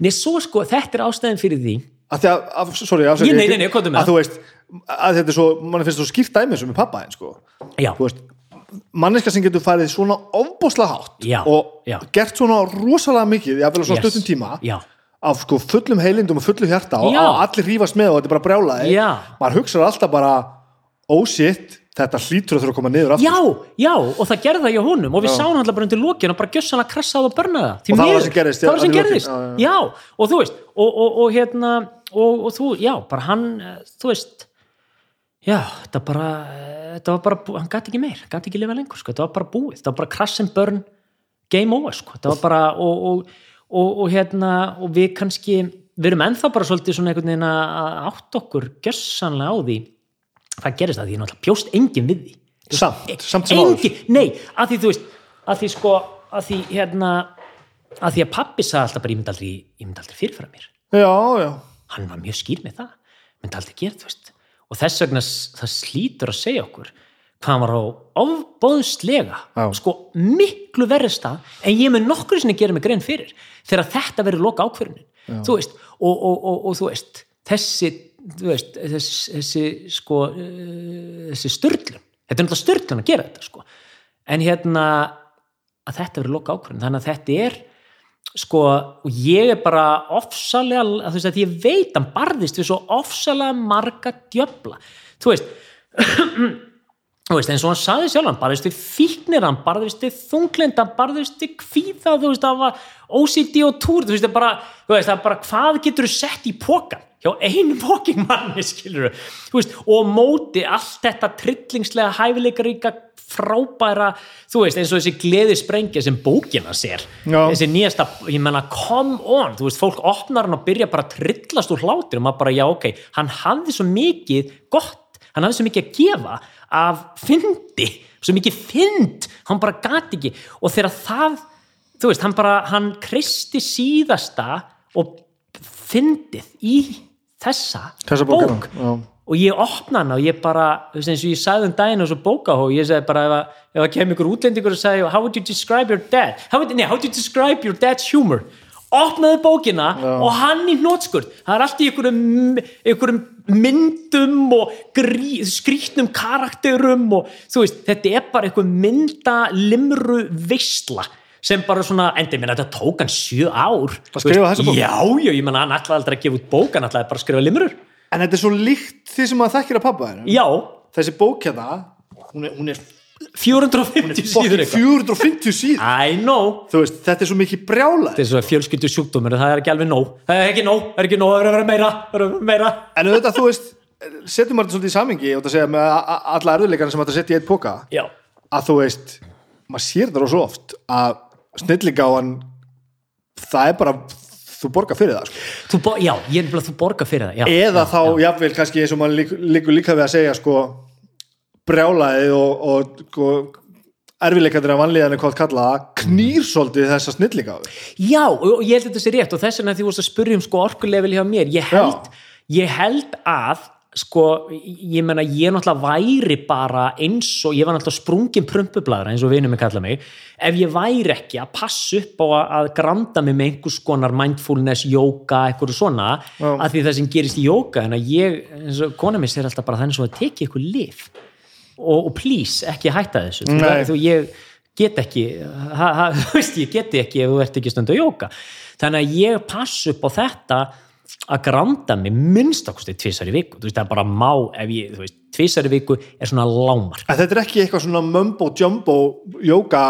Nei, svo sko, þetta er ástæðin fyrir því að því að, að sorry, afsakið, Ég- nei, nei, nei, komdu með að þú veist, að þetta er svo mann finnst svo skýrt dæmi sem er pappa einn sko. Já, þú veist, manneska sem getur farið svona ofbóðslega hátt Já, og já. gert svona rosalega mikið, jáfnvel á svona Yes. stuttum tíma Já. af sko fullum heilindum og fullu hjarta og Já. og allir rífast með og þetta er bara brjálaði Já. maður hugsaður alltaf bara oh shit, þetta hlýtur að þurfa að koma niður aftur Já, já, og það gerði það hjá honum og við sáum alltaf bara undir lokin og bara gjössanlega krassaði og börnaði það Því Og það var miður, sem gerðist, það var já, sem lokin, gerðist já, já. já, og þú veist og, og, og hérna, og, og þú, já, bara hann eh, þú veist já, þetta bara, eh, þetta var bara hann gæti ekki meir, gæti ekki lifa lengur sko. þetta var bara búið, þetta var bara crash and burn game over, sko, þetta var bara og, og, og, og hérna og við kannski, við erum ennþá bara svolítið svona einhvern veginn að átt okkur gjössanlega á því hvað gerist það, því náttúrulega bjóst enginn við því. Samt, samt sem áður. nei, að því þú veist að því sko, að því hérna að því að pappi sagði alltaf bara ég myndi aldrei, aldrei fyrirfæra mér. Já, já, hann var mjög skýr með það. Myndi aldrei gera, þú veist. Og þess vegna það slítur að segja okkur hvað hann var á ofbóðslega sko miklu verri stað en ég mun nokkur sinni gera mig grein fyrir þegar þetta verður loka ákvörunin þú veist, og, og, og, og þú veist þessi, þú veist þessi, þessi sko uh, þessi störlun, þetta er náttúrulega störlun að gera þetta sko, en hérna að þetta verður loka ákvörunin, þannig að þetta er sko, og ég er bara ofsalega, þú veist að ég veit hann barðist við svo ofsalega marga djöfla, þú veist þú veist, eins og hann saði sjálf hann barðist við fíknir, hann barðist við þunglind hann barðist við kvíða, þú veist það var OCD og túr, þú veist það bara, bara, hvað getur þú sett í pókan hjá einu póking manni, skilur þú veist, og móti allt þetta trillingslega hæfileikaríka frábæra, þú veist, eins og þessi gleði sprengja sem bókina sér Já. þessi nýjasta, ég menna come on, þú veist, fólk opnar hann og byrja bara að trillast úr hlátir og maður bara, já ok hann hafði svo mikið gott hann hafði svo mikið að gefa af fyndi, svo mikið fynd hann bara gati ekki. Og þegar það, þú veist, hann bara hann kristi síðasta og fyndið í þessa, Þessa bók já. og ég opna hana og ég bara eins og ég sagði um daginn og svo bókahó ég segi bara ef, að- ef að kemur ykkur útlendingur og sagði how would you describe your dad? How would, nei, how would you describe your dad's humor? Opnaði bókina og hann í hnótskurt það er allt í einhverjum, myndum og grí, skrýtnum karakterum og þú veist, þetta er bara einhver mynda limru veistla sem bara svona, endi minna þetta tók hann sjö ár. Að skrifa þessa bók? já, já, ég menna hann ætlaði aldrei að gefa út bók hann ætlaði bara að skrifa limrur. En þetta er svo líkt því sem maður þekkir að pappa þér já, Þessi bók hérna hún er, hún er 450 síður fokkin eitthvað. 450 síð I know. Þú veist, þetta er svo mikið brjála þetta er svo fjölskyldu sjúkdómur það er ekki alveg nóg. Það er ekki nóg, það er ekki nóg, það er að vera meira er að vera meira. En auðvitað, þú veist, setjum maður þetta svolítið í samingi og það segja með alla erfiðleikana sem þetta setja í eitt póka já, að þú veist, maður sér það svo oft að snillingáan það er bara þú borgar fyrir það sko. bo- já, ég er bara þú borga fyrir það já, eða já, þá, jafnvel, kannski eins og lík- líkur líka við að segja sko, brjálaði og, og sko, erfiðleikandir af vanlíðan er hvað kalla það, knýr svolítið þessa snillingáðu já, og, og ég held að þetta sé rétt og þess vegna því þú vorst að spyrja um sko orkulevel hjá mér ég held, ég held að sko, ég menna ég náttúrulega væri bara eins og ég var náttúrulega sprungin prumpublaðra eins og vinur mig kalla mig ef ég væri ekki að passa upp á að, granda mig með einhvers konar mindfulness, yoga, eitthvað svona Já. að því það sem gerist í yoga en að ég, eins og kona mér sér alltaf bara þannig að teki eitthvað lif og, og please, ekki hætta þessu Nei. þú, ég get ekki ha, ha, þú veist, ég geti ekki ef þú ert ekki stundu að jóka þannig að ég pass upp á þetta að granda mig minnstakosti tvisar í viku, þú veist, það er bara má ef ég, þú veist, tvisar í viku er svona lámar En þetta er ekki eitthvað svona mumbo jumbo jóka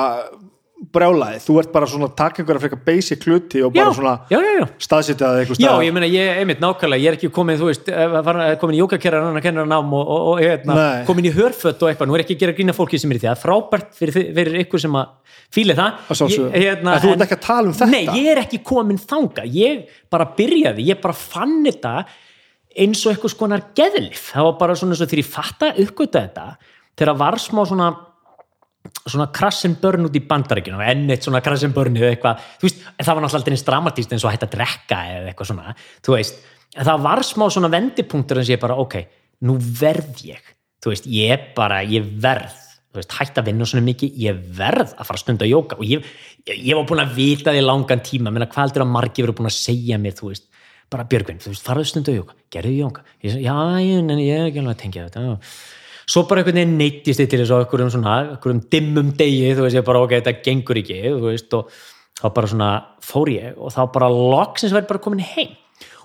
brjálaði, þú ert bara svona að taka einhverja frekar basic hluti og bara svona já, já, já. staðsitja það eitthvað Já, stað ég meina, ég, einmitt nákvæmlega, ég er ekki komin, þú veist, eh, var- komin í jókakerrar, annar kennar nám og, og, og hérna, Nei. komin í hörfött og eitthvað, nú er ekki að gera grína fólki sem er í því, það er frábært fyrir, fyrir ykkur sem að fíli það. Ég- hérna, En þú ert ekki að tala um þetta? Nei, ég er ekki komin þanga, ég bara byrjaði, ég bara fann þetta eins og eitthvað skonar geðlif, það var bara svona svona svona crash and burn út í bandaríkjunum enn eitt svona crash and burn eða eitthvað. Veist, það var náttúrulega eins dramatíst eins og að hætta að drekka eða eitthvað svona veist, það var smá svona vendipunktur en sé bara, ok, nú verð ég. Veist, ég bara, ég verð. Hætta að vinna svona mikið ég verð að fara að stunda að jóka og ég, ég, ég var búin að vita því langan tíma. Menna hvað heldur að margir verið búin að segja mér þú veist, bara Björgvin, þú veist, faraðu stunda að jóka gerðu jóka, ég, sagði, já, ég, en ég er ekki alveg að tengja þetta, svo bara einhvern veginn neittist ég til þess að einhverjum svona, einhverjum dimmum degi þú veist, ég bara ok, þetta gengur ekki veist, og þá bara svona fór ég og þá bara loksins verið bara komin heim.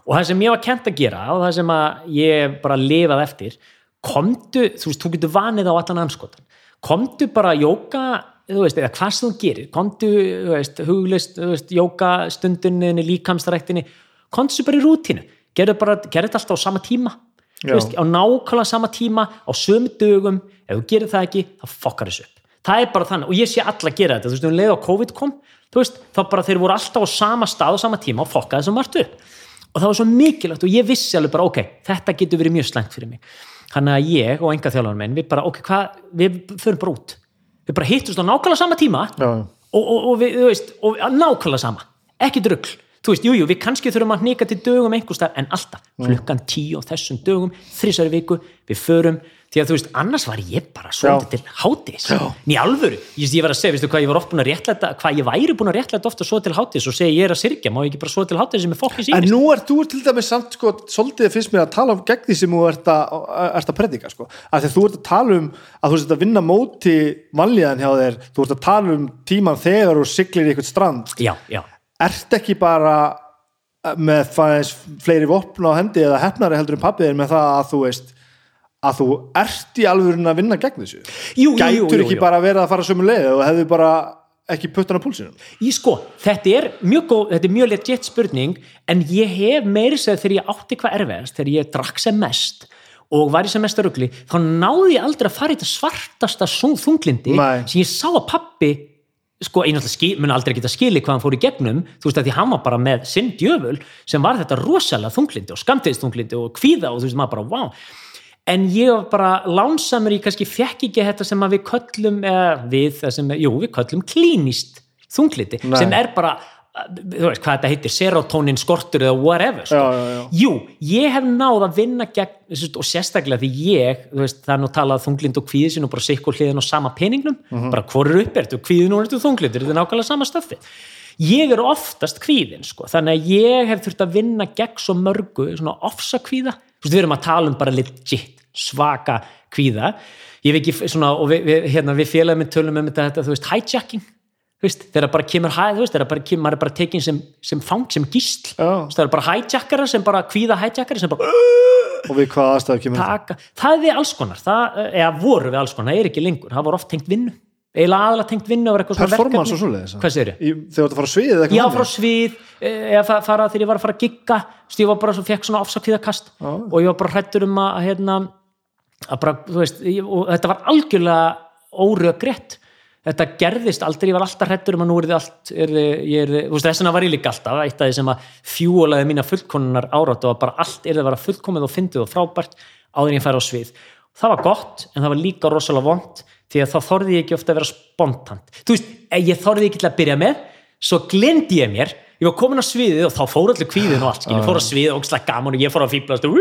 Og það sem ég var kent að gera og það sem að ég bara lifað eftir komdu, þú veist, þú getur vanið á allan anskotan, komdu bara jóka, þú veist, eða hvað sem þú gerir komdu, þú veist, huglist jóka stundinni, líkamstaræktinni komdu svo bara í rútínu. Gerðu þetta alltaf á sama tíma. Veist, á nákvæmlega sama tíma á sömu dögum, ef þú gerir það ekki þá fokkar þessu upp, það er bara þannig og ég sé alla gera þetta, þú veist, um leið á COVID kom þú veist, þá bara þeir voru alltaf á sama stað á sama tíma og fokka þessu margt upp. Og það var svo mikilvægt og ég vissi alveg bara ok, þetta getur verið mjög slengt fyrir mig. Þannig að ég og enga þjálfur minn við bara, ok, hvað, við förum bara út. Við bara hittust á nákvæmlega sama tíma og, og, og við, þú veist, og nákvæmlega sama. Ekki drugl, þú veist, jújú, jú, við kannski þurfum að hnika til dögum einhverstað, en alltaf, klukkan tíu á þessum dögum, þrísari viku við förum, því að þú veist, annars var ég bara svolítið til hátis ný alvöru, ég, ég var að segja, veistu hvað ég var oft búin að réttlæta, hvað ég væri búin að réttlæta ofta svo til hátis og segja ég er að syrkja, má ég ekki bara svo til hátis sem er fólki En síðan nú ert þú til dæmis samt sko, svolítið finnst mér að tala um gegn því sem þú ert að, ert að predika sko. að þú ert að tala um að þú ert að vinna móti vanlíðan hjá þér þú ert að tala um tíman þegar og siglir í eitthvað strand. Já, já, ert ekki bara með fæðis fleiri vopn á hendi eða hefnari heldur en pappiðir með það að þú veist að þú ert í alveg að vinna gegn þessu? Jú, jú, jú, gætur jú, ekki bara verið að fara sömu leið og hefðu bara ekki puttan á púlsinum? Í sko, þetta er mjög góð, þetta er mjög legit spurning en ég hef meiri segð þegar ég átti hvað erfiðast, þegar ég drakk sem mest og var í sem mesta rugli þá náði ég aldrei að fara í þetta svartasta þunglindi Nei. sem ég sá að pappi sko, ég náttúrulega mun aldrei geta skili hvað hann fór í gegnum, þú veist að því hann var bara með sinn djöful sem var þetta rosalega þunglindi og skamtiðsþunglindi og kvíða og þú veist maður bara, wow en ég var bara lánsamur í kannski fekk ekki þetta sem að við köllum eða við, sem, jú, við köllum klínist þunglindi, Nei. sem er bara þú veist hvað þetta heitir, serotonin skortur eða whatever, sko. Já, já, já. jú, ég hef náð að vinna gegn, og sérstaklega því ég, þú veist, það er nú talað þunglind og kvíði sín og bara sikkur hliðin á sama peningnum. Mhm. bara hvor er upp, ertu kvíðin og þunglindur þetta er nákvæmlega sama stöffi ég er oftast kvíðin, sko, þannig að ég hef þurft að vinna gegn svo mörgu svona ofsa kvíða, þú veist, við erum að tala um bara legit, svaka kvíða. Ég veit ekki, svona, og við, við, hérna, við þegar bara kemur hæð, þegar bara kemur, maður er bara tekin sem, sem fang, sem gísl. Það er bara hijackara sem bara kvíða hijackari sem bara og við hvað aðstæðu kemur taka, það er við alls konar það, eða voru við alls konar, það er ekki lengur það var oft tengt vinnu, eiginlega aðalega tengt vinnu og eitthvað performance og svoleiðis þegar þú ert að fara svið eða eitthvað Já, frá svið, eða fa- fara þegar ég var að fara að gigga, ég var bara svo fekk svona ofsakvíðakast. Já. og ég var bara hrættur um að, hérna, að bara, veist, ég, og þetta var algjörlega óröggrétt þetta gerðist aldrei, ég var alltaf hrættur um að nú er þið allt, er, ég er, þú veist, þessuna var ég líka alltaf, eitt af því sem að fjúlaði mína fullkonunar árat og bara allt er það að vera fullkomið og fyndið og frábært áður en ég færi á svið. Það var gott, en það var líka rosalega vond, því að þá þorði ég ekki ofta að vera spontant. Þú veist, eh, ég þorði ekki til að byrja með, svo glendi ég mér, ég var komin á sviðið og þá fór allir kvíðin og allt, skil, ég fór á sviðið og ógslag gaman og ég fór á fýblast og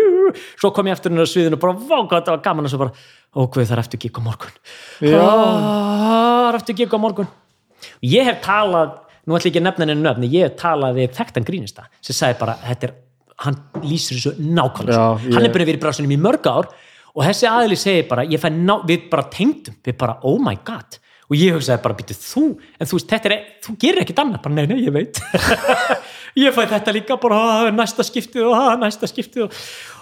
svo kom ég eftir hennar sviðinu og bara, vá, hvað þetta var gaman og svo bara, ógveð, það er eftir gík á morgun. Það er eftir gík á morgun. Ég hef talað, nú ætla ég ekki að nefna henni nöfni, ég hef talað við þekktan grínista sem sagði bara, er, hann lýsir þessu nákvæmlega. Já, svo. Hann ég- er búin að vera í bransunum í mörg ár og þessi aðli segir bara, ég ná, við bara tengdum, við bara, oh my god og ég hugsaði bara, býtu þú en þú er, þú gerir ekkit annað bara, nei, nei, ég veit ég fæ þetta líka bara, "Ah, næsta skiptið og næsta skiptið og,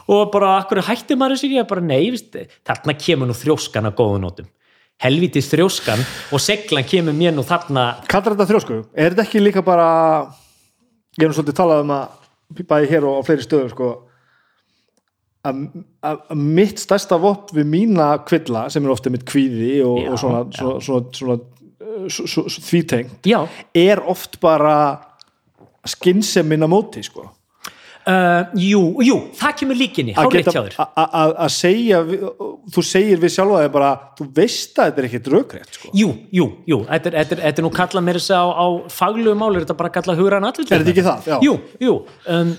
og bara, akkur hætti maður þessu, ég bara, nei, veist, þarna kemur nú þrjóskan að góðu nótum. Helvítið þrjóskan og seglan kemur mér nú þarna. Kallar þetta þrjósku, er þetta ekki líka bara ég er nú svolítið talað um að bæði hér og á fleiri stöðum sko, að, mitt stærsta vopp við mína kvilla sem er ofta mitt kvíði og, Já, og svona, svona, svona, svona, svo- svo- svo- þvítengt já, er oft bara skynnsemin að móti sko. Uh, jú, jú það kemur líkinni, að segja þú segir við sjálfa þig bara þú veist að þetta er ekkit rökrétt sko. Jú, jú, jú, þetta er, þetta er, þetta er nú kallað mér þess að á, á faglegu máli, er þetta bara kallað hugræn atvöld Er þetta ekki það? Já. Jú, jú um,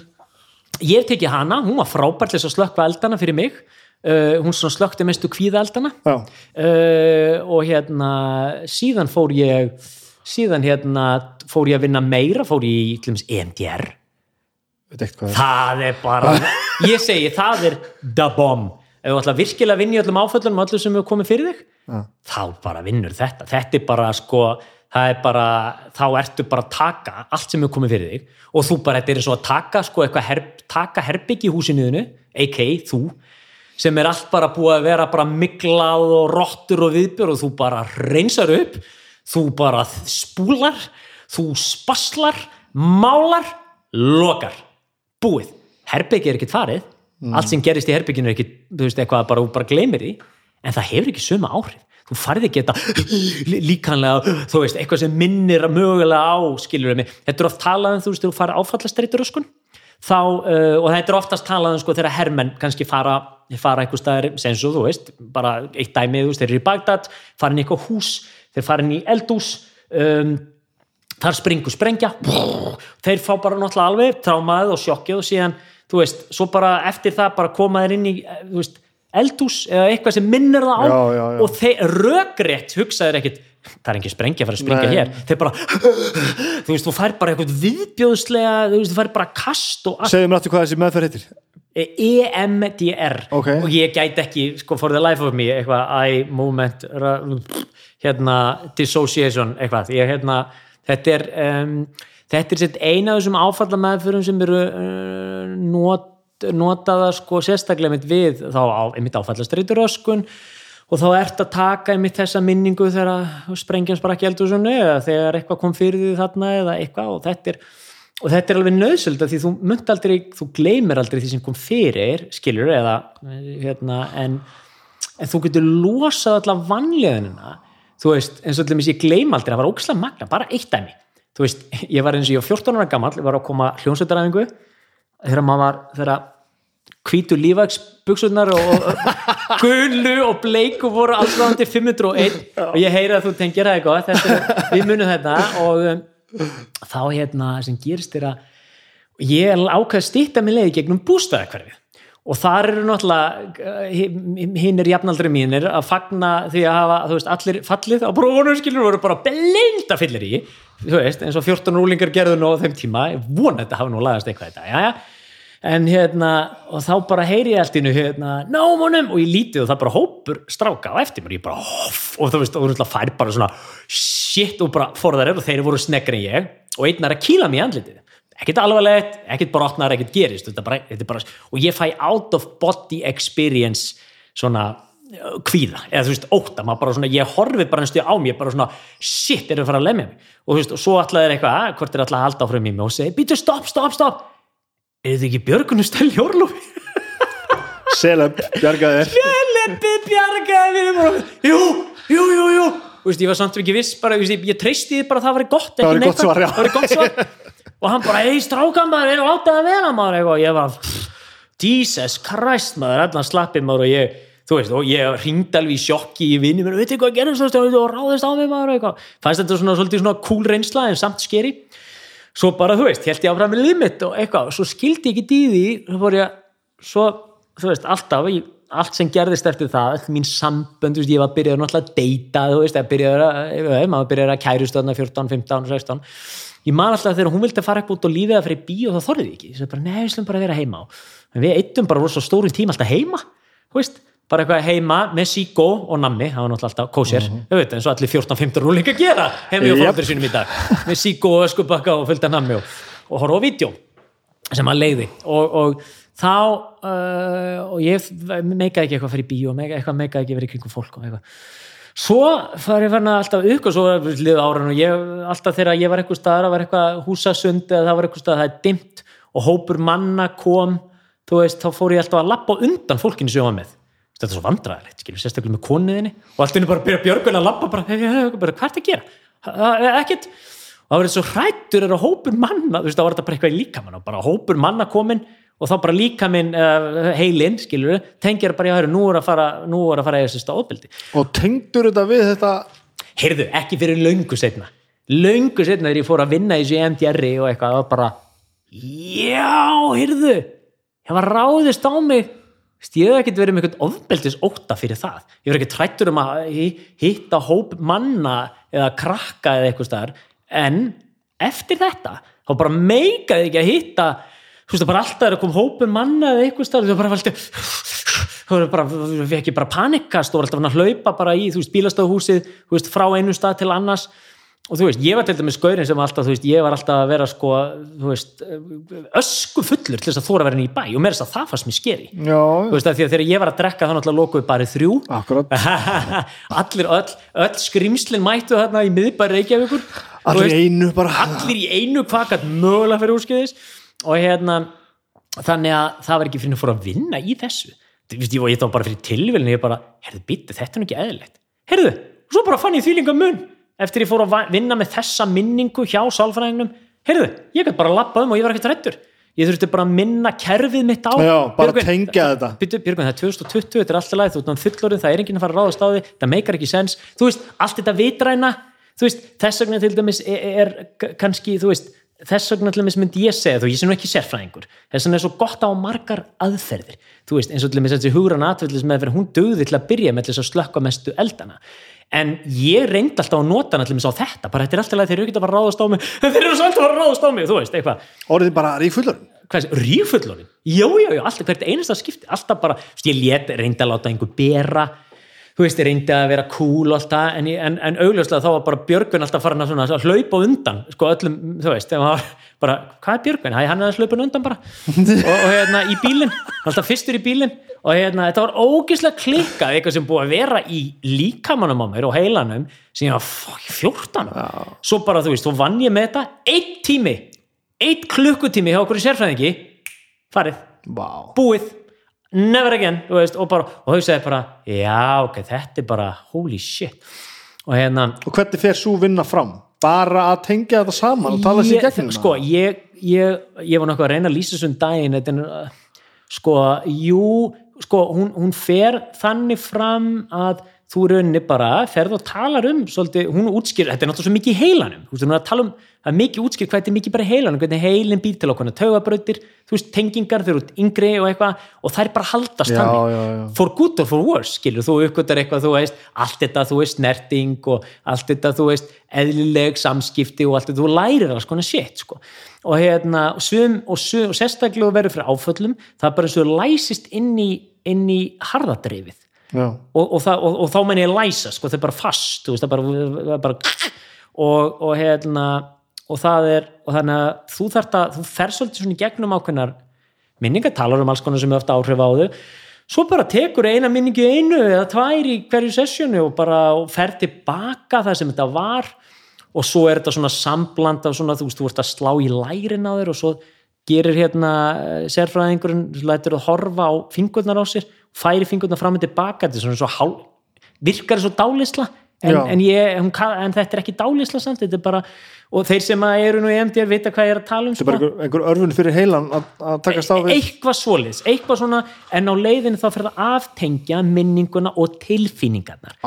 Ég hef tekið hana, hún var frábært þess að slökkva eldana fyrir mig uh, hún slökkti mestu kvíða eldana uh, og hérna síðan fór ég síðan hérna fór ég að vinna meira fór ég í EMDR ekkert það er. bara ég segi það er the bomb ef þú ætla virkilega að vinna í öllum áföllunum öllum sem hefur komið fyrir þig Já. þá bara vinnur þetta þetta er bara sko það er bara, þá ertu bara að taka allt sem hefur komið fyrir þig og þú bara, þetta er svo að taka sko eitthvað her, taka herbyggi í húsinuðinu, a.k.a. þú sem er allt bara búið að vera bara miklað og rottur og viðbjör og þú bara reynsar upp þú bara spúlar þú spaslar, málar lokar, búið. Herbyggi er ekkert farið. Allt sem gerist í herbygginu er ekkert þú veist, eitthvað bara, bara gleymir því. En það hefur ekki söma áhrif. Þú farið ekki þetta lí- líkanlega þú veist, eitthvað sem minnir mögulega á skilur mig, þetta er oft talað um þú veist, þú farið áfallastreituröskun þá, uh, og þetta er oftast talað um sko þegar hermenn kannski fara fara einhver staðar, sem svo þú veist bara eitt dæmi, þú veist, þeir eru í Bagdad farin í eitthvað hús, þeir farin í eldús um, þar springur sprengja. Þeir fá bara náttúrulega alveg trámaðið og sjokkið og síðan, þú veist, svo bara eftir það bara koma þeir inn í eh, veist, eldhús eða eitthvað sem minnir það á. Já, já, já. og þeir rökrétt hugsaðir ekkit það er engin sprengja að fara að springa Nei. hér. Þeir bara, þú veist, þú fær bara eitthvað viðbjóðslega, þú veist, þú fær bara kast og allt. Mér aftur hvað þessi meðferð heitir. EMDR Ok. og ég gæti ekki, sko, for the life of me eitthvað, eye movement ra- hérna, dissociation eitthvað, ég, hérna, þetta er um, þetta er sett eina af þessum áfallameðförum sem eru uh, not, notaða sko sérstaklega við þá á, einmitt áfallastreitur öskun og þá ert að taka einmitt þessa minningu þegar sprengjan sprakk eldhúsinu eða þegar eitthvað kom fyrir því þarna eða eitthvað. Og þetta er og þetta er alveg nöðsöld því þú munt aldrei, þú gleymir aldrei því sem kom fyrir skilur eða hérna, en, en þú getur losað allar vanleðinina þú veist, eins og allir ég gleym aldrei það var ógæslega magna, bara eitt dæmi. Þú veist, ég var eins og ég var 14 ára gammal ég var að koma hljónsveitaræfingu þegar maður var, þegar hvítu lífagsbuksunar og og gulu og bleiku voru allsvæðandi 501 og ég heyri að þú tengir það eitthvað þetta við munum þetta. Og um, þá hérna sem gerist er að ég ákveð að stýtta mig leiði gegnum bústæðakverfi og þar eru náttúrulega hinn er jafnaldri mínir að fagna því að hafa, þú veist, allir fallið á bróðunum skilur voru bara blinda fyllir í. Þú veist, eins og 14 rúlingar gerðu nú á þeim tíma, ég vona þetta hafa nú lagast eitthvað þetta, já, já. En hérna, og þá bara heyri ég allt innu hérna, námunum, og ég lítið og það bara hópur stráka á eftir mér, ég bara hoff, og þú veist, og þú fær bara svona shit, og bara forðar er og þeir voru sneggri en ég, og einn er að kýla mér andlitið, ekkert alvarlegt ekkert brotnar, ekkert gerist, þetta bara, þetta bara og ég fæ out of body experience svona uh, kvíða, eða þú veist, óta, maður bara svona ég horfið bara einn stuð á mér, bara svona shit, eru að fara að lemja mig, og þú veist, og svo alltaf er eitthvað, að, hvort er alltaf að halda áfram í mig? Og segi, býtu, stopp, stopp, stopp. Er þið ekki Björgunum Stelli Orlofi? Seleb, bjargaði Leppi bjargaði jú, jú, jú, jú. Þú veist, ég var samt ekki viss bara, ég, ég treysti þið bara að það væri gott Það ekki gott svar, og hann bara, ei strákan maður, er láta það vera maður eitthvað, og ég var Jesus Christ maður, allan slappið maður og ég, þú veist, og ég ringd alveg í sjokki í vinni mér, veitir hvað gerðist það og ráðist á mig maður eitthvað. Fannst þetta svona, svolítið svona cool reynsla en samt skeri svo bara, þú veist, held ég áfram með limit og eitthvað, svo skildi ég ekki því svo fór ég, svo, þú veist, alltaf ég, allt sem gerðist eftir það mín sambönd, þú veist, ég var byrjaður náttúrulega að deyta, þú veist, að byrjaður að, maður byrjaður að kærustöðna 14, 15, 16 ég man alltaf þegar hún vildi að fara upp út og lífið að fyrir bíó þá þorðið ekki, þess að bara, við slum bara vera heima. En við eittum bara rosa stórum tíma alltaf heima, þú veist. Bara eitthvað heima með síkó og nammi það var náttúrulega alltaf kósér, þau veit, eins og allir 14-15 rúlinga gera. Heima hjá Jep. fólkur sínum í dag. Með síkó og öskubakka og fylgta nammi og, og horfa á vídeo sem að leiði. Og, og þá uh, og ég meikaði ekki eitthvað fyrir meika, eitthvað meikaði ekki verið í kringum fólk og eitthvað svo fari ég verna alltaf og svo liðu ára og ég, alltaf þegar ég var eitthvað staðar, það var eitthvað húsasund eða það var eitthvað staðar, það er dimmt og hópur manna kom þú veist, þá fór ég alltaf að lappa undan fólkinu sem ég var með þetta er svo vandræðilegt, skilur, sérstaklega með konuðinni og allt inni bara byrja Björgun að lappa bara, bara hvað er þetta að gera? Ha- ekkert og það var svo hrættur er að hópur manna þú veist, þá var þetta bara eitthvað í líkamann og bara hópur manna komin og þá bara líkaminn uh, heilinn, skilur, tengir bara, já, nú er að fara nú er að fara að eiga sérst ofbeldi. Og tengdur þetta við þetta? Heyrðu, ekki fyrir löngu setna löngu setna þegar ég fór að vinna í þessu MDR og eitthvað, það var bara já, heyrðu það var ráðist á mig. Ég hef ekkert verið með eitthvað ofbeldis óta fyrir það. Ég verið ekki trættur um að hi- hitta hóp manna eða krakka eða eitthvað staðar. En eftir þetta þá bara meikaði ekki að hitta þú veist, bara alltaf er að koma hópur manna eða eitthvað staðar, þú bara valdi þú veist, bara, þú fekk ekki bara panikast og alltaf að hlaupa bara í, þú veist, bílastafhúsið þú veist, frá einu stað til annars. Og þú veist, ég var til dæmis skaurin sem alltaf, veist, ég var alltaf að vera sko, veist, ösku fullur til þess að þóra vera henni í bæ. Og mér þess að það fannst mér skeri Já, þú veist að því að þegar ég var að drekka þá náttúrulega lokuðu bara þrjú. Allir, öll, öll skrimslin mættu þarna í miðbæri Reykjavíkur. Allir í einu bara. Allir í einu hvað gætt mögulega fyrir úrskeiðis og hérna þannig að það var ekki fyrir að fóra að vinna í þessu. Þú veist, ég, þá bara fyrir tilvílinu ég bara, herðu bytti, þetta er ekki eðlilegt. Herðu, og svo bara fann ég þvílinga mun eftir ég fór að vinna með þessa minningu hjá sálfræðingnum, herðu ég gætt bara að lappa um og ég var ekkert rættur ég þurfti bara að minna kerfið mitt á. Já, bara Björgvin, tengja þetta. Björgvin, það er 2020, þetta er alltaf læð, þú náttúrulega fullorðin, það er enginn að fara að ráðast á því, það meikar ekki sens, þú veist, allt þetta vitræna, þú veist, þess vegna til dæmis er, er k- kannski, þú veist þess vegna til dæmis myndi ég segja, þú ég sé nú ekki sérfræðingur þess vegna er svo gott á margar aðferðir. Þú veist, eins og til dæmis þessi hugran atvillis með hún döði til að byrja með þess að slökka mestu eldana. En ég reyndi alltaf að nota hana til dæmis á þetta, bara þetta er alltaf þeir eru ekki að fara að ráðast á mig. Þeir eru samt að fara að ráðast á mig, þú veist, eitthvað. Orðið bara ríkfullur hvað er rífullorinn? Jú, jú, jú, alltaf hvert einasta skipti, alltaf bara, ég lét, reyndi að láta einhver bera, þú veist, ég reyndi að vera cool og allt það, en, en, en augljóslega þá var bara Björgun alltaf farin að, svona, að hlaupa undan, sko, öllum, þú veist, bara, hvað er Björgun? Hæ, hann er að hlaupa undan bara, og, og hérna, í bílinn, alltaf fyrstur í bílinn, og hérna, þetta var ógislega klikkað, eitthvað sem búið að vera í líkamannum á mér og heilanum, sem ég var fuck, 14, svo bara, þú veist, þá vann ég með þetta, einn tími, einn klukkutími hjá okkur í sérfræðingi, farið, Vá. búið never again, veist, og bara og hugsaði bara, já, ok, þetta er bara holy shit. Og hérna og hvernig fer svo vinna fram? Bara að tengja þetta saman og tala sér gegnum sko, ég, ég, ég var nokkuð að reyna að lýsa þessum daginn þetta sko, jú sko, hún, hún fer þannig fram að þú raunni bara ferð og talar um svolítið, hún útskýr, þetta er náttúrulega svo mikið í heilanum þú veist, hún er að tala um, það er mikið útskýr hvað þetta er mikið bara í heilanum, hvernig heilin býr til okkur taugabrautir, þú veist, tengingar, þau eru yngri og eitthvað, og þær bara haldast já. for good or for worse skilur, þú uppgötar eitthvað, þú veist allt þetta, þú veist, snerting og allt þetta, þú veist, eðlileg samskipti og allt þetta, þú lærir alls konar shit sko. og hérna, og sum og, sum, og sérstaklega verður fyrir áföllum það er bara eins og læsist inn í inn í harðadreifið Já. Og, og, það, og, og þá menn ég læsa sko, það er bara fast, veist, er bara, er bara og, hérna og það er, og þannig að þú þarft að, þú fer svolítið svona í gegnum ákveðnar minningar, talar um alls konar sem er ofta áhrif á þau. Svo bara tekur eina minningu einu eða tvær í hverju sessjónu og bara og fer tilbaka það sem þetta var. Og svo er þetta svona sambland af svona, þú veist, þú ert að slá í lærin á þér og svo gerir hérna sérfræðingurinn, lætur að horfa á fingurnar á sér, færi fingurnar fram og tilbaka, þetta er svona svo hál virkar svo dálisla en, en, ég, hún, en þetta er ekki dálisla samt, þetta er bara og þeir sem eru nú í MDR vita hvað ég er að tala um þetta er bara einhver, einhver örfun fyrir heilan að, að takast á við eitthvað svoleiðis, eitthvað svona en á leiðinu þá fyrir að aftengja minninguna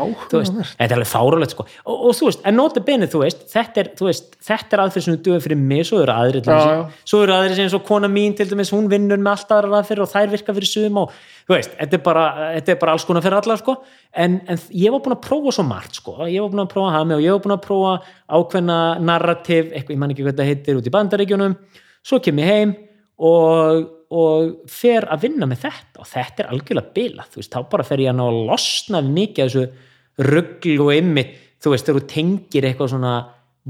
og. Þú veist, þetta er alveg fárulegt sko. Og, og þú veist, en nota bene, þú veist þetta er, þú er aðferð sem við dugum fyrir mig svo eru aðri, Já, já. svo eru aðri sem kona mín til dæmis, hún vinnur með allt aðra aðferð og þær virka fyrir sum og þú veist, þetta er bara, þetta er bara alls konar fyrir alla sko, en, en ég var búin að prófa svo margt sko, ég var búin að prófa hami og ég var búin að prófa ákveðna narrativ, eitthvað, ég man ekki hvað þetta heitir út í bandaríkjunum, svo kem ég heim og, og fer að vinna með þetta. Og þetta er algjörlega bilað, þú veist, þá bara fer ég að ná að losna mikið af þessu ruggl og ymmi, þú veist, þegar þú tengir eitthvað svona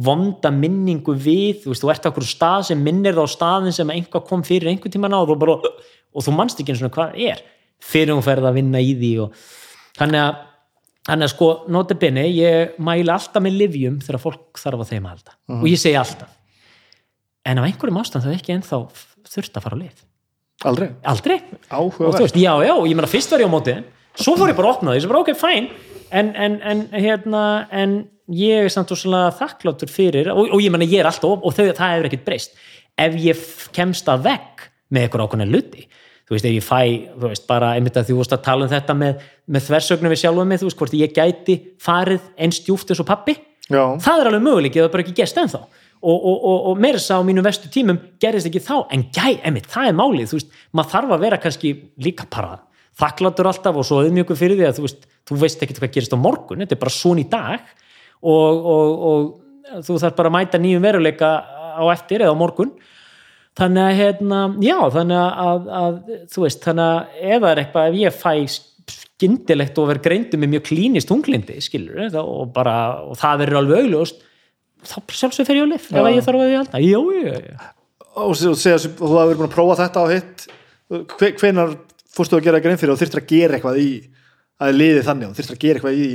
vonda minningu við, þú veist, þú ert á okkur stað sem minnir það á staðin sem einhvað kom fyrir einhvern tímann á og og þú manst ekki einu svona hvað er, fyrir hún ferð að vinna í því og þannig að þannig að sko, notabene, ég mæla alltaf með livjum þegar fólk þarf að þeim að halda. Og ég segi alltaf en af einhverjum ástæðan þá ekki ennþá þurft að fara á lið aldrei, aldrei. Áhugavert. Veist, já, já, ég meina fyrst var ég á móti svo fór ég bara að opna því, svo bara ok, fæn en, en, en hérna en ég er samt og svona þakkláttur fyrir og, og ég meina ég er alltaf og þau, það hefur ekkert breyst. Ef ég kemst að vegg með eitthvað ákveðna luti þú veist, ef ég fæ, þú veist, bara einmitt að þú veist að tala um þetta með, með þversögnum við sjálfum mig, þú veist, hvort ég gæti farið eins djúft eins og pappi já, það er alveg möguleik, ég hef bara ekki gest ennþá. Og, og, og, og meira sá á mínum vestu tímum gerist ekki þá, en gæ, emitt, það er málið þú veist, maður þarf að vera kannski líka bara þakklatur alltaf og svo auðmjögur fyrir því að þú veist, þú veist ekki hvað gerist á morgun, þetta er bara svona í dag. Og, og, og þú þarf bara að mæta nýjum veruleika á eftir eða á morgun þannig að hérna, já, þannig að, að, að þú veist, þannig að ef það er eitthvað, ef ég fæ skyndilegt og verð greindu með mjög klínist tunglindi, skilur og bara, og það verður alveg augljóst þá sjálfsög fer ég á lif ef ég þarf að því halda, já, já, já og se- og segja sem og þú hefur búin að prófa þetta á hitt. Hve- hvenær fórstu að gera grein fyrir og þyrftir að gera eitthvað í að liði þannig og þyrftir að gera eitthvað í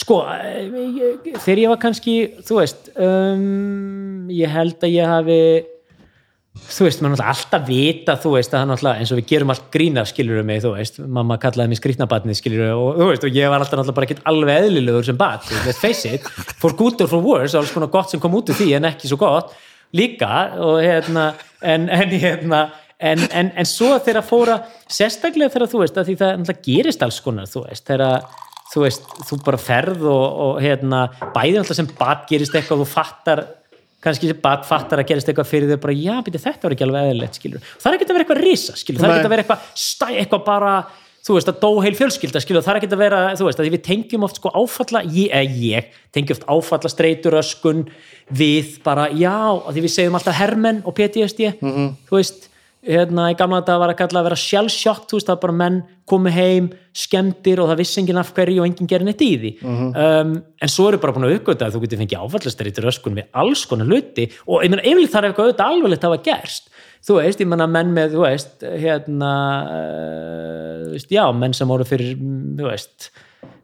Sko, eh, ég- þegar ég var kannski, þú veist, um, ég held að ég hafi, þú veist, maður náttúrulega alltaf vita, þú veist, að það náttúrulega, eins og við gerum allt grína, skilur mig, þú veist, mamma kallaði mig skrýtnabatni, skilur og þú veist, og ég var alltaf náttúrulega bara ekkert alveg eðlilegur sem bat, let's face it, for good or for worse, alls konar gott sem kom út úr því en ekki svo gott, líka, og hérna, en, en hérna, en, en, en svo þegar fóra sérstaklega þegar þú veist að því það náttúrulega gerist alls konar þú veist, þegar þú veist, þú bara ferð og, og hérna, bæði alltaf sem bat gerist eitthvað, þú fattar kannski bat fattar að gerist eitthvað fyrir þau bara, já, byrja, þetta var ekki alveg eðlilegt, það er ekki að vera eitthvað risa, skilur, það er ekki að vera eitthvað stæ, eitthvað bara, þú veist, að dó heil fjölskylda, skilur, það er ekki að vera, þú veist, að við tengjum oft sko áfalla, ég, eða ég tengjum oft áfalla streituröskun við bara, já, því við segjum alltaf hermenn og PTSD, þú veist hérna í gamla þetta var að kalla að vera sjálfsjótt, þú veist, það bara menn komu heim, skemmtir og það vissi enginn af hverju og enginn gerir neitt í því. Um, en svo eru bara búin að uppgöta að þú getur fengið áfallastreitur öskun við alls konar hluti og ég meina, yfirleitt þarf eitthvað auðvitað alveglegt að hafa gerst. Þú veist, ég meina menn með, þú veist hérna uh, veist, já, menn sem voru fyrir þú veist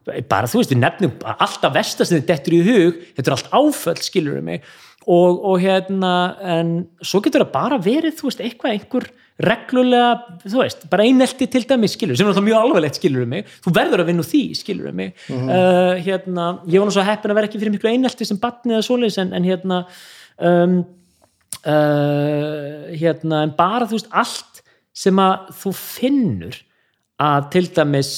bara þú veist, við nefnum alltaf vestast þetta er allt áföll skilur við mig og, og hérna, en svo getur það bara verið, þú veist, eitthvað, einhver reglulega, þú veist, bara einelti til dæmis skilur, sem er alltaf mjög alvarlegt skilur við mig. Þú verður að vinna úr því, skilur við mig uh, hérna, ég var svo heppin að vera ekki fyrir miklu einelti sem batni eða svoleiðis en, en hérna um, uh, hérna, en bara þú veist, allt sem að þú finnur að til dæmis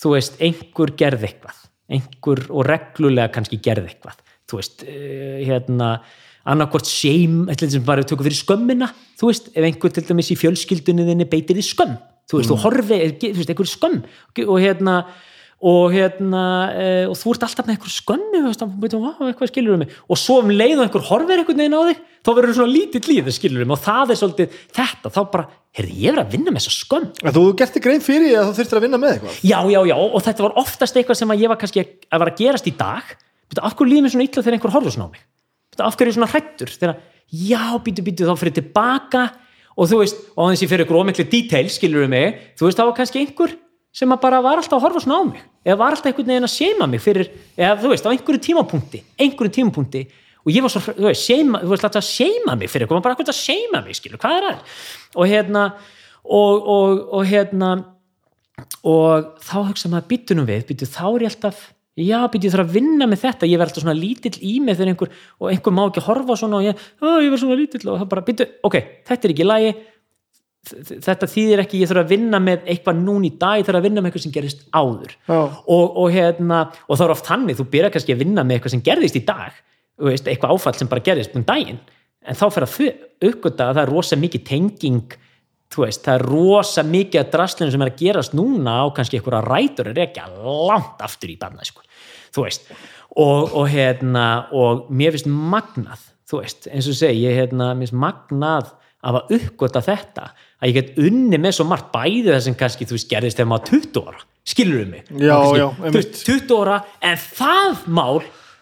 þú veist, einhver gerði eitthvað einhver og reglulega kannski gerði eitthvað þú veist, uh, hérna annarkvort shame, eitthvað sem bara tökur fyrir skömmina, þú veist, ef einhver til dæmis í fjölskyldunni þinni beitir í skömm þú veist, þú horfi, þú veist, einhver skömm og hérna og hérna, e, og þú ert alltaf með einhver þú vá, eitthvað skilur um mig. Og svo um leið og einhver horfir einhvern veginn á þig þá verður svona lítill líð, skilur um og það er svolítið þetta, þá bara, heyrði, ég er að vinna með þessa skömm. En þú gerti grein fyrir að þú þurftir að vinna með eitthvað? Já, já, já, og þetta var oftast eitthvað sem að ég var kannski að vera að gerast í dag Býtu, af hverju líður mér svona illa þegar einhver horfður svona á mig? Býtu, af hverju er ég svona hrættur þegar, já, býtu, býtu, þá fyrir tilbaka og þú veist, og þannig að ég fyrir ykkur ómikli detail, skilur við mig, þú veist, þá var kannski einhver sem að bara var alltaf að horfa svona á mig eða var alltaf einhvern veginn að seima mig fyrir, eða þú veist, á einhverju tímapunkti einhverju tímapunkti og ég var svo, þú veist, seima, þú veist, alltaf að seima mig fyrir eitthvað, bara eitthvað að seima mig, skilur, hvað er það og hérna og, og, og hérna og þá hugsa maður byttunum við, byttu þá er ég alltaf já, byttu ég þarf að vinna með þetta. Ég verð alltaf svona lítill í mig þegar einhver og einhver má ekki horfa svona og ég, ég verð svona lítill. Og það bara byttu, ok, þetta er ekki í lagi. Þetta þýðir ekki, ég þarf að vinna með eitthvað núna í dag, ég þarf að vinna með eitthvað sem gerist áður. Og, og, hérna, og þá er oft þannig, þú byrja kannski að vinna með eitthvað sem gerðist í dag, veist, eitthvað áfall sem bara gerðist um daginn, en þá fer að uppgöta að það er rosa mikið tenging veist, það er rosa mikið að draslinu sem er að gerast núna á kannski einhverja rætur er ekki langt aftur í barna sko. Þú veist. Og, og hérna, og mér finnst magnað, þú veist, eins og segi ég hérna, mér finnst magnað af að uppgöta þetta, að ég get unni með svo margt bæði það sem kannski þú veist gerðist þegar maður 20 ára, skilur um mig? Já, já, veist, 20 ára, en það mál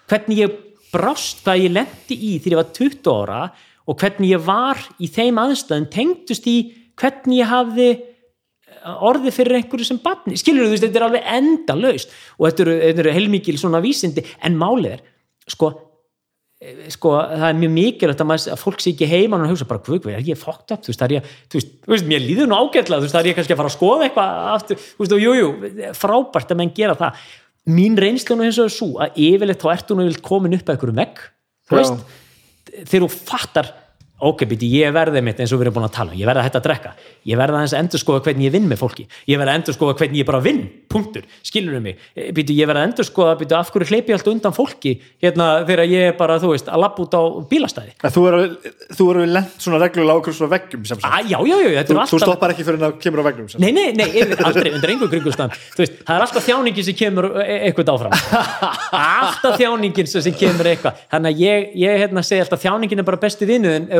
hvernig ég brást hvað ég lendi í þegar ég var 20 ára og hvernig ég var í þeim aðstæðum tengdust í hvernig ég hafði orðið fyrir einhverju sem batni skilur þú veist, þetta er alveg enda laust og þetta eru, þetta eru heilmikil svona vísindi. En málið er, sko eh, sko, það er mjög mikilvægt að, maður, að fólk sé ekki heima og hugsa bara, hvað, er ég fókt upp, þú veist, það er ég, þú veist, þú veist mér líður nú ágætlega, þú veist, það er ég kannski að fara að skoða eitthvað aftur, þú veist, og jú, jú frábært að menn gera það. Mín reynslu nú eins og svo að yfirleitt þá ertu nú yfirleitt komin upp að einhverjum vegg. Þú veist, þegar þú fattar ok, býti, ég verði mitt eins og við erum búin að tala um. Ég verði að hætta að drekka, ég verði aðeins að endur skoða hvernig ég vinn með fólki, ég verði að endur skoða hvernig ég bara vinn, punktur, skilur um mig býti, ég verði að endur skoða, býti, af hverju hleypi ég alltaf undan fólki, hérna, þegar ég er bara, þú veist, að lappa út á bílastæði? En þú er, þú er lent svona reglulega á okkur svona veggjum sem sagt. ah, já, já, já, þetta Þú, er þú alltaf stoppar ekki fyrir að kemur á veggjum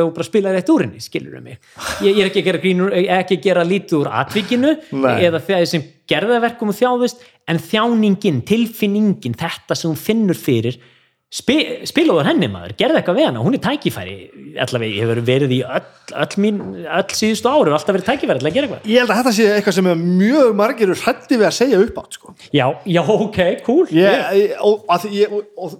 þú bara spilar rétt úr henni skilur um mig ég, ég er ekki að gera, grínur, ekki að gera lítið úr atvikinu Nei. eða þegar sem gerðaverkum og þjáðust en þjáningin, tilfinningin þetta sem hún finnur fyrir Spi, spilaður henni maður, gerði eitthvað við hana hún er tækifæri, allavega ég hefur verið í öll, öll, mín, öll síðustu og alltaf verið tækifæri til að gera eitthvað Ég held að þetta sé eitthvað sem mjög margir er hrætti við að segja upp átt sko. Já, já, ok, cool ég, ég, og, og, og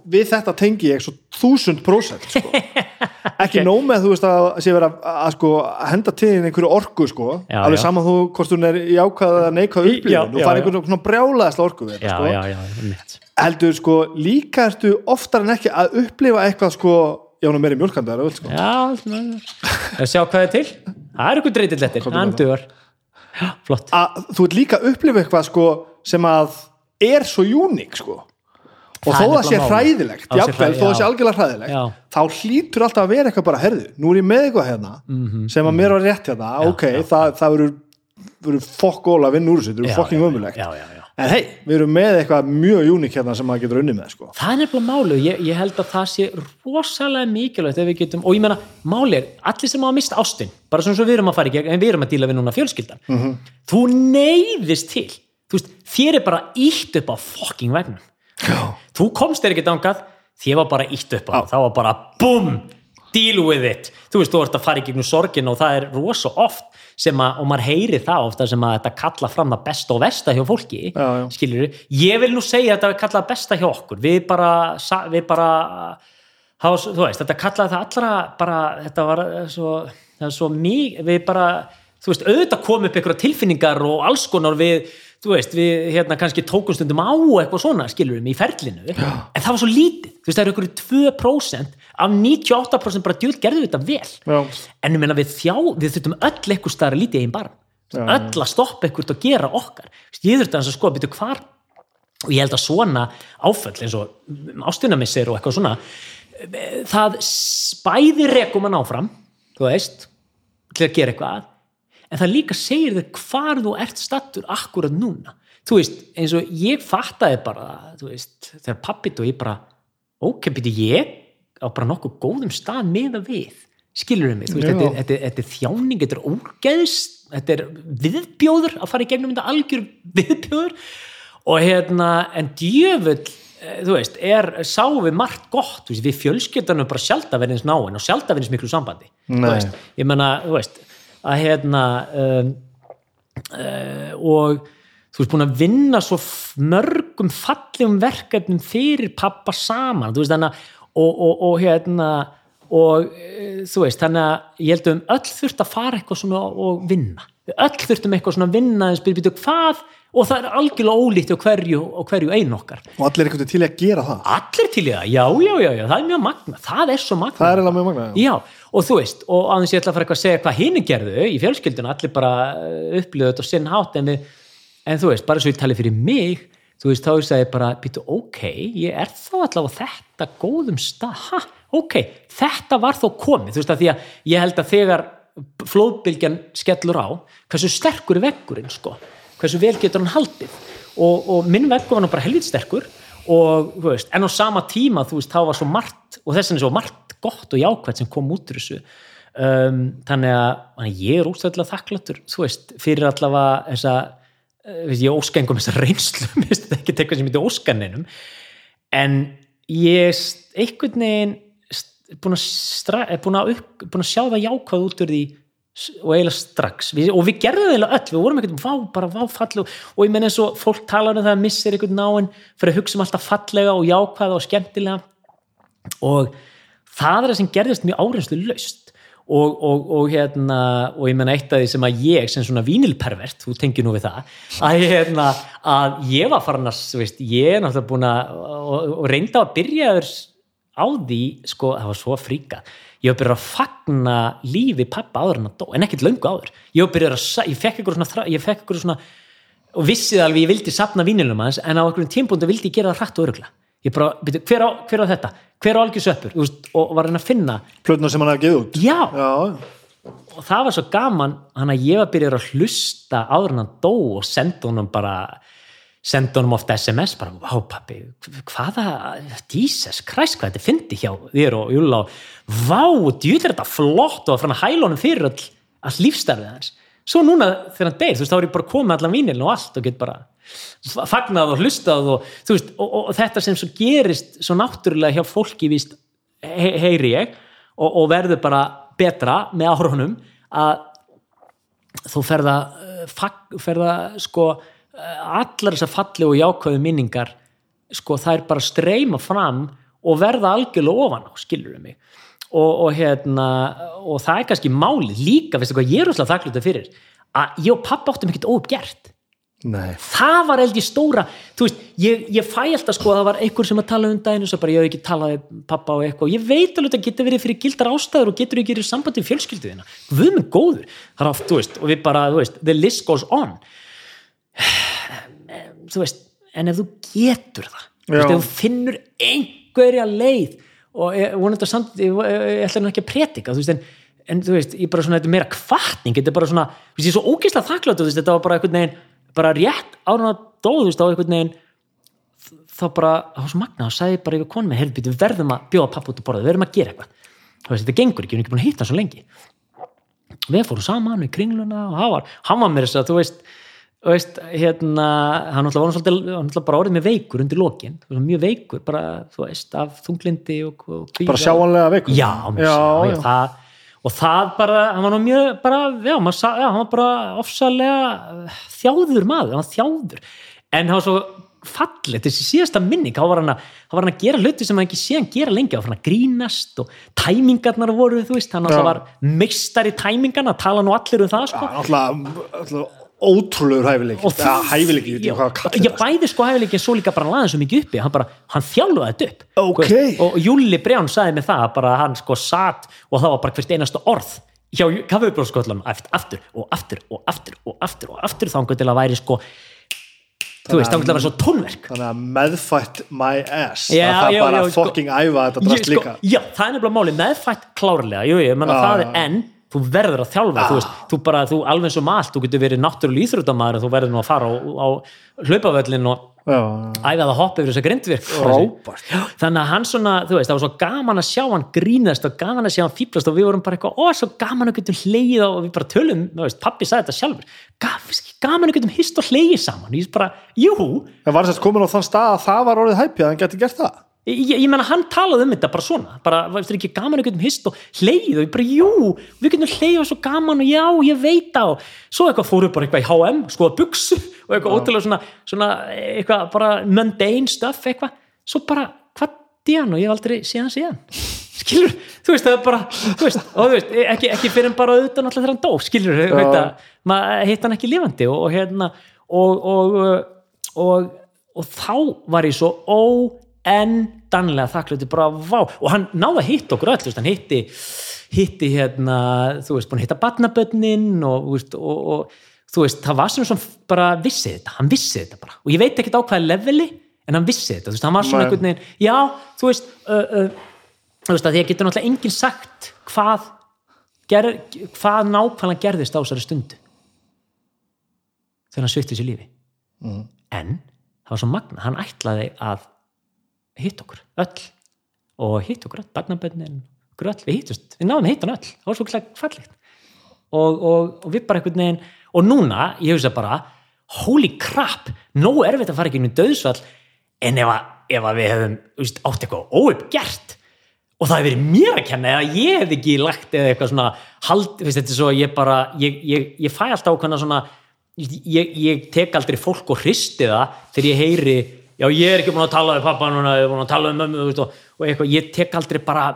þúsund prósent sko. ekki nóg með þú veist að sé vera að, að, sko, að henda til einhverju orku sko. Já, alveg já. saman þú hvort hún er jákvæð að neikvæð Já, upplifun og fara einhvern svona við þetta, já, sko. heldur sko líka ertu oftar en ekki að upplifa eitthvað sko já, er meiri mjölkandar sko. Já, Sjá hvað er til. Það er eitthvað dreitill eftir, Já, flott. Að þú ert líka að upplifa eitthvað sko sem að er svo uník sko og Það þó það sé hræðilegt Það jafnvel, þó það sé já. algjörlega hræðilegt Já. þá hlýtur alltaf að vera eitthvað bara herðu, nú er ég með eitthvað hérna sem að mér var rétt hérna, ok, Mhm, já, það, það verður fokk ól að vinna úr þessu, Já, verður fokking já, já, já, já. en hei, við erum með eitthvað mjög uník hérna sem maður getur unni með sko. það er nefnilega máli ég, ég held að það sé rosalega mikilvægt ef við getum, og ég meina máli er allir sem hafa mist ástin, bara svona svo við erum að fara í gegn en við erum að díla við núna fjölskyldan Mhm. þú neyðist til þú veist, þér er bara ítt upp á fucking vegnum já, þú komst þér ekki dangað þér var bara ítt upp á það, það var bara BOOM, deal with it. Þú veist, þú ert að fara í gegnum sorgin og það er rosa oft sem að, og maður heyri það ofta sem að þetta kalla fram það besta og versta hjá fólki, Já, já. skilur ég vil nú segja að þetta kallað besta hjá okkur. Við bara, við bara þú veist, þetta kallaði það allra bara, þetta var svo það er svo mjög, við bara þú veist, auðvitað kom upp einhverja tilfinningar og alls konar við, þú veist, við hérna kannski tókum stundum á eitthvað svona skilur við í ferlinu, Já. en það var svo lítið. Þú veist, það eru einhverju 2% af 98% bara djúl gerðu þetta vel. Já, en ég meina við þjá, við þurftum öll eitthvað staðar að lítið einn barn Já. öll að stoppa eitthvað og gera okkar. Ég þurfti að sko að byrja hvar og ég held að svona áföll eins og ástunamissir og eitthvað svona eh, það spæði rekum að áfram þú veist, til að gera eitthvað en það líka segir þér hvar þú ert stattur akkurat núna. Þú veist, eins og ég fattaði bara þú veist, þegar pappit og ég bara byrju ég á bara nokkuð góðum stað meða við. Skilur mig, þú veist, þetta þetta, þetta er þjáning þetta er ógeðs, þetta er viðbjóður að fara í gegnum þetta algjör viðbjóður. Og hérna en djöfull, eh, þú veist er, sáum við margt gott, þú veist, við fjölskyldanum bara sjálfdaverðins náin og sjálfdaverðins miklu sambandi, þú Nei. veist ég menna, þú veist, að hérna um, uh, og þú veist búin að vinna svo mörgum fallegum verkefnum fyrir pappa saman veist að og, og, og hérna og e, þú veist þannig að ég held um öll þurft að fara eitthvað svona og vinna. Öll þurftum eitthvað svona að vinna en spyrir býtu hvað og það er algjörlega ólíkt á hverju hverju einu okkar. Og allir er einhvern veginn til að gera það? Allir til í það, já, já, já, já, það er mjög magna það er svo magna það er magna já. Já, og þú veist, og aðeins ég ætla að fara eitthvað að segja hvað hinn gerðu í fjölskylduna, allir bara upplöðu þetta og sinn hátt en, en þú veist, bara svo ég tali fyrir mig þú veist, þá ég segi bara, býtu, ok ég er þá allavega þetta góðum stað, ha, ok þetta var þó komið, þú veist, að því að ég held að hversu er vel getur hann haldið? Og, og minn veggur var nú bara helvít sterkur og þú veist, en á sama tíma þú veist, þá var svo margt og þess vegna er svo margt gott og jákvæmt sem kom út úr þessu. Um, þannig að ég er úrstæðilega þakkláttur þú veist, fyrir allavega þessa eh, veist, ég óska engum þessa reynslu mér finnst þetta ekki eitthvað sem ég óskaninum en ég einhvern veginn búin að, er búin að, upp, búin að sjá það jákvæð út úr því og eiginlega strax. Við, og við gerðum eiginlega öll, við vorum ekkert vá, bara vá falleg. Og, ég menn eins og fólk talar um það að missir einhvern náinn fyrir að hugsa um alltaf fallega og jákvæða og skemmtilega. Og það er það sem gerðist mjög áreinslu laust og, og, og hérna og ég menna eitt af því sem að ég sem svona vínilpervert, þú tengir nú við það að, hérna, að ég var farin að veist, ég er náttúrulega búin að og, og reynda að byrja þér á því, sko, það var svo fríka ég var byrjað að fagna lífi pappa áður en að dó, en ekkert löngu áður. Ég var byrjað að, ég fekk ykkur svona, ég fekk ykkur svona og vissið alveg ég vildi sapna vínilum hans en á einhverjum tímpúndu vildi ég gera það hrætt og örugla ég bara, byrju, hver, á, hver á þetta? Hver á algjör söpur, þú veist, og var að reyna að finna plötuna sem hann hafði geið út? Já, já, og það var svo gaman hann að ég var byrjað að hlusta áður en hann dó og senda honum bara senda honum oft SMS bara, vá pappi, hvaða Jesus Christ, hvað þetta fyndi hjá þér og Júla og vá, djúður þetta flott og að hæla honum fyrir all, all lífstarfið hans. Svo núna þegar hann deyr, þú veist, þá er ég bara komið allan vínilin og allt og get bara fagnað og hlustað og, þú veist, og, og, og þetta sem svo gerist svo náttúrulega hjá fólki víst, he, heyri ég og, og verður bara betra með árunum að þú ferða, ferða sko eh, allar þessar falli og jákvæðu minningar sko það er bara að streyma fram og verða algjörlega ofan á, skilur við mig. Og, og hérna og það er kannski málið líka, veistu hvað ég er úrslega þakkláttið fyrir að ég og pappa áttum ekkert óuppgert. Nei, það var held ég stóra þú veist, ég, ég fæ alltaf sko að það var einhver sem að tala um daginn og svo bara ég hef ekki talað pappa og eitthvað, ég veit alveg að þetta getur verið fyrir gildar ástæður og getur ekki verið í sambandi við fjölskylduðina við minn góður, það er oft, þú veist og við bara, þú veist, the list goes on þú veist en ef þú getur það þú veist, ef þú finnur einhverja leið og ég vonandi að samt ég, ég, ætla nú ekki að pretika þú veist, en, en þú veist, ég bara svona, þetta er meira kvartning þetta er bara svona, þú veist, ég er svo ógeðslega þakklátt þú veist, þetta var bara einhvern veginn, bara rétt árun að dóð, þú veist, á einhvern veginn þá bara, var svo magna og sagði bara yfir konum með helbíti, við verðum að bjóða pappa út að borða, við verðum að gera eitthvað. Þú veist, þetta gengur ekki, við erum ekki búin að hann svo lengi. Við fórum saman í kringluna og hann var, hann var mér þess að þú veist, veist hérna, hann var hann náttúrulega bara orðið með veikur undir lokin, mjög veikur bara, þú veist, af þunglindi og, og kvíða. bara sjáanlega veikur já, já, já, já. Það, og það bara, hann var mjög bara, já, sa- hann var bara ofsalega þjáður maður, hann var þjáður en hann var svo fallið þessi síðasta minning, þá var hann að þá var hann að gera hluti sem hann ekki sé hann gera lengi þá var hann að grínast og tæmingarnar voru þú veist, hann alltaf var meistar í tæmingarna, tala nú allir um það sko. náttúrulega ótrúlegur hæfileik hæfileik, ég veit ekki hvað að kalla ég þetta. bæði sko hæfileikin svo líka bara laðið svo mikið uppi. Hann bara, hann þjálfaði þetta upp. Ok. Þú veist, og Júli Brján sagði mig það bara hann sko satt og það var bara hvert einasta orð hjá kaffibróðskotlanum aftur og aftur og aftur og aftur og aftur þá til að væri sko þú veist, þá til að vera svo tónverk. þannig að meðfætt my ass. Já, að það já, bara sko- fucking æfa þetta Ég, drast sko, líka. já, það er nefnilega máli meðfætt klárlega, jú, ég það þú verður að þjálfa, þú veist, þú bara þú alveg eins og allt, þú getur verið náttúrulega íþróttamæður en þú verður nú að fara á, á hlaupavöllin og já, æfa það hopp yfir þessa grindvirk þannig að hann svona, þú veist, það var svo gaman að sjá hann grínast og gaman að sjá hann fýblast og við vorum bara eitthvað, ó, svo gaman að getum hleyið og við bara tölum, þú veist, pappi sagði þetta sjálfur. Gaman að getum hist og hleyið saman. Ég bara, jú, en var þess að komin á þann stað að það var orðið hæpið að hann geti gert það ég, ég menna hann talaði um þetta bara svona, bara, veist ekki gaman að getum hist og hleyið og ég bara, jú við getum hleyið og svo gaman og já, ég veit á svo eitthvað fóru bara eitthvað í H&M skoða buksu og eitthvað ótrúlega svona, svona eitthvað bara mundane stuff eitthvað, svo bara hvað hann og ég hef aldrei síðan síðan. Skilur, þú veist, það er bara þú veist, og þú veist, ekki, ekki fyrir bara auðvitað náttúrulega þegar hann dó, skilur, Já. maður hitt hann ekki lifandi og, hérna og, og, og, og þá var ég svo óendanlega þakklötu bara vá. Og hann náði að hitta okkur öll hann hitti, hitti hérna, þú veist, búin að hitta batnabönnin og, veist, og, og þú veist, það var sem svona bara vissi þetta, hann vissi þetta bara. Og ég veit ekkert á hvaða leveli en hann vissi þetta, þú veist, hann var svona einhvern veginn, já, þú veist uh, uh, þú veist, að því að getur náttúrulega enginn sagt hvað ger, hvað nákvæmlega gerðist á þessari stundu. Þegar hann svipti sér lífi. En það var svo magna, hann ætlaði að hitta okkur öll. Og hitta okkur öll, barnabönnin okkur öll, við hittust, við náðum að hitta hann öll. Það var svo klægt fallegt. Og, og, og við bara einhvern veginn og núna, ég hugsa bara holy crap, nógu erfitt að fara ekki í döðsvall en ef að, ef að við hefum veist, átt eitthvað óuppgert og það hefur verið mér að kenna eða ég hef ekki lagt eða eitthvað svona hald, veist, þetta er svo ég bara ég, ég, ég fæ alltaf ákveðna svona ég, ég tek aldrei fólk og hristi það þegar ég heyri já ég er ekki búin að tala við pappa núna ég er búin að tala við mömmu og, og eitthvað, ég tek aldrei bara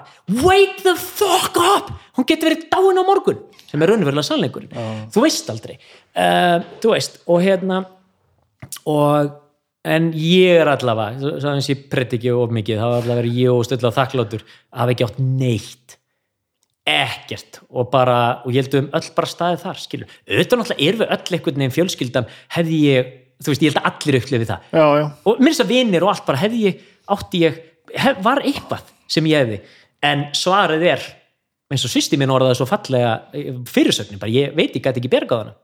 wake the fuck up! Hún getur verið dáin á morgun sem er raunverulega sannleikur þú veist aldrei. Uh, þú veist, og hérna og en ég er allavega svo eins ég prett ekki of mikið þá er allavega verið ég og stöðlega þakkláttur að hafa ekki átt neitt. Ekkert. Og bara og ég held að höfum öll bara staðið þar skilur, auðvitað náttúrulega erum við öll einhvern veginn fjölskyldan hefði ég, þú veist, ég held að allir upplifið það. Já, já, og mér þess að vinir og allt bara hefði ég, átti ég hef, var eitthvað sem ég hefði. En svarið er eins og sýsti mín orðaði svo fallega fyrirsögnin, bara ég veit ég gæti ekki bergað hana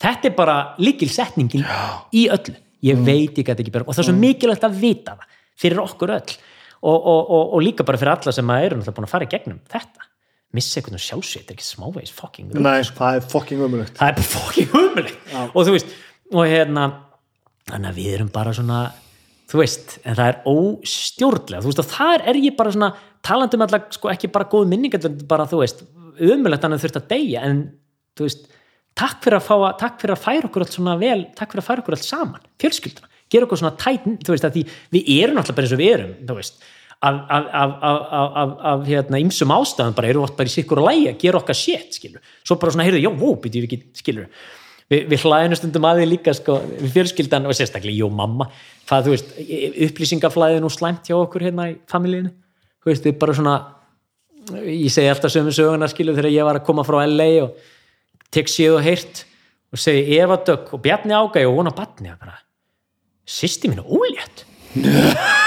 þetta er bara líkil setningin í öllu, ég veit ég gæti ekki bergað og það er svo mikilvægt að vita það fyrir okkur öll. Og, og, og, og líka bara fyrir alla sem að eru náttúrulega búin að fara í gegnum þetta, missa einhvern veginn sjálfsveit er ekki smávegis fucking það er fucking umulögt það er bara fokking humulegt og þú veist, og hérna þannig að við erum bara svona þú veist, en það er óstjórnlega. Þú veist, og þar er ég bara svona talandi um alltaf, sko, ekki bara góð minning bara, þú veist, umulegt þannig að þurft að deyja. En, þú veist takk fyrir að fá að, takk fyrir að færa okkur allt svona vel takk fyrir að færa okkur allt saman, fjölskylduna. Gera okkur svona tæt, þú veist, að því við erum alltaf bara eins og við erum, þú veist af, af, af, af, hérna, ymsum ástæðan bara erum við oft bara í sikkur og lægi að gera okkar shit, skilur, svo bara svona heyrðu, já, wow, býtum við hlæðinu stundum að því líka sko, við fjölskyldan og sérstaklega, jú, mamma hvað, þú veist, upplýsingaflæðin og slæmt hjá okkur hérna í familíinu þú veist, við bara svona ég segi alltaf sömu söguna, skilur, þegar ég var að koma frá LA og tek séð og heyrt og segi Eva Dögg og Bjarni Ágæ og hún á batni sýsti mín er ólétt.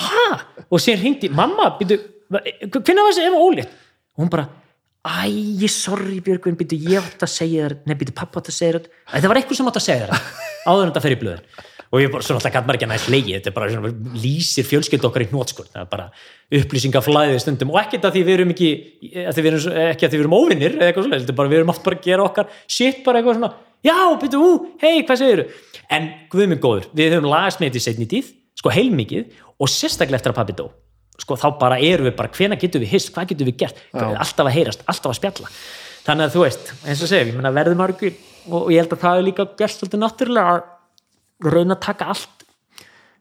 Ha? Og sér hringdi, mamma, býtu hvernig var þessi ef ólétt? Og hún bara, æ, sorry Björgvin býtu, ég átt að segja þér nei, býtu, pappa átt að segja þér það var eitthvað sem átt að segja þér. Áður en þetta fer í blöðin. Og ég bara, svona alltaf maður ekki að næst leigi þetta er bara, svona, lýsir fjölskyld okkar í hnótskort það er bara upplýsingaflæðið stundum. Og ekkert að því við erum ekki að við erum, ekki að því við erum óvinnir eða eitthvað er bara, við erum oft bara að gera okkar shit bara eitthvað svona, já, byrju, ú, hei, hvað segir þú? En guð minn góður, við höfum lagast með þetta í setni tíð, sko heilmikið og sérstaklega eftir að pabbi dó sko þá bara erum við bara, hvena getum við hist, hvað getum við gert, alltaf að heyrast, alltaf að spjalla. Þannig að þú veist, eins og segja, ég menna verðum margur og, og ég held að það er líka gert svolítið náttúrulega að rauna að taka allt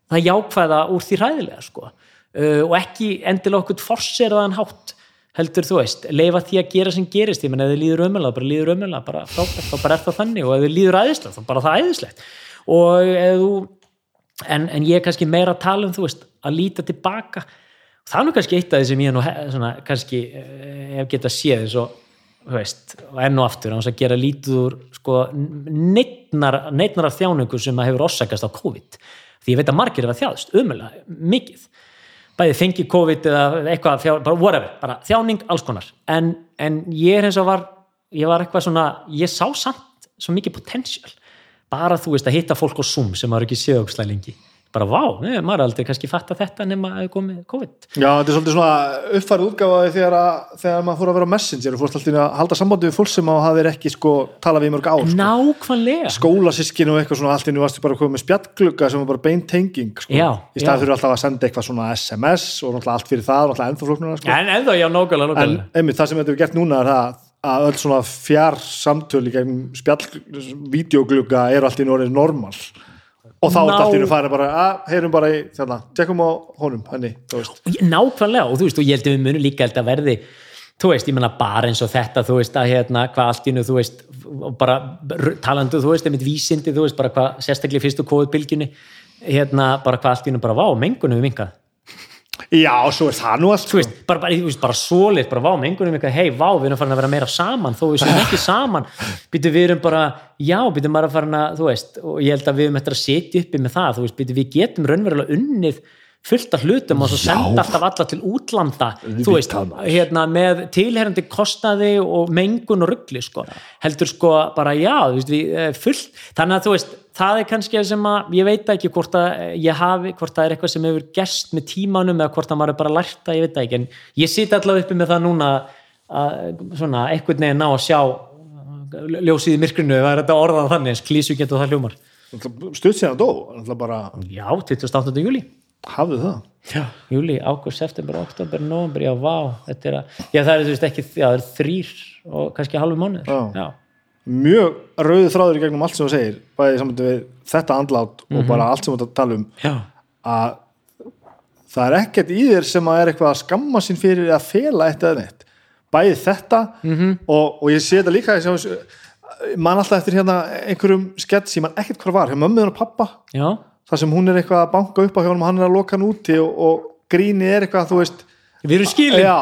það jákvæða úr því hræðilega sko. Uh, og ekki endilega okkur forseraðan hátt heldur þú veist, leifa því að gera sem gerist. Ég menn ef þið líður ömulega, bara líður ömulega bara frábært, þá bara er það þannig. Og ef þið líður æðislega þá bara það æðislegt. Og ef þú, en, en ég er kannski meira að tala um þú veist, að líta tilbaka það er nú kannski eitt af því sem ég nú svona, kannski hef getað séð eins og þú veist, og enn og aftur að gera lítið úr sko, neittnar, neittnar af þjáningu sem að hefur orsakast á COVID. Því ég veit að margir er að þjáðst, umulega, mikið. Bæði fengi COVID eða eitthvað, bara whatever, bara þjáning, alls konar. En, en ég er eins og var ég var eitthvað svona, ég sá samt svo mikið potential, bara þú veist að hitta fólk á Zoom sem var ekki séðugslega lengi bara vá, neður, maður aldrei kannski fatta þetta nema að komið COVID Já, þetta er svolítið svona uppfærið útgáfaði þegar, þegar maður fór að vera á Messenger og fórst alltaf að halda sambandi við fólk sem hafði ekki sko talað við mörg ár sko. Nákvæmlega Skólasískin og eitthvað svona allt innu varstu bara að koma með spjallglugga sem var bara beintenging sko. já, í staðið fyrir alltaf að senda eitthvað svona SMS og náttúrulega allt fyrir það, náttúrulega ennþá flóknuna sko. En er er að öll svona fjár samtölu gegn spjall, videoglugga eru allt í norðin normal og þá er þetta allt í nú farið bara að heyrum bara í þarna, tjekkum á honum henni, nákvæmlega og þú veist og ég held að við munum líka held að verði þú veist, ég menna bara eins og þetta þú veist að hérna hvað allt nú þú veist bara talandu þú veist einmitt vísindi þú veist bara hvað sérstaklega fyrstu kóðbilginni hérna bara hvað allt nú bara vá, mengunum við minkað Já, svo er það nú allt Þú veist, bara, bara, bara svoleitt, bara vá, mengunum eitthvað, hei, vá, við erum farin að vera meira saman þó við séum ekki saman. Býtu við erum bara, já, býtu maður að farin að þú veist, og ég held að við erum eftir að setja uppi með það, þú veist, býtu við getum raunverulega unnið fullt af hlutum og svo senda alltaf alla til útlanda þú veist, hérna með tilherandi kostaði og mengun og ruggli sko, heldur sko bara já, veist, við fullt, þannig að þú veist það er kannski sem að, ég veit ekki hvort að ég hafi, hvort það er eitthvað sem hefur gerst með tímanum eða hvort að maður er bara lært að ég veit ekki, en ég sýt allavega uppi með það núna að svona eitthvað ná að sjá ljósið í myrkrinu, það er þetta orðað þannig klísu getur það hljómar. Stutt síðan dó, bara Já, 28. júli Hafðu það? Já, júli, águst, september, oktober, november, já, vá þetta er að, já það er þú veist ekki já, það er þrýr og kannski halvu mánuður Mjög rauðu þráður í gegnum allt sem þú segir bæðið saman við þetta andlát og Mhm. bara allt sem þú tala um já, að það er ekkert í þér sem að er eitthvað að skamma sín fyrir að fela eitt eða neitt bæðið þetta Mhm. -hmm. og, og ég sé þetta líka ég sé, man alltaf eftir hérna einhverjum skets ég man ekkert hvað var, hjá mömmuðin og pappa já, þar sem hún er eitthvað að banka upp á hjá honum og hann er að loka hann úti og, og gríni er eitthvað þú veist, við erum skilin. Já,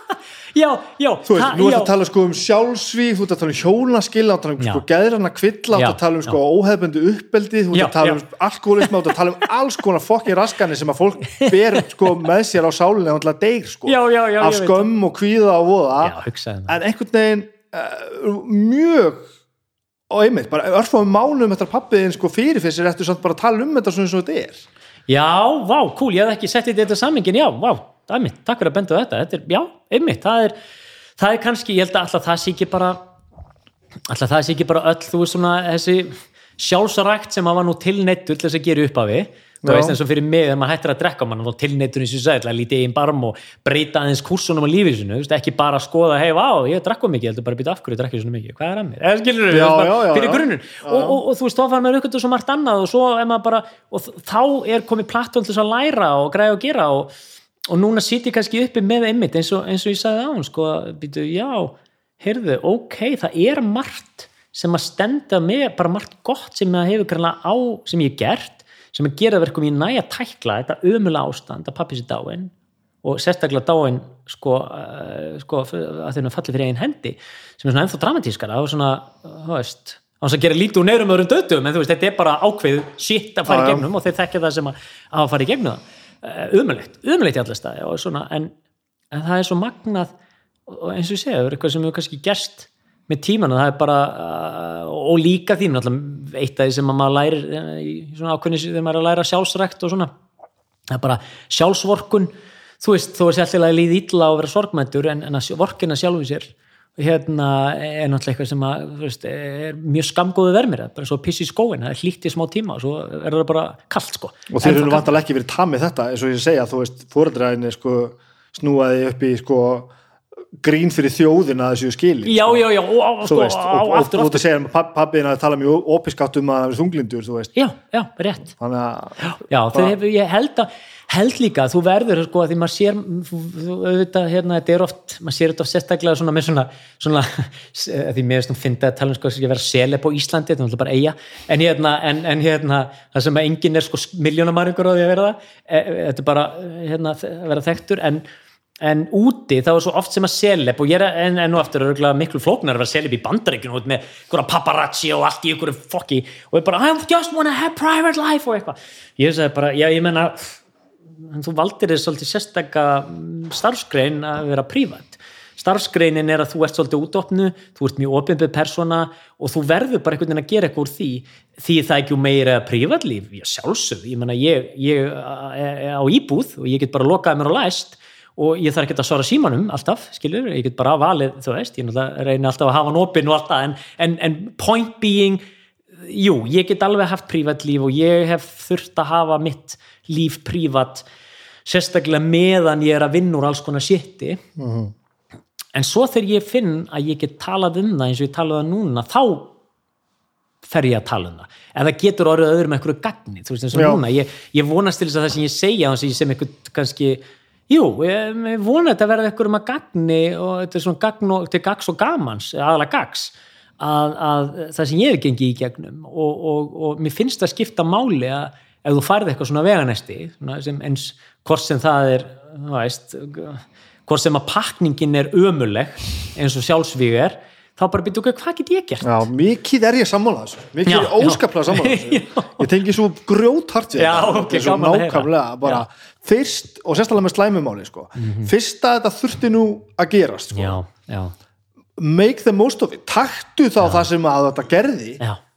já, já, þú veist, nú ert já. að tala sko um sjálfsvíð, þú ert að tala um hjónaskil að tala um sko geðrana kvilla að tala um sko óhefbundu uppeldi þú ert að tala um já. alkoholism þú ert að tala um alls konar fokkin raskanir sem að fólk ber sko með sér á sálinni og alltaf deyr sko. Já, já, já, af skömm og kvíða og voða. En einhvern veginn uh, mjög og einmitt, bara örfum mánum eftir að pappiðin sko fyrir fyrir sér eftir samt bara að tala um þetta svona og þetta er? Já, vá, cool, ég hef ekki sett þetta í þetta sammingin, já, vá, það er mitt, takk fyrir að benda þetta, þetta er, já, einmitt, það er, það er kannski, ég held að alltaf það sé ekki bara, alltaf það sé ekki bara öll, þú veist svona, þessi sjálfsarækt sem að var nú tilneittur til þess að gera upp af við, þú veist eins og fyrir mig þegar maður hættir að drekka, mann er tilneittur eins og að lítið einn barm og breyta aðeins kursunum á lífið sinu, ekki bara skoða, hei, vá, ég drekka mikið, heldur bara að býta af hverju ég drekka svona mikið, hvað er að mér, eða skilur já, fyrir já. grunninn, og, og, og þú veist, þá fara maður aukvöldu svo margt annað og svo er maður bara, og þá er komið plattform til þess að læra og græða og gera og, og núna sittir kannski uppi með einmitt eins og, eins og ég sagði á hún sko, býtu, já, heyrðu, ok það er margt sem að stenda með, bara margt gott sem á, sem ég hef gert sem að gera verkum í næja tækla þetta ömulega ástand að pappi sér dáin og sérstaklega dáin sko, uh, sko að þeirra falli fyrir einn hendi sem er svona ennþá dramatískara og svona, þú veist á þess að gera lítið úr neyrum öðrum dötum en þú veist, þetta er bara ákveð shit að fara í gegnum og þeir þekkja það sem að, að fara í gegnum það. Umulegt, umulegt í allast það og svona, en, en það er svo magnað og eins og ég segja, það er eitthvað sem hefur kannski gerst með tíman það er bara, uh, og líka því náttúrulega eitt af því sem að maður lærir eh, í svona ákveðni þegar maður er að læra sjálfsrækt og svona, það er bara sjálfsvorkun, þú veist, þó er sér alltaf að líða illa á að vera sorgmættur en, en að vorkina sjálfum sér hérna er náttúrulega eitthvað sem að þú veist, er mjög skamgóðu vermir bara svo piss í skóin, það er hlýtt í smá tíma og svo er það bara kallt sko. Og þeir eru vantarlega ekki verið tamið þetta eins og ég segja, þú veist, fóreldræðinni sko, snúaði upp í sko, grín fyrir þjóðina þessu skili já, já, já, og, þú sko, aftur, og, aftur og segja að pabbiðin að tala mjög opiskátt um að það er þunglindur, þú veist. Já, já, rétt. Já, þau hefur, ég held að held líka að þú verður sko að því maður sér þú, þú, auðvitað, hérna, þetta er oft maður sér þetta oft sérstaklega svona með svona, svona því mér finnst að tala um sko að vera seleb á Íslandi, þetta er náttúrulega bara eiga en hérna, en, en hérna það sem að enginn er sko miljónamæringur á því að vera það e, e, þetta er bara hérna, að vera þekktur. En en úti þá er svo oft sem að seleb og ég er en, en nú aftur örgulega miklu flóknar að vera seleb í bandaríkjunu út með einhverja paparazzi og allt í einhverju fokki og ég bara I just wanna have private life og eitthvað. Ég sagði bara, já ég menna en þú valdir þér svolítið sérstaka mm, starfsgrein að vera prívat. Starfsgreinin er að þú ert svolítið útopnu þú ert mjög opinbið persóna og þú verður bara einhvern veginn að gera eitthvað úr því. Því það ekki meira prívatlíf ég sjálfsögð, ég menna ég, ég íbúð og ég og ég þarf ekki að svara símanum alltaf, skilur, ég get bara valið þú veist, ég reyni alltaf að hafa hann opinn og alltaf, en, en, en point being jú, ég get alveg haft prívat líf og ég hef þurft að hafa mitt líf prívat sérstaklega meðan ég er að vinna úr alls konar shiti. En svo þegar ég finn að ég get talað um það eins og ég talaði um það núna þá fer ég að tala um það. En það getur orðið öðrum eitthvað gagni þú veist eins og núna, ég, ég vonast til þess að það sem ég segja þannig að ég sem eitthvað kannski jú, ég, vona þetta verði eitthvað um að gagni og þetta er svona gagn og, til gags og gamans, aðalega gags að, að það sem ég hef gengið í gegnum og, og, og mér finnst það skipta máli að ef þú færð eitthvað svona veganesti sem eins hvort sem það er hvort sem að pakningin er ömuleg eins og sjálfsvíg er þá bara byrja okkur, hvað get ég gert? Já, mikið er ég sammála þessu mikið Já, er ég óskaplega sammála Já. þessu ég tengi svo grjóthart við þetta. ok, Þetta er svo nákvæmlega bara fyrst, og sérstaklega með slæmumáli sko. fyrst að þetta þurfti nú að gerast sko. Já, já, make the most of it, taktu þá það sem að þetta gerði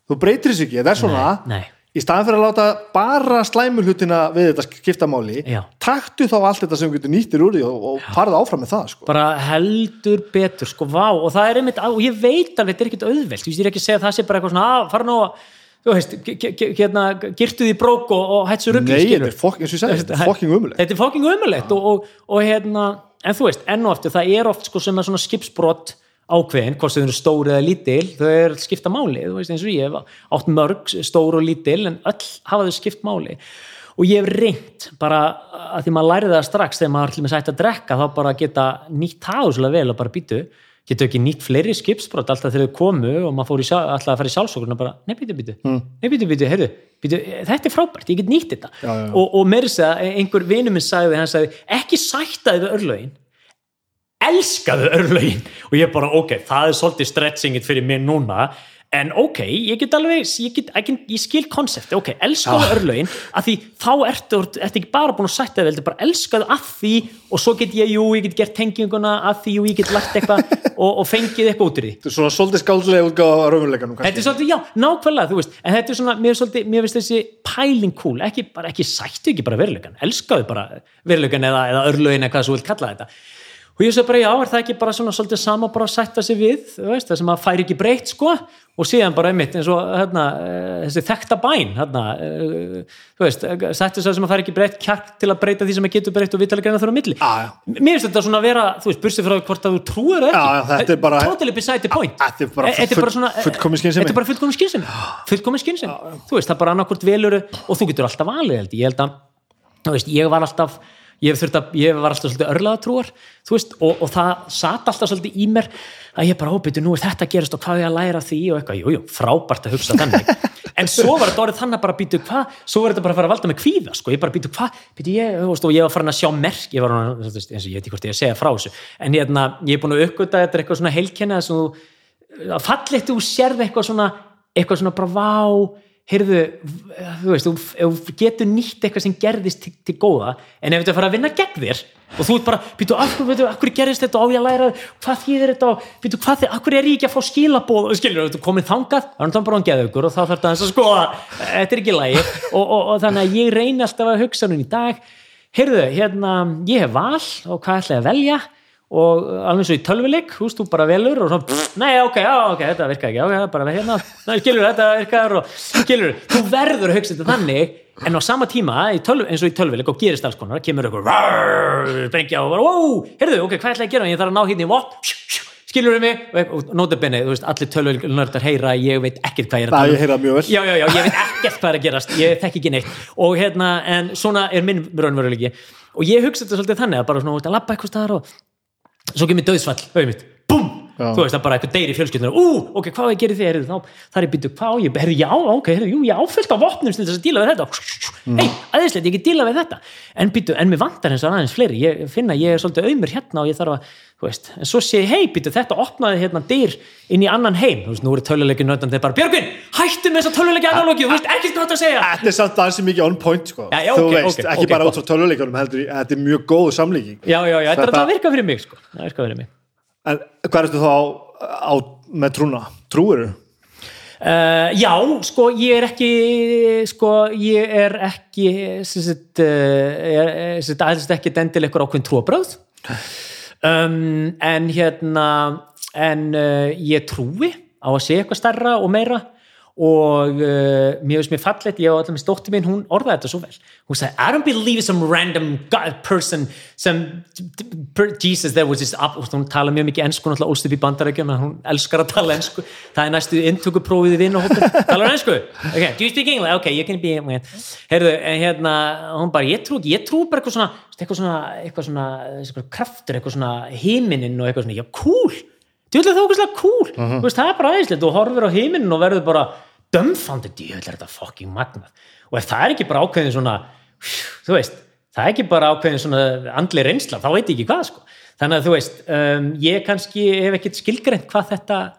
þú breytir þessu ekki, þetta er svona Nei, nei. Í staðan fyrir að láta bara slæmu hlutina við þetta skipta máli Já. taktu þá allt þetta sem getur nýttir úr því og, og farið áfram með það sko. bara heldur betur sko, vá, og það er einmitt, og ég veit alveg, þetta er ekkert auðvelt, ég er ekki að segja að það sé bara eitthvað svona, að fara nú að þú veist, hérna, girtu því brók og, og hættu rugli, Nei, skilur þetta er fokk- eins og ég segi, þetta fucking umulegt þetta er fucking umulegt og, og, og hérna, en þú veist, enn og aftur það er oft sko sem er svona skipsbrott ákveðin, hvort þau eru stóri eða lítil þau eru skipta máli, þú veist eins og ég hef átt mörg, stór og lítil en öll hafa þau skipt máli. Og ég hef reynt bara að því maður lærið það strax þegar maður ætlum að sætt að drekka þá bara geta nýtt það úrslega vel og bara býtu getur ekki nýtt fleiri skipsbrot alltaf þegar þau komu og maður fór í, alltaf að fara í og bara, nei býtu, býtu, nei býtu, býtu, heyrðu þetta er frábært, ég get nýtt þetta. Já, já. og, og meiri segja, einhver vinur minn sagði, hann sagði, ekki sættaði við örlögin elskaðu örlögin og ég bara, ok, það er svolítið stretchingit fyrir mér núna. En ok, ég get alveg, ég, get, ég, ég skil konsepti, ok, elskaðu örlögin að því þá ertu, ertu ekki bara búin að þið, heldur bara elskaðu að því og svo get ég, jú, ég get gert tenginguna að því, jú, ég get lagt eitthvað og, og fengið eitthvað út úr því. Þetta er svona svolítið skáldlega útgáða raunveruleikanum Þetta er svolítið, já, nákvæmlega, þú veist. En þetta er svona, mér er svolítið, mér finnst þessi pæling cool, ekki, bara, ekki sættu ekki bara veruleikan elskaðu bara veruleikan eða, eða örlögin eða hvað þú vilt kalla þetta og ég segi bara, já, er það ekki bara svona svolítið sama bara að sætta sig við, veist, það sem að færi ekki breytt, sko, og síðan bara einmitt eins og, hérna, eh, þessi þekta bæn hérna, eh, þú veist sættu sig sem að færi ekki breytt kjark til að breyta því sem að getur breytt og vitalega greina þurfa á milli. Já, já. mér finnst þetta svona að vera, þú veist, bursið frá hvort að þú trúir Já, já, þetta er bara- totally beside the point. Þetta er bara Eh, þetta er bara full- svona fullkomin skynsemi. þetta er bara fullkomin skynsemi. Skynsemi, þú veist, það er bara annarkvort velur og þú getur alltaf valið, ég held að, þú veist, ég var alltaf ég, að, ég var alltaf svolítið örlaðatrúar veist, og, og það sat alltaf svolítið í mér að ég bara, óbyrju, nú er þetta að gerast og hvað er ég að læra því og eitthvað, jú, jú, frábært að hugsa þannig. En svo var þetta orðið þannig að bara býtu hvað, svo var þetta bara að fara að valda með kvíða sko, ég bara býtu hvað, býtu ég, og ég var farin að sjá merk, ég var, eins og ég veit ekki hvort ég að segja frá þessu, en hérna, ég er búin að uppgöta þetta er eitthvað svona heilkenni að fallegt þú sérð eitthvað svona eitthvað svona bara vá heyrðu, þú veist, þú, getur nýtt eitthvað sem gerðist til, til góða en ef þetta fara að vinna gegn þér og þú ert bara, býtu, hverju gerðist þetta og ég að læra, hvað þýðir þetta og býtu, hvað af hverju er ég ekki að fá skilabóð og skilur, þú komið þangað, það er náttúrulega bara hann geða ykkur og þá þarf þetta að skoða. Þetta er ekki lægi og, og, og þannig að ég reyni alltaf að hugsa núna í dag heyrðu, hérna, ég hef val og hvað ætla ég að velja og alveg svo í tölvileik, þú veist, þú bara velur og svona, pff, nei, ok, já, ok, þetta virka ekki ok, bara hérna, nei, skilur, þetta virkar og skilur, þú verður að hugsa þetta þannig en á sama tíma, tölv, eins og í tölvileik og gerist alls konar, kemur ykkur brengja og bara, wow, heyrðu, ok, hvað ætla ég að gera? Ég þarf að ná hérna í vott skilur við mig, og, og notabenni, þú veist, allir tölvileiknördar heyra, ég veit ekkert hvað ég er að Það tala um ég heyra mjög vel. Já, já, já, ég veit ekkert hvað er að gerast ég þekk ekki neitt. Og hérna, en svona er minn raunveruleiki. Og ég hugsa þetta svolítið þannig að bara svona, þú veist, að labba eitthvað staðar og svo kemur döðsfall, auðvitað. Mitt, búm Já. þú veist, það er bara eitthvað deyri fjölskyldunar, ú, ok, hvað á ég að gera þá, það er býttu, hvað á ég, heyrðu, já, ok, heyrðu, jú, ég áfyllt á vopnum til þess að díla við þetta, hei, aðeinslegt, ég get díla við þetta, en býttu, en mér vantar eins og aðeins fleiri, ég finna, ég er svolítið auðmur hérna og ég þarf að, þú veist, en svo sé ég, hei, býttu, þetta opnaði hérna dyr inn í annan heim, þú veist, nú eru töluleikin nötan, þeir bara, Björgvin, hættu með þessa töluleiki analógi, þú veist, ekkert hvað þetta að segja. Þetta er samt aðeins mikið on point sko. Já, já, Þú ok, veist, ok, ekki ok, bara út frá töluleikunum heldur, þetta er mjög góð samlíking. Já, já, já, þetta er Þetta- að virka fyrir mig, sko, það virka fyrir mig En hvað ertu þá á, á, með trúna? Trúir Uh, já, sko, ég er ekki sko, ég er ekki er, sem sagt, aðeins ekki dendil eitthvað ákveðin trúabröð um, en hérna en uh, ég trúi á að segja eitthvað stærra og meira og uh, mér finnst mér fallet ég og allir með stótti minn, hún orðaði þetta svo vel. Hún sagði, I don't believe some random God person, some Jesus there was this up, hún tala mjög mikið ensku, náttúrulega ólst upp í bandarækjum hún elskar að tala ensku, það er næstu inntökuprófið í vinn og hópin, talar ensku? Ok, do you speak English, ok, you can be heyrðu, en hérna, hún bara, ég trú ekki ég trú bara eitthvað svona, eitthvað svona eitthvað svona, eitthvað kraftur, eitthvað svona himinin og eitthvað svona, já, cool djúlega það er okkur cool, Mhm. þú veist, það er bara aðeinslegt þú horfir á heiminin og verður bara dömfandi, djúlega er þetta fucking magnað og ef það er ekki bara ákveðin svona þú veist, það er ekki bara ákveðin svona andli reynsla, þá veit ég ekki hvað sko. þannig að þú veist, um, ég kannski hef ekkit skilgreint hvað þetta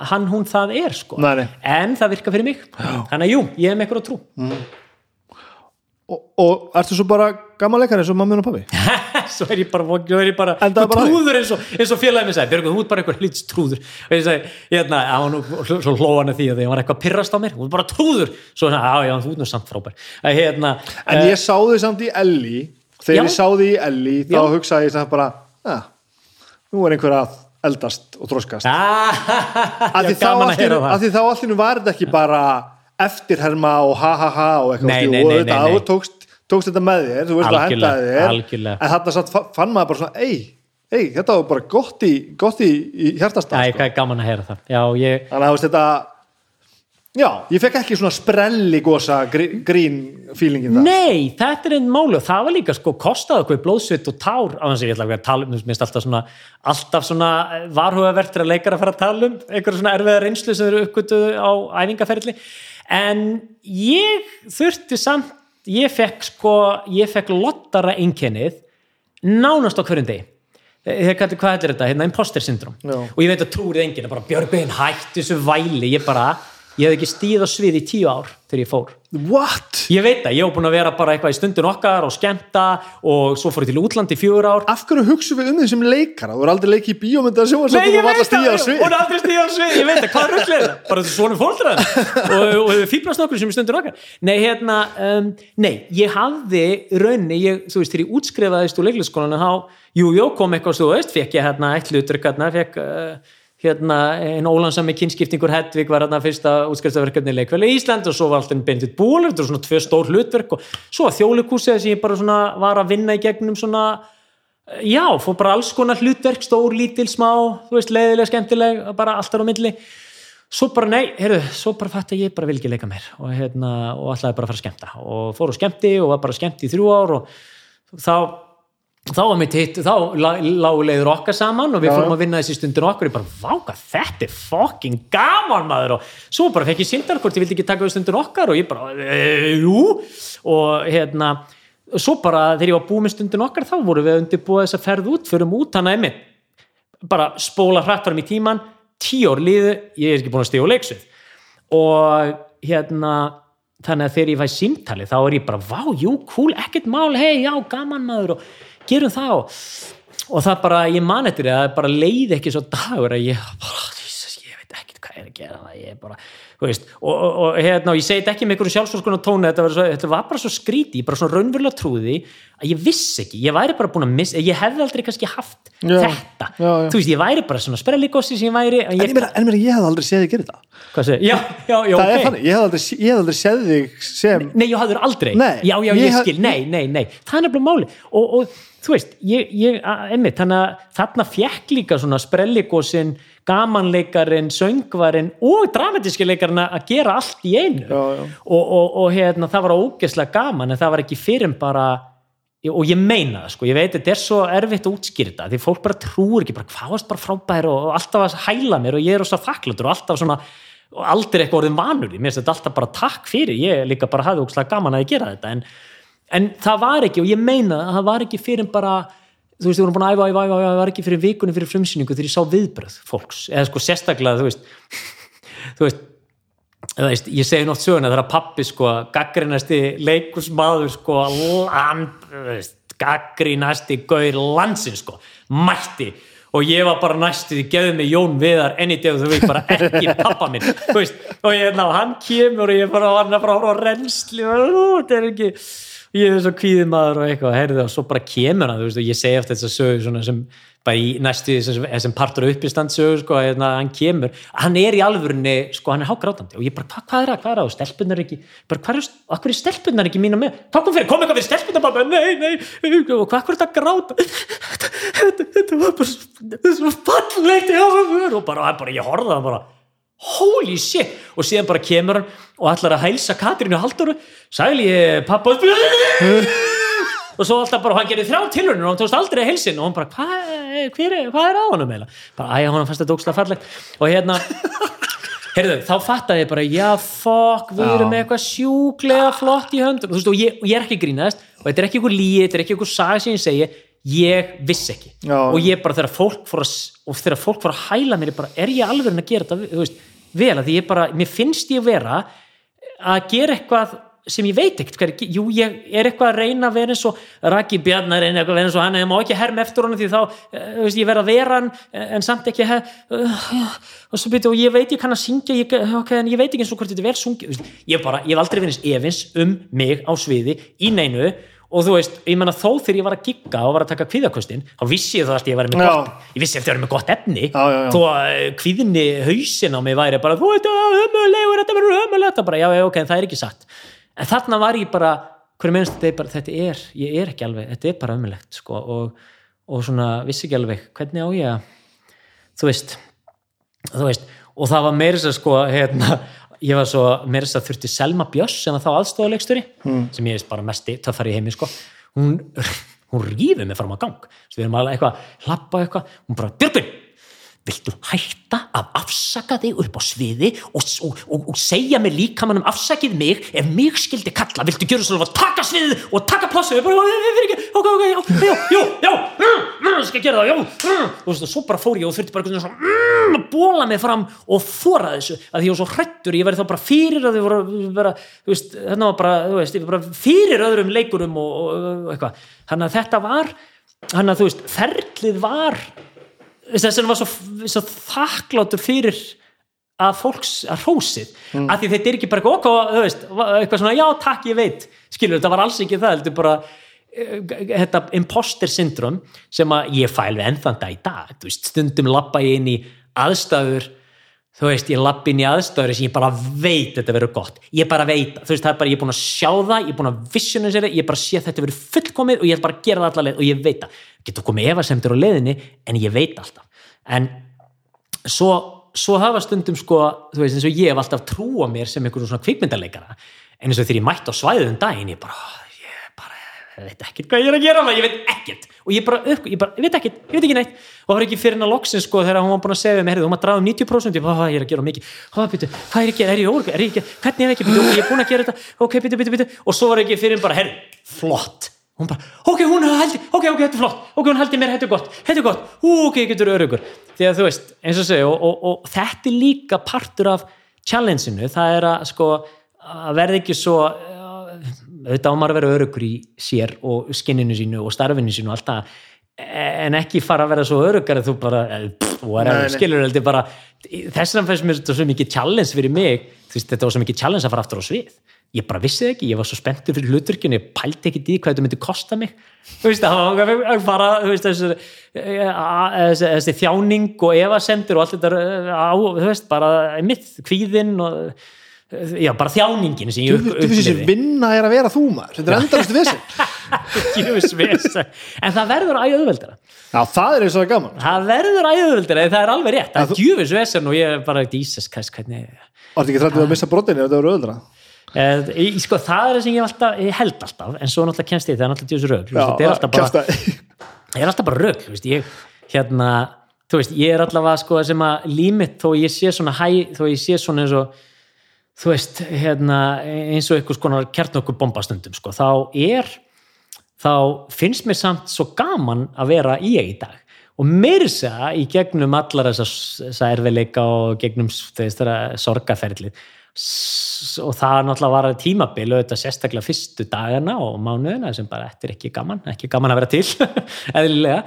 hann, hún, það er sko. Nei. en það virka fyrir mig þannig að jú, ég hef með eitthvað að trú og, og ertu svo bara gammal leikari eins og mamma og pabbi? svo er ég bara, er ég bara, trúður eins og, og félagið mér sagði, þú ert bara eitthvað hlýts trúður. Og ég sagði, hérna, nú svo hlóðan að því að því hann var eitthvað að pirrast á mér. Þú ert bara trúður, svo hérna, já, þú ert nú samt frábær. Að hérna, En ég sá þau samt í Elli þegar Já. ég sá þau í Elli þá Já. hugsaði ég samt bara ja, nú er einhver að eldast og þroskast. Ah, að að að því þá allir var þetta ekki bara eftirherma og ha ha ha og eitthvað og nei. þú tókst, tókst þetta með þér þú veist að henda þér algjörlega. en þarna satt fa- fann maður bara svona ei, ei, þetta var bara gott í, gott í, í hjartastað Æ, sko. gaman að heyra það já, ég, þannig að þetta já, ég fekk ekki svona sprelli gósa grín feelingin það Nei, þetta er einn máli og það var líka sko kostað okkur blóðsvitt og tár á þess að ég ætla að tala um mér finnst alltaf svona, alltaf svona varhugavert fyrir að leikara að fara að tala um einhverja svona erfiða reynslu sem eru uppgötuð á æfingaferli en ég þurfti samt ég fekk sko, ég fekk lottara einkennið nánast á hverjum degi. Þegar kallir hvað er þetta, hérna imposter syndrom og ég veit að trúrið enginn, bara Björgvin hætti þessu væli, ég bara ég hef ekki stíð á svið í tíu ár þegar ég fór. What? Ég veit það, ég hef búin að vera bara eitthvað í stundin okkar og skemmta og svo fór ég til útlandi í fjögur ár. Af hverju hugsu við um því sem leikara? Þú er aldrei leikið í bíómynda sjóa Nei, ég veit stíða á svið? hún er aldrei stíða á svið, ég veit það, hvað er rögglega það? Bara þessu svona fólkdraðin og, og við fýblast nokkur sem í stundin okkar. Nei, hérna, um, nei, ég hafði raunni, ég, þú veist, þegar ég útskrifaðist úr leiklisskólan, hérna einn ólansami kynskiptingur Hedvig var hérna fyrsta útskriftaverkefni í leikvæli í Ísland og svo var alltaf Bendit Búlur, þetta var svona tvö stór hlutverk og svo var þjólikúsið sem ég bara svona var að vinna í gegnum svona já, fór bara alls konar hlutverk stór, lítil, smá, þú veist, leiðilega skemmtileg, bara allt þar á milli. Svo bara nei, heyrðu, svo bara fatt að ég bara vil ekki leika mér og hérna, og ætlaði bara að fara að skemmta. Og fór og skemmti og var bara skemmt í þrjú ár og þá þá var mitt hitt, þá lágu leiður okkar saman og við fórum að vinna þessi stundur okkar og ég bara, váka, þetta er fucking gaman maður. Og svo bara fekk ég síndar hvort ég vildi ekki taka við stundur okkar og ég bara, e, jú. Og hérna og svo bara þegar ég var búið með stundin okkar þá vorum við undirbúið þess að ferð út förum út hann að einmitt. Bara spóla hratt fram í tíman tíu ár liðu, ég er ekki búin að stíða á leiksvið. Og hérna þannig að þegar ég fæ símtali þá er ég bara, vá, jú, cool, gerum það og, og það bara, ég man eftir það, það bara leiði ekki svo dagur að ég bara, Jesus, ég veit ekkert hvað er að gera það, ég er bara þú veist, og, og, og hérna, ég segi þetta ekki með einhverju sjálfsvölskun og tónu, þetta var, svo, þetta var bara svo skríti, ég bara svona raunverulega trúði að ég vissi ekki, ég væri bara búin að missa ég hefði aldrei kannski haft Já, þetta. já, já. þú veist, ég væri bara svona sprelligossi sem ég væri, en En ég, ég meina, en ég hef aldrei séð þig gera það segir, já, já, já, Það ok. er þannig, ég hef aldrei, ég hef aldrei séð þig sem Nei, ég hafður aldrei. Nei, Já, já, ég ég, hef- skil, nei, nei, nei. Það er nefnilega máli og, og þú veist, ég, ég einmitt, þarna fjekk líka svona sprelligósin gamanleikarin, söngvarin og dramatíski leikarinn að gera allt í einu Já, já. Og, og, og hérna, það var ógeðslega gaman en það var ekki fyrir en bara og ég meina það sko, ég veit þetta er svo erfitt að útskýra þetta, því fólk bara trúur ekki bara hvað varst bara frábær og, og alltaf að hæla mér og ég er svo þakkláttur og alltaf svona og aldrei eitthvað orðin vanur mér finnst þetta alltaf bara takk fyrir, ég líka bara hafði ógslag gaman að gera þetta, en, en það var ekki og ég meina það, það var ekki fyrir bara þú veist, við vorum búin að æfa, æfa, æfa, æfa það var ekki fyrir vikunni fyrir frumsýningu þegar ég sá viðbröð fólks, eða sko sérstaklega þú veist, þú veist þú veist, ég segi nátt söguna þegar pappi sko, gaggrinasti leikusmaður sko, land, gaggrinasti gaur landsin sko, mætti. Og ég var bara næstu því gefið mig Jón Viðar enn í deg þú veist bara ekki pappa minn veist, og ég, ná, hann kemur og ég bara var hann að frá frá reynsli og þetta er ekki ég er svo kvíðið maður og eitthvað heyrðu, og svo bara kemur hann, þú veist, og ég segi eftir þess að sögu sem bara í næstu sem, partur uppistand sögu, sko, hérna, hann kemur. Hann er í alvörunni, sko, hann er hágrátandi. Og ég bara, hva, hvað er það, hvað er það, og stelpunar ekki bara, hvað er, akkur er stelpunar ekki mínu með? Hvað kom fyrir, kom eitthvað fyrir stelpunar, pappa, nei, nei og hvað, hvað er þetta að gráta? Þetta, var bara þetta svo fallegt og bara, bara, ég það bara holy shit. Og síðan bara kemur hann og ætlar að hælsa Katrínu Halldóru. Sæli ég pappa. Og svo alltaf bara, hann gerir þrjá tilhörnir og hann tókst aldrei að heilsin og hann bara, hvað hver er, hvað er á honum eiginlega? bara, æja, hann fannst þetta ógslag fallegt. Og hérna heyrðu, þá fattaði ég bara, já, fokk við erum með eitthvað sjúklega flott í höndum. Og, þú veist, og, ég, og ég er ekki grínast og þetta er ekki eitthvað líi, þetta er ekki eitthvað saga sem ég segi. Ég vissi ekki. Já. og ég bara þegar fólk fór að og þegar fólk fór að hæla mér, ég bara, er ég alveg að gera þetta, þú veist, vel að ég bara mér finnst ég vera að gera eitthvað sem ég veit ekkert jú, ég er eitthvað að reyna að vera eins og Raki Bjarnar reyna eitthvað að vera eins og hann ég má ekki herma eftir honum því þá eh, þú veist, ég verð að vera hann eh, en samt ekki já, og svo byrja og ég veit ég kann að syngja ég, okay, en ég veit ekki eins og hvort þetta er Þú veist, ég bara, ég hef aldrei verið efins um mig á sviði í neinu og þú veist, ég menna þó þegar ég var að gigga og var að taka kvíðakostin, þá vissi ég það að ég var með Já. gott ég vissi eftir að vera með gott efni. Já, já, þó að eh, kvíðinni hausin á mig væri bara, þú veit að ömulegur þetta verður ömulegt, það bara, já, ok, það er ekki satt. En þarna var ég bara hverju minnst þetta er bara, þetta er, ég er ekki alveg þetta er bara ömulegt, sko og, og svona, vissi ekki alveg, hvernig á ég að þú veist þú veist, og það var meira að sko hérna, ég var svo meira þess að þurfti Selma Björs sem var þá aðstofulegstöri mm. sem ég veist bara mesti töffar í heimi sko. Hún, hún rífið mig fram á gang. Svo við erum alveg eitthvað, hlappa eitthvað. Hún bara, Björgvin, viltu hætta að afsaka þig upp á sviði og, og, og, og segja mér líkamannum afsakið mig ef mig skildi kalla? Viltu gjöra svo að taka sviðið og taka bara, "Ég- ég- ég- ég- ok, ok, já, já, já, skal gera það, já og þú veist, svo bara fór ég og þurfti bara eitthvað svona mm, að bóla mig fram og þóra þessu að því ég var svo hrættur, ég væri þá bara fyrir að þau voru vera, þú veist, þarna var bara, þú veist, ég var bara fyrir öðrum leikurum og, og, og eitthvað, þannig að þetta var þannig að þú veist, ferlið var þess að var svo, svo þakkláttur fyrir að fólks, að hrósið. Mm. að því þetta er ekki bara okkur, þú veist, eitthvað svona, já takk ég veit. Skilur, þetta var alls ekki það, þetta er bara þetta imposter syndrom sem að ég fæl við ennþanda í dag. Veist, stundum lappa ég inn í aðstæður þú veist, ég lapp inn í aðstæður sem ég bara veit þetta verður gott, ég bara veit þú veist, það er bara, ég er búin að sjá það, ég er búin að visionisera, ég er bara að sé að þetta verður fullkomið og ég er bara að gera það allar leið og ég veit það. Getur komið efasemtir á leiðinni en ég veit alltaf. En svo, svo hafa stundum sko, þú veist, eins og ég hef alltaf trúa mér sem einhverjum svona kvikmyndaleikara. En eins og þegar ég mætti á svæðum daginn ég bara, "Ó, ég bara ég veit ekkert hvað ég er að gera ég veit ekkert. Og ég bara, upp, ég bara, ég veit ekkert, ég veit ekki neitt. Og það var ekki fyrir hennar loksin sko þegar hún var búin að segja við mig, herrðu, hún var að draga um 90% ég "Ó, ég er að gera mikið, hvað býtu, hvað er ég að gera? Er ég ólega, er ég ekki, hvernig er ekki, býtu, ég er búin að gera þetta. Ok, býtu, býtu, býtu, og svo var ekki fyrir henn bara, herrðu, flott. Hún bara, ok, hún haldi, ok, ok, þetta er flott. Ok, hún haldi mér, þetta er gott, þetta er gott. Ú, ok, ég getur örugur, því að þú veist eins og segja, og, og, og þetta er líka partur af challenge-inu, það er að sko að verða ekki svo auðvitað á maður að vera örugur í sér og skinninu sínu og starfinu sínu og allt það en ekki fara að vera svo örugar að þú bara, eh, whatever, skilur heldur bara, þess vegna fannst mér þetta svo mikið challenge fyrir mig, veist, þetta var svo mikið challenge að fara aftur á svið, ég bara vissi það ekki ég var svo spenntur fyrir hlutverkinu, ég pældi ekki í hvað þetta myndi kosta mig, þú veist það var að fara, þú veist þessi, þjáning og efasemdir og allt þetta eh, þú veist, bara mitt, kvíðinn og já, bara þjáningin sem ég Þú þú veist þessi vinna er að vera þú maður þetta er endalastu vissin upplifði en það verður æðuveldara Já, það er eins og það er gaman. Það verður æðuveldara, það er alveg rétt. Það er djúfis vesen og ég er bara Jesus Christ, hvernig Var þetta ekki þrættið að missa brotinni ef þetta voru öðra Eh, ég, sko, það er það sem ég, alltaf, ég held alltaf en svo náttúrulega kemst ég, það er náttúrulega djúfis rögl þetta er það er ég, hérna, þú veist, ég er allavega sko, sem að límit þó ég sé svona hæ, þó ég sé svona eins og þú veist, hérna, eins og einhvers konar kjartnokku bombastundum sko, þá er þá finnst mér samt svo gaman að vera í ég í dag. Og myrsa í gegnum allar þessar erfileika og gegnum þeirra sorgaferlið S- og það náttúrulega var að tímabil auðvitað sérstaklega fyrstu dagana og mánuðina sem bara þetta er ekki gaman, ekki gaman að vera til eðlilega,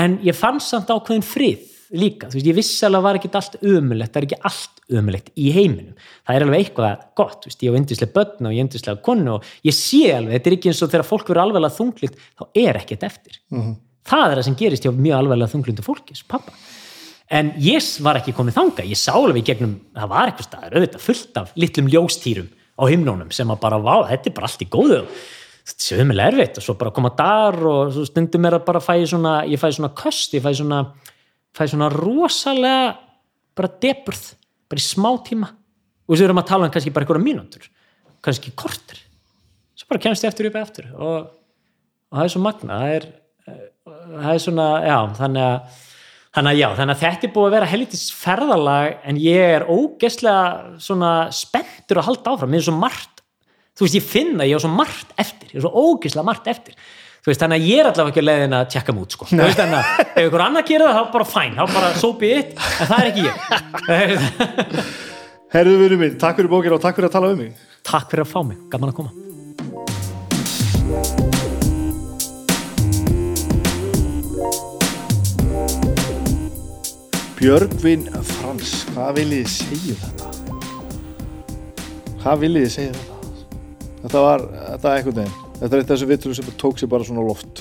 en ég fann samt ákveðin frið líka, þú veist, ég vissi alveg að var ekki allt ömulegt, það er ekki allt ömulegt í heiminum, það er alveg eitthvað gott, veist, ég á yndislega börn og ég á yndislega konu og ég sé alveg, þetta er ekki eins og þegar fólk verður alveg þunglitt, þá er ekkert eftir. Það er það sem gerist hjá mjög alveg þunglindu fólki, sem pappa en ég var ekki komið þanga, ég sá alveg í gegnum, það var eitthvað staðar, auðvitað fullt af litlum ljóstýrum á himnónum sem að bara, vá, þetta er bara allt í góðu. Þetta er sömulega erfitt og svo bara koma dagar og stundum er að bara fæ ég svona, ég fæ svona köst, ég fæ svona fæ svona rosalega bara deburð, bara í smá tíma. Og þessu erum að tala um kannski bara einhverja mínútur, kannski kortur svo bara kemst ég eftir upp eftir og, og það er svo magna það er, eh, það er svona, já, þannig að þannig að já, þannig að þetta er búið að vera helvitis ferðalag en ég er ógeðslega svona spenntur að halda áfram, mér er svo margt þú veist, ég finna, ég á svo margt eftir ég er svo ógeðslega margt eftir veist, þannig að ég er allavega ekki að leiðin að tjekka mút sko. þú veist, þannig að ef ykkur annar gerir það þá bara fæn, þá bara sópið þitt en það er ekki ég Herðu vinnu minn, takk fyrir bókina og takk fyrir að tala um mig Takk fyrir að fá mig, gaman að koma Björgvin Frans, hvað viljið þið segja um þetta? Hvað viljið þið segja um þetta? Þetta var, þetta er einhvern veginn Þetta er eitt af þessu vittur sem tók sér bara svona loft.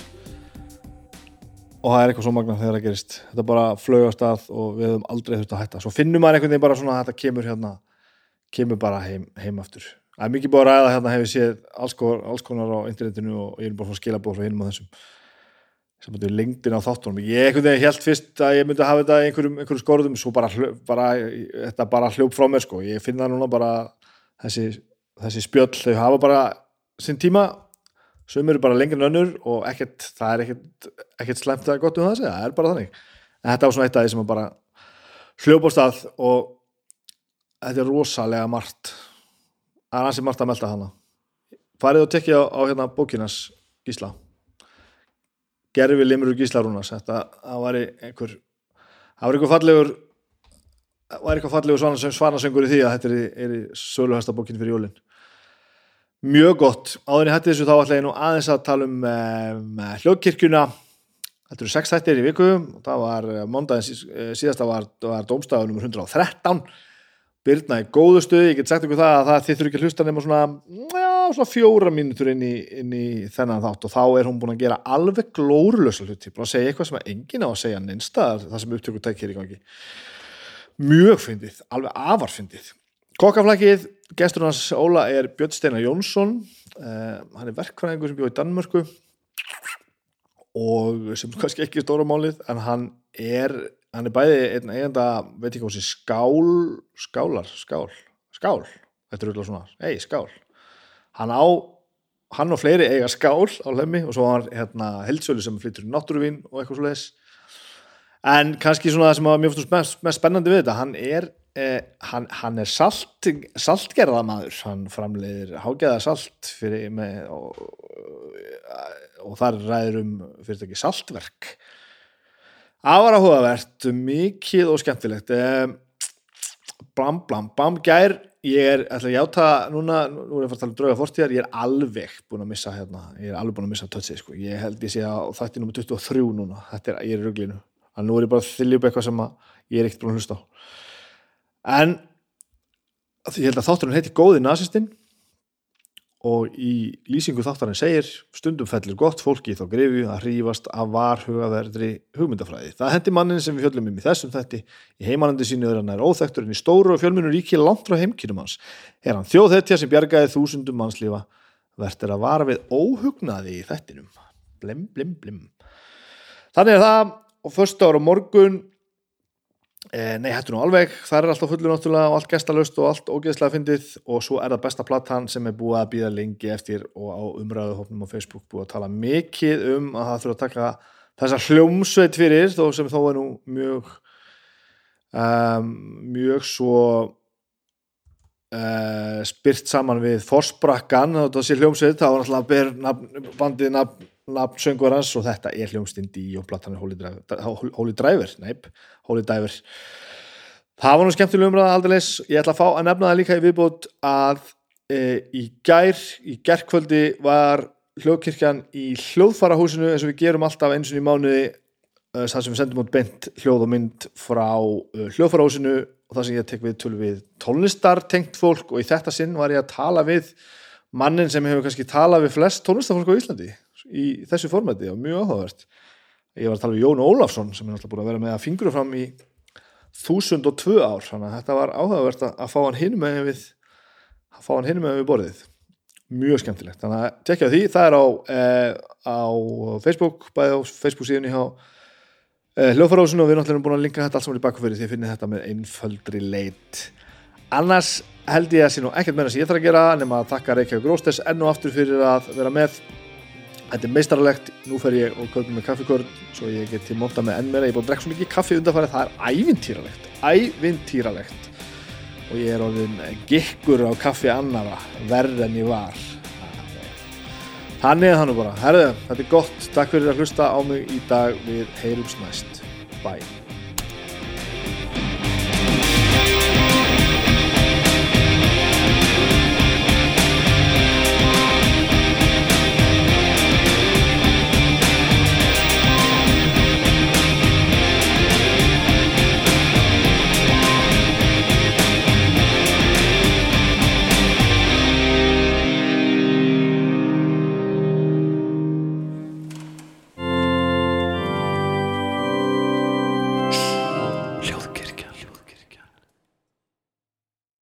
Og það er eitthvað svo magna þegar það gerist. Þetta bara flög á stað og við höfum aldrei þurft að hætta. Svo finnum maður einhvern veginn bara svona að þetta kemur hérna kemur bara heim, heim aftur. Það er mikið búið að ræða hérna hefur séð alls konar, alls konar á internetinu og ég er bara að skila búið frá hinum á þessum. Sem er lengdin á þáttunum. Ég einhvern veginn held fyrst að ég myndi hafa þetta einhverjum, einhverjum skorðum svo bara, bara þetta bara hljóp frá mér sko. Ég finn það núna bara þessi, þessi spjöll þau hafa bara sinn tíma sem eru bara lengri en önnur og ekkert, það er ekkert, ekkert slæmt að gott um það að segja, það er bara þannig. En þetta var svona eitt af því sem bara hljópa á stað og þetta er rosalega margt. Það er hansi margt að melda hana farið og tekja á, á hérna bókinas gísla. Gerfi limur gísla rúnas þetta það væri einhver það var einhver fallegur það var eitthvað fallegur svanasöng, svanasöngur í því að þetta er, í- í söluhesta bókin fyrir jólin mjög gott. Áður en ég hætti þessu þá ætla ég nú aðeins að tala um, um hljóðkirkjuna. Þetta eru sex þættir í viku. Og það var mondaginn síðasta var, var dómstafur nummer 113 Birna í góðu stuði, ég get sagt ykkur það að það þurfi ekki hlusta nema svona, já, svona fjóra mínútur inn í, inn í þennan þátt. Og þá er hún búin að gera alveg glórulösa hluti, búin að segja eitthvað sem enginn á að segja neinstaðar, það sem upptöku tækir í gangi. Mjög fyndið, alveg afar fyndið kokkaflækið, gestur hans Óla er Björn Steinar Jónsson. Uh, hann er verkfræðingur sem bjóð í Danmörku og sem kannski ekki er stóra málið en hann er hann er bæði einn eigenda veit ekki hvað sé skál skálar, skál, skál. Þetta er auðvitað svona, ei, skál. Hann á, hann og fleiri eiga skál á lemmi og svo var hérna heldsölu sem flyttur í náttúruvín og eitthvað svo leiðis en kannski svona það sem mér finnst mest, mest spennandi við þetta hann er, eh, hann, hann er salt, saltgerðamaður. Hann framleiðir hágeða salt fyrir með og, og þar ræður um fyrirtæki saltverk. Afar áhugavert mikið og skemmtilegt. Eh, blam, blam, blam, gær ég er, ætla að játa núna nú er ég að fara að tala um drauga fórstíðar, ég er alveg búin að missa hérna, ég er alveg búin að missa tötsið sko, ég held ég sé að þetta er nummer 23 núna, þetta er, ég er í ruglinu. Að nú er ég bara að þylja upp eitthvað sem að ég er ekkert búin að hlusta á en ég held að þátturinn heiti Góði nasistinn og í lýsingu þáttarinn segir stundum fellir gott fólki þá grefi að hrífast af varhugaverðri hugmyndafræði. Það hendi mannin sem við fjöllum um í þessum þetti í heimanandi sínu er hann er óþektur en í stóru og fjölminu ríki langt frá heimkynum hans. Er hann þjóðhetja sem bjargaði þúsundum mannslífa verður að vara við óhugnaði í þettinum. Blim, blim, blim. Þannig er það og först ára morgun nei, hættu nú alveg, það er alltaf fullur náttúrulega og allt gestalust og allt ógeðslega fyndið og svo er það besta platan sem er búið að býða lengi eftir og á umræðuhófnum á Facebook búið að tala mikið um að það þurfa að taka þessa hljómsveit fyrir þó sem þó er nú mjög um, mjög svo uh, spyrt saman við Forsbrakkan það sé hljómsveit, náttúrulega ber nafn, bandið nafn nafn söngvarans og þetta er hljómsdindi og platan er Holy Driver, Holy Driver neip, Holy Diver það var nú skemmtileg umræða aldrei ég ætla að fá að nefna það líka í viðbót að e, í gær í gerðkvöldi var hljóðkirkjan í hljóðfarahúsinu eins og við gerum alltaf eins og í mánuði e, það sem við sendum út bent hljóð og mynd frá e, hljóðfarahúsinu. Og það sem ég tek við töl við tónlistar tengt fólk. Og í þetta sinn var ég að tala við mannin sem hefur kannski talað við flest tónlistarfólk á Íslandi í þessu formæti og mjög áhugavert. Ég var að tala við Jón Ólafsson sem er náttúrulega búin að vera með að fingra fram í 1002 ár þannig að þetta var áhugavert að fá hann hinn með við að fá hann hinn með við borðið. Mjög skemmtilegt, þannig að tekja því það er á, eh, á Facebook bæði á Facebook síðan í eh, hljóðfarásun og við erum náttúrulega búin að linka þetta allt saman í bakfyrir því að finna þetta með einföldri leit. Annars held ég að sé nú ekkert meira sem ég þarf að gera nema að þakka Reykjavík Róstes enn og aftur fyrir að vera með Þetta er meistarlegt, nú fer ég og köpum með kaffikörn svo ég geti monta með enn meira. Ég búin að drekka svo mikið kaffi undanfarið, það er ævintýralegt. Ævintýralegt. Og ég er orðin gikkur á kaffi annara verð en ég var. Þannig er það nú bara. Herðu, þetta er gott, takk fyrir að hlusta á mig í dag. Við heyrums næst. Bye